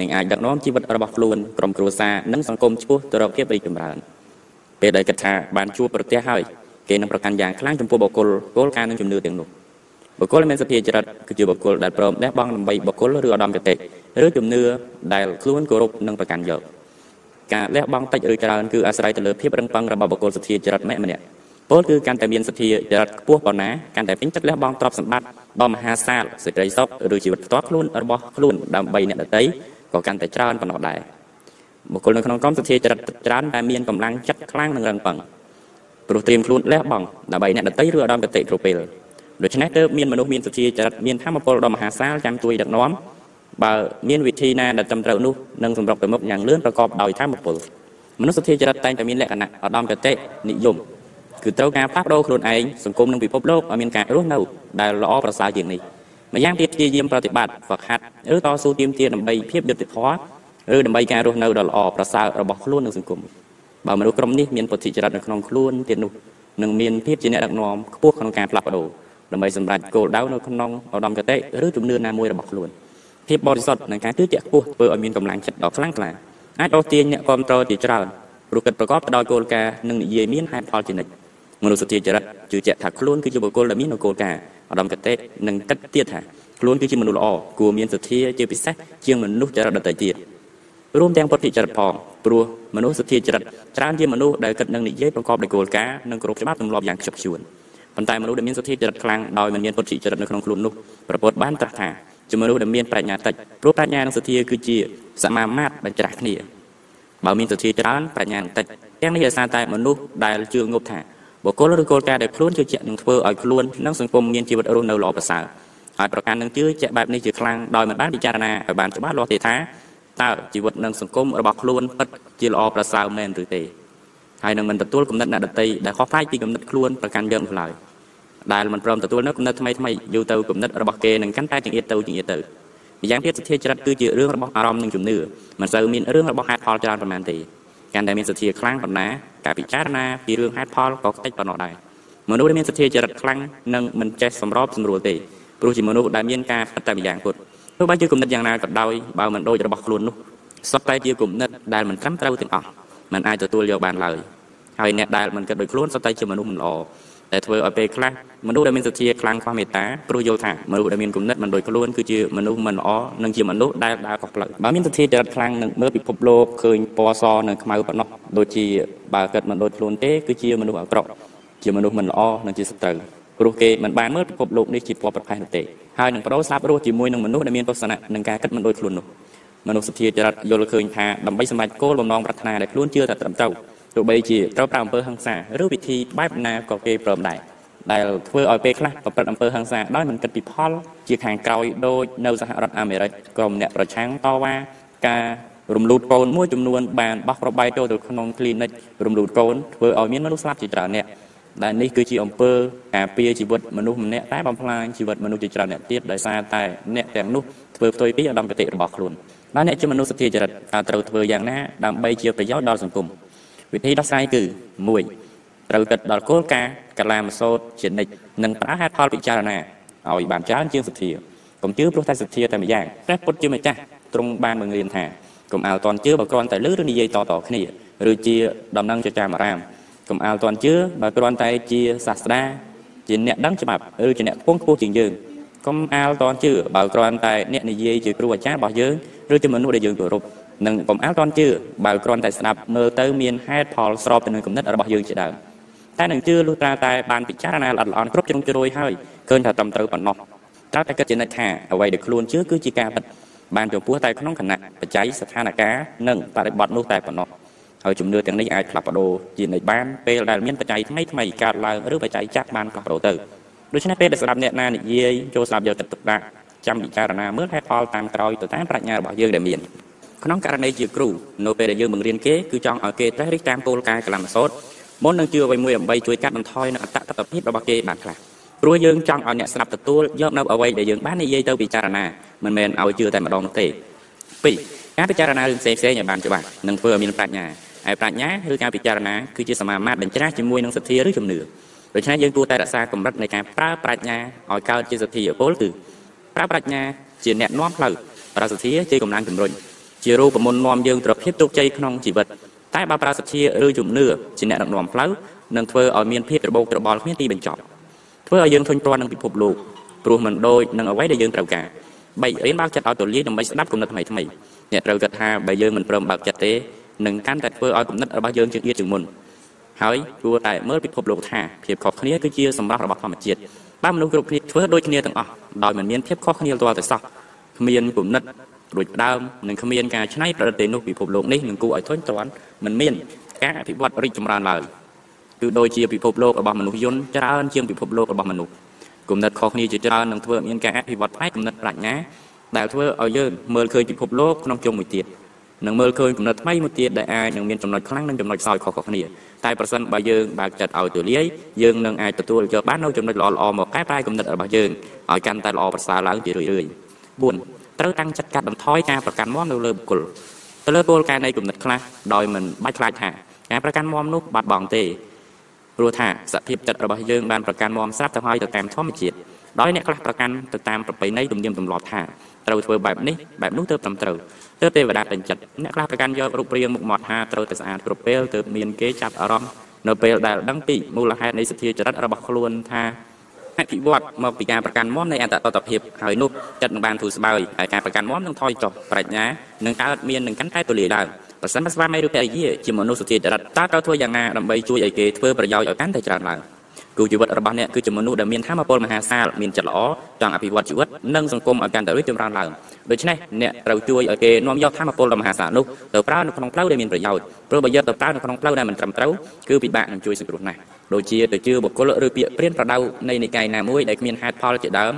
នឹងអាចដឹកនាំជីវិតរបស់ខ្លួនក្រុមគ្រួសារនិងសង្គមឆ្ពោះទៅរកភាពរីកចម្រើនពេលដែលគិតថាបានជួបប្រទះហើយគេនឹងប្រកាន់យ៉ាងខ្លាំងចំពោះបុគ្គលគោលការណ៍និងជំនឿទាំងនោះ បុគ្គលមានសភាចរិតគឺជាបុគ្គលដែលព្រមលះបង់ដើម្បីបុគ្គលឬឧត្តមគតិឬជំនឿដែលខ្លួនគោរពនិងប្រកាន់យកការលះបង់តិចឬច្រើនគឺអាស្រ័យទៅលើភាពរឹងប៉ឹងរបស់បុគ្គលសទ្ធាចរិតម្នាក់ម្នាក់ពលគឺកាន់តែមានសទ្ធាចរិតខ្ពស់ប៉ុណ្ណាកាន់តែពេញចិត្តលះបង់ទ្រព្យសម្បត្តិដ៏មហាសាលសេចក្តីសុខឬជីវិតផ្ទាល់ខ្លួនរបស់ខ្លួនដើម្បីអ្នកដទៃក៏កាន់តែច្រើនប៉ុណ្ណោះដែរបុគ្គលនៅក្នុងក្រុមសទ្ធាចរិតច្រើនតែមានកម្លាំងចិត្តខ្លាំងនិងរឹងប៉ឹងព្រោះត្រៀមខ្លួនលះបង់ដើម្បីអ្នកដទៃឬឧត្តមគតិគ្រប់ពេល ដូច្នេះទើបមានមនុស្សមានសទ្ធាចរិតមានធម៌ពលដ៏មហាសាលចាំជួយដឹកនាំបើមានវិធីណាដែលត្រឹមត្រូវនោះនឹងសម្រុកទៅមុខយ៉ាងលឿនប្រកបដោយធម៌ពលមនុស្សសទ្ធាចរិតតែងតែមានលក្ខណៈឧត្តមគតិនិយមគឺត្រូវការផ្លាស់ប្ដូរខ្លួនឯងសង្គមនិងពិភពលោកឲ្យមានការរស់នៅដែលល្អប្រសើរជាងនេះម្យ៉ាងទៀតព្យាយាមប្រតិបត្តិហ្វឹកហាត់ឬតស៊ូទាមទារដើម្បីភាពយុត្តិធម៌ឬដើម្បីការរស់នៅដ៏ល្អប្រសើររបស់ខ្លួននិងសង្គមបើមនុស្សក្រុមនេះមានពុទ្ធិចរិតនៅក្នុងខ្លួនទៀតនោះនឹងមានភាពជាអ្នកដឹកនាំខ្ពស់ក្នុងការផ្លាស់ប្ដូរ ដើម្បីសម្រេចគោលដៅនៅក្នុងឧត្តមគតិឬជំនឿណាមួយរបស់ខ្លួនភាពបរិសុទ្ធនិងការជឿជាក់ខ្ពស់ធ្វើឲ្យមានកម្លាំងចិត្តដ៏ខ្លាំងក្លាអាចអូសទាញអ្នកគ្រប់គ្រងជាច្រើនព្រោះគិតប្រកបទៅដោយគោលការណ៍និងនិយាយមានហេតុផលជានិច្ចមនុស្សសតិចរិតជឿជាក់ថាខ្លួនគឺជាបុគ្គលដែលមានគោលការណ៍ឧត្តមគតិនិងគិតទៀតថាខ្លួនគឺជាមនុស្សល្អគួរមានសទ្ធាជាពិសេសជាងមនុស្សចរិតដទៃទៀតរួមទាំងពុទ្ធិចរិតផងព្រោះមនុស្សសទ្ធាចរិតច្រើនជាមនុស្សដែលគិតនឹងនិយាយប្រកបដោយគោលការណ៍និងគោរពច្បាប់ទម្លាប់យ៉ាងខ្ជាប់ខ្ជួន ប៉ុន្តែមនុស្សដែលមានសទ្ធាចរិតខ្លាំងដោយមិនមានពុទ្ធិចរិតនៅក្នុងខ្លួននោះប្រពុតបានត្រាស់ថាជាមនុស្សដែលមានប្រាជ្ញាតិចព្រោះប្រាជ្ញានិងសទ្ធាគឺជាសមាមាត្របញ្ច្រាស់គ្នាបើមានសទ្ធាច្រើនប្រាជ្ញាតិចទាំងនេះដោយសារតែមនុស្សដែលជឿងប់ថាបុគ្គលឬគោលការណ៍ដែលខ្លួនជឿជាក់នឹងធ្វើឲ្យខ្លួននិងសង្គមមានជីវិតរស់នៅល្អប្រសើរហើយប្រកាន់នឹងជឿជាក់បែបនេះជាខ្លាំងដោយមិនបានពិចារណាឲ្យបានច្បាស់លាស់ទេថាតើជីវិតនិងសង្គមរបស់ខ្លួនពិតជាល្អប្រសើរមែនឬទេហើយនឹងមិនទទួលគំនិតអ្នកដតីដែលខុសប្លែកពីគំនិតខ្លួនប្រកាន់យកនោះឡើយ ដែលមិនព្រមទទួលនៅគំនិតថ្មីថ្មីយូរទៅគំនិតរបស់គេនឹងកាន់តែចង្អៀតទៅចង្អៀតទៅម្យ៉ាងទៀតសទ្ធាចរិតគឺជារឿងរបស់អារម្មណ៍និងជំនឿមិនសូវមានរឿងរបស់ហេតុផលច្រើនប៉ុន្មានទេកាន់តែមានសទ្ធាខ្លាំងប៉ុណ្ណាការពិចារណាពីរឿងហេតុផលក៏តិចប៉ុណ្ណោះដែរមនុស្សដែលមានសទ្ធាចរិតខ្លាំងនឹងមិនចេះសម្របសម្រួលទេព្រោះជាមនុស្សដែលមានការពិតតែម្យ៉ាងពុតទោះបីជាគំនិតយ៉ាងណាក៏ដោយបើមិនដូចរបស់ខ្លួននោះសុទ្ធតែជាគំនិតដែលមិនត្រឹមត្រូវទាំងអស់มันអាចទទួលយកបានឡើយហើយអ្នកដែលមិនគិតដូចខ្លួនសុទ្ធតែជាមនុស្សមិនល្អតែធ្វើឲ្យពេលខ្លះ មនុស្សដែលមានសទ្ធាខ្លាំងខ្វះមេត្តាព្រោះយល់ថាមនុស្សដែលមានគំនិតមិនដូចខ្លួនគឺជាមនុស្សមិនល្អនិងជាមនុស្សដែលដើរខុសផ្លូវបើមានសទ្ធាចរិតខ្លាំងនឹងមើលពិភពលោកឃើញពណ៌សនិងខ្មៅប៉ុណ្ណោះដូចជាបើគិតមិនដូចខ្លួនទេគឺជាមនុស្សអាក្រក់ជាមនុស្សមិនល្អនិងជាសត្រូវព្រោះគេមិនបានមើលពិភពលោកនេះជាពណ៌ប្រផេះនោះទេហើយនឹងប្រោស្លាប់រស់ជាមួយនឹងមនុស្សដែលមានទស្សនៈនិងការគិតមិនដូចខ្លួននោះមនុស្សសទ្ធាចរិតយល់ឃើញថាដើម្បីសម្រេចគោលបំណងប្រាថ្នាដែលខ្លួនជឿថាត្រឹមត្រូវទោះបីជាត្រូវប្រើអំពើហិង្សាឬវិធីបែបណាក៏គេព្រមដែរ ដែលធ្វើឲ្យពេលខ្លះប្រព្រឹត្តអំពើហិង្សាដោយមិនគិតពីផល ជាខាងក្រោយដូចនៅសហរដ្ឋអាមេរិកក្រុមអ្នកប្រឆាំងតវ៉ាការរំលូតកូនមួយចំនួនបានបោះប្របាយចូលទៅក្នុង clinic រំលូតកូនធ្វើឲ្យមានមនុស្សស្លាប់ជាច្រើនអ្នកដែលនេះគឺជាអំពើការពារជីវិតមនុស្សម្នាក់តែបំផ្លាញជីវិតមនុស្សជាច្រើនអ្នកទៀតដោយសារតែអ្នកទាំងនោះធ្វើផ្ទុយពីឧត្តមគតិរបស់ខ្លួនដែលអ្នកជាមនុស្សសទ្ធាចរិតត្រូវធ្វើយ៉ាងណាដើម្បីជាប្រយោជន៍ដល់សង្គមវិធីដោះស្រាយគឺ1 ត្រូវគិតដល់គោលការណ៍កលាមសោតជានិច្ចនិងប្រើហេតុផលពិចារណាឲ្យបានច្រើនជាងសទ្ធាកុំជឿព្រោះតែសទ្ធាតែម្យ៉ាងព្រះពុទ្ធជាម្ចាស់ទ្រង់បានបង្រៀនថាកុំអាលតន់ជឿបើគ្រាន់តែលឺឬនិយាយតតគ្នាឬជាដំណឹងចចាមអារាមកុំអាលតន់ជឿបើគ្រាន់តែជាសាស្ត្រាជាអ្នកដឹងច្បាប់ឬជាអ្នកពងខ្ពស់ជាងយើងកុំអាលតន់ជឿបើគ្រាន់តែអ្នកនិយាយជាគ្រូអាចារ្យរបស់យើងឬជាមនុស្សដែលយើងគោរពនិងកុំអាលតន់ជឿបើគ្រាន់តែស្ដាប់មើលទៅមានហេតុផលស្របទៅនឹងគំនិតរបស់យើងជាដើម តែនឹងជឿលុះត្រាតែបានពិចារណាល្អិតល្អន់គ្រប់ជ្រុងជ្រោយហើយឃើញថាត្រឹមត្រូវប៉ុណ្ណោះត្រូវតែគិតជានិច្ចថាអ្វីដែលខ្លួនជឿគឺជាការពិតបានចំពោះតែក្នុងគណៈបច្ច័យស្ថានភាពនិងបរិបទនោះតែប៉ុណ្ណោះហើយជំនឿទាំងនេះអាចផ្លាស់ប្ដូរជានិច្ចបានពេលដែលមានបច្ច័យថ្មីថ្មីកើតឡើងឬបច្ច័យចាស់បានផ្លាស់ប្ដូរទៅដូច្នេះពេលដែលស្ដាប់អ្នកណានិយាយចូលស្ដាប់យកទឹកទុកដាក់ចាំពិចារណាមើលហេតុផលតាមក្រោយទៅតាមប្រាជ្ញារបស់យើងដែលមានក្នុងករណីជាគ្រូនៅពេលដែលយើងបង្រៀនគេគឺចង់ឲ្យគេត្រេះរិះតាមគោលការណ៍កលំសោត មុននឹងជឿអ្វីមួយដើម្បីជួយកាត់បន្ថយនៅអត្តតថភាពរបស់គេបានខ្លះព្រោះយើងចង់ឲ្យអ្នកស្ដាប់ទទួលយកនៅអ្វីដែលយើងបាននិយាយទៅពិចារណាមិនមែនឲ្យជឿតែម្ដងនោះទេ2ការពិចារណារឿងផ្សេងផ្សេងឲ្យបានច្បាស់និងធ្វើឲ្យមានប្រាជ្ញាហើយប្រាជ្ញាឬការពិចារណាគឺជាសមាមាត្របញ្ច្រាស់ជាមួយនឹងសទ្ធាឬជំនឿដូច្នេះយើងគួរតែរក្សាកម្រិតនៃការប្រើប្រាជ្ញាឲ្យកើតជាសទ្ធាពលគឺប្រើប្រាជ្ញាជាអ្នកនាំផ្លូវប្រើសទ្ធាជាកម្លាំងជំរុញជារូបមន្តនាំយើងទៅភាពជោគជ័យក្នុងជីវិត តែបើប្រើសទ្ធាឬជំនឿជាអ្នកដឹកនាំផ្លូវនឹងធ្វើឲ្យមានភាពរបូករបល់គ្មានទីបញ្ចប់ធ្វើឲ្យយើងធុញទ្រាន់នឹងពិភពលោកព្រោះមិនដូចនឹងអ្វីដែលយើងត្រូវការបីរៀនបើកចិត្តឲ្យទូលាយដើម្បីស្ដាប់គំនិតថ្មីថ្មីអ្នកត្រូវគិតថាបើយើងមិនព្រមបើកចិត្តទេនឹងកាន់តែធ្វើឲ្យគំនិតរបស់យើងជឿទៀតជាងមុនហើយគួរតែមើលពិភពលោកថាភាពខុសគ្នាគឺជាសម្រាប់របស់ធម្មជាតិបើមនុស្សគ្រប់គ្នាធ្វើដូចគ្នាទាំងអស់ដោយមិនមានភាពខុសគ្នាទាល់តែសោះគ្មានគំនិត រួចផ្ដើមនិងគ្មានការច្នៃប្រឌិតទេនោះពិភពលោកនេះនឹងគួរឲ្យធុញទ្រាន់មិនមានការអភិវឌ្ឍរីកចម្រើនឡើយគឺដូចជាពិភពលោករបស់មនុស្សយន្តច្រើនជាងពិភពលោករបស់មនុស្សគំនិតខុសគ្នាជាច្រើននឹងធ្វើមានការអភិវឌ្ឍផ្នែកគំនិតប្រាជ្ញាដែលធ្វើឲ្យយើងមើលឃើញពិភពលោកក្នុងជុំមួយទៀតនឹងមើលឃើញគំនិតថ្មីមួយទៀតដែលអាចនឹងមានចំណុចខ្លាំងនិងចំណុចខ្សោយខុសៗគ្នាតែប្រសិនបើយើងបើកចិត្តឲ្យទូលាយយើងនឹងអាចទទួលយកបាននូវចំណុចល្អៗមកកែប្រែគំនិតរបស់យើងឲ្យកាន់តែល្អប្រសើរឡើងជារឿយៗ4 ត្រូវតាំងចិត្តកាត់បន្ថយការប្រកាន់មមនៅលើបុគ្គលទៅលើគោលការណ៍នៃគំនិតខ្លះដោយមិនបាច់ខ្លាចថាការប្រកាន់មមនោះបាត់បង់ទេព្រោះថាសភាពចិត្តរបស់យើងបានប្រកាន់មមស្រាប់ទៅហើយទៅតាមធម្មជាតិដោយអ្នកខ្លះប្រកាន់ទៅតាមប្រពៃណីទំនៀមទម្លាប់ថាត្រូវធ្វើបែបនេះបែបនោះទើបត្រឹមត្រូវទើបទេវតាពេញចិត្តអ្នកខ្លះប្រកាន់យករូបរាងមុខមាត់ថាត្រូវតែស្អាតគ្រប់ពេលទើបមានគេចាប់អារម្មណ៍នៅពេលដែលដឹងពីមូលហេតុនៃសទ្ធាចរិតរបស់ខ្លួនថា អភិវឌ្ឍមកពីការប្រកាន់មមនៃអត្តតតភាពហើយនោះចិត្តនឹងបានធូរស្បើយហើយការប្រកាន់មមនឹងថយចុះប្រាជ្ញានឹងកើតមាននឹងកាន់តែទូលាយឡើងប្រសិនបើស្វាមីឬភរិយាជាមនុស្សសទ្ធាចរិតតើត្រូវធ្វើយ៉ាងណាដើម្បីជួយឲ្យគេធ្វើប្រយោជន៍ឲ្យកាន់តែច្រើនឡើង គូជីវិតរបស់អ្នកគឺជាមនុស្សដែលមានធម៌ពលមហាសាលមានចិត្តល្អចង់អភិវឌ្ឍជីវិតនិងសង្គមឲ្យកាន់តែរីកចម្រើនឡើងដូច្នេះអ្នកត្រូវជួយឲ្យគេនាំយកធម៌ពលដ៏មហាសាលនោះទៅប្រើនៅក្នុងផ្លូវដែលមានប្រយោជន៍ព្រោះបើយកទៅប្រើនៅក្នុងផ្លូវដែលមិនត្រឹមត្រូវគឺពិបាកនឹងជួយសង្គ្រោះណាស់ដូចជាទៅជឿបុគ្គលឬពាក្យព្រានប្រដៅនៃនិកាយណាមួយដែលគ្មានហេតុផលជាដើម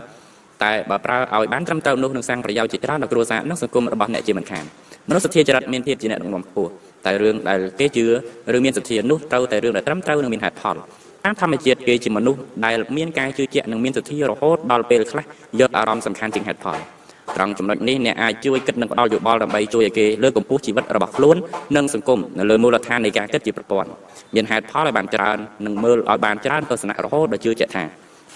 តែបើប្រើឲ្យបានត្រឹមត្រូវនោះនឹងសាងប្រយោជន៍ជាច្រើនដល់គ្រួសារនិងសង្គមរបស់អ្នកជាមិនខានមនុស្សសទ្ធាចរិតមានភាពជាអ្នកដឹកនាំខ្ពស់តែរឿងដែលគេជឿឬមានសទ្ធានោះត្រូវតែរឿងដែលត្រឹមត្រូវនិងមានហេតុផល តាមធម្មជាតិគេជាមនុស្សដែលមានការជឿជាក់និងមានសទ្ធារហូតដល់ពេលខ្លះយកអារម្មណ៍សំខាន់ជាងហេតុផលត្រង់ចំណុចនេះអ្នកអាចជួយគិតនិងផ្ដល់យោបល់ដើម្បីជួយឲ្យគេលើកកម្ពស់ជីវិតរបស់ខ្លួននិងសង្គមនៅលើមូលដ្ឋាននៃការគិតជាប្រព័ន្ធមានហេតុផលឲ្យបានច្រើននិងមើលឲ្យបានច្រើនទស្សនៈរហូតដល់ជឿជាក់ថា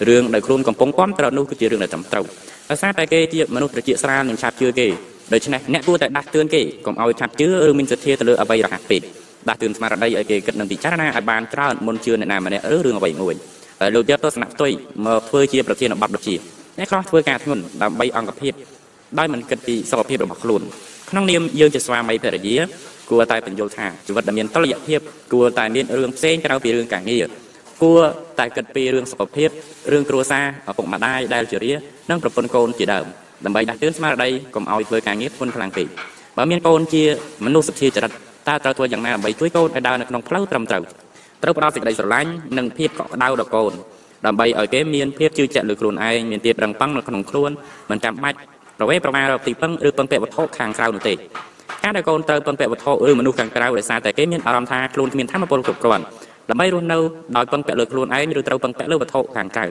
រឿងដែលខ្លួនកំពុងគាំទ្រនោះគឺជារឿងដែលត្រឹមត្រូវដោយសារតែគេជាមនុស្សត្រជាក់ស្រាលនិងឆាប់ជឿគេដូច្នេះអ្នកគួរតែដាស់តឿនគេកុំឲ្យឆាប់ជឿឬមានសទ្ធាទៅលើអ្វីរហ័សពេក ដាស់តឿនស្មារតីឲ្យគេគិតនិងពិចារណាឲ្យបានច្រើនមុនជឿអ្នកណាម្នាក់ឬរឿងអ្វីមួយហើយលោកយកទស្សនៈផ្ទុយមកធ្វើជាប្រធានបទដូចជាអ្នកខ្លះធ្វើការធ្ងន់ដើម្បីអង្គភាពដោយមិនគិតពីសុខភាពរបស់ខ្លួនក្នុងនាមយើងជាស្វាមីភរិយាគួរតែបញ្យល់ថាជីវិតដែលមានតុល្យភាពគួរតែមានរឿងផ្សេងក្រៅពីរឿងការងារគួរតែគិតពីរឿងសុខភាពរឿងគ្រួសារឪពុកម្ដាយដែលជារានិងប្រពន្ធកូនជាដើមដើម្បីដាស់តឿនស្មារតីកុំឲ្យធ្វើការងារធ្ងន់ខ្លាំងពេកបើមានកូនជាមនុស្សសទ្ធាចរិត តើត្រូវធ្វើយ៉ាងណាដើម្បីជួយកូនឲ្យដើរនៅក្នុងផ្លូវត្រឹមត្រូវត្រូវផ្ដល់សេចក្តីស្រឡាញ់និងភាពកក់ក្ដៅដល់កូនដើម្បីឲ្យគេមានភាពជឿជាក់លើខ្លួនឯងមានភាពរឹងប៉ឹងនៅក្នុងខ្លួនមិនចាំបាច់ប្រវេប្រមាណរកទីពឹងឬពឹងពាក់វត្ថុខាងក្រៅនោះទេការដែលកូនត្រូវពឹងពាក់វត្ថុឬមនុស្សខាងក្រៅដោយសារតែគេមានអារម្មណ៍ថាខ្លួនគ្មានធម៌ពលគ្រប់គ្រាន់ដើម្បីរស់នៅដោយពឹងពាក់លើខ្លួនឯងឬត្រូវពឹងពាក់លើវត្ថុខាងក្រៅ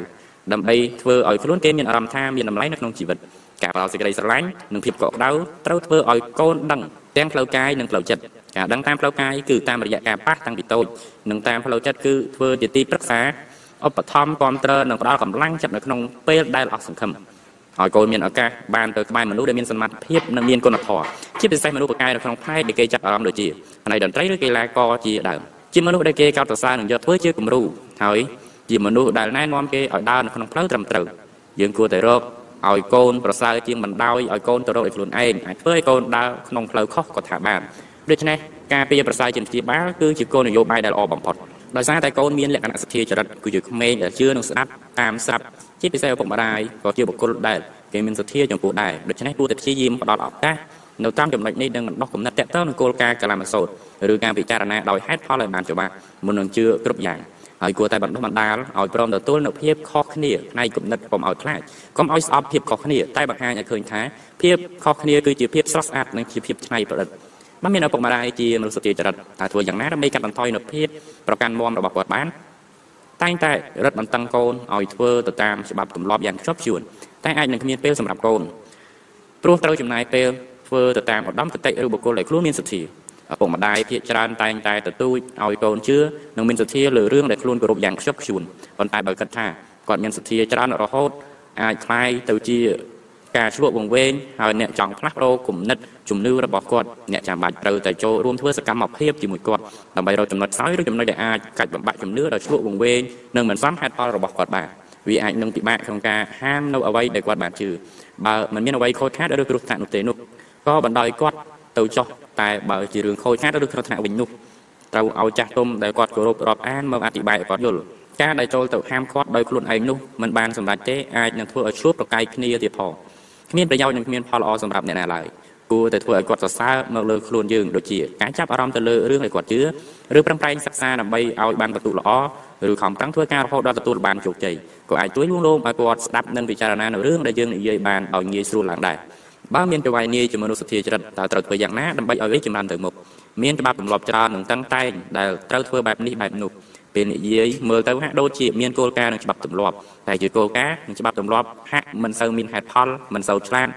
ដើម្បីធ្វើឲ្យខ្លួនគេមានអារម្មណ៍ថាមានតម្លៃនៅក្នុងជីវិតការផ្ដល់សេចក្តីស្រឡាញ់និងភាពកក់ក្ដៅត្រូវធ្វើឲ្យកូនដឹងទាំងផ្លូវកាយនិងផ្លូវចិត្ត ការដឹងតាមផ្លូវកាយគឺតាមរយៈការប៉ះតាំងពីតូចនិងតាមផ្លូវចិត្តគឺធ្វើជាទីប្រឹក្សាឧបត្ថម្ភគ្រប់គ្រងនិងផ្ដល់កម្លាំងចិត្តនៅក្នុងពេលដែលអស់សង្ឃឹមឲ្យកូនមានឱកាសបានទៅក្បែរមនុស្សដែលមានសមត្ថភាពនិងមានគុណធម៌ជាពិសេសមនុស្សប្រកែនៅក្នុងផ្នែកដែលគេចាប់អារម្មណ៍ដូចជាផ្នែកតន្ត្រីឬកីឡាករជាដើមជាមនុស្សដែលគេកោតសរសើរនិងយកធ្វើជាគំរូហើយជាមនុស្សដែលណែនាំគេឲ្យដើរនៅក្នុងផ្លូវត្រឹមត្រូវយើងគួរតែរកឲ្យកូនប្រសើរជាងបណ្ដោយឲ្យកូនទៅរកឲ្យខ្លួនឯងអាចធ្វើឲ្យកូនដើរក្នុងផ្លូវខុសក៏ថាបាន ដូច្នេះការពារប្រសើរជាងព្យាបាលគឺជាគោលនយោបាយដែលល្អបំផុតដោយសារតែកូនមានលក្ខណៈសទ្ធាចរិតគឺជាក្មេងដែលជឿនិងស្ដាប់តាមស្រាប់ជាពិសេសឪពុកម្ដាយក៏ជាបុគ្គលដែលគេមានសទ្ធាចំពោះដែរដូច្នេះគួរតែព្យាយាមផ្ដល់ឱកាសនៅតាមចំណុចនេះនឹងបណ្ដោះគំនិតតកតនឹងគោលការណ៍កលាមសោតឬការពិចារណាដោយហេតុផលឲ្យបានច្បាស់មុននឹងជឿគ្រប់យ៉ាងហើយគួរតែបណ្ដុះបណ្ដាលឲ្យព្រមទទួលនូវភាពខុសគ្នាផ្នែកគំនិតកុំឲ្យខ្លាចកុំឲ្យស្អប់ភាពខុសគ្នាតែបង្ហាញឲ្យឃើញថាភាពខុសគ្នាគឺជាភាពស្រស់ស្អាតនិងជាភាពច្នៃប្រឌិត បើមានឪពុកម្ដាយជាមនុស្សសុចរិតតើធ្វើយ៉ាងណាដើម្បីកាត់បន្ថយនូវភាពប្រកាន់មាំរបស់គាត់បានតែងតែរឹតបន្តឹងកូនឲ្យធ្វើទៅតាមច្បាប់ទម្លាប់យ៉ាងខ្ជាប់ខ្ជួនតែអាចនឹងគ្មានពេលសម្រាប់កូនព្រោះត្រូវចំណាយពេលធ្វើទៅតាមឧត្តមគតិឬបុគ្គលដែលខ្លួនមានសទ្ធាឪពុកម្ដាយភាកច្រើនតែងតែទទូចឲ្យកូនជឿនិងមានសទ្ធាលើរឿងដែលខ្លួនគោរពយ៉ាងខ្ជាប់ខ្ជួនប៉ុន្តែបើគិតថាគាត់មានសទ្ធាច្រើនរហូតអាចคล้ายទៅជាការឆ្លក់វង្វេងហើយអ្នកចង់ផ្លាស់ប្ដូរគំនិត ជំនឿរបស់គាត់អ្នកចាំបាច់ត្រូវតែចូលរួមធ្វើសកម្មភាពជាមួយគាត់ដើម្បីរកចំណុចខ្សោយឬចំណុចដែលអាចកាច់បំបាក់ជំនឿដោយឆ្លក់វង្វេងនិងមិនសមហេតុផលរបស់គាត់បានវាអាចនឹងពិបាកក្នុងការហាមនៅអ្វីដែលគាត់បានជឿបើមិនមានអ្វីខូចខាតឬគ្រោះថ្នាក់នោះទេនោះក៏បណ្ដោយគាត់ទៅចោះតែបើជារឿងខូចខាតឬគ្រោះថ្នាក់វិញនោះត្រូវឲ្យចាស់ទុំដែលគាត់គោរពរាប់អានមកអធិប្បាយឲ្យគាត់យល់ការដែលចូលទៅហាមគាត់ដោយខ្លួនឯងនោះមិនបានសម្រេចទេអាចនឹងធ្វើឲ្យឆ្លោះប្រកែកគ្នាទៀតផងគ្មានប្រយោជន៍និងគ្មានផលល្អសម្រាប់អ្នកណាឡើយ គួរតែធ្វើឲ្យគាត់សរសើរមកលើខ្លួនយើងដូចជាការចាប់អារម្មណ៍ទៅលើរឿងដែលគាត់ជឿឬប្រឹងប្រែងសិក្សាដើម្បីឲ្យបានបន្ទុកល្អឬខំប្រឹងធ្វើការរហូតដល់ទទួលបានជោគជ័យក៏អាចជួយលួងលោមឲ្យគាត់ស្ដាប់និងពិចារណានៅរឿងដែលយើងនិយាយបានឲ្យងាយស្រួលឡើងដែរបើមានចវាយនាយជាមនុស្សសទ្ធាចរិតតើត្រូវធ្វើយ៉ាងណាដើម្បីឲ្យវាចម្រើនទៅមុខមានច្បាប់ទម្លាប់ច្រើននិងតឹងតែងដែលត្រូវធ្វើបែបនេះបែបនោះពេលនិយាយមើលទៅហាក់ដូចជាមានគោលការណ៍និងច្បាប់ទម្លាប់តែជាគោលការណ៍និងច្បាប់ទម្លាប់ហាក់មិនសូវមានហេតុផលមិនសូវឆ្លាត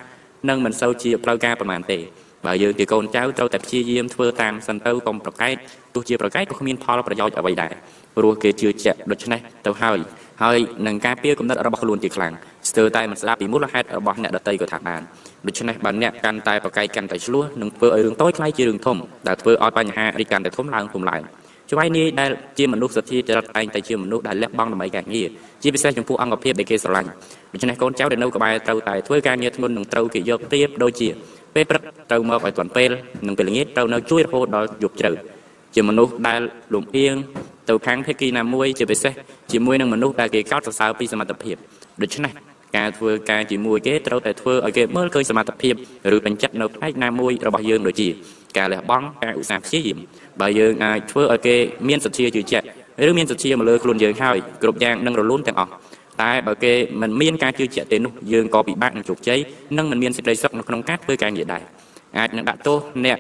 និងមិនសូវជាផ្លូវការប្រមាណទេបើយើងជាកូនចៅត្រូវតែព្យាយាមធ្វើតាមសិនទៅកុំប្រកែកទោះជាប្រកែកក៏គ្មានផលប្រយោជន៍អ្វីដែរព្រោះគេជឿជាក់ដូច្នេះទៅហើយហើយនឹងការពៀគំនិតរបស់ខ្លួនជាខ្លាំងស្ទើរតែមិនស្ដាប់ពីមូលហេតុរបស់អ្នកដតីក៏ថាបានដូច្នេះបើអ្នកកាន់តែប្រកែកកាន់តែឆ្លោះនឹងធ្វើឲ្យរឿងតូចខ្លាយជារឿងធំដែលធ្វើឲ្យបញ្ហារីកកាន់តែធំឡើងធំឡើង ចវាយនាយដែលជាមនុស្សសទ្ធាចរិតតែងតែជាមនុស្សដែលលះបង់ដើម្បីការងារជាពិសេសចំពោះអង្គភាពដែលគេស្រឡាញ់ដូច្នេះកូនចៅដែលនៅក្បែរត្រូវតែធ្វើការងារធ្ងន់និងត្រូវគេយកប្រៀបដូចជាពេលព្រឹកត្រូវមកឲ្យទាន់ពេលនិងពេលល្ងាចត្រូវនៅជួយរហូតដល់យប់ជ្រៅជាមនុស្សដែលលំអៀងទៅខាងភេកីណាមួយជាពិសេសជាមួយនឹងមនុស្សដែលគេកោតសរសើរពីសមត្ថភាពដូច្នេះការធ្វើការជាមួយគេត្រូវតែធ្វើឲ្យគេមើលឃើញសមត្ថភាពឬបញ្ជាក់នៅផ្នែកណាមួយរបស់យើងដូចជា ការលះបង់ការឧស្សាហ៍ព្យាយាមបើយើងអាចធ្វើឲ្យគេមានសទ្ធាជឿជាក់ឬមានសទ្ធាមកលើខ្លួនយើងហើយគ្រប់យ៉ាងនឹងរលូនទាំងអស់តែបើគេមិនមានការជឿជាក់ទេនោះយើងក៏ពិបាកនឹងជោគជ័យនិងមិនមានសេចក្តីសុខនៅក្នុងការធ្វើការងារដែរអាចនឹងដាក់ទោសអ្នក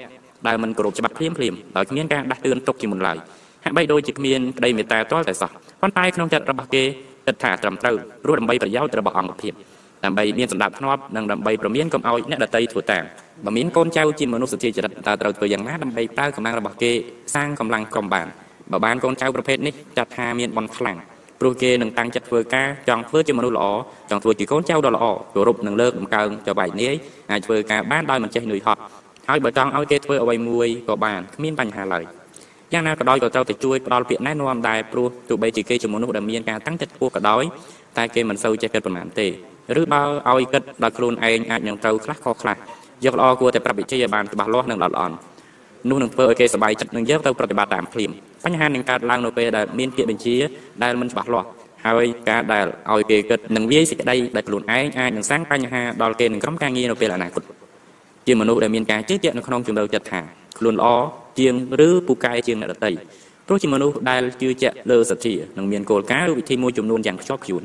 ដែលមិនគោរពច្បាប់ភ្លាមភ្លាមដោយគ្មានការដាស់តឿនទុកជាមុនឡើយហាក់បីដូចជាគ្មានក្តីមេត្តាទាល់តែសោះប៉ុន្តែក្នុងចិត្តរបស់គេគិតថាត្រឹមត្រូវព្រោះដើម្បីប្រយោជន៍របស់អង្គភាព ដើម្បីមានសម្ដាប់ធ្នាប់និងដើម្បីប្រមានកុំឲ្យអ្នកដតីធ្វើតាមបើមានកូនចៅជាមនុស្សសុជាចរិតតើត្រូវធ្វើយ៉ាងណាដើម្បីប្រើកម្លាំងរបស់គេសាងកម្លាំងក្រុមបានបើបានកូនចៅប្រភេទនេះចាត់ថាមានបនខ្លាំងព្រោះគេនឹងតាំងចិត្តធ្វើការចង់ធ្វើជាមនុស្សល្អចង់ធ្វើជាកូនចៅដ៏ល្អគោរពនឹងលើកតម្កើងចៅបែកនាយអាចធ្វើការបានដោយមិនចេះនឿយហត់ហើយបើចង់ឲ្យគេធ្វើអ្វីមួយក៏បានគ្មានបញ្ហាឡើយយ៉ាងណាក៏ដោយក៏ត្រូវតែជួយផ្ដល់ពាក្យណែនាំដែរព្រោះទោះបីជាគេជាមនុស្សដែលមានការតាំងចិត្តខ្ពស់ក៏ដោយតែគេមិនសូវចេះគិតប៉ុន្មានទេ ឬបើឲ្យគិតដល់ខ្លួនឯងអាចនឹងត្រូវខ្លះខុសខ្លះយកល្អគួរតែប្រាប់វិជាឲ្យបានច្បាស់លាស់និងល្អល្អន់នោះនឹងធ្វើឲ្យគេសប្បាយចិត្តនឹងយកទៅប្រតិបត្តិតាមភ្លាមបញ្ហានឹងកើតឡើងនៅពេលដែលមានពាក្យបញ្ជាដែលមិនច្បាស់លាស់ហើយការដែលឲ្យគេគិតនឹងវាយសេចក្តីដែលខ្លួនឯងអាចនឹងសាំងបញ្ហាដល់គេនឹងក្រុមការងារនៅពេលអនាគតជាមនុស្សដែលមានការជឿជាក់នៅក្នុងជំនឿចិត្តថាខ្លួនល្អជាងឬពូកែជាងអ្នកដទៃព្រោះជាមនុស្សដែលជឿជាក់លើសទ្ធានិងមានគោលការណ៍ឬវិធីមួយចំនួនយ៉ាងខ្ជាប់ខ្ជួន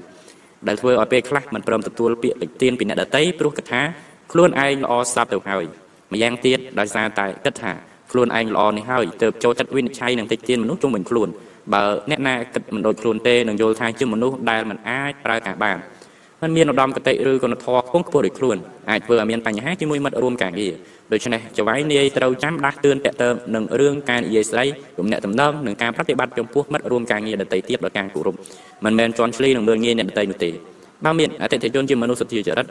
ដែលធ្វើឲ្យពេលខ្លះមិនព្រមទទួលពាក្យតិទៀនពីអ្នកដទៃព្រោះគិតថាខ្លួនឯងល្អស្រាប់ទៅហើយម្យ៉ាងទៀតដោយសារតែគិតថាខ្លួនឯងល្អនេះហើយទើបចូលចិត្តវិនិច្ឆ័យនឹងតិចទៀនមនុស្សជុំវិញខ្លួនបើអ្នកណាគិតមិនដូចខ្លួនទេនឹងយល់ថាជាមនុស្សដែលមិនអាចប្រើការបានមិនមានឧត្តមគតិឬគុណធម៌ខ្ពង់ខ្ពស់ដូចខ្លួនអាចធ្វើឲ្យមានបញ្ហាជាមួយមិត្តរួមការងារ ដូច្នេះចៅហ្វាយនាយត្រូវចាំដាស់តឿនតកតើនឹងរឿងការនិយាយស្ដីគំនិតតំណងនិងការប្រតិបត្តិចំពោះមិត្តរួមការងារដទៃទៀតដោយការគោរពមិនមែនជន់ឈ្លីនឹងមើលងាយអ្នកដទៃនោះទេបើមានអតិថិជនជាមនុស្សសទ្ធាចរិត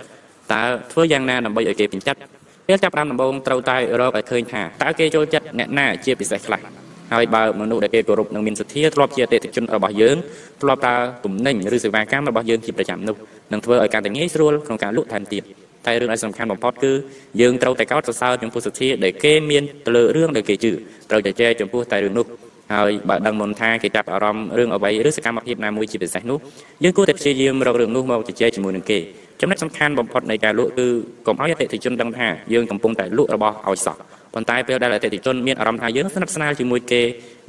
តើធ្វើយ៉ាងណាដើម្បីឲ្យគេពេញចិត្តពេលចាប់ផ្ដើមដំបូងត្រូវតែរកឲ្យឃើញថាតើគេចូលចិត្តអ្នកណាជាពិសេសខ្លះហើយបើមនុស្សដែលគេគោរពនិងមានសទ្ធាធ្លាប់ជាអតិថិជនរបស់យើងធ្លាប់ប្រើទំនិញឬសេវាកម្មរបស់យើងជាប្រចាំនោះនឹងធ្វើឲ្យការតែងាយស្រួលក្នុងការលក់ថែមទៀត តែរឿងដែលសំខាន់បំផុតគឺយើងត្រូវតែកោតសរសើរចំពោះសទ្ធាដែលគេមានទៅលើរឿងដែលគេជឿត្រូវតែចែកចំពោះតែរឿងនោះហើយបើដឹងមុនថាគេចាប់អារម្មណ៍រឿងអ្វីឬសកម្មភាពណាមួយជាពិសេសនោះយើងគួរតែព្យាយាមរករឿងនោះមកជជែកជាមួយនឹងគេចំណុចសំខាន់បំផុតនៃការលក់គឺកុំឲ្យអតិថិជនដឹងថាយើងកំពុងតែលក់របស់ឲ្យសោះប៉ុន្តែពេលដែលអតិថិជនមានអារម្មណ៍ថាយើងស្និទ្ធស្នាលជាមួយគេ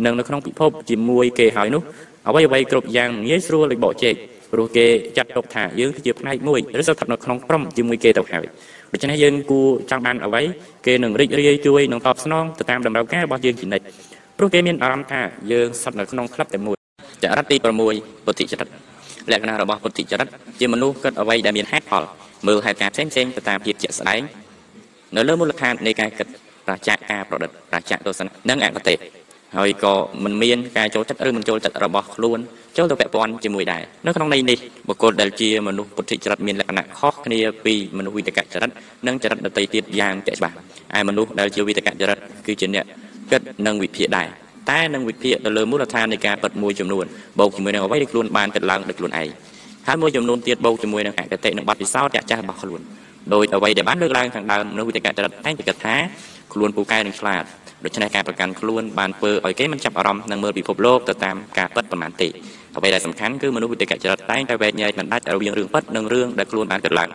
និងនៅក្នុងពិភពជាមួយគេហើយនោះអ្វីអ្វីគ្រប់យ៉ាងងាយស្រួលដូចបកជែក ព្រោះគេចាត់ទុកថាយើងគឺជាផ្នែកមួយឬស្ថិតនៅក្នុងក្រុមជាមួយគេទៅហើយដូច្នេះយើងគួរចង់បានអ្វីគេនឹងរីករាយជួយនឹងតបស្នងទៅតាមតម្រូវការរបស់យើងជានិច្ចព្រោះគេមានអារម្មណ៍ថាយើងស្ថិតនៅក្នុងក្លឹបតែមួយចរិតទី6ពុទ្ធិចរិតលក្ខណៈរបស់ពុទ្ធិចរិតជាមនុស្សគិតអ្វីដែលមានហេតុផលមើលហេតុការណ៍ផ្សេងផ្សេងទៅតាមភាពជាក់ស្ដែងនៅលើមូលដ្ឋាននៃការគិតប្រជាការប្រឌិតប្រជាទស្សនៈនិងអកតេ ហើយក៏មិនមានការចូលចិត្តឬមិនចូលចិត្តរបស់ខ្លួនចូលទៅពាក់ព័ន្ធជាមួយដែរនៅក្នុងន័យនេះបុគ្គលដែលជាមនុស្សពុទ្ធិចរិតមានលក្ខណៈខុសគ្នាពីមនុស្សវិតកចរិតនិងចរិតដតីទៀតយ៉ាងជាក់ច្បាស់ឯមនុស្សដែលជាវិតកចរិតគឺជាអ្នកគិតនិងវិភាគដែរតែនឹងវិភាគទៅលើមូលដ្ឋាននៃការពិតមួយចំនួនបូកជាមួយនឹងអ្វីដែលខ្លួនបានគិតឡើងដោយខ្លួនឯងហើយមួយចំនួនទៀតបូកជាមួយនឹងអកតេនិងបទពិសោធន៍ចាស់ចាស់របស់ខ្លួនដោយអ្វីដែលបានលើកឡើងខាងដើមនៅវិទ្យាចរិតតែងតែគិតថាខ្លួនពូកែនិងឆ្លាត ដូច្នេះការប្រកាន់ខ្លួនបានធ្វើឲ្យគេមិនចាប់អារម្មណ៍នឹងមើលពិភពលោកទៅតាមការពិតប៉ុន្មានទេអ្វីដែលសំខាន់គឺមនុស្សវិទ្យាចរិតតែងតែវែកញែកមិនដាច់រវាងរឿងពិតនិងរឿងដែលខ្លួនបានគិតឡើង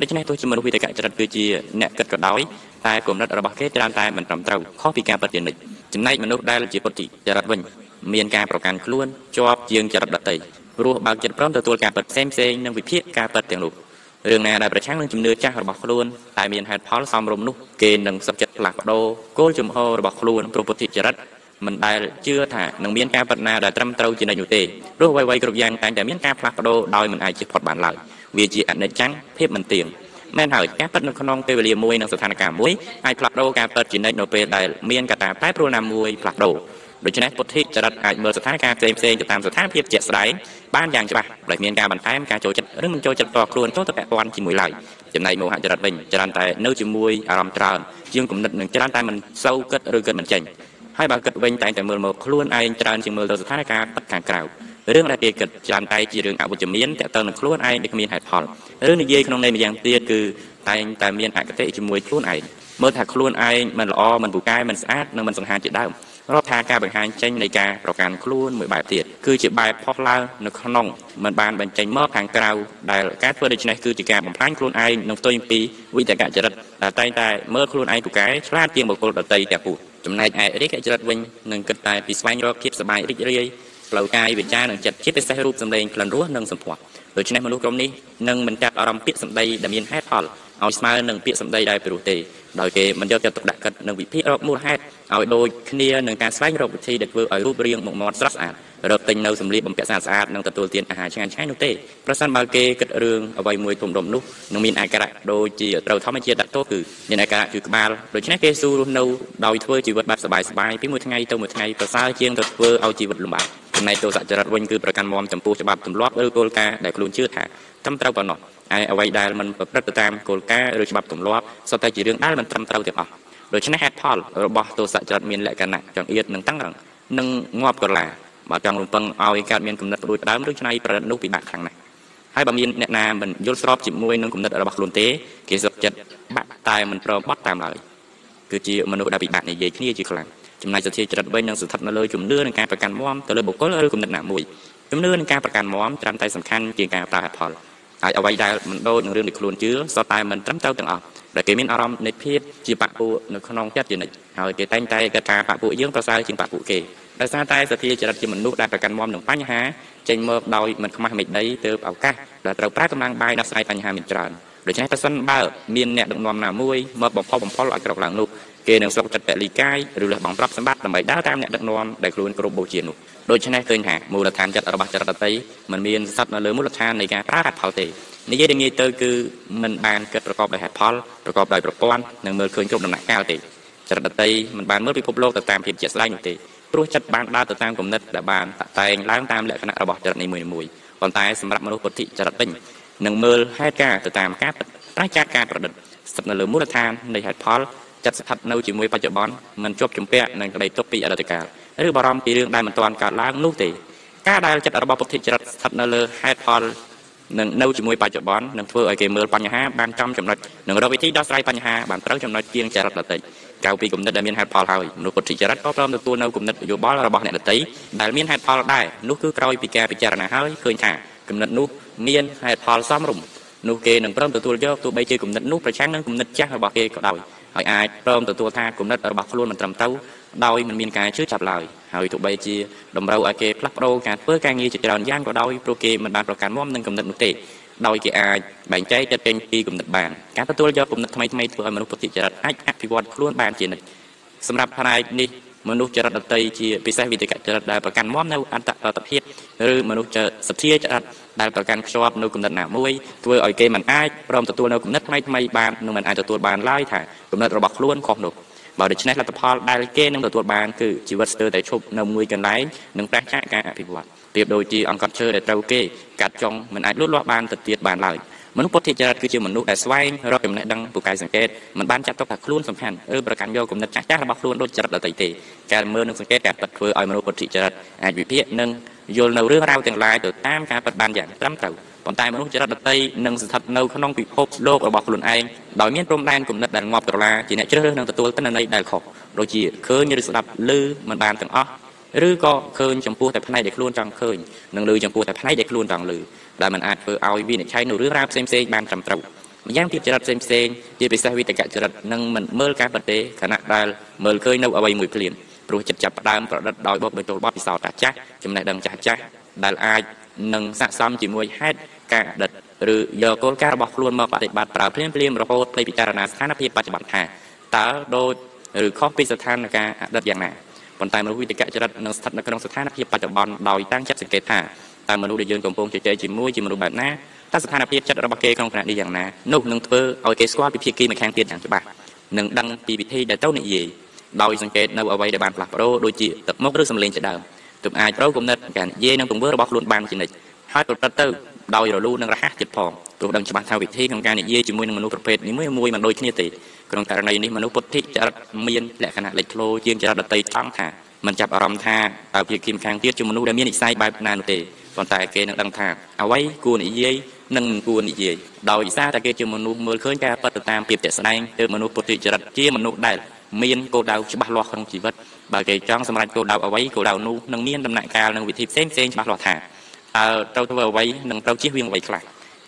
ដូច្នេះទោះជាមនុស្សវិទ្យាចរិតគឺជាអ្នកគិតក៏ដោយតែគំនិតរបស់គេច្រើនតែមិនត្រឹមត្រូវខុសពីការពិតជានិច្ចចំណែកមនុស្សដែលជាពុទ្ធិចរិតវិញមានការប្រកាន់ខ្លួនជាប់ជាងចរិតដតីព្រោះបើកចិត្តព្រមទទួលការពិតផ្សេងផ្សេងនិងវិភាគការពិតទាំងនោះ រឿងណាដែលប្រឆាំងនឹងជំនឿចាស់របស់ខ្លួនតែមានហេតុផលសមរម្យនោះគេនឹងសុខចិត្តផ្លាស់ប្ដូរគោលជំហររបស់ខ្លួនព្រោះពុទ្ធិចរិតមិនដែលជឿថានឹងមានការបាត់ណាដែលត្រឹមត្រូវជានិច្ចនោះទេព្រោះអ្វីៗគ្រប់យ៉ាងតែងតែមានការផ្លាស់ប្ដូរដោយមិនអាចជិះផុតបានឡើយវាជាអនិច្ចំភាពមិនទៀងមែនហើយការប៉ັດនៅក្នុងពេលវេលាមួយនិងស្ថានភាពមួយអាចផ្លាស់ប្ដូរការប៉ັດជានិច្ចនៅពេលដែលមានកត្តាប្រែប្រួលណាមួយផ្លាស់ប្ដូរ ដូច្នេះពុទ្ធិចរិតអាចមើលស្ថានភាពផ្សេងផ្សេងទៅតាមស្ថានភាពជាក់ស្ដែងបានយ៉ាងច្បាស់ដោយមានការបន្ថែមការចូលចិត្តឬមិនចូលចិត្តផ្ទាល់ខ្លួនចូលទៅពាក់ព័ន្ធជាមួយឡើយចំណែកមោហចរិតវិញច្រើនតែនៅជាមួយអារម្មណ៍ច្រើនជាងគំនិតនឹងច្រើនតែមិនសូវគិតឬគិតមិនចេញហើយបើគិតវិញតែងតែមើលមកខ្លួនឯងច្រើនជាងមើលទៅស្ថានភាពពិតខាងក្រៅរឿងដែលគេគិតច្រើនតែជារឿងអវិជ្ជមានតើតើនឹងខ្លួនឯងដែលគ្មានហេតុផលរឿងនិយាយក្នុងន័យម្យ៉ាងទៀតគឺតែងតែមានអគតិជាមួយខ្លួនឯងមើលថាខ្លួនឯងមិនល្អមិនពូកែមិនស្អាតនិងមិនសង្ហាជាដើម រាប់ថាការបង្ហាញចេញនៃការប្រកាន់ខ្លួនមួយបែបទៀតគឺជាបែបផុសឡើងនៅក្នុងមិនបានបញ្ចេញមកខាងក្រៅដែលការធ្វើដូច្នេះគឺជាការបំផ្លាញខ្លួនឯងនិងផ្ទុយពីវិតកចរិតដែលតែងតែមើលខ្លួនឯងពូកែឆ្លាតជាងបុគ្គលដទៃទាំងពួងចំណែកឯរិកចរិតវិញនឹងគិតតែពីស្វែងរកភាពសប្បាយរីករាយផ្លូវកាយវិចារនិងចិត្តជាពិសេសរូបសម្លេងក្លិនរសនិងសម្ផស្សដូច្នេះមនុស្សក្រុមនេះនឹងមិនចាប់អារម្មណ៍ពាក្យសម្ដីដែលមានហេតុផលឲ្យស្មើនឹងពាក្យសម្ដីដែលពិរោះទេដោយគេមិនយកចិត្តទុកដាក់គិតនឹងវិភាគរកមូលហេតុ ឲ្យដូចគ្នានឹងការស្វែងរកវិធីដែលធ្វើឲ្យរូបរាងមុខមាត់ស្រស់ស្អាតរកទិញនៅសម្លៀកបំពាក់ស្អាតស្អាតនិងទទួលទានអាហារឆ្ងាញ់ឆ្ងាញ់នោះទេប្រសិនបើគេគិតរឿងអ្វីមួយធំដុំនោះនឹងមានអាការៈដូចជាត្រូវធម្មជាតិដាក់ទោសគឺមានអាការៈគឺក្បាលដូច្នេះគេស៊ូរស់នៅដោយធ្វើជីវិតបែបសบายៗពីមួយថ្ងៃទៅមួយថ្ងៃប្រសើរជាងទៅធ្វើឲ្យជីវិតលំបាកចំណែកទោសចរិតវិញគឺប្រកាន់មមចំពោះច្បាប់ទម្លាប់ឬគោលការណ៍ដែលខ្លួនជឿថាត្រឹមត្រូវប៉ុណ្ណោះឯអ្វីដែលមិនប្រព្រឹត្តទៅតាមគោលការណ៍ឬច្បាប់ទម្លាប់សុទ្ធតែជារឿងដែលមិនត្រឹមត្រូវទាំងអស់ ដូច្នេះហេតុផលរបស់ទោសចរិតមានលក្ខណៈចង្អៀតនិងតឹងរឹងនិងងាប់ក្រឡាបើចង់រំពឹងឲ្យកើតមានគំនិតរួចដើមឬច្នៃប្រឌិតនោះពិបាកខ្លាំងណាស់ហើយបើមានអ្នកណាមិនយល់ស្របជាមួយនឹងគំនិតរបស់ខ្លួនទេគេសុខចិត្តបាក់តែមិនព្រមបត់តាមឡើយគឺជាមនុស្សដែលពិបាកនិយាយគ្នាជាខ្លាំងចំណែកសទ្ធាចរិតវិញនឹងស្ថិតនៅលើជំនឿនិងការប្រកាន់មាំទៅលើបុគ្គលឬគំនិតណាមួយជំនឿនិងការប្រកាន់មាំច្រើនតែសំខាន់ជាងការប្រើហេតុផល ហើយអ្វីដែលមិនដូចនឹងរឿងដែលខ្លួនជឿសុទ្ធតែមិនត្រឹមត្រូវទាំងអស់ដែលគេមានអារម្មណ៍នៃភាពជាបពុនៅក្នុងចិត្តជានិច្ចហើយគេតែងតែគិតថាបពុយើងប្រសើរជាងបពុគេដោយសារតែសទ្ធាចរិតជាមនុស្សដែលប្រកាន់មាំនឹងបញ្ហាចេញមកដោយមិនខ្មាស់មេដីទៅឱកាសដែលត្រូវប្រើកម្លាំងបាយដោះស្រាយបញ្ហាមានច្រើនដូច្នេះប្រសិនបើមានអ្នកដឹកនាំណាមួយមកបំផុសបំផុលឲ្យក្រោកឡើងនោះ គេនឹងស្រុកចិត្តពលីកាយឬលះបង់ទ្រព្យសម្បត្តិដើម្បីដើរតាមអ្នកដឹកនាំដែលខ្លួនគ្រប់បូជានោះដូច្នេះឃើញថាមូលដ្ឋានចិត្តរបស់ចរិតតីมันមានស្ថិតនៅលើមូលដ្ឋាននៃការប្រើហេតុផលទេនិយាយដែលងាយទៅគឺมันបានគិតប្រកបដោយហេតុផលប្រកបដោយប្រព័ន្ធនិងមើលឃើញគ្រប់ដំណាក់កាលទេចរិតតីมันបានមើលពិភពលោកទៅតាមភាពជាក់ស្ដែងនោះទេព្រោះចិត្តបានដើរទៅតាមគំនិតដែលបានតាក់តែងឡើងតាមលក្ខណៈរបស់ចរិតនីមួយៗប៉ុន្តែសម្រាប់មនុស្សពុទ្ធិចរិតវិញនឹងមើលហេតុការទៅតាមការប្រាជ្ញាការប្រឌិតស្ថិតនៅលើមូលដ្ឋាននៃហេតុផល ចិត្តស្ថិតនៅជាមួយបច្ចុប្បន្នមិនជាប់ជំពាក់នឹងក្តីទុកពីអតីតកាលឬបារម្ភពីរឿងដែលមិនទាន់កើតឡើងនោះទេការដែលចិត្តរបស់ពុទ្ធិចរិតស្ថិតនៅលើហេតុផលនឹងនៅជាមួយបច្ចុប្បន្ននឹងធ្វើឲ្យគេមើលបញ្ហាបានចំចំណុចនឹងរកវិធីដោះស្រាយបញ្ហាបានត្រូវចំណុចជាងចរិតដទៃក្រៅពីគំនិតដែលមានហេតុផលហើយមនុស្សពុទ្ធិចរិតក៏ព្រមទទួលនៅគំនិតយោបល់របស់អ្នកដទៃដែលមានហេតុផលដែរនោះគឺក្រោយពីការពិចារណាហើយឃើញថាគំនិតនោះមានហេតុផលសមរម្យនោះគេនឹងព្រមទទួលយកទោះបីជាគំនិតនោះប្រឆាំងនឹងគំនិតចាស់របស់គេក៏ដោយ ហើយអាចព្រមទទួលថាគំនិតរបស់ខ្លួនមិនត្រឹមត្រូវដោយមិនមានការជឿចាប់ឡើយហើយទោះបីជាតម្រូវឲ្យគេផ្លាស់ប្ដូរការធ្វើការងារជាច្រើនយ៉ាងក៏ដោយព្រោះគេមិនបានប្រកាន់មាំនឹងគំនិតនោះទេដោយគេអាចបែងចែកចិត្តចេញពីគំនិតបានការទទួលយកគំនិតថ្មីថ្មីធ្វើឲ្យមនុស្សពុទ្ធិចរិតអាចអភិវឌ្ឍខ្លួនបានជានិច្ចសម្រាប់ផ្នែកនេះមនុស្សចរិតដតីជាពិសេសវិទ្យាចរិតដែលប្រកាន់មាំនៅអន្តរតភាពឬមនុស្សសទ្ធាចរិត ដែលប្រកាន់ខ្ជាប់នៅគំនិតណាមួយធ្វើឲ្យគេមិនអាចព្រមទទួលនៅគំនិតថ្មីថ្មីបាននិងមិនអាចទទួលបានឡើយថាគំនិតរបស់ខ្លួនខុសនោះបើដូច្នេះលទ្ធផលដែលគេនឹងទទួលបានគឺជីវិតស្ទើរតែឈប់នៅមួយកន្លែងនិងប្រះចាកការអភិវឌ្ឍប្រៀបដូចជាអង្កត់ឈើដែលត្រូវគេកាត់ចុងមិនអាចលូតលាស់បានទៅទៀតបានឡើយមនុស្សពុទ្ធិចរិតគឺជាមនុស្សដែលស្វែងរកចំណេះដឹងពូកែសង្កេតមិនបានចាត់ទុកថាខ្លួនសំខាន់ឬប្រកាន់យកគំនិតចាស់ចាស់របស់ខ្លួនដូចចរិតដទៃទេការមើលនិងសង្កេតការពិតធ្វើឲ្យមនុស្សពុទ្ធិចរិតអាចវិភាគនិង យល់នៅរឿងរ៉ាវទាំងឡាយទៅតាមការពិតបានយ៉ាងត្រឹមត្រូវប៉ុន្តែមនុស្សចរិតដតីនឹងស្ថិតនៅក្នុងពិភពលោករបស់ខ្លួនឯងដោយមានព្រំដែនគំនិតដែលងាប់ត្រឡាជាអ្នកជ្រើសរើសនឹងទទួលទិន្នន័យដែលខុសដូចជាឃើញឬស្ដាប់ឮមិនបានទាំងអស់ឬក៏ឃើញចំពោះតែផ្នែកដែលខ្លួនចង់ឃើញនិងឮចំពោះតែផ្នែកដែលខ្លួនចង់ឮដែលมันអាចធ្វើឲ្យវិនិច្ឆ័យនៅរឿងរ៉ាវផ្សេងៗបានត្រឹមត្រូវម្យ៉ាងទៀតចរិតផ្សេងផ្សេងជាពិសេសវិតកចរិតនឹងមិនមើលការប្រទេសខណៈដែលមើលឃើញនៅអ្វីមួយភ្លាម ព្រោះចិត្តចាប់ផ្ដើមប្រឌិតដោយបបបញ្ចូលបទពិសោធន៍ចាស់ចំណេះដឹងចាស់ចាស់ដែលអាចនឹងស័ក្តិសមជាមួយហេតុការអតីតឬយកគោលការណ៍របស់ខ្លួនមកបប្រតិបត្តិប្រើភ្លាមភ្លាមរហូតទៅពិចារណាស្ថានភាពបច្ចុប្បន្នថាតើដូចឬខុសពីស្ថានភាពអតីតយ៉ាងណាប៉ុន្តែមនុស្សវិទ្យាចរិតនឹងស្ថិតនៅក្នុងស្ថានភាពបច្ចុប្បន្នដោយតាំងចិត្តសង្កេតថាតើមនុស្សដែលយើងកំពុងជជែកជាមួយជាមនុស្សបែបណាតើស្ថានភាពចិត្តរបស់គេក្នុងខណៈនេះយ៉ាងណានោះនឹងធ្វើឲ្យគេស្គាល់ពីភាគីម្ខាងទៀតយ៉ាងច្បាស់និងដឹងពីវិធីដែលទៅនិយាយ ដោយសង្កេតនៅអ្វីដែលបានផ្លាស់ប្ដូរដូចជាទឹកមុខឬសម្លេងជាដើមទើបអាចប្រូគំនិតការនិយាយនិងទង្វើរបស់ខ្លួនបានជានិច្ចហើយប្រព្រឹត្តទៅដោយរលូននិងរហ័សទៀតផងព្រោះដឹងច្បាស់ថាវិធីក្នុងការនិយាយជាមួយនឹងមនុស្សប្រភេទនេះមួយមិនដូចគ្នាទេក្នុងករណីនេះមនុស្សពុទ្ធិចរិតមានលក្ខណៈលេចធ្លោជាងចរិតដតីចង់ថាមិនចាប់អារម្មណ៍ថាតើភាគីម្ខាងទៀតជាមនុស្សដែលមាននិស្ស័យបែបណានោះទេប៉ុន្តែគេនឹងដឹងថាអ្វីគួរនិយាយនិងមិនគួរនិយាយដោយសារតែគេជាមនុស្សមើលឃើញការពិតទៅតាមភាពជាក់ស្ដែងទើបមនុស្សពុទ្ធិចរិតជាមនុស្សដែល មានគោលដៅច្បាស់លាស់ក្នុងជីវិតបើគេចង់សម្រេចគោលដៅអ្វីគោលដៅនោះនឹងមានដំណាក់កាលនិងវិធីផ្សេងផ្សេងច្បាស់លាស់ថាតើត្រូវធ្វើអ្វីនិងត្រូវជៀសវាងអ្វីខ្លះ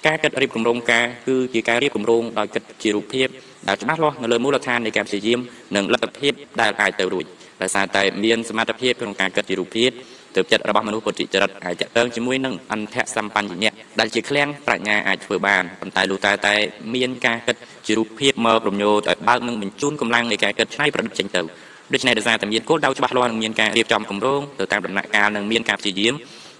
ការគិតរៀបគម្រោងការគឺជាការរៀបគម្រោងដោយគិតជារូបភាពដែលច្បាស់លាស់នៅលើមូលដ្ឋាននៃការព្យាយាមនិងលទ្ធភាពដែលអាចទៅរួចដោយសារតែមានសមត្ថភាពក្នុងការគិតជារូបភាពទើបចិត្តរបស់មនុស្សពុទ្ធិចរិតអាចតើងជាមួយនឹងអន្តៈសម្បញ្ញៈដែលជាឃ្លាំងប្រាជ្ញាអាចធ្វើបានប៉ុន្តែលុះតែតែមានការគិត ជារូបភាពមករំញោចឲ្យបើកនិងបញ្ជូនកម្លាំងនៃការកិតច្នៃប្រឌិតចេញទៅដូច្នេះដោយសារតែមានគោលដៅច្បាស់លាស់និងមានការរៀបចំគម្រោងទៅតាមដំណាក់កាលនិងមានការព្យាយាម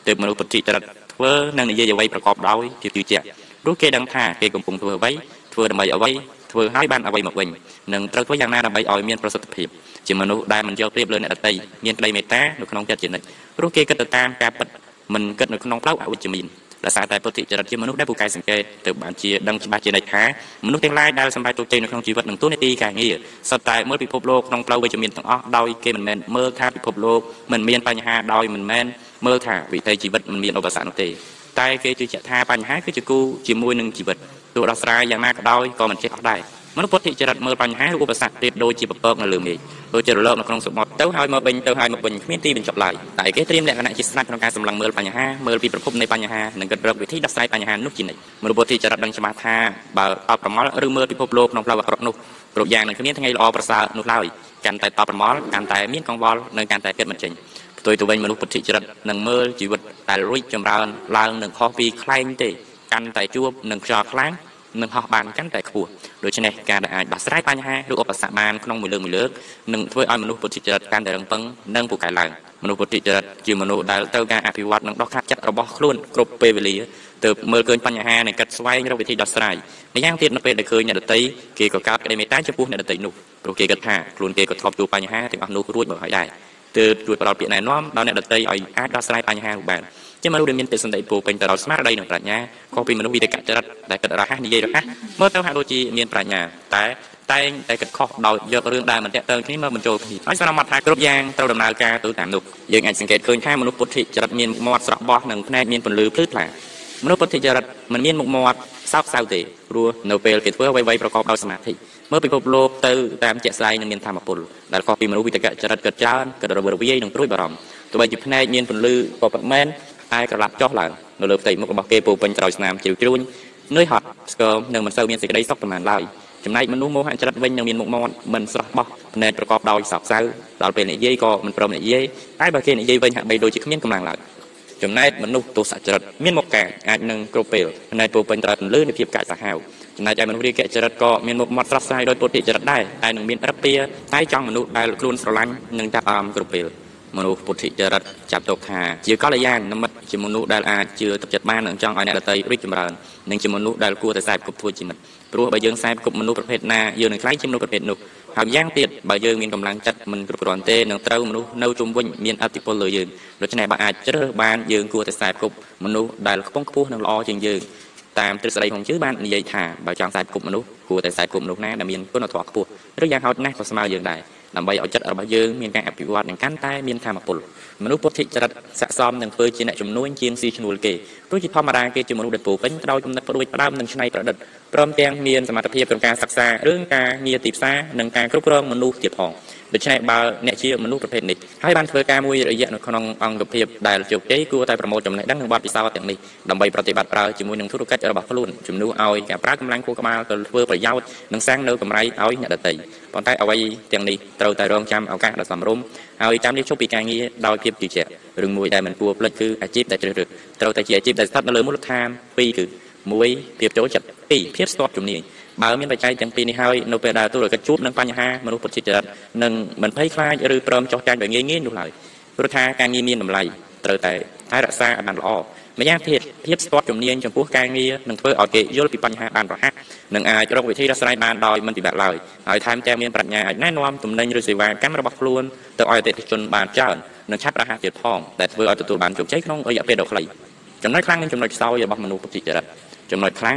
ទើបមនុស្សពុទ្ធិចរិតធ្វើនិងនិយាយអ្វីប្រកបដោយភាពជឿជាក់ព្រោះគេដឹងថាគេកំពុងធ្វើអ្វីធ្វើដើម្បីអ្វីធ្វើឲ្យបានអ្វីមកវិញនិងត្រូវធ្វើយ៉ាងណាដើម្បីឲ្យមានប្រសិទ្ធភាពជាមនុស្សដែលមិនយកប្រៀបលើអ្នកដទៃមានក្តីមេត្តានៅក្នុងចិត្តជានិច្ចព្រោះគេគិតទៅតាមការពិតមិនគិតនៅក្នុងផ្លូវអវិជ្ជមាន ដោយសារតែពុទ្ធិចរិតជាមនុស្សដែលពូកែសង្កេតទៅបានជាដឹងច្បាស់ជានិច្ចថាមនុស្សទាំងឡាយដែលសម្រេចជោគជ័យនៅក្នុងជីវិតនិងទូនាទីការងារសុទ្ធតែមើលពិភពលោកក្នុងផ្លូវវិជ្ជមានទាំងអស់ដោយគេមិនមែនមើលថាពិភពលោកមិនមានបញ្ហាដោយមិនមែនមើលថាវិថីជីវិតមិនមានឧបសគ្គនោះទេតែគេជឿជាក់ថាបញ្ហាគឺជាគូជាមួយនឹងជីវិតទោះដោះស្រាយយ៉ាងណាក៏ដោយក៏មិនចេះអស់ដែរ មនុស្សពុទ្ធិចរិតមើលបញ្ហាឬឧបសគ្គប្រៀបដូចជាពពកនៅលើមេឃដូចជារលកនៅក្នុងសមុទ្រទៅហើយមកវិញទៅហើយមកវិញគ្មានទីបញ្ចប់ឡើយតែគេត្រៀមលក្ខណៈជាស្នាច់ក្នុងការសម្លឹងមើលបញ្ហាមើលពីប្រភពនៃបញ្ហានិងគិតរកវិធីដោះស្រាយបញ្ហានោះជានិច្ចមនុស្សពុទ្ធិចរិតដឹងច្បាស់ថាបើតបប្រមល់ឬមើលពិភពលោកក្នុងផ្លូវអាក្រក់នោះគ្រប់យ៉ាងនឹងគ្មានថ្ងៃល្អប្រសើរនោះឡើយកាន់តែតបប្រមល់កាន់តែមានកង្វល់និងកាន់តែគិតមិនចេញផ្ទុយទៅវិញមនុស្សពុទ្ធិចរិតនឹងមើលជីវិតដែលរួចចម្រើនឡើងនឹងខុសពីខ្លែងទេកាន់តែជួបនឹងខ្យល់ខ្លាំង នឹងហោះបានកាន់តែខ្ពស់ដូច្នេះការដែលអាចដោះស្រាយបញ្ហាឬឧបសគ្គបានក្នុងមួយលើកមួយលើកនឹងធ្វើឲ្យមនុស្សពុទ្ធិចរិតកាន់តែរឹងប៉ឹងនិងពូកែឡើងមនុស្សពុទ្ធិចរិតជាមនុស្សដែលត្រូវការអភិវឌ្ឍនិងដោះខាត់ចិត្តរបស់ខ្លួនគ្រប់ពេលវេលាទើបមើលឃើញបញ្ហានិងកាត់ស្វែងរកវិធីដោះស្រាយម្យ៉ាងទៀតនៅពេលដែលឃើញអ្នកដទៃគេក៏កើតក្តីមេត្តាចំពោះអ្នកដទៃនោះព្រោះគេគិតថាខ្លួនគេក៏ធ្លាប់ជួបបញ្ហាទាំងអស់នោះរួចមកហើយដែរទើបជួយផ្ដល់ពាក្យណែនាំដល់អ្នកដទៃឲ្យអាចដោះស្រាយបញ្ហានោះបាន ជាមនុស្សដែលមានទេសន្តិពោពេញទៅដោយស្មារតីនិងប្រាជ្ញាខុសពីមនុស្សវិតកចរិតដែលគិតរហ័សនិយាយរហ័សមើលទៅហាក់ដូចជាមានប្រាជ្ញាតែតែងតែគិតខុសដោយយករឿងដែលមិនតាក់ទងគ្នាមកបញ្ចូលគ្នាហើយសារមត់ថាគ្រប់យ៉ាងត្រូវដំណើរការទៅតាមនោះយើងអាចសង្កេតឃើញថាមនុស្សពុទ្ធិចរិតមានមាត់ស្រក់បោះនិងភ្នែកមានពន្លឺភ្លឺថ្លាមនុស្សពុទ្ធិចរិតមិនមានមុខមាត់សោកសៅទេព្រោះនៅពេលគេធ្វើអ្វីៗប្រកបដោយសមាធិមើលពិភពលោកទៅតាមជាក់ស្ដែងនឹងមានធម៌ពលដែលខុសពីមនុស្សវិតកចរិតគិតច្រើនគិតរវើរវាយនិងព្រួយបារម្ភទោះបីជាភ្នែកមានពន្លឺក៏ពិតមែន តែក្រឡាប់ចុះឡើងនៅលើផ្ទៃមុខរបស់គេពោពេញដោយស្នាមជ្រៅជ្រួញនឿយហត់ស្គមនិងមិនសូវមានសេចក្តីសុខប៉ុន្មានឡើយចំណែកមនុស្សមោហៈចរិតវិញនឹងមានមុខមាត់មិនស្រស់បោះភ្នែកប្រកបដោយសោកសៅដល់ពេលនិយាយក៏មិនព្រមនិយាយតែបើគេនិយាយវិញហាក់បីដូចជាគ្មានកម្លាំងឡើយចំណែកមនុស្សទោសចរិតមានមុខកាអាចនឹងគ្រប់ពេលភ្នែកពោពេញដោយពន្លឺនៃភាពកាចសាហាវចំណែកឯមនុស្សរាគចរិតក៏មានមុខមាត់ស្រស់ស្រាយដោយពុទ្ធិចរិតដែរតែនឹងមានរឹកពីតែចង់មនុស្សដែលខ្លួនស្រឡាញ់និងចាប់អារម្មណ៍គ្រប់ពេល មនុស្សពុទ្ធិចរិតចាប់ទុកថាជាកល្យាណមិត្តជាមនុស្សដែលអាចជឿទឹកចិត្តបាននិងចង់ឲ្យអ្នកដទៃរីកចម្រើននិងជាមនុស្សដែលគួរតែខ្សែគប់ធ្វើជាមិត្តព្រោះបើយើងខ្សែគប់មនុស្សប្រភេទណាយើងនឹងខ្លាយជាមនុស្សប្រភេទនោះហើយយ៉ាងទៀតបើយើងមានកម្លាំងចិត្តមិនគ្រប់គ្រាន់ទេនឹងត្រូវមនុស្សនៅជុំវិញមានអធិពលលើយើងដូច្នេះបើអាចជ្រើសបានយើងគួរតែខ្សែគប់មនុស្សដែលខ្ពង់ខ្ពស់និងល្អជាងយើង តាមទ្រឹស្ដីក្នុងជឿបាននិយាយថាបើចង់ខ្សែគប់មនុស្សគួរតែខ្សែគប់មនុស្សណាដែលមានគុណធម៌ខ្ពស់ឬយ៉ាងហោចណាស់ក៏ស្មើយើងដែរដើម្បីឲ្យចិត្តរបស់យើងមានការអភិវឌ្ឍនិងកាន់តែមានធម៌ពលមនុស្សពុទ្ធិចរិតស័កសមនឹងធ្វើជាអ្នកជំនួញជាងស៊ីឈ្នួលគេព្រោះជាធម្មតាគេជាមនុស្សដែលពោពេញដោយគំនិតផ្ដួចផ្ដើមនិងច្នៃប្រឌិតព្រមទាំងមានសមត្ថភាពក្នុងការសិក្សារឿងការងារទីផ្សារនិងការគ្រប់គ្រងមនុស្សទៀតផង។ ដូច្នេះបើអ្នកជាមនុស្សប្រភេទនេះហើយបានធ្វើការមួយរយៈនៅក្នុងអង្គភាពដែលជោគជ័យគួរតែប្រមូលចំណេះដឹងនិងបទពិសោធន៍ទាំងនេះដើម្បីប្រតិបត្តិប្រើជាមួយនឹងធុរកិច្ចរបស់ខ្លួនជំនួសឲ្យការប្រើកម្លាំងខួរក្បាលទៅធ្វើប្រយោជន៍និងសាងនៅកម្រៃឲ្យអ្នកដទៃប៉ុន្តែអ្វីទាំងនេះត្រូវតែរងចាំឱកាសដ៏សមរម្យហើយតាមនេះជប់ពីការងារដោយភាពជឿជាក់រឿងមួយដែលមិនគួរភ្លេចគឺអាជីពដែលជ្រើសរើសត្រូវតែជាអាជីពដែលស្ថិតនៅលើមូលដ្ឋានពីរគឺ1ភាពចូលចិត្ត2ភាពស្ទាត់ជំនាញ បើមានបច្ច័យទាំងពីរនេះហើយនៅពេលដែលទូរកិច្ចជួបនឹងបញ្ហាមនុស្សពុទ្ធចិត្តនឹងមិនភ័យខ្លាចឬព្រមចោះចាញ់ដោយងាយងាយនោះឡើយព្រោះថាការងារមានតម្លៃត្រូវតែថែរក្សាឲ្យបានល្អម្យ៉ាងទៀតភាពស្ទាត់ជំនាញចំពោះការងារនឹងធ្វើឲ្យគេយល់ពីបញ្ហាបានរហ័សនិងអាចរកវិធីដោះស្រាយបានដោយមិនពិបាកឡើយហើយថែមទាំងមានប្រាជ្ញាអាចណែនាំទំនិញឬសេវាកម្មរបស់ខ្លួនទៅឲ្យអតិថិជនបានច្រើននិងឆាប់រហ័សទៀតផងដែលធ្វើឲ្យទទួលបានជោគជ័យក្នុងរយៈពេលដ៏ខ្លីចំណុចខ្លាំងនិងចំណុចខ្សោយរបស់មនុស្សពុទ្ធិចរិតចំណុចខ្លាំង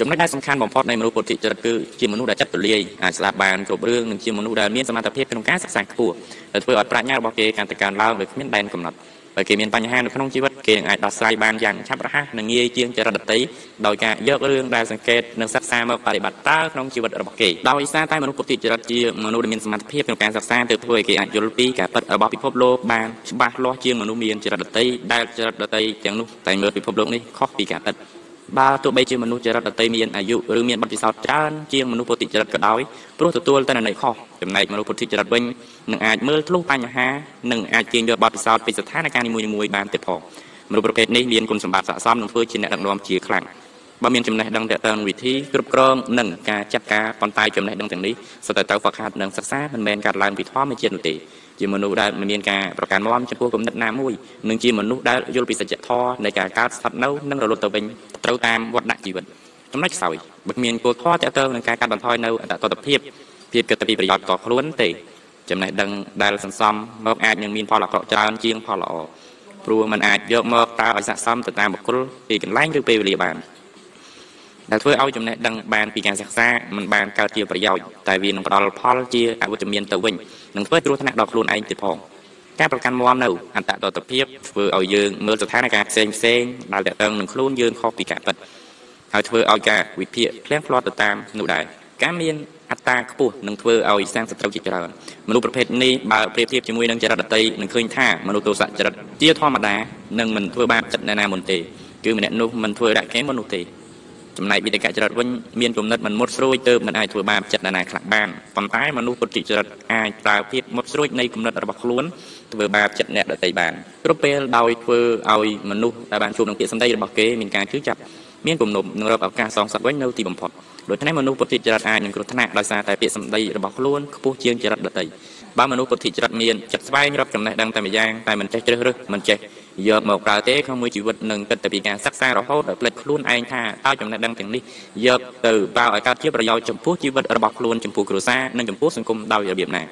ចំណុចដែលសំខាន់បំផុតនៃមនុស្សពុទ្ធិចរិតគឺជាមនុស្សដែលចិត្តទូលាយអាចស្ដាប់បានគ្រប់រឿងនិងជាមនុស្សដែលមានសមត្ថភាពក្នុងការសិក្សាខ្ពស់ដែលធ្វើឲ្យប្រាជ្ញារបស់គេកាន់តែកើនឡើងដោយគ្មានដែនកំណត់បើគេមានបញ្ហានៅក្នុងជីវិតគេនឹងអាចដោះស្រាយបានយ៉ាងឆាប់រហ័សនិងងាយជាងចរិតដតីដោយការយករឿងដែលសង្កេតនិងសិក្សាមកបប្រតិបត្តិតើក្នុងជីវិតរបស់គេដោយសារតែមនុស្សពុទ្ធិចរិតជាមនុស្សដែលមានសមត្ថភាពក្នុងការសិក្សាទើបធ្វើឲ្យគេអាចយល់ពីការពិតរបស់ពិភពលោកបានច្បាស់លាស់ជាងមនុស្សមានចរិតដតីដែលចរិតដតីទាំងនោះតែមើលពិភពលោកនេះខុសពីការពិត បើទោះបីជាមនុស្សចរិតដតីមានអាយុឬមានបទពិសោធន៍ច្រើនជាងមនុស្សពុទ្ធិចរិតក៏ដោយព្រោះទទួលតែន័យខុសចំណែកមនុស្សពុទ្ធិចរិតវិញនឹងអាចមើលធ្លុះបញ្ហានិងអាចទាញយកបទពិសោធន៍ពីស្ថានភាពនីមួយៗបានទៀតផងមនុស្សប្រភេទនេះមានគុណសម្បត្តិស័ក្តិសមនឹងធ្វើជាអ្នកដឹកនាំជាខ្លាំងបើមានចំណេះដឹងទាក់ទងវិធីគ្រប់គ្រងនិងការចាត់ការប៉ុន្តែចំណេះដឹងទាំងនេះសុទ្ធតែត្រូវហ្វឹកហាត់និងសិក្សាមិនមែនកាត់ឡើងពីធម្មជាតិនោះទេ ជាមនុស្សដែលមិនមានការប្រកាន់មាំចំពោះគំនិតណាមួយនិងជាមនុស្សដែលយល់ពីសច្ចធម៌នៃការកើតស្ថិតនៅនិងរលត់ទៅវិញត្រូវតាមវដ្តជីវិតចំណុចខ្សោយបើគ្មានគោលធម៌ទាក់ទងនឹងការកាត់បន្ថយនៅអត្តតភាពភាពគិតពីប្រយោជន៍តខ្លួនទេចំណេះដឹងដែលសន្សំមកអាចនឹងមានផលអាក្រក់ច្រើនជាងផលល្អព្រោះมันអាចយកមកប្រើឲ្យស័ក្តិសមទៅតាមបុគ្គលទីកន្លែងឬពេលវេលាបានដែលធ្វើឲ្យចំណេះដឹងបានពីការសិក្សាมันបានកើតជាប្រយោជន៍តែវានឹងផ្ដល់ផលជាអវិជ្ជមានទៅវិញ នឹងធ្វើគ្រោះថ្នាក់ដល់ខ្លួនឯងទៀតផងការប្រកាន់មាំនៅអន្តតតភាពធ្វើឲ្យយើងមើលស្ថានភាពផ្សេងផ្សេងដែលតើតឹងនឹងខ្លួនយើងខុសពីការពិតហើយធ្វើឲ្យការវិភាគភ្លៀងផ្លាត់ទៅតាមនោះដែរការមានអត្តាខ្ពស់នឹងធ្វើឲ្យសាងសត្រូវជាច្រើនមនុស្សប្រភេទនេះបើប្រៀបធៀបជាមួយនឹងចរិតដតីនឹងឃើញថាមនុស្សទោសចរិតជាធម្មតានឹងមិនធ្វើបាបចិត្តអ្នកណាមុនទេគឺម្នាក់នោះមិនធ្វើដាក់គេមុននោះទេ ចំណែកវិតកចរិតវិញមានគំនិតមិនមុតស្រួយទៅមិនអាចធ្វើបាបចិត្តអ្នកណាខ្លះបានប៉ុន្តែមនុស្សពុទ្ធចរិតអាចប្រើភាពមុតស្រួយនៃគំនិតរបស់ខ្លួនធ្វើបាបចិត្តអ្នកដទៃបានគ្រប់ពេលដោយធ្វើឲ្យមនុស្សដែលបានជួបនឹងពាក្យសម្ដីរបស់គេមានការជឿចាប់មានគំនុំនឹងរកឱកាសសងសឹកវិញនៅទីបំផុតដូច្នេះមនុស្សពុទ្ធចរិតអាចនឹងគ្រោះថ្នាក់ដោយសារតែពាក្យសម្ដីរបស់ខ្លួនខ្ពស់ជាងចរិតដទៃ បើមនុស្សពុទ្ធចរិតមានចិត្តស្វែងរកចំណេះដឹងតែម្យ៉ាងតែមិនចេះជ្រើសរើសមិនចេះយកមកប្រើទេក្នុងមួយជីវិតនឹងគិតតែពីការសិក្សារហូតដល់ផ្លេចខ្លួនឯងថាតើចំណេះដឹងទាំងនេះយកទៅប្រើឲ្យកើតជាប្រយោជន៍ចំពោះជីវិតរបស់ខ្លួនចំពោះគ្រួសារនិងចំពោះសង្គមដោយរបៀបណា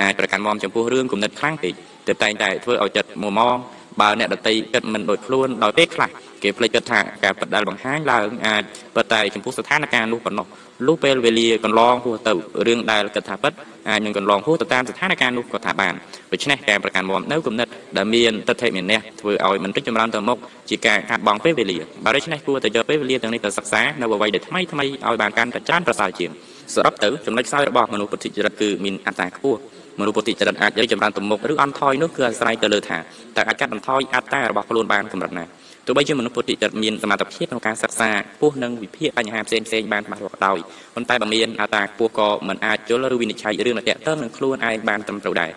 អាចប្រកាន់មមចំពោះរឿងគំនិតខ្លាំងពេកទើបតែងតែធ្វើឲ្យចិត្តមួម៉ង បើអ្នកដតីគិតមិនដូចខ្លួនដោយពេលខ្លះគេភ្លេចគិតថាការបដិលបង្ហាញឡើងអាចប៉ុន្តែចំពោះស្ថានភាពនោះប៉ុណ្ណោះលុះពេលវេលាកន្លងហួសទៅរឿងដែលគិតថាពិតអាចនឹងកន្លងហួសទៅតាមស្ថានភាពនោះក៏ថាបានដូច្នេះការប្រកាន់មមនៅគំនិតដែលមានទិដ្ឋិមានះធ្វើឲ្យមិនរីកចម្រើនទៅមុខជាការកាត់បងពេលវេលាបើដូច្នេះគួរតែយកពេលវេលាទាំងនេះទៅសិក្សានៅអ្វីដែលថ្មីថ្មីឲ្យបានកាន់តែច្រើនប្រសើរជាងសរុបទៅចំណុចខ្សោយរបស់មនុស្សពុទ្ធចរិតគឺមានអត្តាខ្ពស់ មនុស្សពុទ្ធចរិតអាចរីកចម្រើនទៅមុខឬអន់ថយនោះគឺអាស្រ័យទៅលើថាតើអាចកាត់បន្ថយអត្តារបស់ខ្លួនបានកម្រិតណាទោះបីជាមនុស្សពុទ្ធិចិត្តមានសមត្ថភាពក្នុងការសិក្សាពោះនិងវិភាគបញ្ហាផ្សេងផ្សេងបានច្បាស់លាស់ក៏ដោយប៉ុន្តែបើមានអត្តាខ្ពស់ក៏មិនអាចយល់ឬវិនិច្ឆ័យរឿងដែលតាក់ទងនឹងខ្លួនឯងបានត្រឹមត្រូវដែរ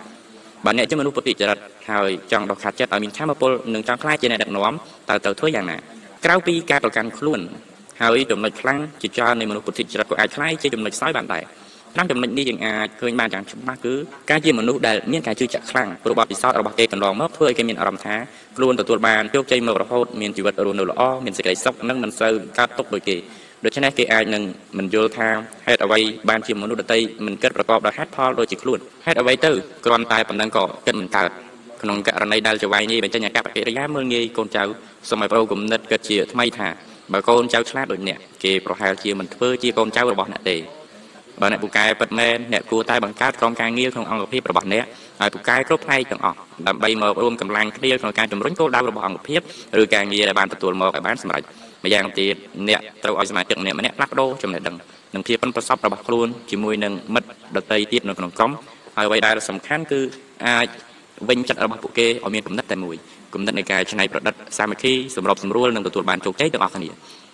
បើអ្នកជាមនុស្សពុទ្ធិចរិតហើយចង់ដកខាត់ចិត្តឲ្យមានធម៌ពលនិងចង់ខ្លាចជាអ្នកដឹកនាំតើត្រូវធ្វើយ៉ាងណាក្រៅពីការប្រកាន់ខ្លួនហើយចំណុចខ្លាំងជាច្រើននៃមនុស្សពុទ្ធិចរិតក៏អាចខ្លាយជាចំណុចខ្សោយបានដែរ តាមចំណុចនេះយើងអាចឃើញបានយ៉ាងច្បាស់គឺការជាមនុស្សដែលមានការជឿជាក់ខ្លាំងព្រោះបទពិសោធន៍របស់គេកន្លងមកធ្វើឲ្យគេមានអារម្មណ៍ថាខ្លួនទទួលបានជោគជ័យមករហូតមានជីវិតរស់នៅល្អមានសេចក្តីសុខនិងមិនសូវកើតទុក្ខដូចគេដូច្នេះគេអាចនឹងមិនយល់ថាហេតុអ្វីបានជាមនុស្សដទៃមិនគិតប្រកបដោយហេតុផលដូចជាខ្លួនហេតុអ្វីទៅគ្រាន់តែប៉ុណ្ណឹងក៏គិតមិនកើតក្នុងករណីដែលចៅវាយនេះបញ្ចេញអាកប្បកិរិយាមើលងាយកូនចៅសម័យប្រូគំនិតគិតជាថ្មីថាបើកូនចៅឆ្លាតដូចអ្នកគេប្រហែលជាមិនធ្វើជាកូនចៅរបស់អ្នកទេ បើអ្នកពូកែពិតមែនអ្នកគួរតែបង្កើតក្រុមការងារក្នុងអង្គភាពរបស់អ្នកឲ្យពូកែគ្រប់ផ្នែកទាំងអស់ដើម្បីមករួមកម្លាំងគ្នាក្នុងការជំរុញគោលដៅរបស់អង្គភាពឬការងារដែលបានទទួលមកឲ្យបានសម្រេចម្យ៉ាងទៀតអ្នកត្រូវឲ្យសមាជិកម្នាក់ម្នាក់ផ្លាស់ប្ដូរចំណេះដឹងនិងភាពប៉ិនប្រសប់របស់ខ្លួនជាមួយនឹងមិត្តដតីទៀតនៅក្នុងក្រុមហើយអ្វីដែលសំខាន់គឺអាចវិញចិត្តរបស់ពួកគេឲ្យមានគំនិតតែមួយគំនិតនៃការច្នៃប្រឌិតសាមគ្គីសម្របសម្រួលនិងទទួលបានជោគជ័យទាំងអស់គ្នា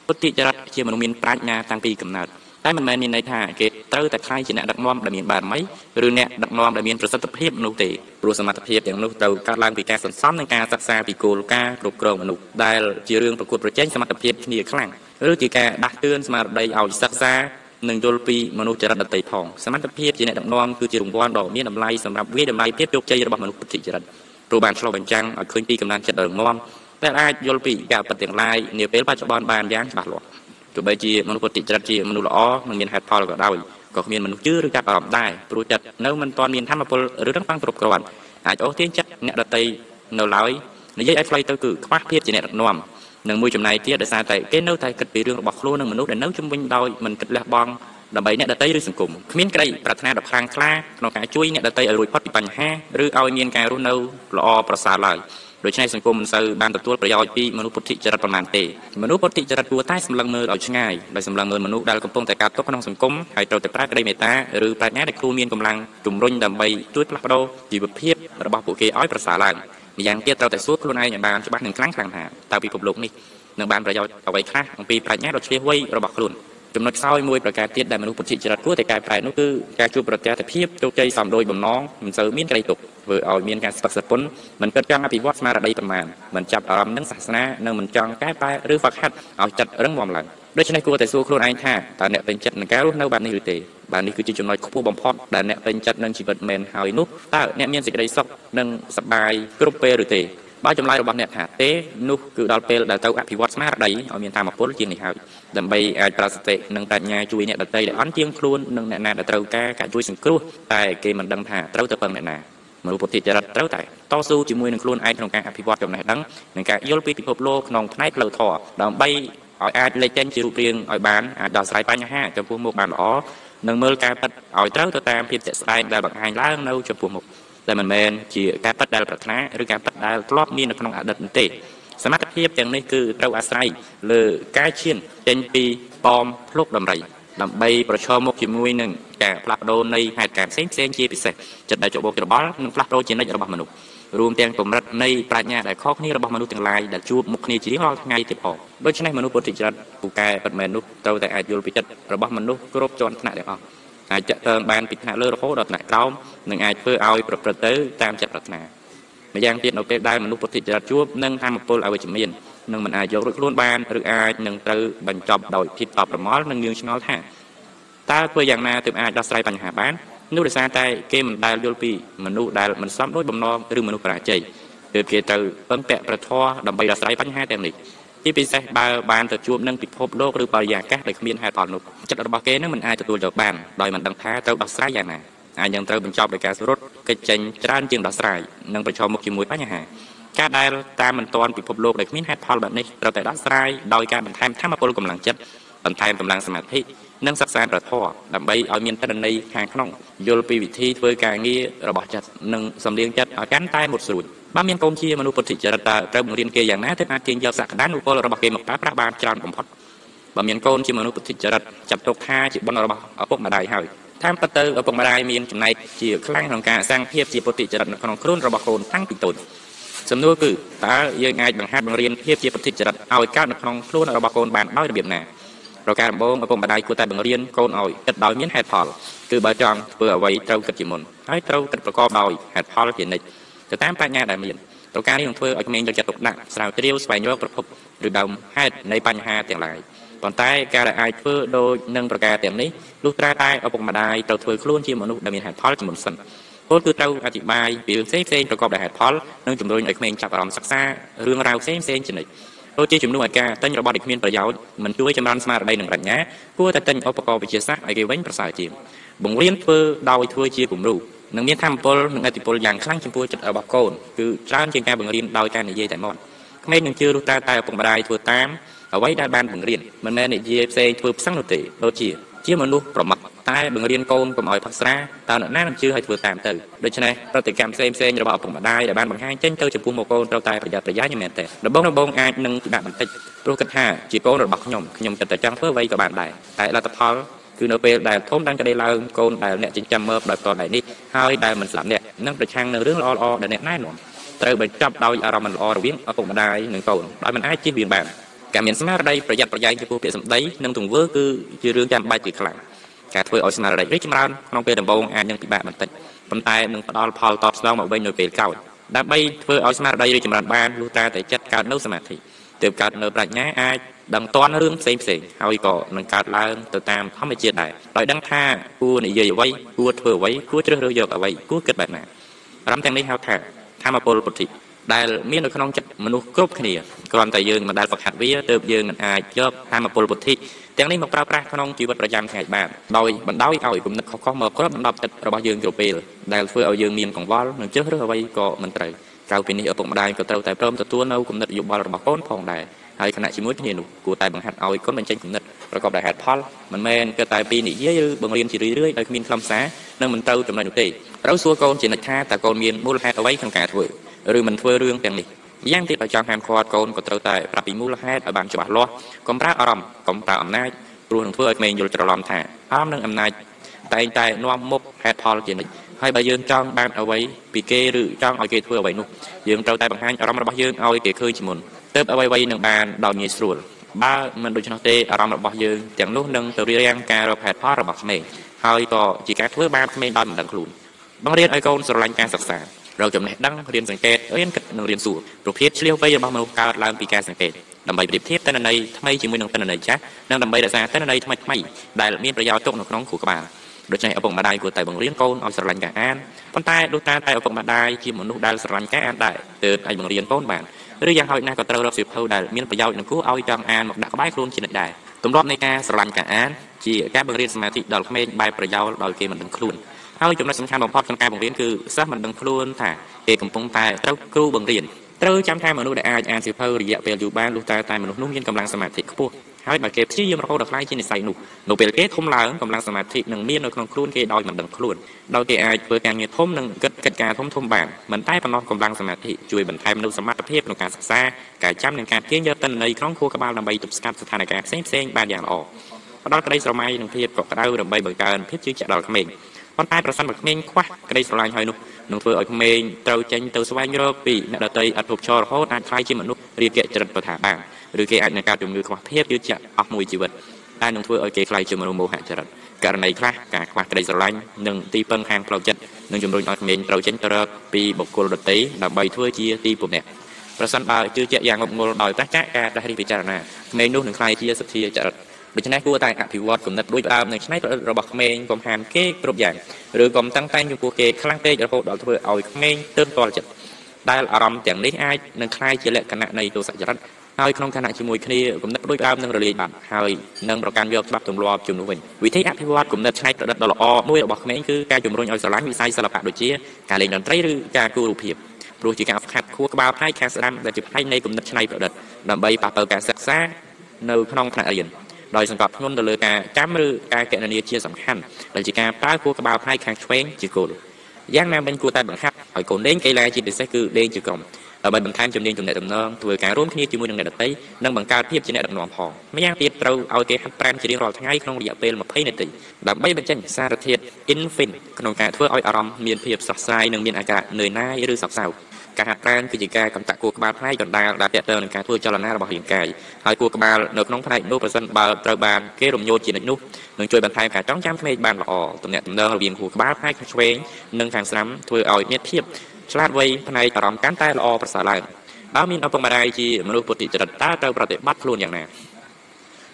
ពុទ្ធិចរិតជាមនុស្សមានប្រាជ្ញាតាំងពីកំណើត តែមិនមែនមានន័យថាគេត្រូវតែខ្លាយជាអ្នកដឹកនាំដែលមានបារមីឬអ្នកដឹកនាំដែលមានប្រសិទ្ធភាពនោះទេព្រោះសមត្ថភាពទាំងនោះត្រូវកើតឡើងពីការសន្សំនិងការសិក្សាពីគោលការណ៍គ្រប់គ្រងមនុស្សដែលជារឿងប្រកួតប្រជែងសមត្ថភាពគ្នាខ្លាំងឬជាការដាស់តឿនស្មារតីឲ្យសិក្សានិងយល់ពីមនុស្សចរិតដតីផងសមត្ថភាពជាអ្នកដឹកនាំគឺជារង្វាន់ដ៏មានតម្លៃសម្រាប់វាតម្លៃភាពជោគជ័យរបស់មនុស្សពុទ្ធិចរិតព្រោះបានឆ្លុះបញ្ចាំងឲ្យឃើញពីកម្លាំងចិត្តដ៏រឹងមាំដែលអាចយល់ពីការពិតទាំងឡាយនាពេលបច្ចុប្បន្នបានយ៉ាងច្បាស់លាស់ ទោះបីជាមនុស្សពុទ្ធិចរិតជាមនុស្សល្អនិងមានហេតុផលក៏ដោយក៏គ្មានមនុស្សជឿឬចាប់អារម្មណ៍ដែរព្រោះចិត្តនៅមិនទាន់មានធម៌ពលឬរឹងប៉ាំងគ្រប់គ្រាន់អាចអូសទាញចិត្តអ្នកដតីនៅឡើយនិយាយឲ្យខ្លីទៅគឺខ្វះភាពជាអ្នកដឹកនាំនិងមួយចំណែកទៀតដោយសារតែគេនៅតែគិតពីរឿងរបស់ខ្លួននិងមនុស្សដែលនៅជំនវិញដោយមិនគិតលះបង់ដើម្បីអ្នកដតីឬសង្គមគ្មានក្តីប្រាថ្នាដ៏ខ្លាំងក្លាក្នុងការជួយអ្នកដតីឲ្យរួចផុតពីបញ្ហាឬឲ្យមានការរស់នៅល្អប្រសើរឡើយ ដូច្នេះសង្គមមិនសូវបានទទួលប្រយោជន៍ពីមនុស្សពុទ្ធិចរិតប៉ុន្មានទេមនុស្សពុទ្ធិចរិតគួរតែសម្លឹងមើលឲ្យឆ្ងាយដោយសម្លឹងមើលមនុស្សដែលកំពុងតែកើតទុកក្នុងសង្គមហើយត្រូវតែប្រើក្តីមេត្តាឬប្រាជ្ញាដែលគ្រូមានកម្លាំងជំរុញដើម្បីជួយផ្លាស់ប្ដូរជីវភាពរបស់ពួកគេឲ្យប្រសើរឡើងម្យ៉ាងទៀតត្រូវតែសួរខ្លួនឯងឲ្យបានច្បាស់និងខ្លាំងខ្លាំងថាតើពិភពលោកនេះនឹងបានប្រយោជន៍អ្វីខ្លះអំពីប្រាជ្ញាដ៏ឆ្លៀសវៃរបស់ខ្លួន ចំណុចខ្សោយមួយប្រការទៀតដែលមនុស្សពុទ្ធិចរិតគួរតែកែប្រែនោះគឺការជួបប្រទះភាពជោគជ័យសំដោយបំណងមិនសូវមានក្តីទុកធ្វើឲ្យមានការស្ពឹកសពុនមិនគិតចង់អភិវឌ្ឍស្មារតីប្រមាណមិនចាប់អារម្មណ៍នឹងសាសនានិងមិនចង់កែប្រែឬហ្វឹកហាត់ឲ្យចិត្តរឹងមាំឡើងដូច្នេះគួរតែសួរខ្លួនឯងថាតើអ្នកពេញចិត្តនឹងការរស់នៅបែបនេះឬទេបាទនេះគឺជាចំណុចខ្ពស់បំផុតដែលអ្នកពេញចិត្តនឹងជីវិតមែនហើយនោះតើអ្នកមានសេចក្តីសុខនិងសប្បាយគ្រប់ពេលឬទេ បើចម្លើយរបស់អ្នកថាទេនោះគឺដល់ពេលដែលទៅអភិវឌ្ឍស្មារតីឲ្យមានធម៌ពលជាងនេះហើយដើម្បីអាចប្រើសតិនិងប្រាជ្ញាជួយអ្នកដទៃដែលអន់ជាងខ្លួននិងអ្នកណាដែលត្រូវការការជួយសង្គ្រោះតែគេមិនដឹងថាត្រូវទៅពឹងអ្នកណាមនុស្សពុទ្ធិចរិតត្រូវតែតស៊ូជាមួយនឹងខ្លួនឯងក្នុងការអភិវឌ្ឍចំណេះដឹងនិងការយល់ពីពិភពលោកក្នុងផ្នែកផ្លូវធម៌ដើម្បីឲ្យអាចលេចចេញជារូបរាងឲ្យបានអាចដោះស្រាយបញ្ហាចំពោះមុខបានល្អនិងមើលការពិតឲ្យត្រូវទៅតាមភាពជាក់ស្ដែងដែលបង្ហាញឡើងនៅចំពោះមុខ ដែលមិនមែនជាការប៉ັດដែលប្រាថ្នាឬការប៉ັດដែលធ្លាប់មាននៅក្នុងអតីតទេសមត្ថភាពទាំងនេះគឺត្រូវអាស្រ័យលើការឈានចេញពីប៉មភ្លុកដំរីដើម្បីប្រឈមមុខជាមួយនឹងការផ្លាស់ប្ដូរនៃហេតុការណ៍ផ្សេងផ្សេងជាពិសេសចិត្តដែលចបោកច្របល់និងផ្លាស់ប្ដូរជានិច្ចរបស់មនុស្សរួមទាំងកម្រិតនៃប្រាជ្ញាដែលខុសគ្នារបស់មនុស្សទាំងឡាយដែលជួបមុខគ្នាជារៀងរាល់ថ្ងៃទៀតផងដូច្នេះមនុស្សពុទ្ធិចរិតពូកែពិតមែននោះត្រូវតែអាចយល់ពីចិត្តរបស់មនុស្សគ្រប់ជាន់ថ្នាក់ទាំងអស់ អាចចាក់តើងបានពីថ្នាក់លើរហូតដល់ថ្នាក់ក្រោមនិងអាចធ្វើឲ្យប្រព្រឹត្តទៅតាមចិត្តប្រាថ្នាម្យ៉ាងទៀតនៅពេលដែលមនុស្សពុទ្ធិចរិតជួបនឹងធម្មពលអវិជ្ជមាននឹងមិនអាចយករួចខ្លួនបានឬអាចនឹងត្រូវបញ្ចប់ដោយភាពតបប្រមល់និងងឿងឆ្ងល់ថាតើធ្វើយ៉ាងណាទើបអាចដោះស្រាយបញ្ហាបាននោះដោយសារតែគេមិនដែលយល់ពីមនុស្សដែលមិនសមដោយបំណងឬមនុស្សបរាជ័យទើបគេទៅពឹងពាក់ប្រធរដើម្បីដោះស្រាយបញ្ហាទាំងនេះ ជាពិសេសបើបានទៅជួបនឹងពិភពលោកឬបរិយាកាសដែលគ្មានហេតុផលនោះចិត្តរបស់គេនឹងមិនអាចទទួលយកបានដោយមិនដឹងថាត្រូវដោះស្រាយយ៉ាងណាអាចនឹងត្រូវបញ្ចប់ដោយការសរុបកិច្ចចេញច្រើនជាងដោះស្រាយនិងប្រឈមមុខជាមួយបញ្ហាការដែលតាមមិនទាន់ពិភពលោកដែលគ្មានហេតុផលបែបនេះត្រូវតែដោះស្រាយដោយការបន្ថែមធម៌ពលកម្លាំងចិត្តបន្ថែមកម្លាំងសមាធិនិងសិក្សាប្រធរដើម្បីឲ្យមានតន័យខាងក្នុងយល់ពីវិធីធ្វើការងាររបស់ចិត្តនិងសំលៀងចិត្តឲ្យកាន់តែមុតស្រួច បើមានកូនជាមនុស្សពុទ្ធិចរិតតើត្រូវបង្រៀនគេយ៉ាងណាទើបអាចទាញយកសក្តានុពលរបស់គេមកប្រើប្រាស់បានច្រើនបំផុតបើមានកូនជាមនុស្សពុទ្ធិចរិតចាប់ទុកថាជាបុណ្យរបស់ឪពុកម្ដាយហើយតាមពិតទៅឪពុកម្ដាយមានចំណែកជាខ្លាំងក្នុងការសាងភាពជាពុទ្ធិចរិតនៅក្នុងខ្លួនរបស់កូនតាំងពីតូចសំណួរគឺតើយើងអាចបង្ហាត់បង្រៀនភាពជាពុទ្ធិចរិតឲ្យកើតនៅក្នុងខ្លួនរបស់កូនបានដោយរបៀបណាប្រការដំបូងឪពុកម្ដាយគួរតែបង្រៀនកូនឲ្យគិតដោយមានហេតុផលគឺបើចង់ធ្វើអ្វីត្រូវគិតជាមុនហើយត្រូវគិតប្រកបដោយហេតុផលជានិច្ច ទៅតាមបញ្ញាដែលមានប្រការនេះនឹងធ្វើឲ្យក្មេងយកចិត្តទុកដាក់ស្រាវជ្រាវស្វែងរកប្រភពឬដើមហេតុនៃបញ្ហាទាំងឡាយប៉ុន្តែការដែលអាចធ្វើដោយនឹងប្រការទាំងនេះលុះត្រាតែឪពុកម្ដាយត្រូវធ្វើខ្លួនជាមនុស្សដែលមានហេតុផលជាមុនសិនពលគឺត្រូវអធិប្បាយពីរឿងផ្សេងផ្សេងប្រកបដោយហេតុផលនិងជំរុញឲ្យក្មេងចាប់អារម្មណ៍សិក្សារឿងរ៉ាវផ្សេងផ្សេងជានិច្ចដូចជាជំនួសឲ្យការទិញរបស់ដែលគ្មានប្រយោជន៍មិនជួយចម្រើនស្មារតីនិងប្រាជ្ញាគួរតែទិញឧបករណ៍វិទ្យាសាស្ត្រឲ្យគេវិញប្រសើរជាងបង្រៀនធ្វើដោយធ្វើជាគំរូ នឹងមានធម៌ពលនិងអតិពលយ៉ាងខ្លាំងចំពោះចិត្តរបស់កូនគឺច្រើនជាងការបង្រៀនដោយការនិយាយតែមកក្មេងនឹងជឿរស់តែតែឪពុកម្ដាយធ្វើតាមអ្វីដែលបានបង្រៀនមិនមែននិយាយផ្សេងធ្វើផ្សឹងនោះទេដូចជាជាមនុស្សប្រមាថតែបង្រៀនកូនកុំឲ្យផឹកស្រាតើអ្នកណានឹងជឿឲ្យធ្វើតាមទៅដូច្នេះប្រតិកម្មផ្សេងផ្សេងរបស់ឪពុកម្ដាយដែលបានបង្ហាញចេញទៅចំពោះមកកូនត្រូវតែប្រយ័ត្នប្រយែងមែនទេដំបូងដំបូងអាចនឹងពិបាកបន្តិចព្រោះគិតថាជាកូនរបស់ខ្ញុំខ្ញុំគិតតែចង់ធ្វើអ្វីក៏បានដែរតែលទ្ធផល គឺនៅពេលដែលធំ đang ក្តីឡើងកូនដែលអ្នកចិញ្ចឹមមើលដោយផ្ទាល់ដៃនេះហើយដែលមិនស្លាប់អ្នកនឹងប្រឆាំងនឹងរឿងល្អៗដែលអ្នកណែនាំត្រូវបញ្ចប់ដោយអារម្មណ៍មិនល្អរវាងឪពុកម្ដាយនិងកូនដោយមិនអាចជៀសវាងបានការមានស្មារតីប្រយ័ត្នប្រយែងចំពោះពាក្យសម្ដីនិងទង្វើគឺជារឿងចាំបាច់ជាខ្លាំងការធ្វើឲ្យស្មារតីរីកចម្រើនក្នុងពេលដំបូងអាចនឹងពិបាកបន្តិចប៉ុន្តែនឹងផ្ដល់ផលតបស្នងមកវិញនៅពេលក្រោយដើម្បីធ្វើឲ្យស្មារតីរីកចម្រើនបានលុះត្រាតែចិត្តកើតនៅសមាធិទើបកើតនៅប្រាជ្ញាអាច ដឹងតន់រឿងផ្សេងផ្សេងហើយក៏នឹងកើតឡើងទៅតាមធម្មជាតិដែរដោយដឹងថាគួរនិយាយអ្វីគួរធ្វើអ្វីគួរជ្រើសរើសយកអ្វីគួរគិតបែបណាអារម្មណ៍ទាំងនេះហៅថាធម្មពលពុទ្ធិដែលមាននៅក្នុងចិត្តមនុស្សគ្រប់គ្នាគ្រាន់តែយើងមិនដែលហ្វឹកហាត់វាទើបយើងមិនអាចយកធម្មពលពុទ្ធិទាំងនេះមកប្រើប្រាស់ក្នុងជីវិតប្រចាំថ្ងៃបានដោយបណ្ដោយឲ្យគំនិតខុសៗមកគ្របដណ្ដប់ចិត្តរបស់យើងគ្រប់ពេលដែលធ្វើឲ្យយើងមានកង្វល់និងជ្រើសរើសអ្វីក៏មិនត្រូវក្រៅពីនេះឪពុកម្ដាយក៏ត្រូវតែព្រមទទួលនៅគំនិតយោបល់របស់កូនផងដែរ ហើយខណៈជាមួយគ្នានោះគួរតែបង្ហាត់ឲ្យកូនបញ្ចេញគំនិតប្រកបដោយហេតុផលមិនមែនគិតតែពីនិយាយឬបង្រៀនជារឿយៗដោយគ្មានខ្លឹមសារនិងមិនត្រូវចំណុចនោះទេត្រូវសួរកូនជានិច្ចថាតើកូនមានមូលហេតុអ្វីក្នុងការធ្វើឬមិនធ្វើរឿងទាំងនេះយ៉ាងទៀតបើចង់ហាមឃាត់កូនក៏ត្រូវតែប្រាប់ពីមូលហេតុឲ្យបានច្បាស់លាស់កុំប្រើអារម្មណ៍កុំប្រើអំណាចព្រោះនឹងធ្វើឲ្យក្មេងយល់ច្រឡំថាអារម្មណ៍និងអំណាចតែងតែនាំមុខហេតុផលជានិច្ចហើយបើយើងចង់បានអ្វីពីគេឬចង់ឲ្យគេធ្វើអ្វីនោះយើងត្រូវតែបង្ហាញអារម្មណ៍របស់យើងឲ្យគេឃើញជាមុន ទើបអ្វីៗនឹងបានដោយងាយស្រួលបើមិនដូច្នោះទេអារម្មណ៍របស់យើងទាំងនោះនឹងទៅរៀងការរកហេតុផលរបស់ក្មេងហើយក៏ជាការធ្វើបាបក្មេងដោយមិនដឹងខ្លួនបង្រៀនឲ្យកូនស្រឡាញ់ការសិក្សារកចំណេះដឹងរៀនសង្កេតរៀនគិតនិងរៀនសួរប្រភេទឆ្លៀវវៃរបស់មនុស្សកើតឡើងពីការសង្កេតដើម្បីប្រៀបធៀបតន្ន័យថ្មីជាមួយនឹងតន្ន័យចាស់និងដើម្បីរក្សាតន្ន័យថ្មីថ្មីដែលមានប្រយោជន៍ទុកនៅក្នុងខួរក្បាលដូច្នេះឪពុកម្ដាយគួរតែបង្រៀនកូនឲ្យស្រឡាញ់ការអានប៉ុន្តែដូចតាមតែឪពុកម្ដាយជាមនុស្សដែលស្រឡាញ់ការអានដែរទើបអាចបង្រៀនកូនបាន ឬយ៉ាងហោចណាស់ក៏ត្រូវរកសៀវភៅដែលមានប្រយោជន៍និងគួរឲ្យចង់អានមកដាក់ក្បែរខ្លួនជានិច្ចដែរទម្លាប់នៃការស្រឡាញ់ការអានជាការបង្រៀនសមាធិដល់ក្មេងបែបប្រយោលដោយគេមិនដឹងខ្លួនហើយចំណុចសំខាន់បំផុតក្នុងការបង្រៀនគឺសិស្សមិនដឹងខ្លួនថាគេកំពុងតែត្រូវគ្រូបង្រៀនត្រូវចាំថាមនុស្សដែលអាចអានសៀវភៅរយៈពេលយូរបានលុះតើតែមនុស្សនោះមានកម្លាំងសមាធិខ្ពស់ ហើយបើគេព្យាយាមរហូតដល់ខ្លាយជានិស្ស័យនោះនៅពេលគេធំឡើងកម្លាំងសមាធិនឹងមាននៅក្នុងខ្លួនគេដោយមិនដឹងខ្លួនដោយគេអាចធ្វើការងារធំនិងកិច្ចកិច្ចការធំធំបានមិនតែប៉ុណ្ណោះកម្លាំងសមាធិជួយបន្ថែមនូវសមត្ថភាពក្នុងការសិក្សាការចាំនិងការទាញយកទិន្នន័យក្នុងខួរក្បាលដើម្បីទប់ស្កាត់ស្ថានភាពផ្សេងផ្សេងបានយ៉ាងល្អផ្ដល់ក្តីស្រមៃនិងភាពកក់ក្ដៅដើម្បីបង្កើនភាពជឿជាក់ដល់ក្មេងប៉ុន្តែប្រសិនបើក្មេងខ្វះក្តីស្រឡាញ់ហើយនោះ នឹងធ្វើឲ្យក្មេងត្រូវចេញទៅស្វែងរកពីអ្នកដតីអត់ភពឈររហូតអាចខ្លាយជាមនុស្សរាគៈចរិតប្រថាបានឬគេអាចនឹងកើតជំងឺខ្វះភាពយឺតជាក់អស់មួយជីវិតតែនឹងធ្វើឲ្យគេខ្លាយជាមនុស្សមោហៈចរិតករណីខ្លះការខ្វះក្តីស្រឡាញ់និងទីពឹងខាងផ្លូវចិត្តនឹងជំរុញឲ្យក្មេងត្រូវចេញទៅរកពីបុគ្គលដទៃដើម្បីធ្វើជាទីពំនាក់ប្រសិនបើជឿជាក់យ៉ាងងប់ងល់ដោយប្រកាសការដាស់រិះពិចារណាក្មេងនោះនឹងខ្លាយជាសទ្ធាចរិត ដូច្នេះគួរតែអភិវឌ្ឍគំនិតដូចដើមនិងឆ្នៃប្រឌិតរបស់ក្មេងកុំហាមគេគ្រប់យ៉ាងឬកុំតាំងតែងចំពោះគេខ្លាំងពេករហូតដល់ធ្វើឲ្យក្មេងទើបតល់ចិត្តដែលអារម្មណ៍ទាំងនេះអាចនឹងคล้ายជាលក្ខណៈនៃទោសចរិតហើយក្នុងខណៈជាមួយគ្នាគំនិតដូចដើមនឹងរលាយបាត់ហើយនឹងប្រកាន់យកច្បាប់ទម្លាប់ជំនួសវិញវិធីអភិវឌ្ឍគំនិតឆ្នៃប្រឌិតដ៏ល្អមួយរបស់ក្មេងគឺការជំរុញឲ្យស្រឡាញ់វិស័យសិល្បៈដូចជាការលេងតន្ត្រីឬការគូររូបភាពព្រោះជាការហ្វឹកហាត់ខួរក្បាលផ្នែកខាងស្ដាំដែលជាផ្នែកនៃគំនិតច្នៃប្រឌិតដើម្បីប៉ះប៉ូវការសិក្សានៅក្នុងថ្នាក់រៀន ដោយសង្កត់ធ្ងន់ទៅលើការចាំឬការកណនាជាសំខាន់ដែលជាការប្រើគួរក្បាលផ្នែកខាងឆ្វេងជាគោលយ៉ាងណាមិញគួរតែបង្ហាត់ឲ្យកូនលេងកីឡាជាពិសេសគឺលេងជាក្រុមដើម្បីបន្ថែមជំនាញទំនាក់ទំនងធ្វើការរួមគ្នាជាមួយនឹងអ្នកដទៃនិងបង្កើតភាពជាអ្នកដឹកនាំផងម្យ៉ាងទៀតត្រូវឲ្យគេហាត់ប្រាណជារៀងរាល់ថ្ងៃក្នុងរយៈពេល20នាទីដើម្បីបញ្ចេញសារធាតុ infin ក្នុងការធ្វើឲ្យអារម្មណ៍មានភាពស្រស់ស្រាយនិងមានអាការៈនឿយណាយឬសោកសៅ ការហាត់ប្រាណគឺជាការកំតាក់គួរក្បាលផ្នែកកណ្ដាលដែលទាក់ទងនឹងការធ្វើចលនារបស់រាងកាយហើយគួរក្បាលនៅក្នុងផ្នែកនោះប្រសិនបើត្រូវបានគេរំញោចជានិច្ចនោះនឹងជួយបន្ថែមការចងចាំភ្នែកបានល្អទំនាក់ទំនងរវាងគួរក្បាលផ្នែកខាងឆ្វេងនិងខាងស្ដាំធ្វើឲ្យមានភាពឆ្លាតវៃផ្នែកអារម្មណ៍កាន់តែល្អប្រសើរឡើងបើមានឪពុកម្ដាយជាមនុស្សពុទ្ធិចរិតតើត្រូវប្រតិបត្តិខ្លួនយ៉ាងណា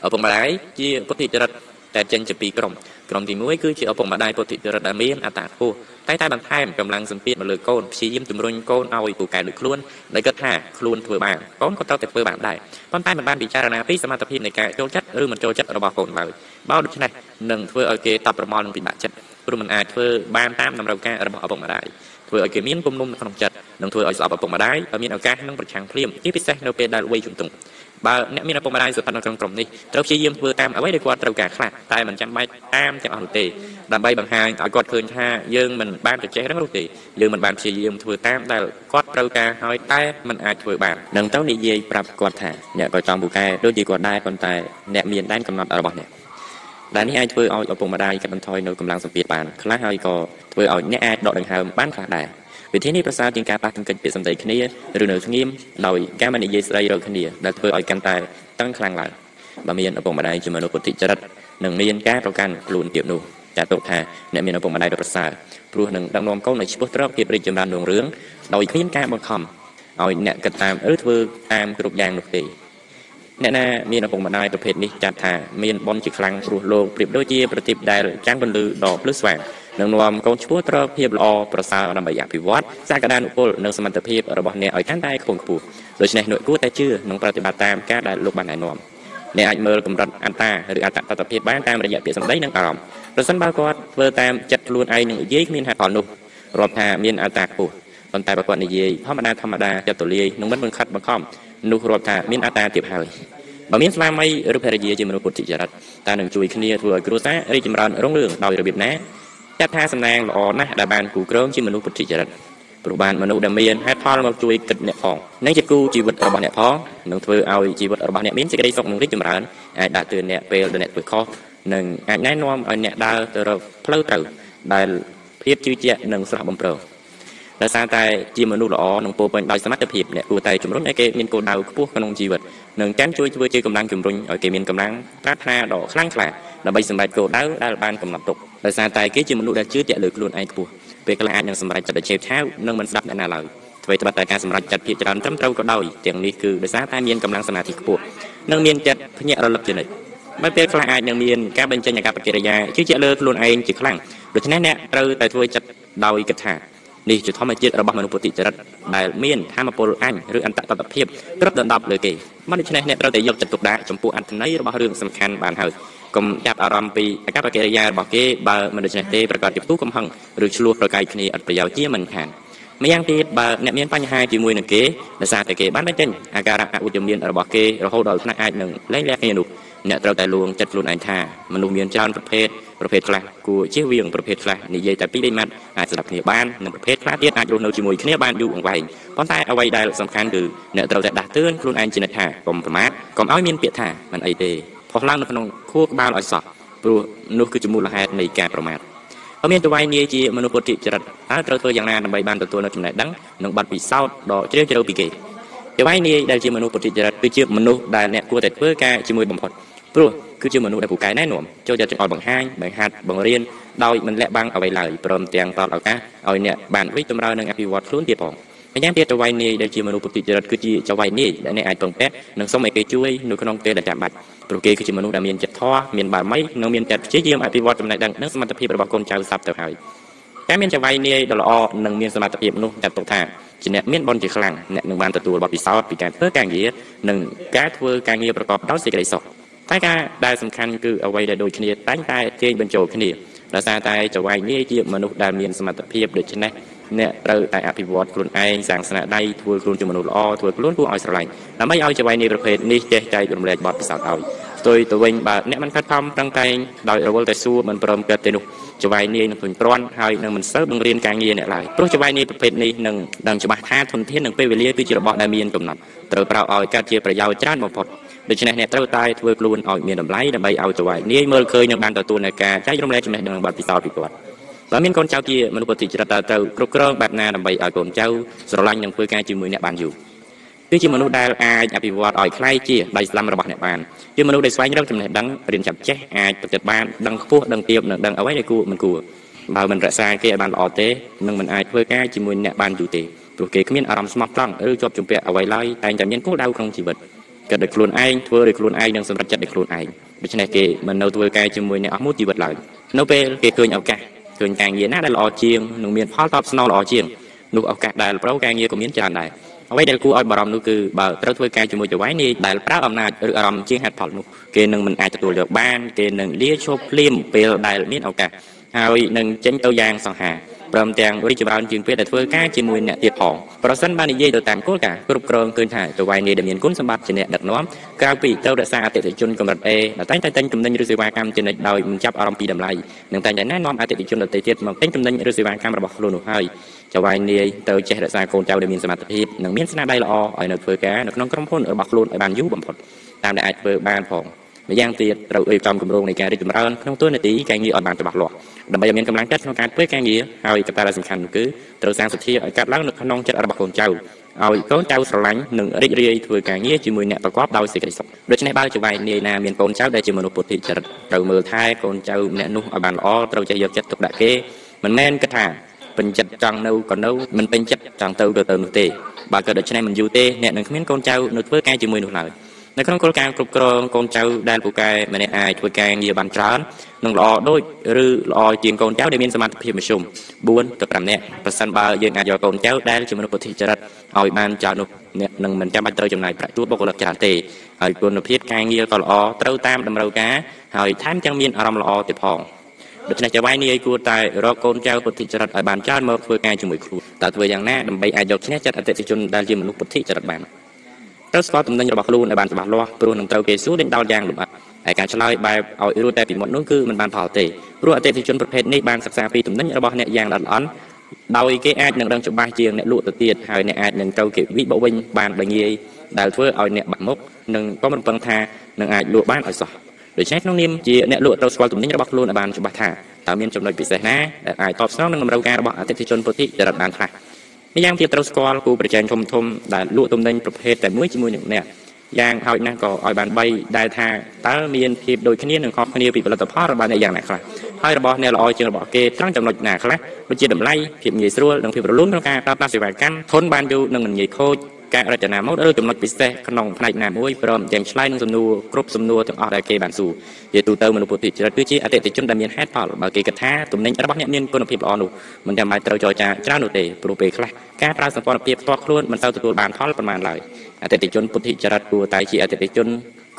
ឪពុកម្ដាយជាពុទ្ធិចរិត តែចេញជាពីរក្រុមក្រុមទី1គឺជាឪពុកម្ដាយពុទ្ធិចរិតដែលមានអត្តាខ្ពស់តែតែបន្ថែមកម្លាំងសម្ពាធមកលើកូនព្យាយាមជំរុញកូនឲ្យពូកែដូចខ្លួនដែលគិតថាខ្លួនធ្វើបានកូនក៏ត្រូវតែធ្វើបានដែរប៉ុន្តែមិនបានពិចារណាពីសមត្ថភាពនៃការចូលចិត្តឬមិនចូលចិត្តរបស់កូនឡើយបើដូច្នេះនឹងធ្វើឲ្យគេតបប្រមល់នឹងពិបាកចិត្តព្រោះមិនអាចធ្វើបានតាមតម្រូវការរបស់ឪពុកម្ដាយ ធ្វើឲ្យគេមានគំនុំក្នុងចិត្តនិងធ្វើឲ្យស្អប់ឪពុកម្ដាយឲ្យមានឱកាសនឹងប្រឆាំងភ្លាមជាពិសេសនៅពេលដែលវ័យជំទង់បើអ្នកមានឪពុកម្ដាយស្ថិតនៅក្នុងក្រុមនេះត្រូវព្យាយាមធ្វើតាមអ្វីដែលគាត់ត្រូវការខ្លះតែមិនចាំបាច់តាមទាំងអស់នោះទេដើម្បីបង្ហាញឲ្យគាត់ឃើញថាយើងមិនបានប្រចេះរឿងនោះទេយើងមិនបានព្យាយាមធ្វើតាមដែលគាត់ត្រូវការហើយតែមិនអាចធ្វើបាននឹងទៅនិយាយប្រាប់គាត់ថាអ្នកក៏ចង់ពូកែដូចជាគាត់ដែរប៉ុន្តែអ្នកមានដែនកំណត់របស់អ្នក ដែលនេះអាចធ្វើឲ្យឪពុកម្ដាយកាត់បន្ថយនៅកម្លាំងសម្ពាធបានខ្លះហើយក៏ធ្វើឲ្យអ្នកអាចដកដង្ហើមបានខ្លះដែរវិធីនេះប្រសើរជាងការប៉ះទង្គិចពាក្យសម្ដីគ្នាឬនៅស្ងៀមដោយការមិននិយាយស្ដីរកគ្នាដែលធ្វើឲ្យកាន់តែតឹងខ្លាំងឡើងបើមានឪពុកម្ដាយជាមនុស្សពុទ្ធិចរិតនឹងមានការប្រកាន់ខ្លួនទៀតនោះចាត់ទុកថាអ្នកមានឪពុកម្ដាយដ៏ប្រសើរព្រោះនឹងដឹកនាំកូនឲ្យឆ្ពោះត្រកភាពរីកចម្រើនរុងរឿងដោយគ្មានការបង្ខំឲ្យអ្នកគិតតាមឬធ្វើតាមគ្រប់យ៉ាងនោះទេ អ្នកណាមានឪពុកម្ដាយប្រភេទនេះចាត់ថាមានបនជាខ្លាំងព្រោះលោកប្រៀបដូចជាប្រតិបដែលចាំងពន្លឺដ៏ភ្លឺស្វាងនឹងនាំកូនឈ្មោះត្រូវភាពល្អប្រសើរដើម្បីអភិវឌ្ឍសក្តានុពលនិងសមត្ថភាពរបស់អ្នកឲ្យកាន់តែខ្ពង់ខ្ពស់ដូច្នេះលោកគួរតែជឿនិងប្រតិបត្តិតាមការដែលលោកបានណែនាំអ្នកអាចមើលកម្រិតអន្តាឬអត្តតភាពបានតាមរយៈពាក្យសម្ដីនិងអារម្មណ៍ប្រសិនបើគាត់ធ្វើតាមចិត្តខ្លួនឯងនឹងនិយាយគ្មានហេតុផលនោះរាប់ថាមានអត្តាខ្ពស់ ប៉ុន្តែបើគាត់និយាយធម្មតាធម្មតាចិត្តទូលាយនិងមិនបង្ខិតបង្ខំនោះរាប់ថាមានអត្តាទាបហើយបើមានស្វាមីឬភរិយាជាមនុស្សពុទ្ធិចរិតតើនឹងជួយគ្នាធ្វើឲ្យគ្រួសាររីកចម្រើនរុងរឿងដោយរបៀបណាចាត់ថាសំណាងល្អណាស់ដែលបានគូក្រងជាមនុស្សពុទ្ធិចរិតព្រោះបានមនុស្សដែលមានហេតុផលមកជួយគិតអ្នកផងនិងជាគូជីវិតរបស់អ្នកផងនឹងធ្វើឲ្យជីវិតរបស់អ្នកមានសេចក្តីសុខនិងរីកចម្រើនអាចដាក់ទឿនអ្នកពេលដែលអ្នកធ្វើខុសនិងអាចណែនាំឲ្យអ្នកដើរទៅរកផ្លូវត្រូវដែលភាពជឿជាក់និងស្រស់បំព្រង ដោយសារតែជាមនុស្សល្អនិងពោពេញដោយសមត្ថភាពអ្នកគួរតែជំរុញឲ្យគេមានគោលដៅខ្ពស់ក្នុងជីវិតនិងចាំជួយធ្វើជាកម្លាំងជំរុញឲ្យគេមានកម្លាំងប្រាថ្នាដ៏ខ្លាំងក្លាដើម្បីសម្រេចគោលដៅដែលបានកំណត់ទុកដោយសារតែគេជាមនុស្សដែលជឿជាក់លើខ្លួនឯងខ្ពស់ពេលខ្លះអាចនឹងសម្រេចចិត្តដែលឆេវឆាវនិងមិនស្ដាប់អ្នកណាឡើយអ្វីត្បិតតែការសម្រេចចិត្តភាគច្រើនត្រឹមត្រូវក៏ដោយទាំងនេះគឺដោយសារតែមានកម្លាំងសមាធិខ្ពស់និងមានចិត្តភ្ញាក់រលឹកជានិច្ចបើពេលខ្លះអាចនឹងមានការបញ្ចេញអាកប្បកិរិយាជឿជាក់លើខ្លួនឯងជាខ្លាំងដូច្នេះអ្នកត្រូវតែធ្វើចិត្តដោយគិតថា នេះជាធម្មជាតិរបស់មនុស្សពុទ្ធិចរិតដែលមានធម៌ពលអញឬអន្តតតភាពគ្របដណ្ដប់លើគេមកដូច្នេះអ្នកត្រូវតែយកចិត្តទុកដាក់ចំពោះអត្ថន័យរបស់រឿងសំខាន់បានហើយកុំចាប់អារម្មណ៍ពីអាកប្បកិរិយារបស់គេបើមិនដូច្នេះទេប្រកាសជាផ្ទុះកំហឹងឬឆ្លោះប្រកែកគ្នាអត់ប្រយោជន៍ជាមិនខានម្យ៉ាងទៀតបើអ្នកមានបញ្ហាជាមួយនឹងគេដោយសារតែគេបានបញ្ចេញអាការៈអវិជ្ជមានរបស់គេរហូតដល់ថ្នាក់អាចនឹងលែងលះគ្នានោះ អ្នកត្រូវតែលួងចិត្តខ្លួនឯងថាមនុស្សមានច្រើនប្រភេទប្រភេទខ្លះគួរជៀសវាងប្រភេទខ្លះនិយាយតែពីរបីម៉ាត់អាចស្ដាប់គ្នាបាននិងប្រភេទខ្លះទៀតអាចរស់នៅជាមួយគ្នាបានយូរអង្វែងប៉ុន្តែអ្វីដែលសំខាន់គឺអ្នកត្រូវតែដាស់តឿនខ្លួនឯងជានិច្ចថាកុំប្រមាថកុំឲ្យមានពាក្យថាមិនអីទេផុសឡើងនៅក្នុងខួរក្បាលឲ្យសោះព្រោះនោះគឺជាមូលហេតុនៃការប្រមាថបើមានតវៃនាយជាមនុស្សពុទ្ធិចរិតតើត្រូវធ្វើយ៉ាងណាដើម្បីបានទទួលនូវចំណេះដឹងនិងបទពិសោធន៍ដ៏ជ្រាលជ្រៅពីគេតវៃនាយដែលជាមនុស្សពុទ្ធិចរិតគឺជាមនុស្សដែលអ្នកគួរតែធ្វើការជាមួយបំផុត ព្រោះគឺជាមនុស្សដែលពូកែណែនាំចូលចិត្តចង្អុលបង្ហាញបង្ហាត់បង្រៀនដោយមិនលាក់បាំងអ្វីឡើយព្រមទាំងតតឱកាសឲ្យអ្នកបានវិចម្រើននិងអភិវឌ្ឍខ្លួនទៀតផងម្យ៉ាងទៀតចៅវៃនាយដែលជាមនុស្សពុទ្ធិចរិតគឺជាចៅវៃនាយដែលអ្នកអាចពឹងពាក់និងសូមឲ្យគេជួយនៅក្នុងពេលដែលចាំបាច់ព្រោះគេគឺជាមនុស្សដែលមានចិត្តធម៌មានបារមីនិងមានចិត្តព្យាយាមអភិវឌ្ឍចំណេះដឹងនិងសមត្ថភាពរបស់កូនចៅសັບទៅហើយការមានចៅវៃនាយដ៏ល្អនិងមានសមត្ថភាពនោះចាត់ទុកថាជាអ្នកមានបុណ្យជាខ្លាំងអ្នកនឹងបានទទួលបទពិសោធន៍ពីការធ្វើការងារនិងការធ្វើការងារប្រកបដោយសេចក្តីសុខ តែការដែលសំខាន់គឺអ្វីដែលដូចគ្នាតែងតែទាញបញ្ចូលគ្នាដោយសារតែចៅវាយនេះជាមនុស្សដែលមានសមត្ថភាពដូច្នេះអ្នកត្រូវតែអភិវឌ្ឍខ្លួនឯងសាងស្នាដៃធ្វើខ្លួនជាមនុស្សល្អធ្វើខ្លួនគួរឲ្យស្រឡាញ់ដើម្បីឲ្យចៅវាយនេះប្រភេទនេះចេះចែករំលែកបទពិសោធន៍ឲ្យផ្ទុយទៅវិញបើអ្នកមិនខិតខំប្រឹងប្រែងដោយរវល់តែសួរមិនព្រមគិតទេនោះចវាយនាយនឹងធុញទ្រាន់ហើយនឹងមិនសូវបង្រៀនការងារអ្នកឡើយព្រោះចវាយនាយប្រភេទនេះនឹងដឹងច្បាស់ថាធនធាននិងពេលវេលាគឺជារបស់ដែលមានកំណត់ត្រូវប្រើឲ្យកើតជាប្រយោជន៍ច្រើនបំផុត ដូច្នេះអ្នកត្រូវតែធ្វើខ្លួនឲ្យមានតម្លៃដើម្បីឲ្យចៅនាយមើលឃើញនិងបានទទួលនៅការចែករំលែកចំណេះដឹងបទពិសោធន៍ពីគាត់បើមានកូនចៅជាមនុស្សពុទ្ធិចរិតតើត្រូវគ្រប់គ្រងបែបណាដើម្បីឲ្យកូនចៅស្រឡាញ់និងធ្វើការជាមួយអ្នកបានយូរគឺជាមនុស្សដែលអាចអភិវឌ្ឍឲ្យខ្លាយជាដៃស្លាំរបស់អ្នកបានជាមនុស្សដែលស្វែងរកចំណេះដឹងរៀនចាប់ចេះអាចប្រតិបត្តិបានដឹងខ្ពស់ដឹងទាបនិងដឹងអ្វីដែលគួរមិនគួរបើមិនរក្សាគេឲ្យបានល្អទេនឹងមិនអាចធ្វើការជាមួយអ្នកបានយូរទេព្រោះគេគ្មានអារម្មណ៍ស្មោះត្រង់ឬជាប់ជំពាក់អ្វីឡើយតែងតែមានគោលដៅក្នុងជីវិត គិតដោយខ្លួនឯងធ្វើដោយខ្លួនឯងនិងសម្រេចចិត្តដោយខ្លួនឯងដូច្នេះគេមិននៅធ្វើការជាមួយអ្នកអស់មួយជីវិតឡើយនៅពេលគេឃើញឱកាសឃើញការងារណាដែលល្អជាងនិងមានផលតបស្នងល្អជាងនោះឱកាសដែលប្រោការងារក៏មានច្រើនដែរអ្វីដែលគួរឲ្យបារម្ភនោះគឺបើត្រូវធ្វើការជាមួយចៅហ្វាយនេះដែលប្រើអំណាចឬអារម្មណ៍ជាងហេតុផលនោះគេនឹងមិនអាចទទួលយកបានគេនឹងលាឈប់ភ្លាមពេលដែលមានឱកាសហើយនឹងចេញទៅយ៉ាងសង្ហា ព្រមទាំងរីកចម្រើនជាងពេលដែលធ្វើការជាមួយអ្នកទៀតផងប្រសិនបាននិយាយទៅតាមគោលការណ៍គ្រប់គ្រងឃើញថាចៅហ្វាយនេះដែលមានគុណសម្បត្តិជាអ្នកដឹកនាំក្រៅពីត្រូវរក្សាអតិថិជនកម្រិត A ដែលតែងតែទិញទំនិញឬសេវាកម្មជានិច្ចដោយមិនចាប់អារម្មណ៍ពីតម្លៃនិងតែងតែណែនាំអតិថិជនដទៃទៀតមកទិញទំនិញឬសេវាកម្មរបស់ខ្លួននោះហើយចៅហ្វាយនាយត្រូវចេះរក្សាកូនចៅដែលមានសមត្ថភាពនិងមានស្នាដៃល្អឲ្យនៅធ្វើការនៅក្នុងក្រុមហ៊ុនរបស់ខ្លួនឲ្យបានយូរបំផុតតាមដែលអាចធ្វើបានផង ម្យ៉ាងទៀតត្រូវរៀបចំគម្រោងនៃការរីកចម្រើនក្នុងទួលនីតិការងារឲ្យបានច្បាស់លាស់ដើម្បីឲ្យមានកម្លាំងចិត្តក្នុងការធ្វើការងារហើយកត្តាដែលសំខាន់នោះគឺត្រូវសាងសទ្ធាឲ្យកើតឡើងនៅក្នុងចិត្តរបស់កូនចៅឲ្យកូនចៅស្រឡាញ់និងរីករាយធ្វើការងារជាមួយអ្នកប្រកបដោយសេចក្តីសុខដូច្នេះបើជាវាយនាយណាមានកូនចៅដែលជាមនុស្សពុទ្ធិចរិតត្រូវមើលថែកូនចៅម្នាក់នោះឲ្យបានល្អត្រូវចេះយកចិត្តទុកដាក់គេមិនមែនគិតថាពេញចិត្តចង់នៅក៏នៅមិនពេញចិត្តចង់ទៅក៏ទៅនោះទេបើក៏ដូច្នេះមិនយូរទេអ្នកនឹងគ្មានកូនចៅនៅធ្វើការជាមួយនោះឡើយ នៅក្នុងគោលការណ៍គ្រប់គ្រងកូនចៅដែលពូកែម្នាក់អាចធ្វើការងារបានច្រើននិងល្អដូចឬល្អជាងកូនចៅដែលមានសមត្ថភាពមធ្យម4ទៅ5នាក់ប្រសិនបើយើងអាចយកកូនចៅដែលជាមនុស្សពុទ្ធិចរិតឲ្យបានច្រើននោះអ្នកនឹងមិនចាំបាច់ត្រូវចំណាយប្រាក់ជួលបុគ្គលិកច្រើនទេហើយគុណភាពការងារក៏ល្អត្រូវតាមតម្រូវការហើយថែមទាំងមានអារម្មណ៍ល្អទៀតផងដូច្នេះចៅវាយនាយគួរតែរកកូនចៅពុទ្ធិចរិតឲ្យបានច្រើនមកធ្វើការជាមួយខ្លួនតើធ្វើយ៉ាងណាដើម្បីអាចយកឈ្នះចិត្តអតិថិជនដែលជាមនុស្សពុទ្ធិចរិតបាន ត្រូវស្គាល់តំណែងរបស់ខ្លួនឲ្យបានច្បាស់លាស់ព្រោះនឹងត្រូវគេសួរដេញដោលយ៉ាងលម្អិតហើយការឆ្លើយបែបឲ្យរួចតែពីមុននោះគឺមិនបានផលទេព្រោះអតិថិជនប្រភេទនេះបានសិក្សាពីតំណែងរបស់អ្នកយ៉ាងល្អិតល្អន់ដោយគេអាចនឹងដឹងច្បាស់ជាងអ្នកលក់ទៅទៀតហើយអ្នកអាចនឹងត្រូវគេវិបវិញបានដោយងាយដែលធ្វើឲ្យអ្នកបាក់មុខនិងក៏មិនពឹងថានឹងអាចលក់បានឲ្យសោះដូច្នេះក្នុងនាមជាអ្នកលក់ត្រូវស្គាល់ទំនិញរបស់ខ្លួនឲ្យបានច្បាស់ថាតើមានចំណុចពិសេសណាដែលអាចតបស្នងនឹងតម្រូវការរបស់អតិថិជនពុទ្ធិចរិតបានខ្លះ ម្យ៉ាងទៀតត្រូវស្គាល់គូប្រជែងធំធំដែលលក់ទំនិញប្រភេទតែមួយជាមួយនឹងអ្នកយ៉ាងហោចណាស់ក៏ឲ្យបាន3ដែលថាតើមានភាពដូចគ្នានឹងខុសគ្នាពីផលិតផលរបស់អ្នកយ៉ាងណាខ្លះហើយរបស់អ្នកល្អជាងរបស់គេត្រង់ចំណុចណាខ្លះដូចជាតម្លៃភាពងាយស្រួលនិងភាពរលូនក្នុងការប្រើប្រាស់សេវាកម្មធន់បានយូរនិងមិនងាយខូច ការរចនាម៉ូដឬចំណុចពិសេសក្នុងផ្នែកណាមួយព្រមទាំងឆ្លើយនឹងសំណួរគ្រប់សំណួរទាំងអស់ដែលគេបានសួរជាទូទៅមនុស្សពុទ្ធិចរិតគឺជាអតិថិជនដែលមានហេតុផលបើគេគិតថាទំនិញរបស់អ្នកមានគុណភាពល្អនោះមិនចាំបាច់ត្រូវចរចាច្រើននោះទេព្រោះពេលខ្លះការប្រើសម្ព័ន្ធភាពផ្ទាល់ខ្លួនមិនសូវទទួលបានផលប៉ុន្មានឡើយអតិថិជនពុទ្ធិចរិតគួរតែជាអតិថិជន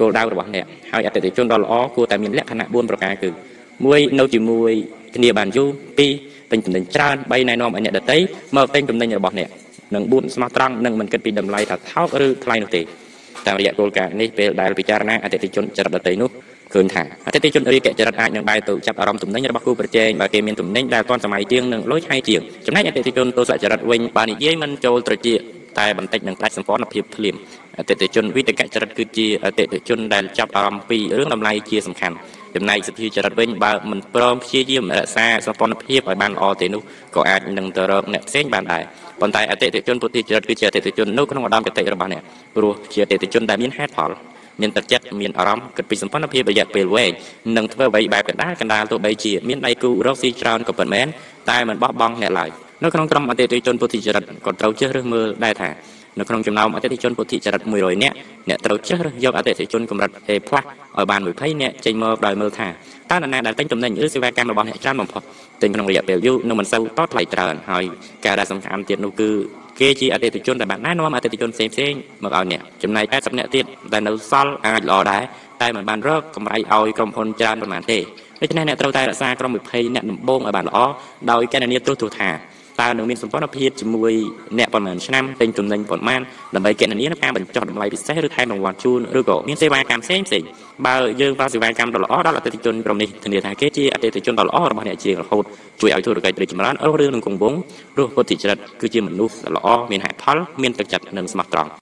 គោលដៅរបស់អ្នកហើយអតិថិជនដ៏ល្អគួរតែមានលក្ខណៈ4ប្រការគឺ1នៅជាមួយគ្នាបានយូរ2ពេញទំនិញច្រើន3ណែនាំឲ្យអ្នកដទៃមកទិញទំនិញរបស់អ្នក និង4ស្មោះត្រង់និងមិនគិតពីតម្លៃថាថោកឬថ្លៃនោះទេតាមរយៈគោលការណ៍នេះពេលដែលពិចារណាអតិថិជនចរិតដទៃនោះឃើញថាអតិថិជនរាយកចរិតអាចនឹងបែរទៅចាប់អារម្មណ៍ទំនិញរបស់គូប្រជែងបើគេមានទំនិញដែលទាន់សម័យជាងនិងលុយឆៃជាងចំណែកអតិថិជនទស្សនចរិតវិញបើនិយាយមិនចូលត្រជាតែបន្តិចនឹងដាច់សម្ព័ន្ធភាពភ្លាមអតិថិជនវិតកចរិតគឺជាអតិថិជនដែលចាប់អារម្មណ៍ពីរឿងតម្លៃជាសំខាន់ ចំណែកសទ្ធាចរិតវិញបើមិនព្រមព្យាយាមរក្សាសម្ព័ន្ធភាពឲ្យបានល្អទេនោះក៏អាចនឹងទៅរកអ្នកផ្សេងបានដែរប៉ុន្តែអតិថិជនពុទ្ធិចរិតគឺជាអតិថិជននៅក្នុងឧត្តមគតិរបស់អ្នកព្រោះជាអតិថិជនដែលមានហេតុផលមានទឹកចិត្តមានអារម្មណ៍គិតពីសម្ព័ន្ធភាពរយៈពេលវែងនិងធ្វើអ្វីបែបកណ្ដាលកណ្ដាលទោះបីជាមានដៃគូរកស៊ីច្រើនក៏ពិតមែនតែមិនបោះបង់អ្នកឡើយនៅក្នុងក្រុមអតិថិជនពុទ្ធិចរិតក៏ត្រូវជ្រើសរើសមើលដែរថា នៅក្នុងចំណោមអតិថិជនពុទ្ធិចរិត100នាក់អ្នកត្រូវជ្រើសរើសយកអតិថិជនកម្រិត A+ ឲ្យបាន20នាក់ចេញមកដោយមើលថាតើនរណាដែលទិញទំនិញឬសេវាកម្មរបស់អ្នកច្រើនបំផុតទិញក្នុងរយៈពេលយូរនឹងមិនសូវតថ្លៃច្រើនហើយការដែលសំខាន់ទៀតនោះគឺគេជាអតិថិជនដែលបានណែនាំអតិថិជនផ្សេងផ្សេងមកឲ្យអ្នកចំណែក80នាក់ទៀតដែលនៅសល់អាចល្អដែរតែមិនបានរកកម្រៃឲ្យក្រុមហ៊ុនច្រើនប៉ុន្មានទេដូច្នេះអ្នកត្រូវតែរក្សាក្រុម20អ្នកដំបូងឲ្យបានល្អដោយកណនីត្រួសត្រាថា តើនឹងមានសម្ព័ន្ធភាពជាមួយអ្នកប៉ុន្មានឆ្នាំទិញទំនិញប៉ុន្មានដើម្បីកណនីការបញ្ចុះតម្លៃពិសេសឬថែមរង្វាន់ជូនឬក៏មានសេវាកម្មផ្សេងផ្សេងបើយើងប្រើសេវាកម្មដ៏ល្អដល់អតិថិជនក្រុមនេះធានាថាគេជាអតិថិជនដ៏ល្អរបស់អ្នកជាងរហូតជួយឲ្យធុរកិច្ចរីកចម្រើនរស់រឿងនឹងគង់វង្សរស់ពុទ្ធិចរិតគឺជាមនុស្សដ៏ល្អមានហេតុផលមានទឹកចិត្តនិងស្មោះត្រង់